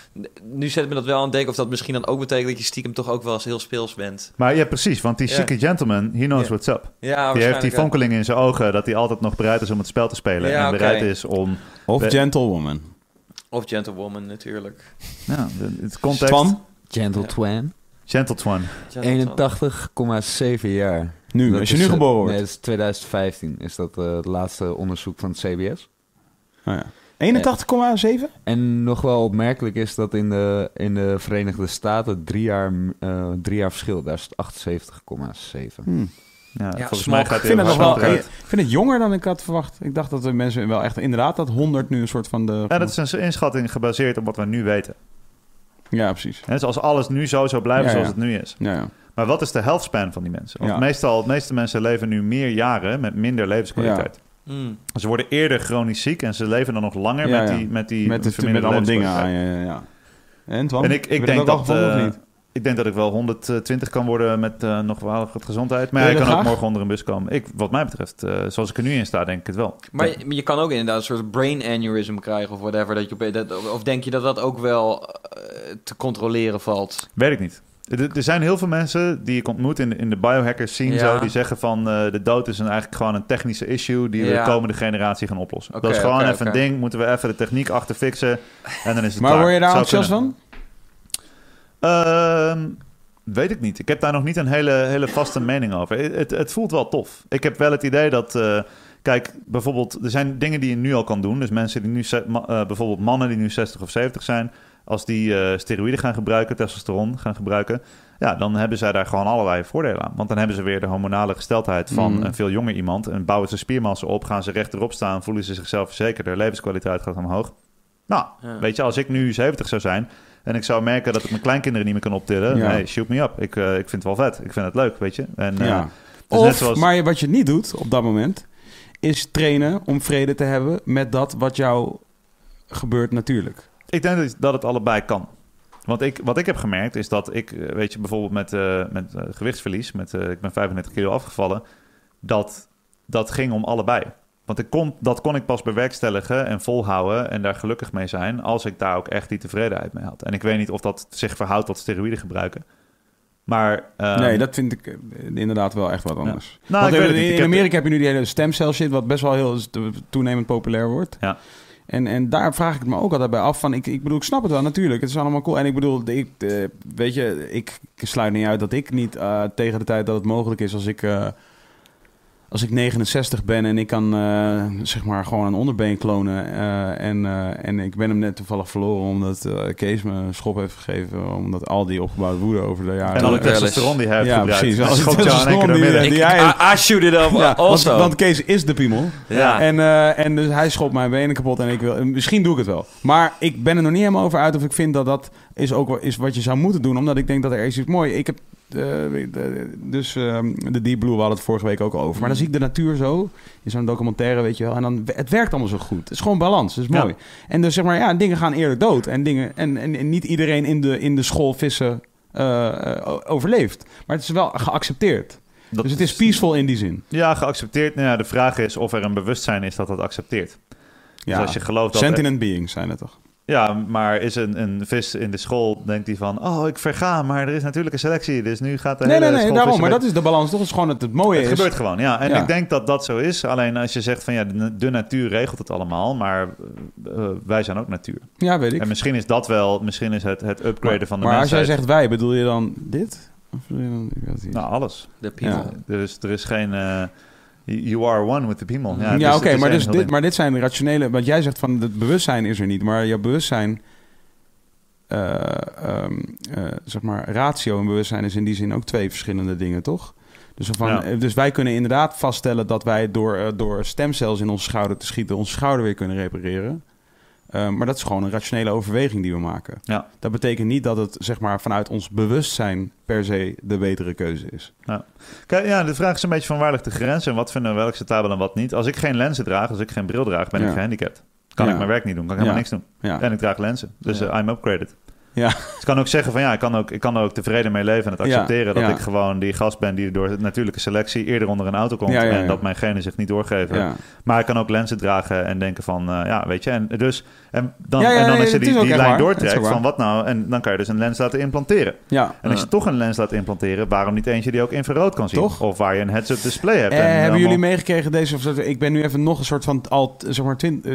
nu zet me dat wel aan het denken... of dat misschien dan ook betekent dat je stiekem toch ook wel eens heel speels bent. Maar ja, precies. Want die Ja. chique gentleman, he knows Ja. what's up. Ja, Die heeft waarschijnlijk, die fonkeling in zijn ogen dat hij altijd nog bereid is om het spel te spelen. Ja, en bereid is om. Of gentlewoman. Of gentlewoman natuurlijk. Ja, de- het context. Twan, Gentle Twan. Gentle Twan. 81,7 jaar. nu, Dat als je is, nu eh, geboren wordt. Nee, dat is 2015. Is dat eh, het laatste onderzoek van het CBS. Oh, ja. 81,7? En nog wel opmerkelijk is dat in de, in de Verenigde Staten drie jaar, eh, drie jaar verschil. Daar is het 78,7. Hm. Ja, volgens mij gaat Ik vind, het nog wel, ik vind het jonger dan ik had verwacht. Ik dacht dat de mensen wel echt... Inderdaad, dat 100 nu een soort van de... Ja, dat is een inschatting gebaseerd op wat we nu weten. Ja, precies. Hè, Dus als alles nu zo zou blijven Ja, zoals ja. het nu is. Ja, ja. Maar wat is de health span van die mensen? Want Ja. meestal, de meeste mensen leven nu meer jaren met minder levenskwaliteit. Mm. Ze worden eerder chronisch ziek en ze leven dan nog langer Ja, met ja. die, met die Met, het, met verminderde alle dingen aan. Ja, ja, ja. En, Twan? En ik, ik denk al dat, gevonden, of eh, niet? Ik denk dat ik wel 120 kan worden met eh, nog wel wat gezondheid. Maar ja, ik kan ook morgen onder een bus komen. Ik, wat mij betreft, eh, zoals ik er nu in sta, denk ik het wel. Maar je, kan ook inderdaad een soort brain aneurysm krijgen of whatever. Dat je op, dat, of denk je dat dat ook wel eh, te controleren valt? Weet ik niet. Er, er zijn heel veel mensen die ik ontmoet in, de- in de biohackers scene Ja. zo, die zeggen van eh, de dood is een, eigenlijk gewoon een technische issue die we de komende generatie gaan oplossen. Dat is gewoon even een ding, moeten we even de techniek achter fixen en dan is het Maar klaar. word je daar enthousiast van? Ehm, weet ik niet. Ik heb daar nog niet een hele, hele vaste mening over. Het, het voelt wel tof. Ik heb wel het idee dat... eh, kijk, bijvoorbeeld... Er zijn dingen die je nu al kan doen. Dus mensen die nu... eh, bijvoorbeeld mannen die nu 60 of 70 zijn... Als die eh, steroïden gaan gebruiken, testosteron gaan gebruiken... Ja, dan hebben zij daar gewoon allerlei voordelen aan. Want dan hebben ze weer de hormonale gesteldheid van Mhm. een veel jonger iemand. En bouwen ze spiermassa op, gaan ze rechterop staan... voelen ze zichzelf verzekerder, levenskwaliteit gaat omhoog. Nou, Ja. weet je, als ik nu 70 zou zijn... en ik zou merken dat ik mijn kleinkinderen niet meer kan optillen... Ja. nee, shoot me up. Ik, eh, ik vind het wel vet. Ik vind het leuk, weet je. En, eh, ja. dus Of, net zoals- maar wat je niet doet op dat moment... is trainen om vrede te hebben met dat wat jou gebeurt natuurlijk. Ik denk dat, het allebei kan. Want ik, wat ik heb gemerkt is dat ik, eh, weet je, bijvoorbeeld met, met gewichtsverlies, met, ik ben 35 kilo afgevallen, dat, dat ging om allebei. Want ik kon, dat kon ik pas bewerkstelligen en volhouden en daar gelukkig mee zijn als ik daar ook echt die tevredenheid mee had. En ik weet niet of dat zich verhoudt tot steroïden gebruiken. Maar ehm, nee, dat vind ik eh, inderdaad wel echt wat anders. Nou, Want in Amerika heb je nu die hele stemcel shit... wat best wel heel toenemend populair wordt. Ja. En, en daar vraag ik me ook altijd bij af van... Ik, ik bedoel, ik snap het wel natuurlijk. Het is allemaal cool. En ik bedoel, ik, eh, weet je... Ik sluit niet uit dat ik niet eh, tegen de tijd dat het mogelijk is... als ik... als ik 69 ben en ik kan eh, zeg maar gewoon een onderbeen klonen eh, en, eh, en ik ben hem net toevallig verloren omdat eh, Kees me een schop heeft gegeven omdat al die opgebouwde woede over de jaren en alle testosteron die hij heeft Ja, gebruikt. precies. Dat Als midden. die- Ik, jij- I, I shoot it up Ja, want, also. want Kees is de piemel. ja. En, eh, en dus hij schopt mijn benen kapot en ik wil... Misschien doe ik het wel. Maar ik ben er nog niet helemaal over uit of ik vind dat dat is ook is wat je zou moeten doen. Omdat ik denk dat er is iets mooi. Ik heb... de- dus ehm, de Deep Blue, we hadden het vorige week ook over. Maar dan zie ik de natuur zo, in zo'n documentaire, weet je wel. En dan, het werkt allemaal zo goed. Het is gewoon balans, het is Ja. mooi. En dus zeg maar, ja, dingen gaan eerlijk dood. En, dingen, en, en, en niet iedereen in de, in de school vissen eh, eh, overleeft. Maar het is wel geaccepteerd. Dat dus het is peaceful in die zin. Ja, geaccepteerd. Nou ja, de vraag is of er een bewustzijn is dat dat accepteert. Dus Ja. als je gelooft dat... Sentient beings zijn het toch? Ja, maar is een, een vis in de school, denkt hij van... Oh, ik verga, maar er is natuurlijk een selectie. Dus nu gaat de Nee, hele nee, nee, daarom. Maar dat is de balans toch? Het is gewoon het, het mooie Het is. gebeurt gewoon, ja. En Ja. ik denk dat dat zo is. Alleen als je zegt van ja, de, de natuur regelt het allemaal. Maar eh, wij zijn ook natuur. Ja, weet ik. En misschien is dat wel... Misschien is het, het upgraden van de maar als jij zegt wij, bedoel je dan dit? Of bedoel je dan, ik weet het niet. Nou, alles. De people. Ja. Er, is, er is geen... eh, you are one with the people. Ja, Ja, oké, maar, dus dit, maar dit zijn rationele... Want jij zegt van het bewustzijn is er niet. Maar jouw bewustzijn... eh, zeg maar, ratio en bewustzijn is in die zin ook twee verschillende dingen, toch? Dus, van, Ja. dus wij kunnen inderdaad vaststellen dat wij door, eh, door stemcells in onze schouder te schieten... onze schouder weer kunnen repareren. Eh, maar dat is gewoon een rationele overweging die we maken. Ja. Dat betekent niet dat het zeg maar, vanuit ons bewustzijn per se de betere keuze is. Kijk, ja, de vraag is een beetje van waar ligt de grens en wat vinden we wel acceptabel en wat niet. Als ik geen lenzen draag, als ik geen bril draag, ben Ja. ik gehandicapt. Kan Ja. ik mijn werk niet doen, kan ik helemaal Ja. niks doen. Ja. En ik draag lenzen, dus Ja. eh, I'm upgraded. Ja. Dus ik kan ook zeggen van ja, ik kan, ook, ik kan er ook tevreden mee leven en het Ja, accepteren dat ja. ik gewoon die gast ben die door natuurlijke selectie eerder onder een auto komt Ja, ja, ja. en dat mijn genen zich niet doorgeven. Ja. Maar ik kan ook lenzen dragen en denken van eh, ja, weet je, en dus en dan, Ja, ja, en dan is er het die, die lijn doortrekt van wat nou en dan kan je dus een lens laten implanteren. ja. En als je toch een lens laat implanteren, waarom niet eentje die ook infrarood kan zien? Toch? Of waar je een heads-up display hebt. Eh, en hebben allemaal- jullie meegekregen deze? Of, ik ben nu even nog een soort van al, zeg maar, twin, eh,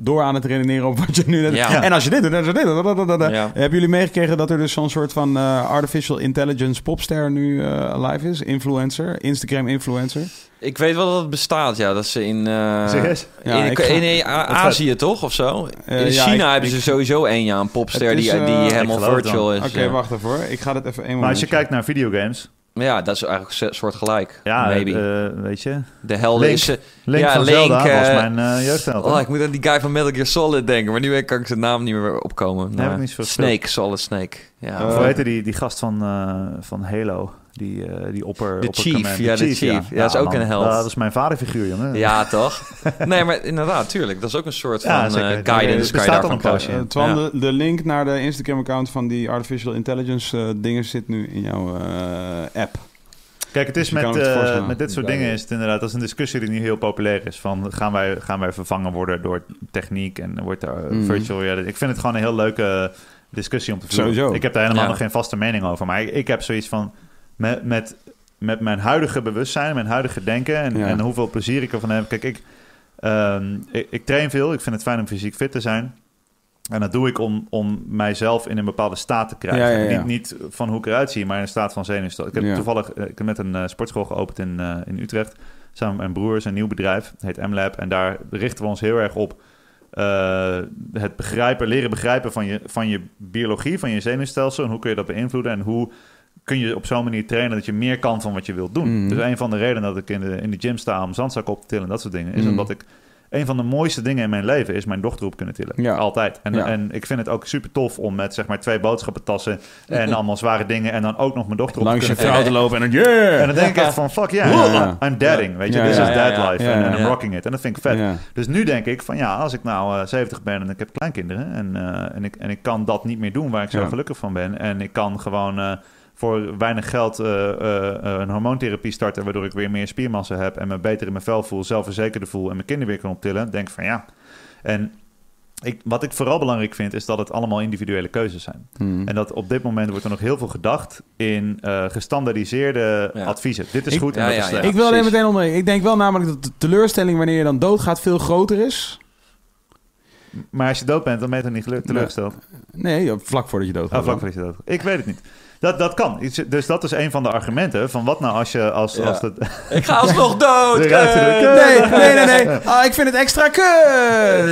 door aan het redeneren op wat je nu net. Ja. En als je dit doet, dan is het dit. da, da, da, da, da. Hebben jullie meegekregen dat er dus zo'n soort van eh, artificial intelligence popster nu eh live is? Influencer, Instagram influencer. Ik weet wel dat het bestaat, ja. Dat ze in, eh, Serieus? Ja, in, ik ga- in, A- Azië toch, of zo? In China ik- hebben ze ik- sowieso één, ja. Een popster Het is, die, helemaal het virtual is. Oké, ja. wacht even hoor. Ik ga dit even één Maar als je kijkt naar videogames, Ja, dat is eigenlijk een soort gelijk. ja, maybe. eh, weet je, de helden Link. is... eh, Link Ja, van Link, Zelda was mijn jeugdheld. Oh, ik moet aan die guy van Metal Gear Solid denken, maar nu kan ik zijn naam niet meer opkomen. heb Nou. Snake, Solid Snake. Ja, Of hoe heette die, die gast van, eh, van Halo? Die, eh, die opper, De opper Chief, ja, de Chief. Ja, dat is ook man, een held. Dat is mijn vaderfiguur, jongen. ja, toch? Nee, maar inderdaad, tuurlijk. Dat is ook een soort Ja, van eh, Het guidance. al een poosje. Eh, Twan, Ja. de, de link naar de Instagram-account van die artificial intelligence eh, dingen zit nu in jouw eh, app. Kijk, het is Dus met, het eh, met dit soort dingen is het inderdaad, dat is een discussie die nu heel populair is. Van gaan wij, gaan wij vervangen worden door techniek en wordt er Mhm. virtual reality. Ik vind het gewoon een heel leuke discussie om te voeren. Sowieso. Ik heb daar helemaal Ja. nog geen vaste mening over. Maar ik, ik heb zoiets van, met, met, met mijn huidige bewustzijn, mijn huidige denken en, Ja. en hoeveel plezier ik ervan heb. Kijk, ik, ehm, ik, ik train veel. Ik vind het fijn om fysiek fit te zijn. En dat doe ik om, om mijzelf in een bepaalde staat te krijgen. Ja, ja, ja. Niet, niet van hoe ik eruit zie, maar in een staat van zenuwstel. Ik heb toevallig eh, ik heb net een eh, sportschool geopend in, eh, in Utrecht. Samen met mijn broer, is een nieuw bedrijf. Het heet MLab. En daar richten we ons heel erg op het begrijpen, leren begrijpen van je, van je biologie, van je zenuwstelsel. En hoe kun je dat beïnvloeden en hoe kun je op zo'n manier trainen dat je meer kan van wat je wilt doen. Mhm. Dus een van de redenen dat ik in de, in de gym sta om zandzak op te tillen en dat soort dingen, is Mhm. omdat ik een van de mooiste dingen in mijn leven is mijn dochter op kunnen tillen. Ja. Altijd. En, Ja. en ik vind het ook super tof om met zeg maar twee boodschappentassen en allemaal zware dingen en dan ook nog mijn dochter op Langs te je kunnen vrouw te lopen en dan yeah! En dan denk ik echt van, fuck yeah, Ja. I'm dadding, weet je. This is dad life en I'm rocking it. En dat vind ik vet. Dus nu denk ik van, ja, als ik nou eh, 70 ben en ik heb kleinkinderen... En, eh, en, ik, en ik kan dat niet meer doen waar ik zo gelukkig van ben... en ik kan gewoon eh, voor weinig geld eh, eh, eh, een hormoontherapie starten... waardoor ik weer meer spiermassa heb en me beter in mijn vel voel... zelfverzekerder voel en mijn kinderen weer kan optillen... denk ik van, ja... En ik, wat ik vooral belangrijk vind, is dat het allemaal individuele keuzes zijn. Hmm. En dat op dit moment wordt er nog heel veel gedacht in eh, gestandaardiseerde Ja. adviezen. Dit is Ik- goed en Ja, dat ja, is slecht. ja. ik wil alleen meteen onder. Ik denk wel namelijk dat de teleurstelling wanneer je dan doodgaat veel groter is. Maar als je dood bent, dan ben je toch niet teleurgesteld? Nee, ja, vlak voordat je doodgaat. Oh, vlak voordat je dood Ik weet het niet. Dat, dat kan. Dus dat is een van de argumenten van wat nou als je als, Ja. als dat... Ik ga alsnog dood! Nee, nee, nee, nee. Ah, ik vind het extra kut.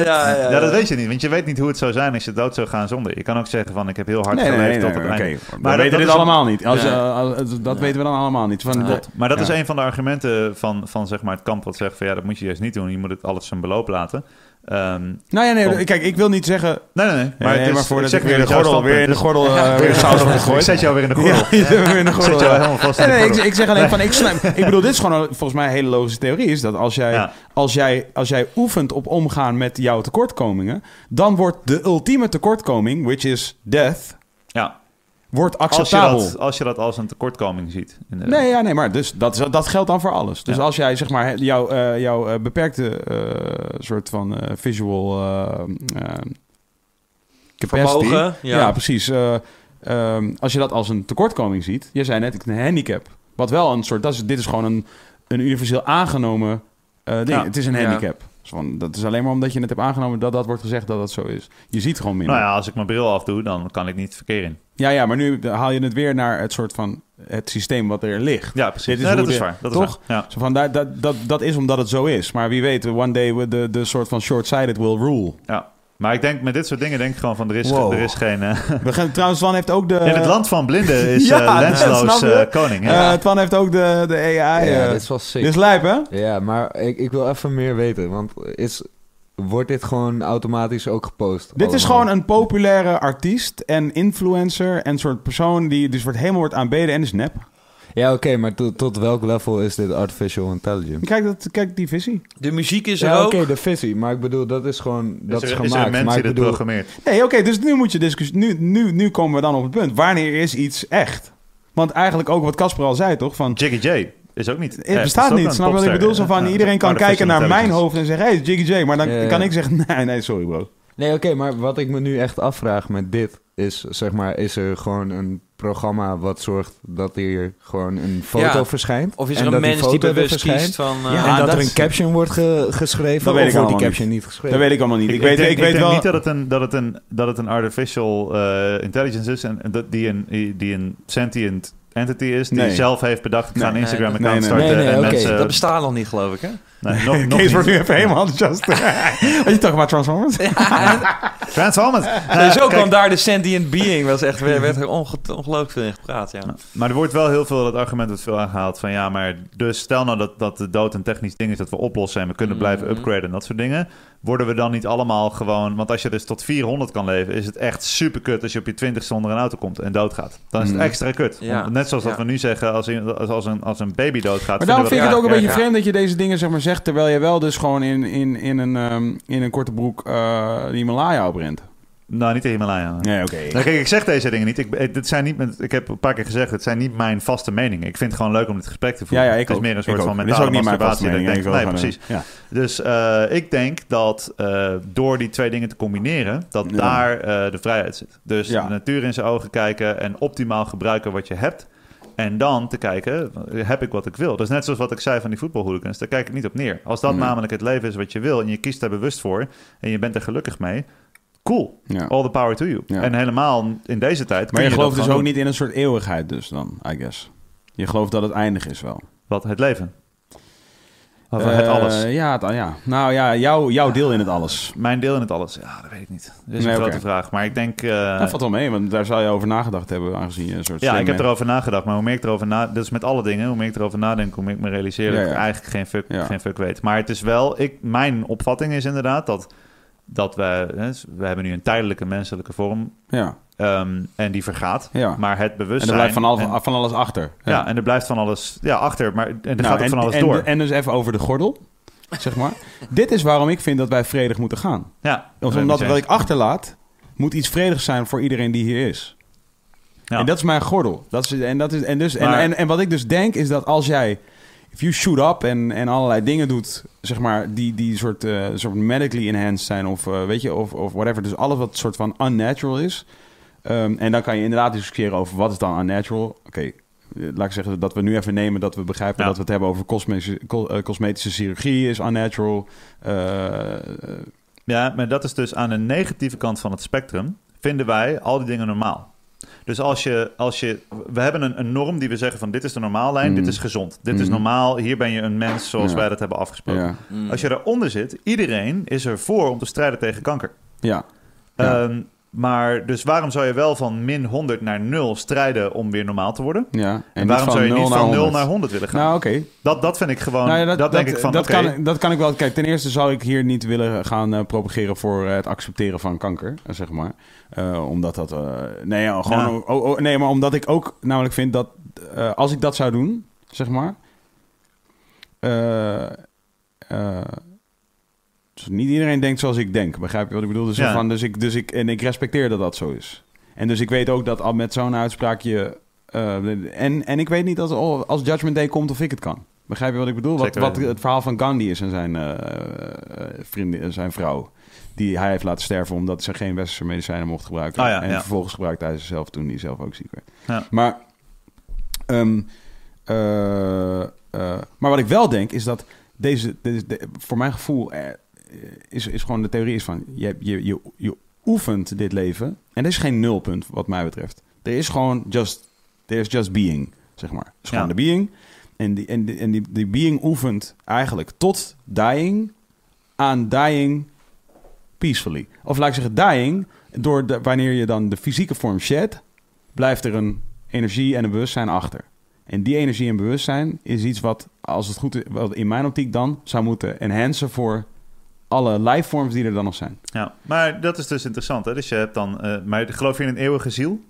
Ja, ja, Ja, dat weet je niet, want je weet niet hoe het zou zijn als je dood zou gaan zonder. Je kan ook zeggen van ik heb heel hard Nee, geleefd nee, tot nee, het oké. einde. We Maar weten dat dit allemaal niet. Als, Ja. als- dat weten we dan allemaal niet. Van, Ja. dat, Maar dat is een van de argumenten van, van zeg maar het kamp wat zegt van ja, dat moet je juist niet doen. Je moet het alles zijn beloop laten. Ehm, Nou ja, nee, Om- kijk, ik wil niet zeggen... nee, nee, nee. Maar, het is- maar voordat zeg ik weer de gordel, weer in de gordel, weer saus Ik gegooid. zet jou weer in de gordel. Ja, weer in de gordel. zet jou helemaal vast in Nee, de nee, ik, zeg alleen van, ik, snap, ik bedoel, dit is gewoon volgens mij een hele logische theorie. Is dat als jij, Ja. als, jij, als jij oefent op omgaan met jouw tekortkomingen, dan wordt de ultieme tekortkoming, which is death, Ja, wordt als je, acceptabel. dat, als je dat als een tekortkoming ziet. inderdaad. Nee, ja, nee, maar dus dat, is- dat geldt dan voor alles. Dus Ja. als jij zeg maar jouw, eh, jouw eh, beperkte eh, soort van eh, visual capacity, Vermogen, ja, ja. precies. eh, ehm, als je dat als een tekortkoming ziet, je zei net ik een handicap. Wat wel een soort, dat is, dit is gewoon een, een universeel aangenomen eh, ding. Ja. Het is een Ja. handicap. Van, dat is alleen maar omdat je het hebt aangenomen dat dat wordt gezegd dat dat zo is. Je ziet gewoon minder. Nou ja, als ik mijn bril afdoe, dan kan ik niet verkeer in. ja, ja, maar nu haal je het weer naar het soort van het systeem wat er ligt. Ja, precies. Dit is nee, hoe dat is waar. Dat toch? Is waar. Ja. Zo van, dat, dat, dat, dat is omdat het zo is. Maar wie weet, one day we de, de soort van short-sighted will rule. ja. Maar ik denk met dit soort dingen denk ik gewoon van er is, Wow. er is geen... eh, We gaan, trouwens, Twan heeft ook de... in het land van blinden is Ja, eh, snap lensloos eh, koning. Hè? eh, Twan heeft ook de, de AI. ja, dit is wel sick. dit is lijp, hè? Ja, maar ik, ik wil even meer weten. Want is, wordt dit gewoon automatisch ook gepost? Dit is gewoon een populaire artiest en influencer en soort persoon die dus wordt helemaal wordt aanbeden en is nep. Ja, oké, maar tot, tot welk level is dit artificial intelligence? Kijk, dat, kijk die visie. De muziek is er Ja, ook. oké, de visie. Maar ik bedoel, dat is gewoon... Dat is, er, is gemaakt. er een mens maar die ik dit bedoel, programmeert? Nee, oké, dus nu moet je discussie. Nu, nu, nu komen we dan op het punt. Wanneer is iets echt? Want eigenlijk ook wat Casper al zei, toch? Van, Jiggy J is ook niet... het bestaat niet. Snap je wat ik bedoel? Zo van, iedereen kan kijken naar mijn hoofd en zeggen... Hé, hey, Jiggy J. Maar dan Ja, ja. kan ik zeggen... Nee, nee, sorry bro. Nee, oké, maar wat ik me nu echt afvraag met dit is, zeg maar, is er gewoon een programma wat zorgt dat hier gewoon een foto Ja. verschijnt. Of is er een die mens die er bewust kiest van... eh, Ja, en dat, dat er een caption wordt ge- geschreven, Dat weet of ik wordt die caption niet geschreven? Dat weet ik allemaal niet. Ik, Ik, weet, denk, ik weet denk wel... niet dat het een, dat het een, dat het een artificial eh, intelligence is en en dat die een, die een sentient entity is die Nee. zelf heeft bedacht, ik ga een Instagram-account nee, nee. starten Nee, nee, en mensen... dat bestaat nog niet, geloof ik, hè? Nee, nog, nog Kees wordt nu even helemaal enthousiast. Je toch maar Transformers? Transformers! Sowieso kijk, kwam daar de sentient being. Was echt, werd werd er onge- ongelooflijk veel in gepraat, ja. Maar er wordt wel heel veel, dat argument wordt veel aangehaald van ja, maar dus stel nou dat, dat de dood een technisch ding is dat we oplossen en we kunnen blijven Mhm. upgraden en dat soort dingen. Worden we dan niet allemaal gewoon, want als je dus tot 400 kan leven, is het echt super kut als je op je 20 onder een auto komt en doodgaat. Dan is het Mhm. extra kut. Ja. Net zoals dat Ja. we nu zeggen, als, een- als, als, een, als een baby doodgaat. Maar daarom we vind ik het ook een erg. beetje ja. vreemd dat je deze dingen zeg maar, zegt... terwijl je wel dus gewoon in, in, in, een, ehm, in een korte broek eh de Himalaya oprent. Nou, niet de Himalaya. Nee, oké. Nou, kijk, ik zeg deze dingen niet. Ik, dit zijn niet met, ik heb een paar keer gezegd, het zijn niet mijn vaste meningen. Ik vind het gewoon leuk om dit gesprek te Ja, voeren. ja, ik het is ook. meer een soort van mentale is ook niet mijn vaste masturbatie. dat ik denk, Ik nee, precies. eh, Ja. Dus eh, ik denk dat eh, door die twee dingen te combineren, dat Ja. daar de vrijheid zit. Dus Ja. de natuur in zijn ogen kijken en optimaal gebruiken wat je hebt. En dan te kijken, heb ik wat ik wil? Dus net zoals wat ik zei van die voetbalhooligans, daar kijk ik niet op neer. Als dat Nee. namelijk het leven is wat je wil en je kiest daar bewust voor en je bent er gelukkig mee, cool. Ja. All the power to you. Ja. En helemaal in deze tijd. Maar je gelooft dus ook doen. niet in een soort eeuwigheid dus dan, I guess. Je gelooft dat het eindig is wel. Wat, het leven? Of het Eh, alles? Ja, het, ja. Nou ja, jouw, jouw deel in het alles. Mijn deel in het alles? Ja, dat weet ik niet. Dat is Nee, een grote vraag. Maar ik denk... eh, dat valt wel mee, want daar zou je over nagedacht hebben, aangezien je een soort... Ja, ik heb erover nagedacht, maar hoe meer ik erover na... Dat is met alle dingen. Hoe meer ik erover nadenk, hoe meer ik me realiseer dat ik eigenlijk geen fuck, geen fuck weet. Maar het is wel... Ik, mijn opvatting is inderdaad dat, dat we... We hebben nu een tijdelijke menselijke vorm Ja, ehm, en die vergaat. ja. Maar het En bewustzijn... er blijft van, al, en- van alles achter. ja, en er blijft van alles ja, achter. Maar en er Nou, gaat ook en, van alles en, door. En dus even over de gordel, zeg maar. Dit is waarom ik vind dat wij vredig moeten gaan. ja, omdat wat ik achterlaat, moet iets vredigs zijn voor iedereen die hier is. Ja. En dat is mijn gordel. Dat is, en, dat is, en, dus, en, en, en wat ik dus denk is dat als jij... If you shoot up en, en allerlei dingen doet, zeg maar, die, die soort, eh, soort medically enhanced zijn of eh, weet je, of, of whatever. Dus alles wat soort van unnatural is. Ehm, en dan kan je inderdaad discussiëren over wat is dan unnatural. Oké, eh, laat ik zeggen dat we nu even nemen dat we begrijpen Ja. dat we het hebben over cosmetische, co- cosmetische chirurgie is unnatural. Ja, maar dat is dus aan de negatieve kant van het spectrum. Vinden wij al die dingen normaal. Dus als je, als je, we hebben een, een norm die we zeggen van dit is de normallijn, Mm. dit is gezond, dit is Mhm. normaal, hier ben je een mens zoals Ja. wij dat hebben afgesproken. ja, Mm. Als je daaronder zit, iedereen is er voor om te strijden tegen kanker. ja. Ja. Maar dus waarom zou je wel van min 100 naar 0 strijden om weer normaal te worden? ja. En, waarom zou je niet 0 van 0 100? naar 100 willen gaan? Nou, oké. dat, dat vind ik gewoon, Nou ja, dat, denk ik van, dat, oké, kan, dat kan ik wel. Kijk, ten eerste zou ik hier niet willen gaan eh, propageren voor eh, het accepteren van kanker, eh, zeg maar. Omdat dat. nee, ja, gewoon. Ja. Oh, oh, nee, maar omdat ik ook namelijk vind dat als ik dat zou doen, zeg maar. Niet iedereen denkt zoals ik denk. Begrijp je wat ik bedoel? Dus, Ja. van, dus, ik, dus ik, en ik respecteer dat dat zo is. En dus ik weet ook dat al met zo'n uitspraak je. eh, en, en ik weet niet als, als Judgment Day komt of ik het kan. Begrijp je wat ik bedoel? Wat, wat het verhaal van Gandhi is en zijn, eh, vriendin, zijn vrouw. Die hij heeft laten sterven omdat ze geen westerse medicijnen mocht gebruiken. Ah, ja, en ja. vervolgens gebruikte hij ze zelf toen hij zelf ook ziek werd. Ja. Maar, ehm, eh, eh, maar wat ik wel denk is dat deze, deze de- voor mijn gevoel eh, is, is gewoon de theorie is van je, je, je, je oefent dit leven en er is geen nulpunt wat mij betreft. Er is gewoon just, there is just being, zeg maar. Het is gewoon Ja. de being. En, die, en, die, en die, die being oefent eigenlijk tot dying aan dying peacefully. Of laat ik zeggen, dying, door de, wanneer je dan de fysieke vorm shed, blijft er een energie en een bewustzijn achter. En die energie en bewustzijn is iets wat, als het goed is, wat in mijn optiek dan zou moeten enhancen voor alle lifeforms die er dan nog zijn. Ja, maar dat is dus interessant. Hè? Dus je hebt dan, eh, maar geloof je in een eeuwige ziel?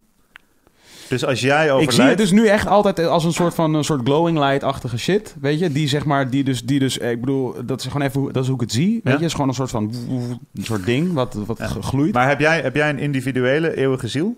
Dus als jij overlijdt... Ik zie het dus nu echt altijd als een soort van een soort glowing light-achtige shit, weet je? Die zeg maar, die dus, die dus, eh, ik bedoel, dat is gewoon even, hoe- dat is hoe ik het zie, weet Ja. je? Het is gewoon een soort van, een soort ding wat, wat Ja. gloeit. Maar heb jij, heb jij een individuele eeuwige ziel?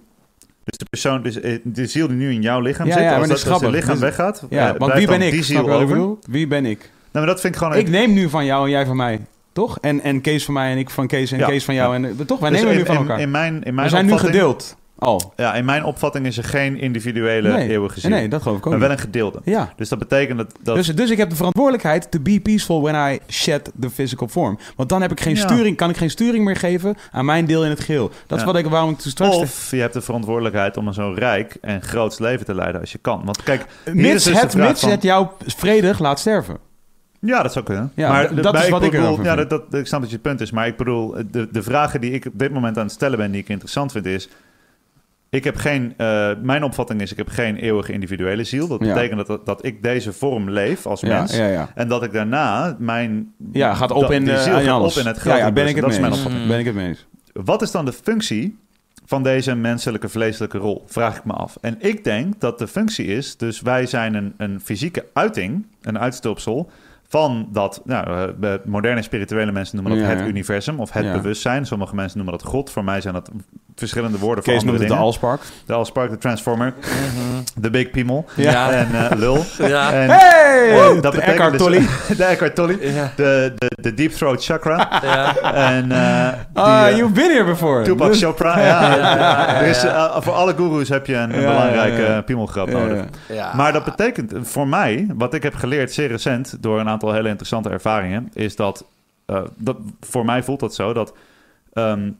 Dus de persoon, dus eh, de ziel die nu in jouw lichaam Ja, zit, als, dat als het lichaam Dus- weggaat, Ja, want wie ben ik? die ziel over? Wie ben ik? Nou, maar dat vind ik gewoon... Ik neem nu van jou en jij van mij, toch? En, en Kees van mij en ik van Kees en Ja. Kees van jou. En, eh, toch, wij Dus nemen nu van elkaar. In, mijn, in mijn We zijn nu gedeeld. Al. Ja, in mijn opvatting is er geen individuele Nee, eeuwige ziel. nee, dat geloof ik ook maar wel een gedeelde. Ja. Dus dat betekent dat... dat Dus, dus ik heb de verantwoordelijkheid to be peaceful when I shed the physical form. Want dan heb ik geen Ja. sturing, kan ik geen sturing meer geven aan mijn deel in het geheel. Dat is wat ik waarom ik toen straks... of je hebt de verantwoordelijkheid om een zo rijk en groots leven te leiden als je kan. Want kijk, hier is mits dus de het, mits van- het jou vredig laat sterven. Ja, dat zou kunnen. Ja, maar dat is wat ik bedoel, erover Ja, dat, dat, ik snap dat je het punt is. Maar ik bedoel, de, de vragen die ik op dit moment aan het stellen ben, die ik interessant vind, is... Ik heb geen, eh, mijn opvatting is, ik heb geen eeuwige individuele ziel. Dat Ja. betekent dat, dat ik deze vorm leef als mens. ja, ja. En dat ik daarna mijn... Ja, gaat op in, eh, ziel aan gaat alles. op in het ja, ben ik het dat is mee mijn eens. opvatting. Ben ik het mee eens. Wat is dan de functie van deze menselijke vleeselijke rol? Vraag ik me af. En ik denk dat de functie is, dus wij zijn een, een fysieke uiting, een uitstulpsel van dat, nou, eh, moderne spirituele mensen noemen dat Ja, het universum of het Ja. bewustzijn. Sommige mensen noemen dat God. Voor mij zijn dat verschillende woorden Kees voor andere het de dingen. Allspark. De Allspark, de Transformer, de Big Piemel Ja. en eh, Lul. Ja. En, Hey! en de Eckhart dus- Tolle. de Eckhart Tolle. Ja. De, de, de Deep Throat Chakra. Ja. En eh, die, Ah, eh, you've been here before. Tupac Chopra, ja. Ja, ja, ja, Er is, ja. eh, voor alle gurus heb je een, een Ja, belangrijke ja, ja. eh, piemelgrap Ja, nodig. Maar dat betekent voor mij, wat ik heb geleerd zeer recent door een aantal hele interessante ervaringen, is dat, eh, dat voor mij voelt dat zo, dat ehm,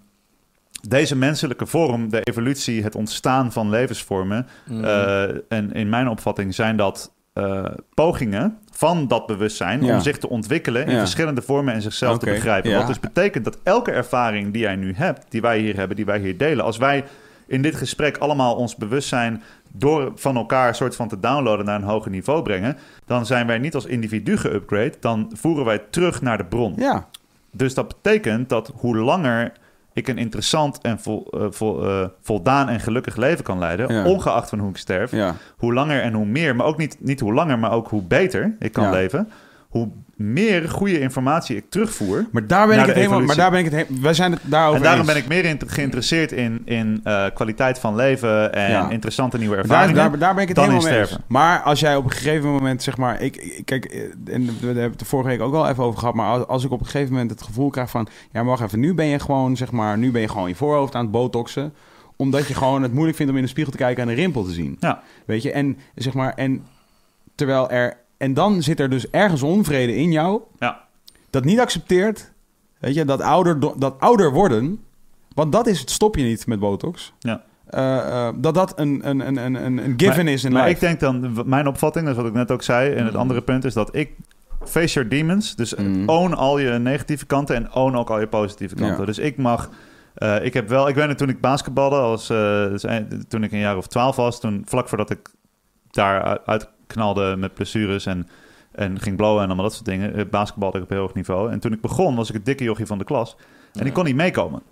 deze menselijke vorm, de evolutie, het ontstaan van levensvormen, Mm. eh, en in mijn opvatting zijn dat eh, pogingen van dat bewustzijn Ja. om zich te ontwikkelen in Ja. verschillende vormen en zichzelf te begrijpen. ja. Wat dus betekent dat elke ervaring die jij nu hebt, die wij hier hebben, die wij hier delen, als wij in dit gesprek allemaal ons bewustzijn door van elkaar een soort van te downloaden naar een hoger niveau brengen, dan zijn wij niet als individu geupgrade, dan voeren wij terug naar de bron. Ja, Dus dat betekent dat hoe langer ik een interessant en vol, eh, vol, eh, voldaan en gelukkig leven kan leiden, Ja. ongeacht van hoe ik sterf, ja. hoe langer en hoe meer, maar ook niet, niet hoe langer, maar ook hoe beter ik kan Ja. leven, hoe meer goede informatie ik terugvoer. Maar daar ben ik het helemaal... Maar daar ben ik het he- Wij zijn het daarover En daarom eens. ben ik meer in- geïnteresseerd in, in eh, kwaliteit van leven en Ja. interessante nieuwe ervaringen. daar, daar ben ik het dan helemaal in mee eens. Maar als jij op een gegeven moment, zeg maar... Ik, kijk, eh, en we hebben het de vorige week ook al even over gehad... maar als, als ik op een gegeven moment het gevoel krijg van... ja, wacht even, nu ben je gewoon, zeg maar... nu ben je gewoon je voorhoofd aan het botoxen... omdat je gewoon het moeilijk vindt om in de spiegel te kijken... en een rimpel te zien. Ja. Weet je, en zeg maar... En, terwijl er, en dan zit er dus ergens onvrede in jou... Ja. dat niet accepteert... weet je, dat ouder, dat ouder worden... want dat is het stop je niet met botox... Ja. Eh, eh, dat dat een, een, een, een, een given maar, is in maar life. ik denk dan, mijn opvatting, dat is wat ik net ook zei, en het Mm. andere punt is dat ik face your demons, dus Mm. own al je negatieve kanten en own ook al je positieve kanten. Ja. Dus ik mag, eh, ik heb wel, ik weet nog toen ik basketbalde, als, dus, toen ik een jaar of twaalf was, toen vlak voordat ik daar uit- uitknalde met blessures en, en ging blowen en allemaal dat soort dingen, eh, basketbalde ik op heel hoog niveau. En toen ik begon, was ik het dikke jochie van de klas en ik kon niet meekomen.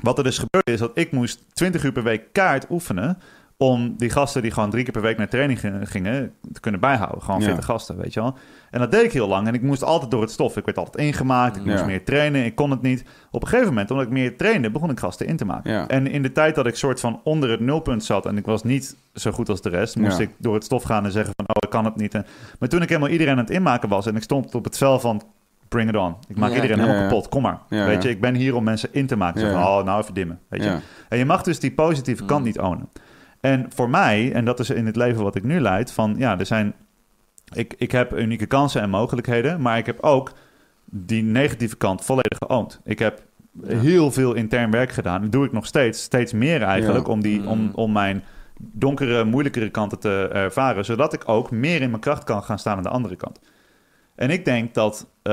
Wat er dus gebeurde is dat ik moest 20 uur per week kaart oefenen om die gasten die gewoon drie keer per week naar training gingen- te kunnen bijhouden. Gewoon Ja. fitte gasten, weet je wel. En dat deed ik heel lang en ik moest altijd door het stof. Ik werd altijd ingemaakt, ik moest Ja. meer trainen, ik kon het niet. Op een gegeven moment, omdat ik meer trainde, begon ik gasten in te maken. Ja. En in de tijd dat ik soort van onder het nulpunt zat en ik was niet zo goed als de rest, moest Ja. ik door het stof gaan en zeggen van, oh, ik kan het niet. En- Maar toen ik helemaal iedereen aan het inmaken was en ik stond op het vel van, bring it on. Ik maak Ja. iedereen Ja, helemaal ja. kapot, kom maar. Ja, weet ja. je, ik ben hier om mensen in te maken. Zo Ja. van, oh, nou even dimmen, weet je. Ja. En je mag dus die positieve kant niet ownen. En voor mij, en dat is in het leven wat ik nu leid, van ja, er zijn. Ik, ik heb unieke kansen en mogelijkheden, maar ik heb ook die negatieve kant volledig geoond. Ik heb heel veel intern werk gedaan. Dat doe ik nog steeds, steeds meer eigenlijk, Ja. om, die, om, Mm. om mijn donkere, moeilijkere kanten te ervaren, zodat ik ook meer in mijn kracht kan gaan staan aan de andere kant. En ik denk dat eh,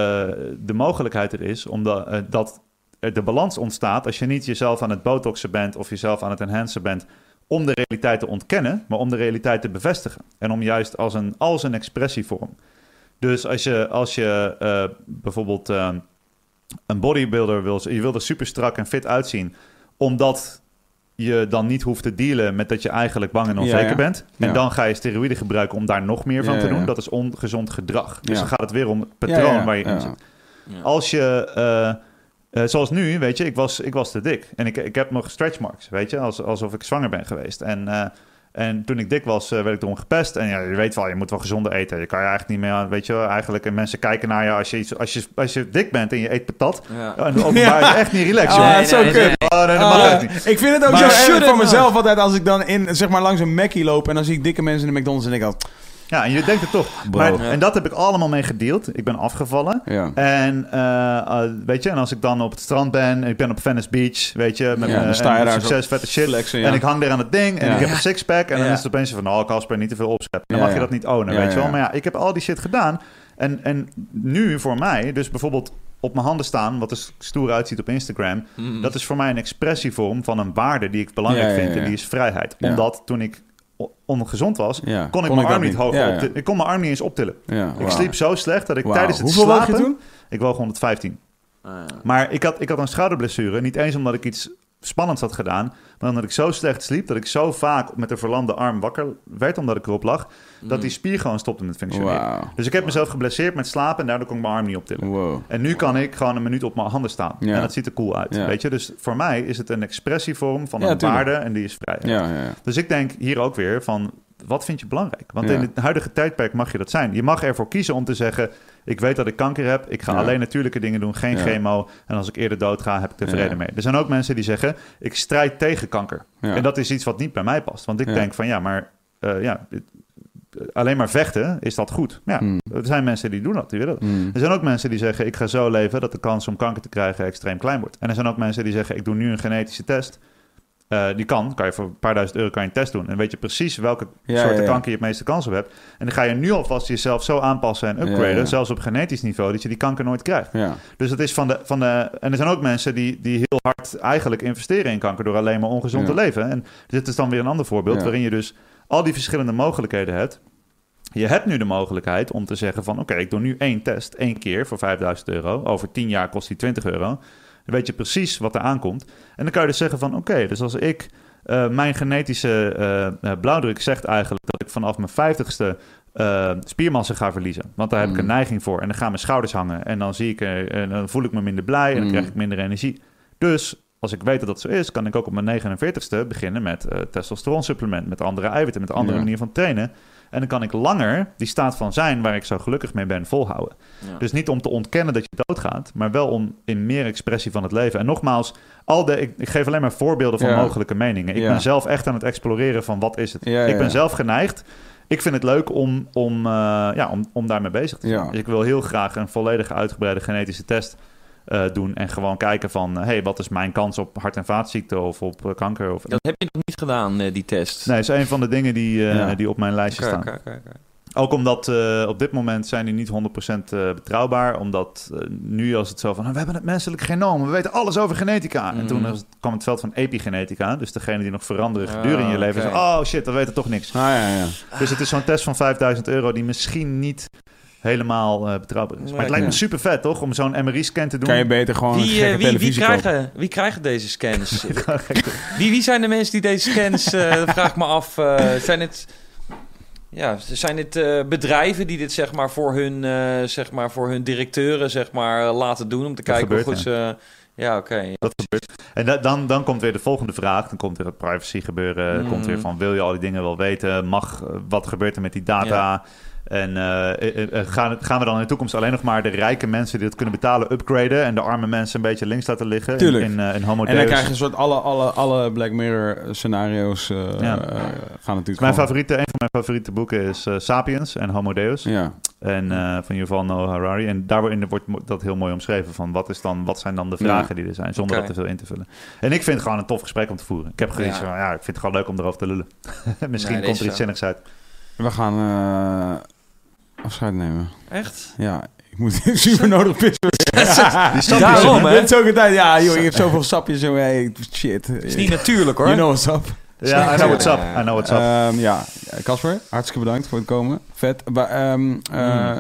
de mogelijkheid er is, omdat eh, dat er de balans ontstaat als je niet jezelf aan het botoxen bent of jezelf aan het enhancen bent om de realiteit te ontkennen, maar om de realiteit te bevestigen. En om juist als een, als een expressievorm. Dus als je, als je eh, bijvoorbeeld eh, een bodybuilder wil, je wil er super strak en fit uitzien, omdat je dan niet hoeft te dealen met dat je eigenlijk bang en onzeker Ja, ja. bent. En Ja. dan ga je steroïden gebruiken om daar nog meer van Ja, te doen. ja. Dat is ongezond gedrag. Dus Ja. dan gaat het weer om het patroon ja, waar je ja. in zit. Ja. Als je, eh, eh, zoals nu, weet je, ik was, ik was te dik. En ik, ik heb nog stretch marks, weet je, als, alsof ik zwanger ben geweest. En, eh, En toen ik dik was, eh, werd ik erom gepest. En ja, je weet wel, je moet wel gezonder eten. Je kan je eigenlijk niet meer, aan- weet je wel, eigenlijk... En mensen kijken naar je als je, iets, als je, als je dik bent en je eet patat. Ja. En openbaar is echt niet relaxed, Ah, zo nee, nee. Oh, nee, dat mag Ah, niet. ik vind het ook Maar- zo Should erg it voor mezelf altijd als ik dan in, zeg maar, langs een Mackie loop en dan zie ik dikke mensen in de McDonald's en ik al... Ja, en je denkt het toch. Bro. Maar, Ja. En dat heb ik allemaal mee gedeeld. Ik ben afgevallen. Ja. En eh, eh, weet je, en als ik dan op het strand ben, ik ben op Venice Beach, weet je, met Ja, mijn en succes, vette shit. flexen, ja. En ik hang er aan het ding en Ja. ik heb een sixpack. En dan is het opeens van, oh Casper, niet te veel opscheppen. Dan Ja, mag je dat niet ownen, Ja, weet je wel. Maar ja, ik heb al die shit gedaan. En, en nu voor mij, dus bijvoorbeeld op mijn handen staan, wat er stoer uitziet op Instagram. Mm. Dat is voor mij een expressievorm van een waarde die ik belangrijk Ja, ja, vind. ja. En die is vrijheid. Ja. Omdat toen ik ongezond was, Ja. kon ik mijn arm niet hoog Ja. Ik kon mijn arm niet eens optillen. Ja, Ik sliep zo slecht dat ik tijdens het Hoeveel woog slapen... je toen? Ik woog 115. Ah, ja. Maar ik had, ik had een schouderblessure. Niet eens omdat ik iets spannends had gedaan. Maar omdat ik zo slecht sliep. Dat ik zo vaak met een verlamde arm wakker werd. Omdat ik erop lag. Dat die spier gewoon stopte met functioneren. Dus ik heb mezelf geblesseerd met slapen. En daardoor kon ik mijn arm niet optillen. Wow. En nu kan ik gewoon een minuut op mijn handen staan. Ja. En dat ziet er cool uit. Ja. Weet je? Dus voor mij is het een expressievorm van Ja, een tuurlijk. waarde. En die is vrij. Dus ik denk hier ook weer van, wat vind je belangrijk? Want Ja. in het huidige tijdperk mag je dat zijn. Je mag ervoor kiezen om te zeggen, ik weet dat ik kanker heb. Ik ga Ja. alleen natuurlijke dingen doen, geen chemo. En als ik eerder dood ga, heb ik vrede mee. Er zijn ook mensen die zeggen, ik strijd tegen kanker. En dat is iets wat niet bij mij past. Want ik denk van, ja, maar eh, ja, alleen maar vechten, is dat goed? Ja, Hmm. er zijn mensen die doen dat, die willen dat. Hmm. Er zijn ook mensen die zeggen: ik ga zo leven dat de kans om kanker te krijgen extreem klein wordt. En er zijn ook mensen die zeggen: ik doe nu een genetische test. Eh, die kan, kan je voor een paar duizend euro kan je een test doen. En weet je precies welke Ja, soorten ja, ja. kanker je het meeste kans op hebt. En dan ga je nu alvast jezelf zo aanpassen en upgraden, zelfs op genetisch niveau, dat je die kanker nooit krijgt. Dus dat is van de, van de. En er zijn ook mensen die, die heel hard eigenlijk investeren in kanker door alleen maar ongezond te leven. En dit is dan weer een ander voorbeeld, waarin je dus al die verschillende mogelijkheden hebt. Je hebt nu de mogelijkheid om te zeggen van... oké, ik doe nu één test, één keer voor 5000 euro. Over 10 jaar kost die 20 euro. Dan weet je precies wat er aankomt. En dan kan je dus zeggen van... oké, dus als ik... eh, mijn genetische eh, eh, blauwdruk zegt eigenlijk dat ik vanaf mijn 50ste eh, spiermassa ga verliezen. Want daar heb ik Mm. een neiging voor. En dan gaan mijn schouders hangen. En dan, zie ik, en dan voel ik me minder blij en dan Mm. krijg ik minder energie. Dus als ik weet dat dat zo is, kan ik ook op mijn 49ste beginnen met testosteronsupplement, met andere eiwitten, met andere Ja. manier van trainen. En dan kan ik langer die staat van zijn waar ik zo gelukkig mee ben volhouden. Ja. Dus niet om te ontkennen dat je doodgaat, maar wel om in meer expressie van het leven. En nogmaals, al de, ik, ik geef alleen maar voorbeelden van Ja. mogelijke meningen. Ik Ja. ben zelf echt aan het exploreren van wat is het. Ik ben zelf geneigd. Ik vind het leuk om, om, eh, ja, om, om daarmee bezig te zijn. Dus ik wil heel graag een volledige uitgebreide genetische test eh, doen. En gewoon kijken van, hé, hey, wat is mijn kans op hart- en vaatziekten of op eh, kanker? Of... Dat heb je nog niet gedaan, eh, die test. Nee, dat is een van de dingen die, eh, Ja. die op mijn lijstje Oké, staan. oké, oké. Ook omdat eh, op dit moment zijn die niet 100% eh, betrouwbaar. Omdat eh, nu als het zo van, "Nou, we hebben het menselijk genoom. We weten alles over genetica. En Mhm. toen was het- kwam het veld van epigenetica. Dus degene die nog veranderen Ah, gedurende je leven. oh shit, we weten toch niks. Ah, ja, ja. Dus het is zo'n test van 5000 euro die misschien niet helemaal eh, betrouwbaar is. Maar het lijkt me super vet, toch? Om zo'n MRI-scan te doen. Kan je beter gewoon een Wie, gekke eh, wie, wie, kopen. krijgen, wie krijgen deze scans? wie, wie zijn de mensen die deze scans... eh dat vraag ik me af. eh, zijn het... Ja, zijn het eh, bedrijven die dit zeg maar voor hun, eh, zeg maar voor hun directeuren zeg maar laten doen om te Dat kijken hoe gebeurt, goed ze... Ja, oké. Dat gebeurt. En da- dan, dan komt weer de volgende vraag. Dan komt weer het privacy gebeuren. Mm. Komt weer van, wil je al die dingen wel weten? Mag, eh, wat gebeurt er met die data? En eh, eh, eh, gaan, het- gaan we dan in de toekomst alleen nog maar de rijke mensen die het kunnen betalen upgraden... en de arme mensen een beetje links laten liggen Tuurlijk. in, in, in homo En dan krijg je een soort alle, alle, alle Black Mirror scenario's eh, Ja. gaan natuurlijk Mijn favoriete, een van mijn favoriete boeken is Sapiens en Homo Deus. Ja, En eh, van Yuval Noah Harari. En daarin wordt dat heel mooi omschreven. Van wat, is dan, wat zijn dan de vragen die er zijn, zonder dat te veel in te vullen. En ik vind het gewoon een tof gesprek om te voeren. Ik heb gezien Ja. van, ja, ik vind het gewoon leuk om erover te lullen. Misschien Nee, komt er iets zo. zinnigs uit. we gaan eh, afscheid nemen. Echt? Ja, ik moet super nodig pissen. Die Daarom, hè? hè? Dit is ook een tijd. Ja, joh, je hebt zoveel sapjes. Joh, hey, shit. Het is niet natuurlijk hoor. You know what's up. Ja, I know what's up. I know what's up. Ehm, ja, Casper, hartstikke bedankt voor het komen. Vet. Ehm, eh,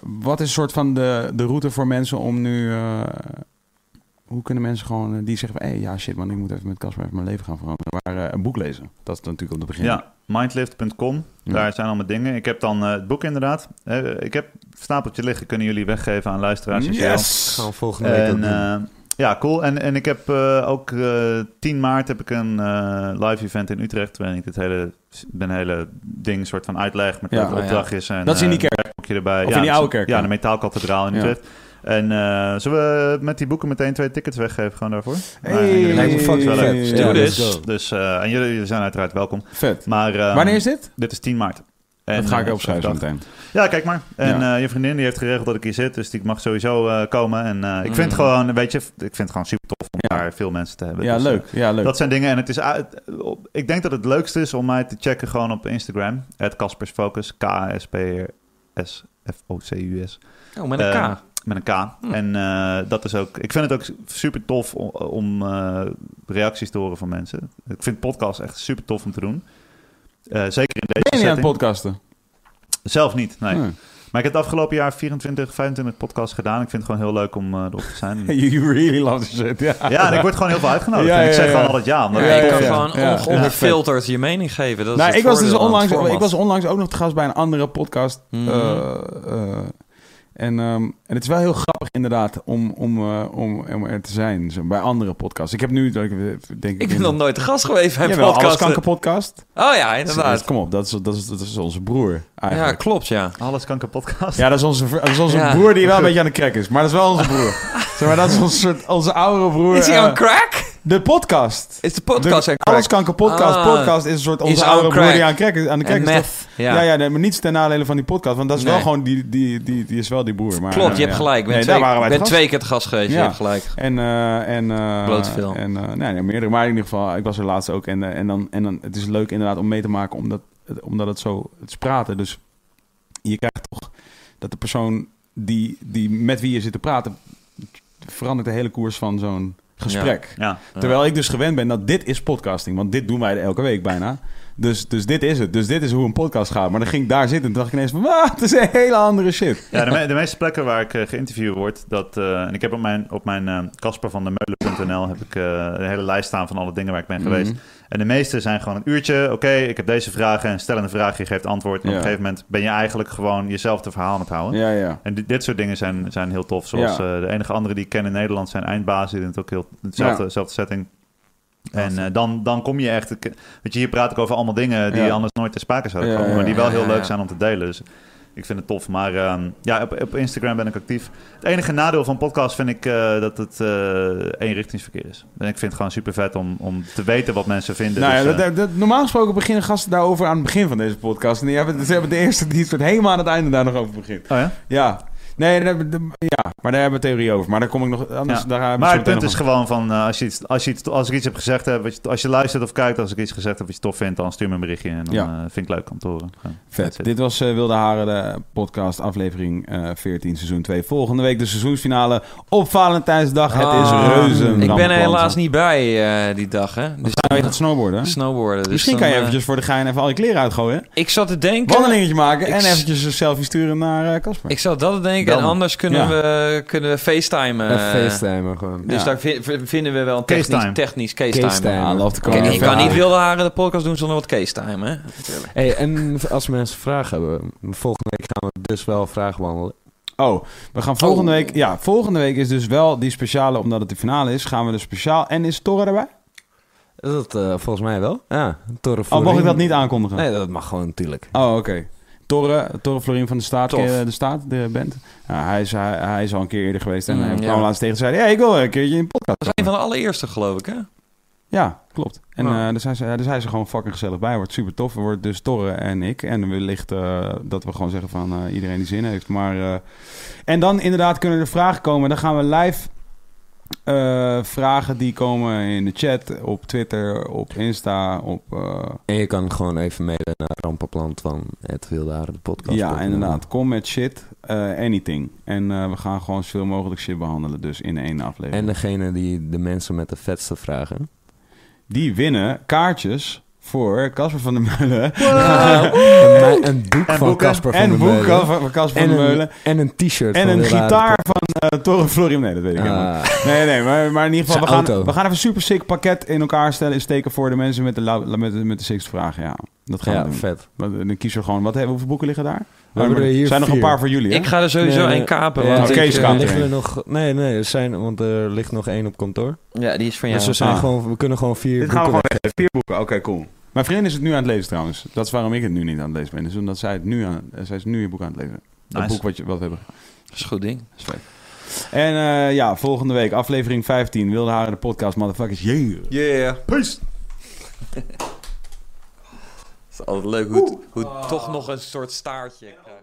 Wat is een soort van de, de route voor mensen om nu... eh, hoe kunnen mensen gewoon eh, die zeggen van... Hey, ja, shit man, ik moet even met Casper even mijn leven gaan veranderen. Maar eh, een boek lezen, dat is natuurlijk op het begin. ja, mindlift.com. Ja. Daar zijn allemaal dingen. Ik heb dan eh, het boek inderdaad. Ik heb een stapeltje liggen. Kunnen jullie weggeven aan luisteraars? als je wil. Gaan we volgende week ook En doen. eh, Ja, cool. En, en ik heb eh, ook eh 10 maart heb ik een eh, live event in Utrecht. Waarin ik het hele, ben hele ding soort van uitleg met Ja. wat de opdrachtjes. En, Dat is in die kerk. erbij. Of ja, in die is- oude kerk, Ja, ja. de Metaalkathedraal in Ja. Utrecht. En eh, zullen we met die boeken meteen twee tickets weggeven gewoon daarvoor? Hey, Maar jullie fucking wel vet. leuk. Dus, eh, en jullie, zijn uiteraard welkom. Vet. Maar, eh, Wanneer is dit? Dit is 10 maart. En, dat ga ik opschrijven meteen. Ja, kijk maar. En Ja. eh, je vriendin die heeft geregeld dat ik hier zit, dus die mag sowieso eh, komen. En eh, ik vind Mm. het gewoon, weet je, ik vind het gewoon super tof om Ja. daar veel mensen te hebben. Ja, Dus, leuk. Ja, leuk. Dat zijn dingen. En het is ik denk dat het leukste is om mij te checken gewoon op Instagram. Het Caspers Focus. K-A-S-P-R-S-F-O-C-U-S. Oh, met een K. Met een K. En eh, dat is ook. Ik vind het ook super tof om, om eh, reacties te horen van mensen. Ik vind podcast echt super tof om te doen. Eh, zeker in deze Ben je niet aan het podcasten? Zelf niet, nee. Hm. Maar ik heb het afgelopen jaar 24, 25 podcasts gedaan. Ik vind het gewoon heel leuk om erop te zijn. You really love the shit. Ja, ja, en ik word gewoon heel veel uitgenodigd. Ja, ik zeg ja. gewoon altijd ja. Omdat Ja, Ja, je ik, kan ja, gewoon ongefilterd je mening geven. Dat is nou, ik was dus onlangs, ik was onlangs ook nog te gast bij een andere podcast. Mhm. Eh, eh, en, ehm, en het is wel heel grappig inderdaad om, om, eh, om, om er te zijn zo, bij andere podcasts. Ik heb nu, denk ik... Ik ben nog nooit te gast geweest bij een Jawel, Alles podcast. Kanker podcast. Oh ja, inderdaad. Kom op, dat is, dat is, dat is onze broer Ja, eigenlijk. klopt, ja. Alles kanker podcast. Ja, dat is onze, dat is onze Ja. broer die wel een beetje aan de crack is. Maar dat is wel onze broer. zeg maar, dat is onze, soort, onze oudere broer. Is hij eh, aan crack? De podcast. Is de podcast de? Alles Kanker podcast. Ah. podcast is een soort onze oudere broer die aan, crack aan de crack is. Ja. Ja, ja, nee, maar niets ten nadele van die podcast. Want dat is wel gewoon, die, die, die, die is wel die broer. Maar, Klopt, je hebt gelijk. Ik ben, Nee, twee, daar ben twee keer te gast geweest. Ja. Je hebt gelijk. En, eh en, film. En, eh, nee, nee, meerdere. Maar in ieder geval, ik was er laatst ook. En, en, dan, en dan, het is leuk inderdaad om mee te maken, omdat, het- omdat het zo, het is praten. Dus je krijgt toch dat de persoon die, die met wie je zit te praten, verandert de hele koers van zo'n gesprek. Ja. Terwijl ik dus gewend ben dat dit is podcasting. Want dit doen wij elke week bijna. Dus, dus dit is het. Dus dit is hoe een podcast gaat. Maar dan ging ik daar zitten en dacht ik ineens van... Het is een hele andere shit. Ja, de, me- de meeste plekken waar ik eh, geïnterviewd word, dat, eh, en ik heb op mijn, op mijn eh, Casper van de Meulen.nl heb ik eh, een hele lijst staan van alle dingen waar ik ben geweest. Mhm. En de meeste zijn gewoon een uurtje. Oké, ik heb deze vragen en stel een vraag, je geeft antwoord. En op een gegeven moment ben je eigenlijk gewoon jezelf te verhaal aan het houden. Ja, ja. En dit, dit soort dingen zijn, zijn heel tof. Zoals eh, de enige andere die ik ken in Nederland zijn eindbazen. Die doen het ook heel hetzelfde, Ja. dezelfde setting. En eh, dan, dan kom je echt... Weet je, hier praat ik over allemaal dingen die Ja. anders nooit ter sprake zouden komen. Maar die wel heel leuk zijn om te delen. Dus ik vind het tof. Maar ehm, ja, op, op Instagram ben ik actief. Het enige nadeel van podcast vind ik eh, dat het eh eenrichtingsverkeer is. En ik vind het gewoon super vet om, om te weten wat mensen vinden. Nou ja, Dus, dat, dat- normaal gesproken beginnen gasten daarover aan het begin van deze podcast. En die hebben, ze hebben de eerste die soort helemaal aan het einde daar nog over begint. oh ja? Ja. Nee, daar- ja, maar daar hebben we theorie over. Maar daar kom ik nog... Anders, Ja. daar Maar het punt is gewoon van, eh, als, je iets, als, je iets, als ik iets heb gezegd heb, wat je- als je luistert of kijkt, als ik iets gezegd heb wat je tof vindt, dan stuur me een berichtje en dan Ja. eh, vind ik leuk om te horen. Gewoon, Vet. Dit was eh, Wilde Haren, de podcast, aflevering eh 14, seizoen 2. Volgende week de seizoensfinale op Valentijnsdag. Het is Ah, reuzen. Ik ben er helaas niet bij eh, die dag, hè. Dus Ga je gaat snowboarden? snowboarden. Dus Misschien dan, kan je eh, eventjes voor de gein even al je kleren uitgooien. Ik zat te denken... Wandelingetje maken ik en eventjes een selfie sturen naar eh, Casper. Ik zat dat te denken. En anders kunnen, Ja. we, kunnen we facetimen. Eh, facetimen gewoon. Dus Ja. daar vinden we wel een technisch, Case-time. technisch come. je kan Ja. niet wilde haren de podcast doen zonder wat case-time, hè? Hey, en als mensen vragen hebben, volgende week gaan we dus wel vragen behandelen. Oh, we gaan volgende Oh. week... Ja, volgende week is dus wel die speciale, omdat het de finale is, gaan we dus speciaal... En is Torre erbij? Is dat eh, volgens mij wel? Ja, Torre Oh, mag ik dat niet aankondigen? Nee, dat mag gewoon natuurlijk. Oh, oké. Torre, Torre Florien van de Staat, je de Staat, de band. Ja, hij, is, hij, hij is al een keer eerder geweest en Mm, hij ja. kwam laatst tegen en zei... Ja, ik wil een keertje in podcast. Dat is een van de allereerste, geloof ik, hè? Ja, klopt. En Oh. eh daar, zijn ze, daar zijn ze gewoon fucking gezellig bij. Wordt super tof. Er wordt dus Torre en ik. En wellicht eh, dat we gewoon zeggen van eh, iedereen die zin heeft. Maar, eh, en dan inderdaad kunnen er vragen komen. Dan gaan we live eh, vragen die komen in de chat, op Twitter, op Insta, op... eh, En je kan gewoon even mailen naar Rampenplant van het Wildaren, de podcast. ja, inderdaad. Kom met shit, eh, anything. En we gaan gewoon zoveel mogelijk shit behandelen dus in één aflevering. En degene die de mensen met de vetste vragen. die winnen kaartjes voor Casper van der Meulen. Een, een boek En van boeken. Casper van En der boeken Meulen. van Casper van En der een, Meulen. en een t-shirt En een gitaar van eh Torre Florian. Nee, dat weet ik helemaal niet. Ah, Nee, nee, maar, maar in ieder geval, we gaan, auto. we gaan even een super sick pakket in elkaar stellen, steken voor de mensen met de, met de, met de sixth. Ja. Dat gaan we Ja, doen. vet. Maar Dan kiezen we gewoon... Wat, hoeveel boeken liggen daar? We hebben er hier zijn nog een paar voor jullie, hè? Ik ga er sowieso Nee, één kapen. Ja, want eh, er er liggen een. er nog... Nee, nee, er, zijn, want er ligt nog één op kantoor. ja, die is van jou. Dus we, zijn Ah. gewoon, we kunnen gewoon vier Dit gaan we boeken gewoon. Vier boeken, oké, cool. Mijn vriendin is het nu aan het lezen trouwens. Dat is waarom ik het nu niet aan het lezen ben. Dus omdat zij het nu aan... Zij is nu je boek aan het lezen. Dat Nice. boek wat, je, wat we hebben. Dat is een goed ding. Dat is. En eh, ja, volgende week aflevering 15. Wilde Haren de podcast, motherfuckers. Yeah. Yeah. Peace. Het is altijd leuk hoe het, hoe toch nog een soort staartje krijgt.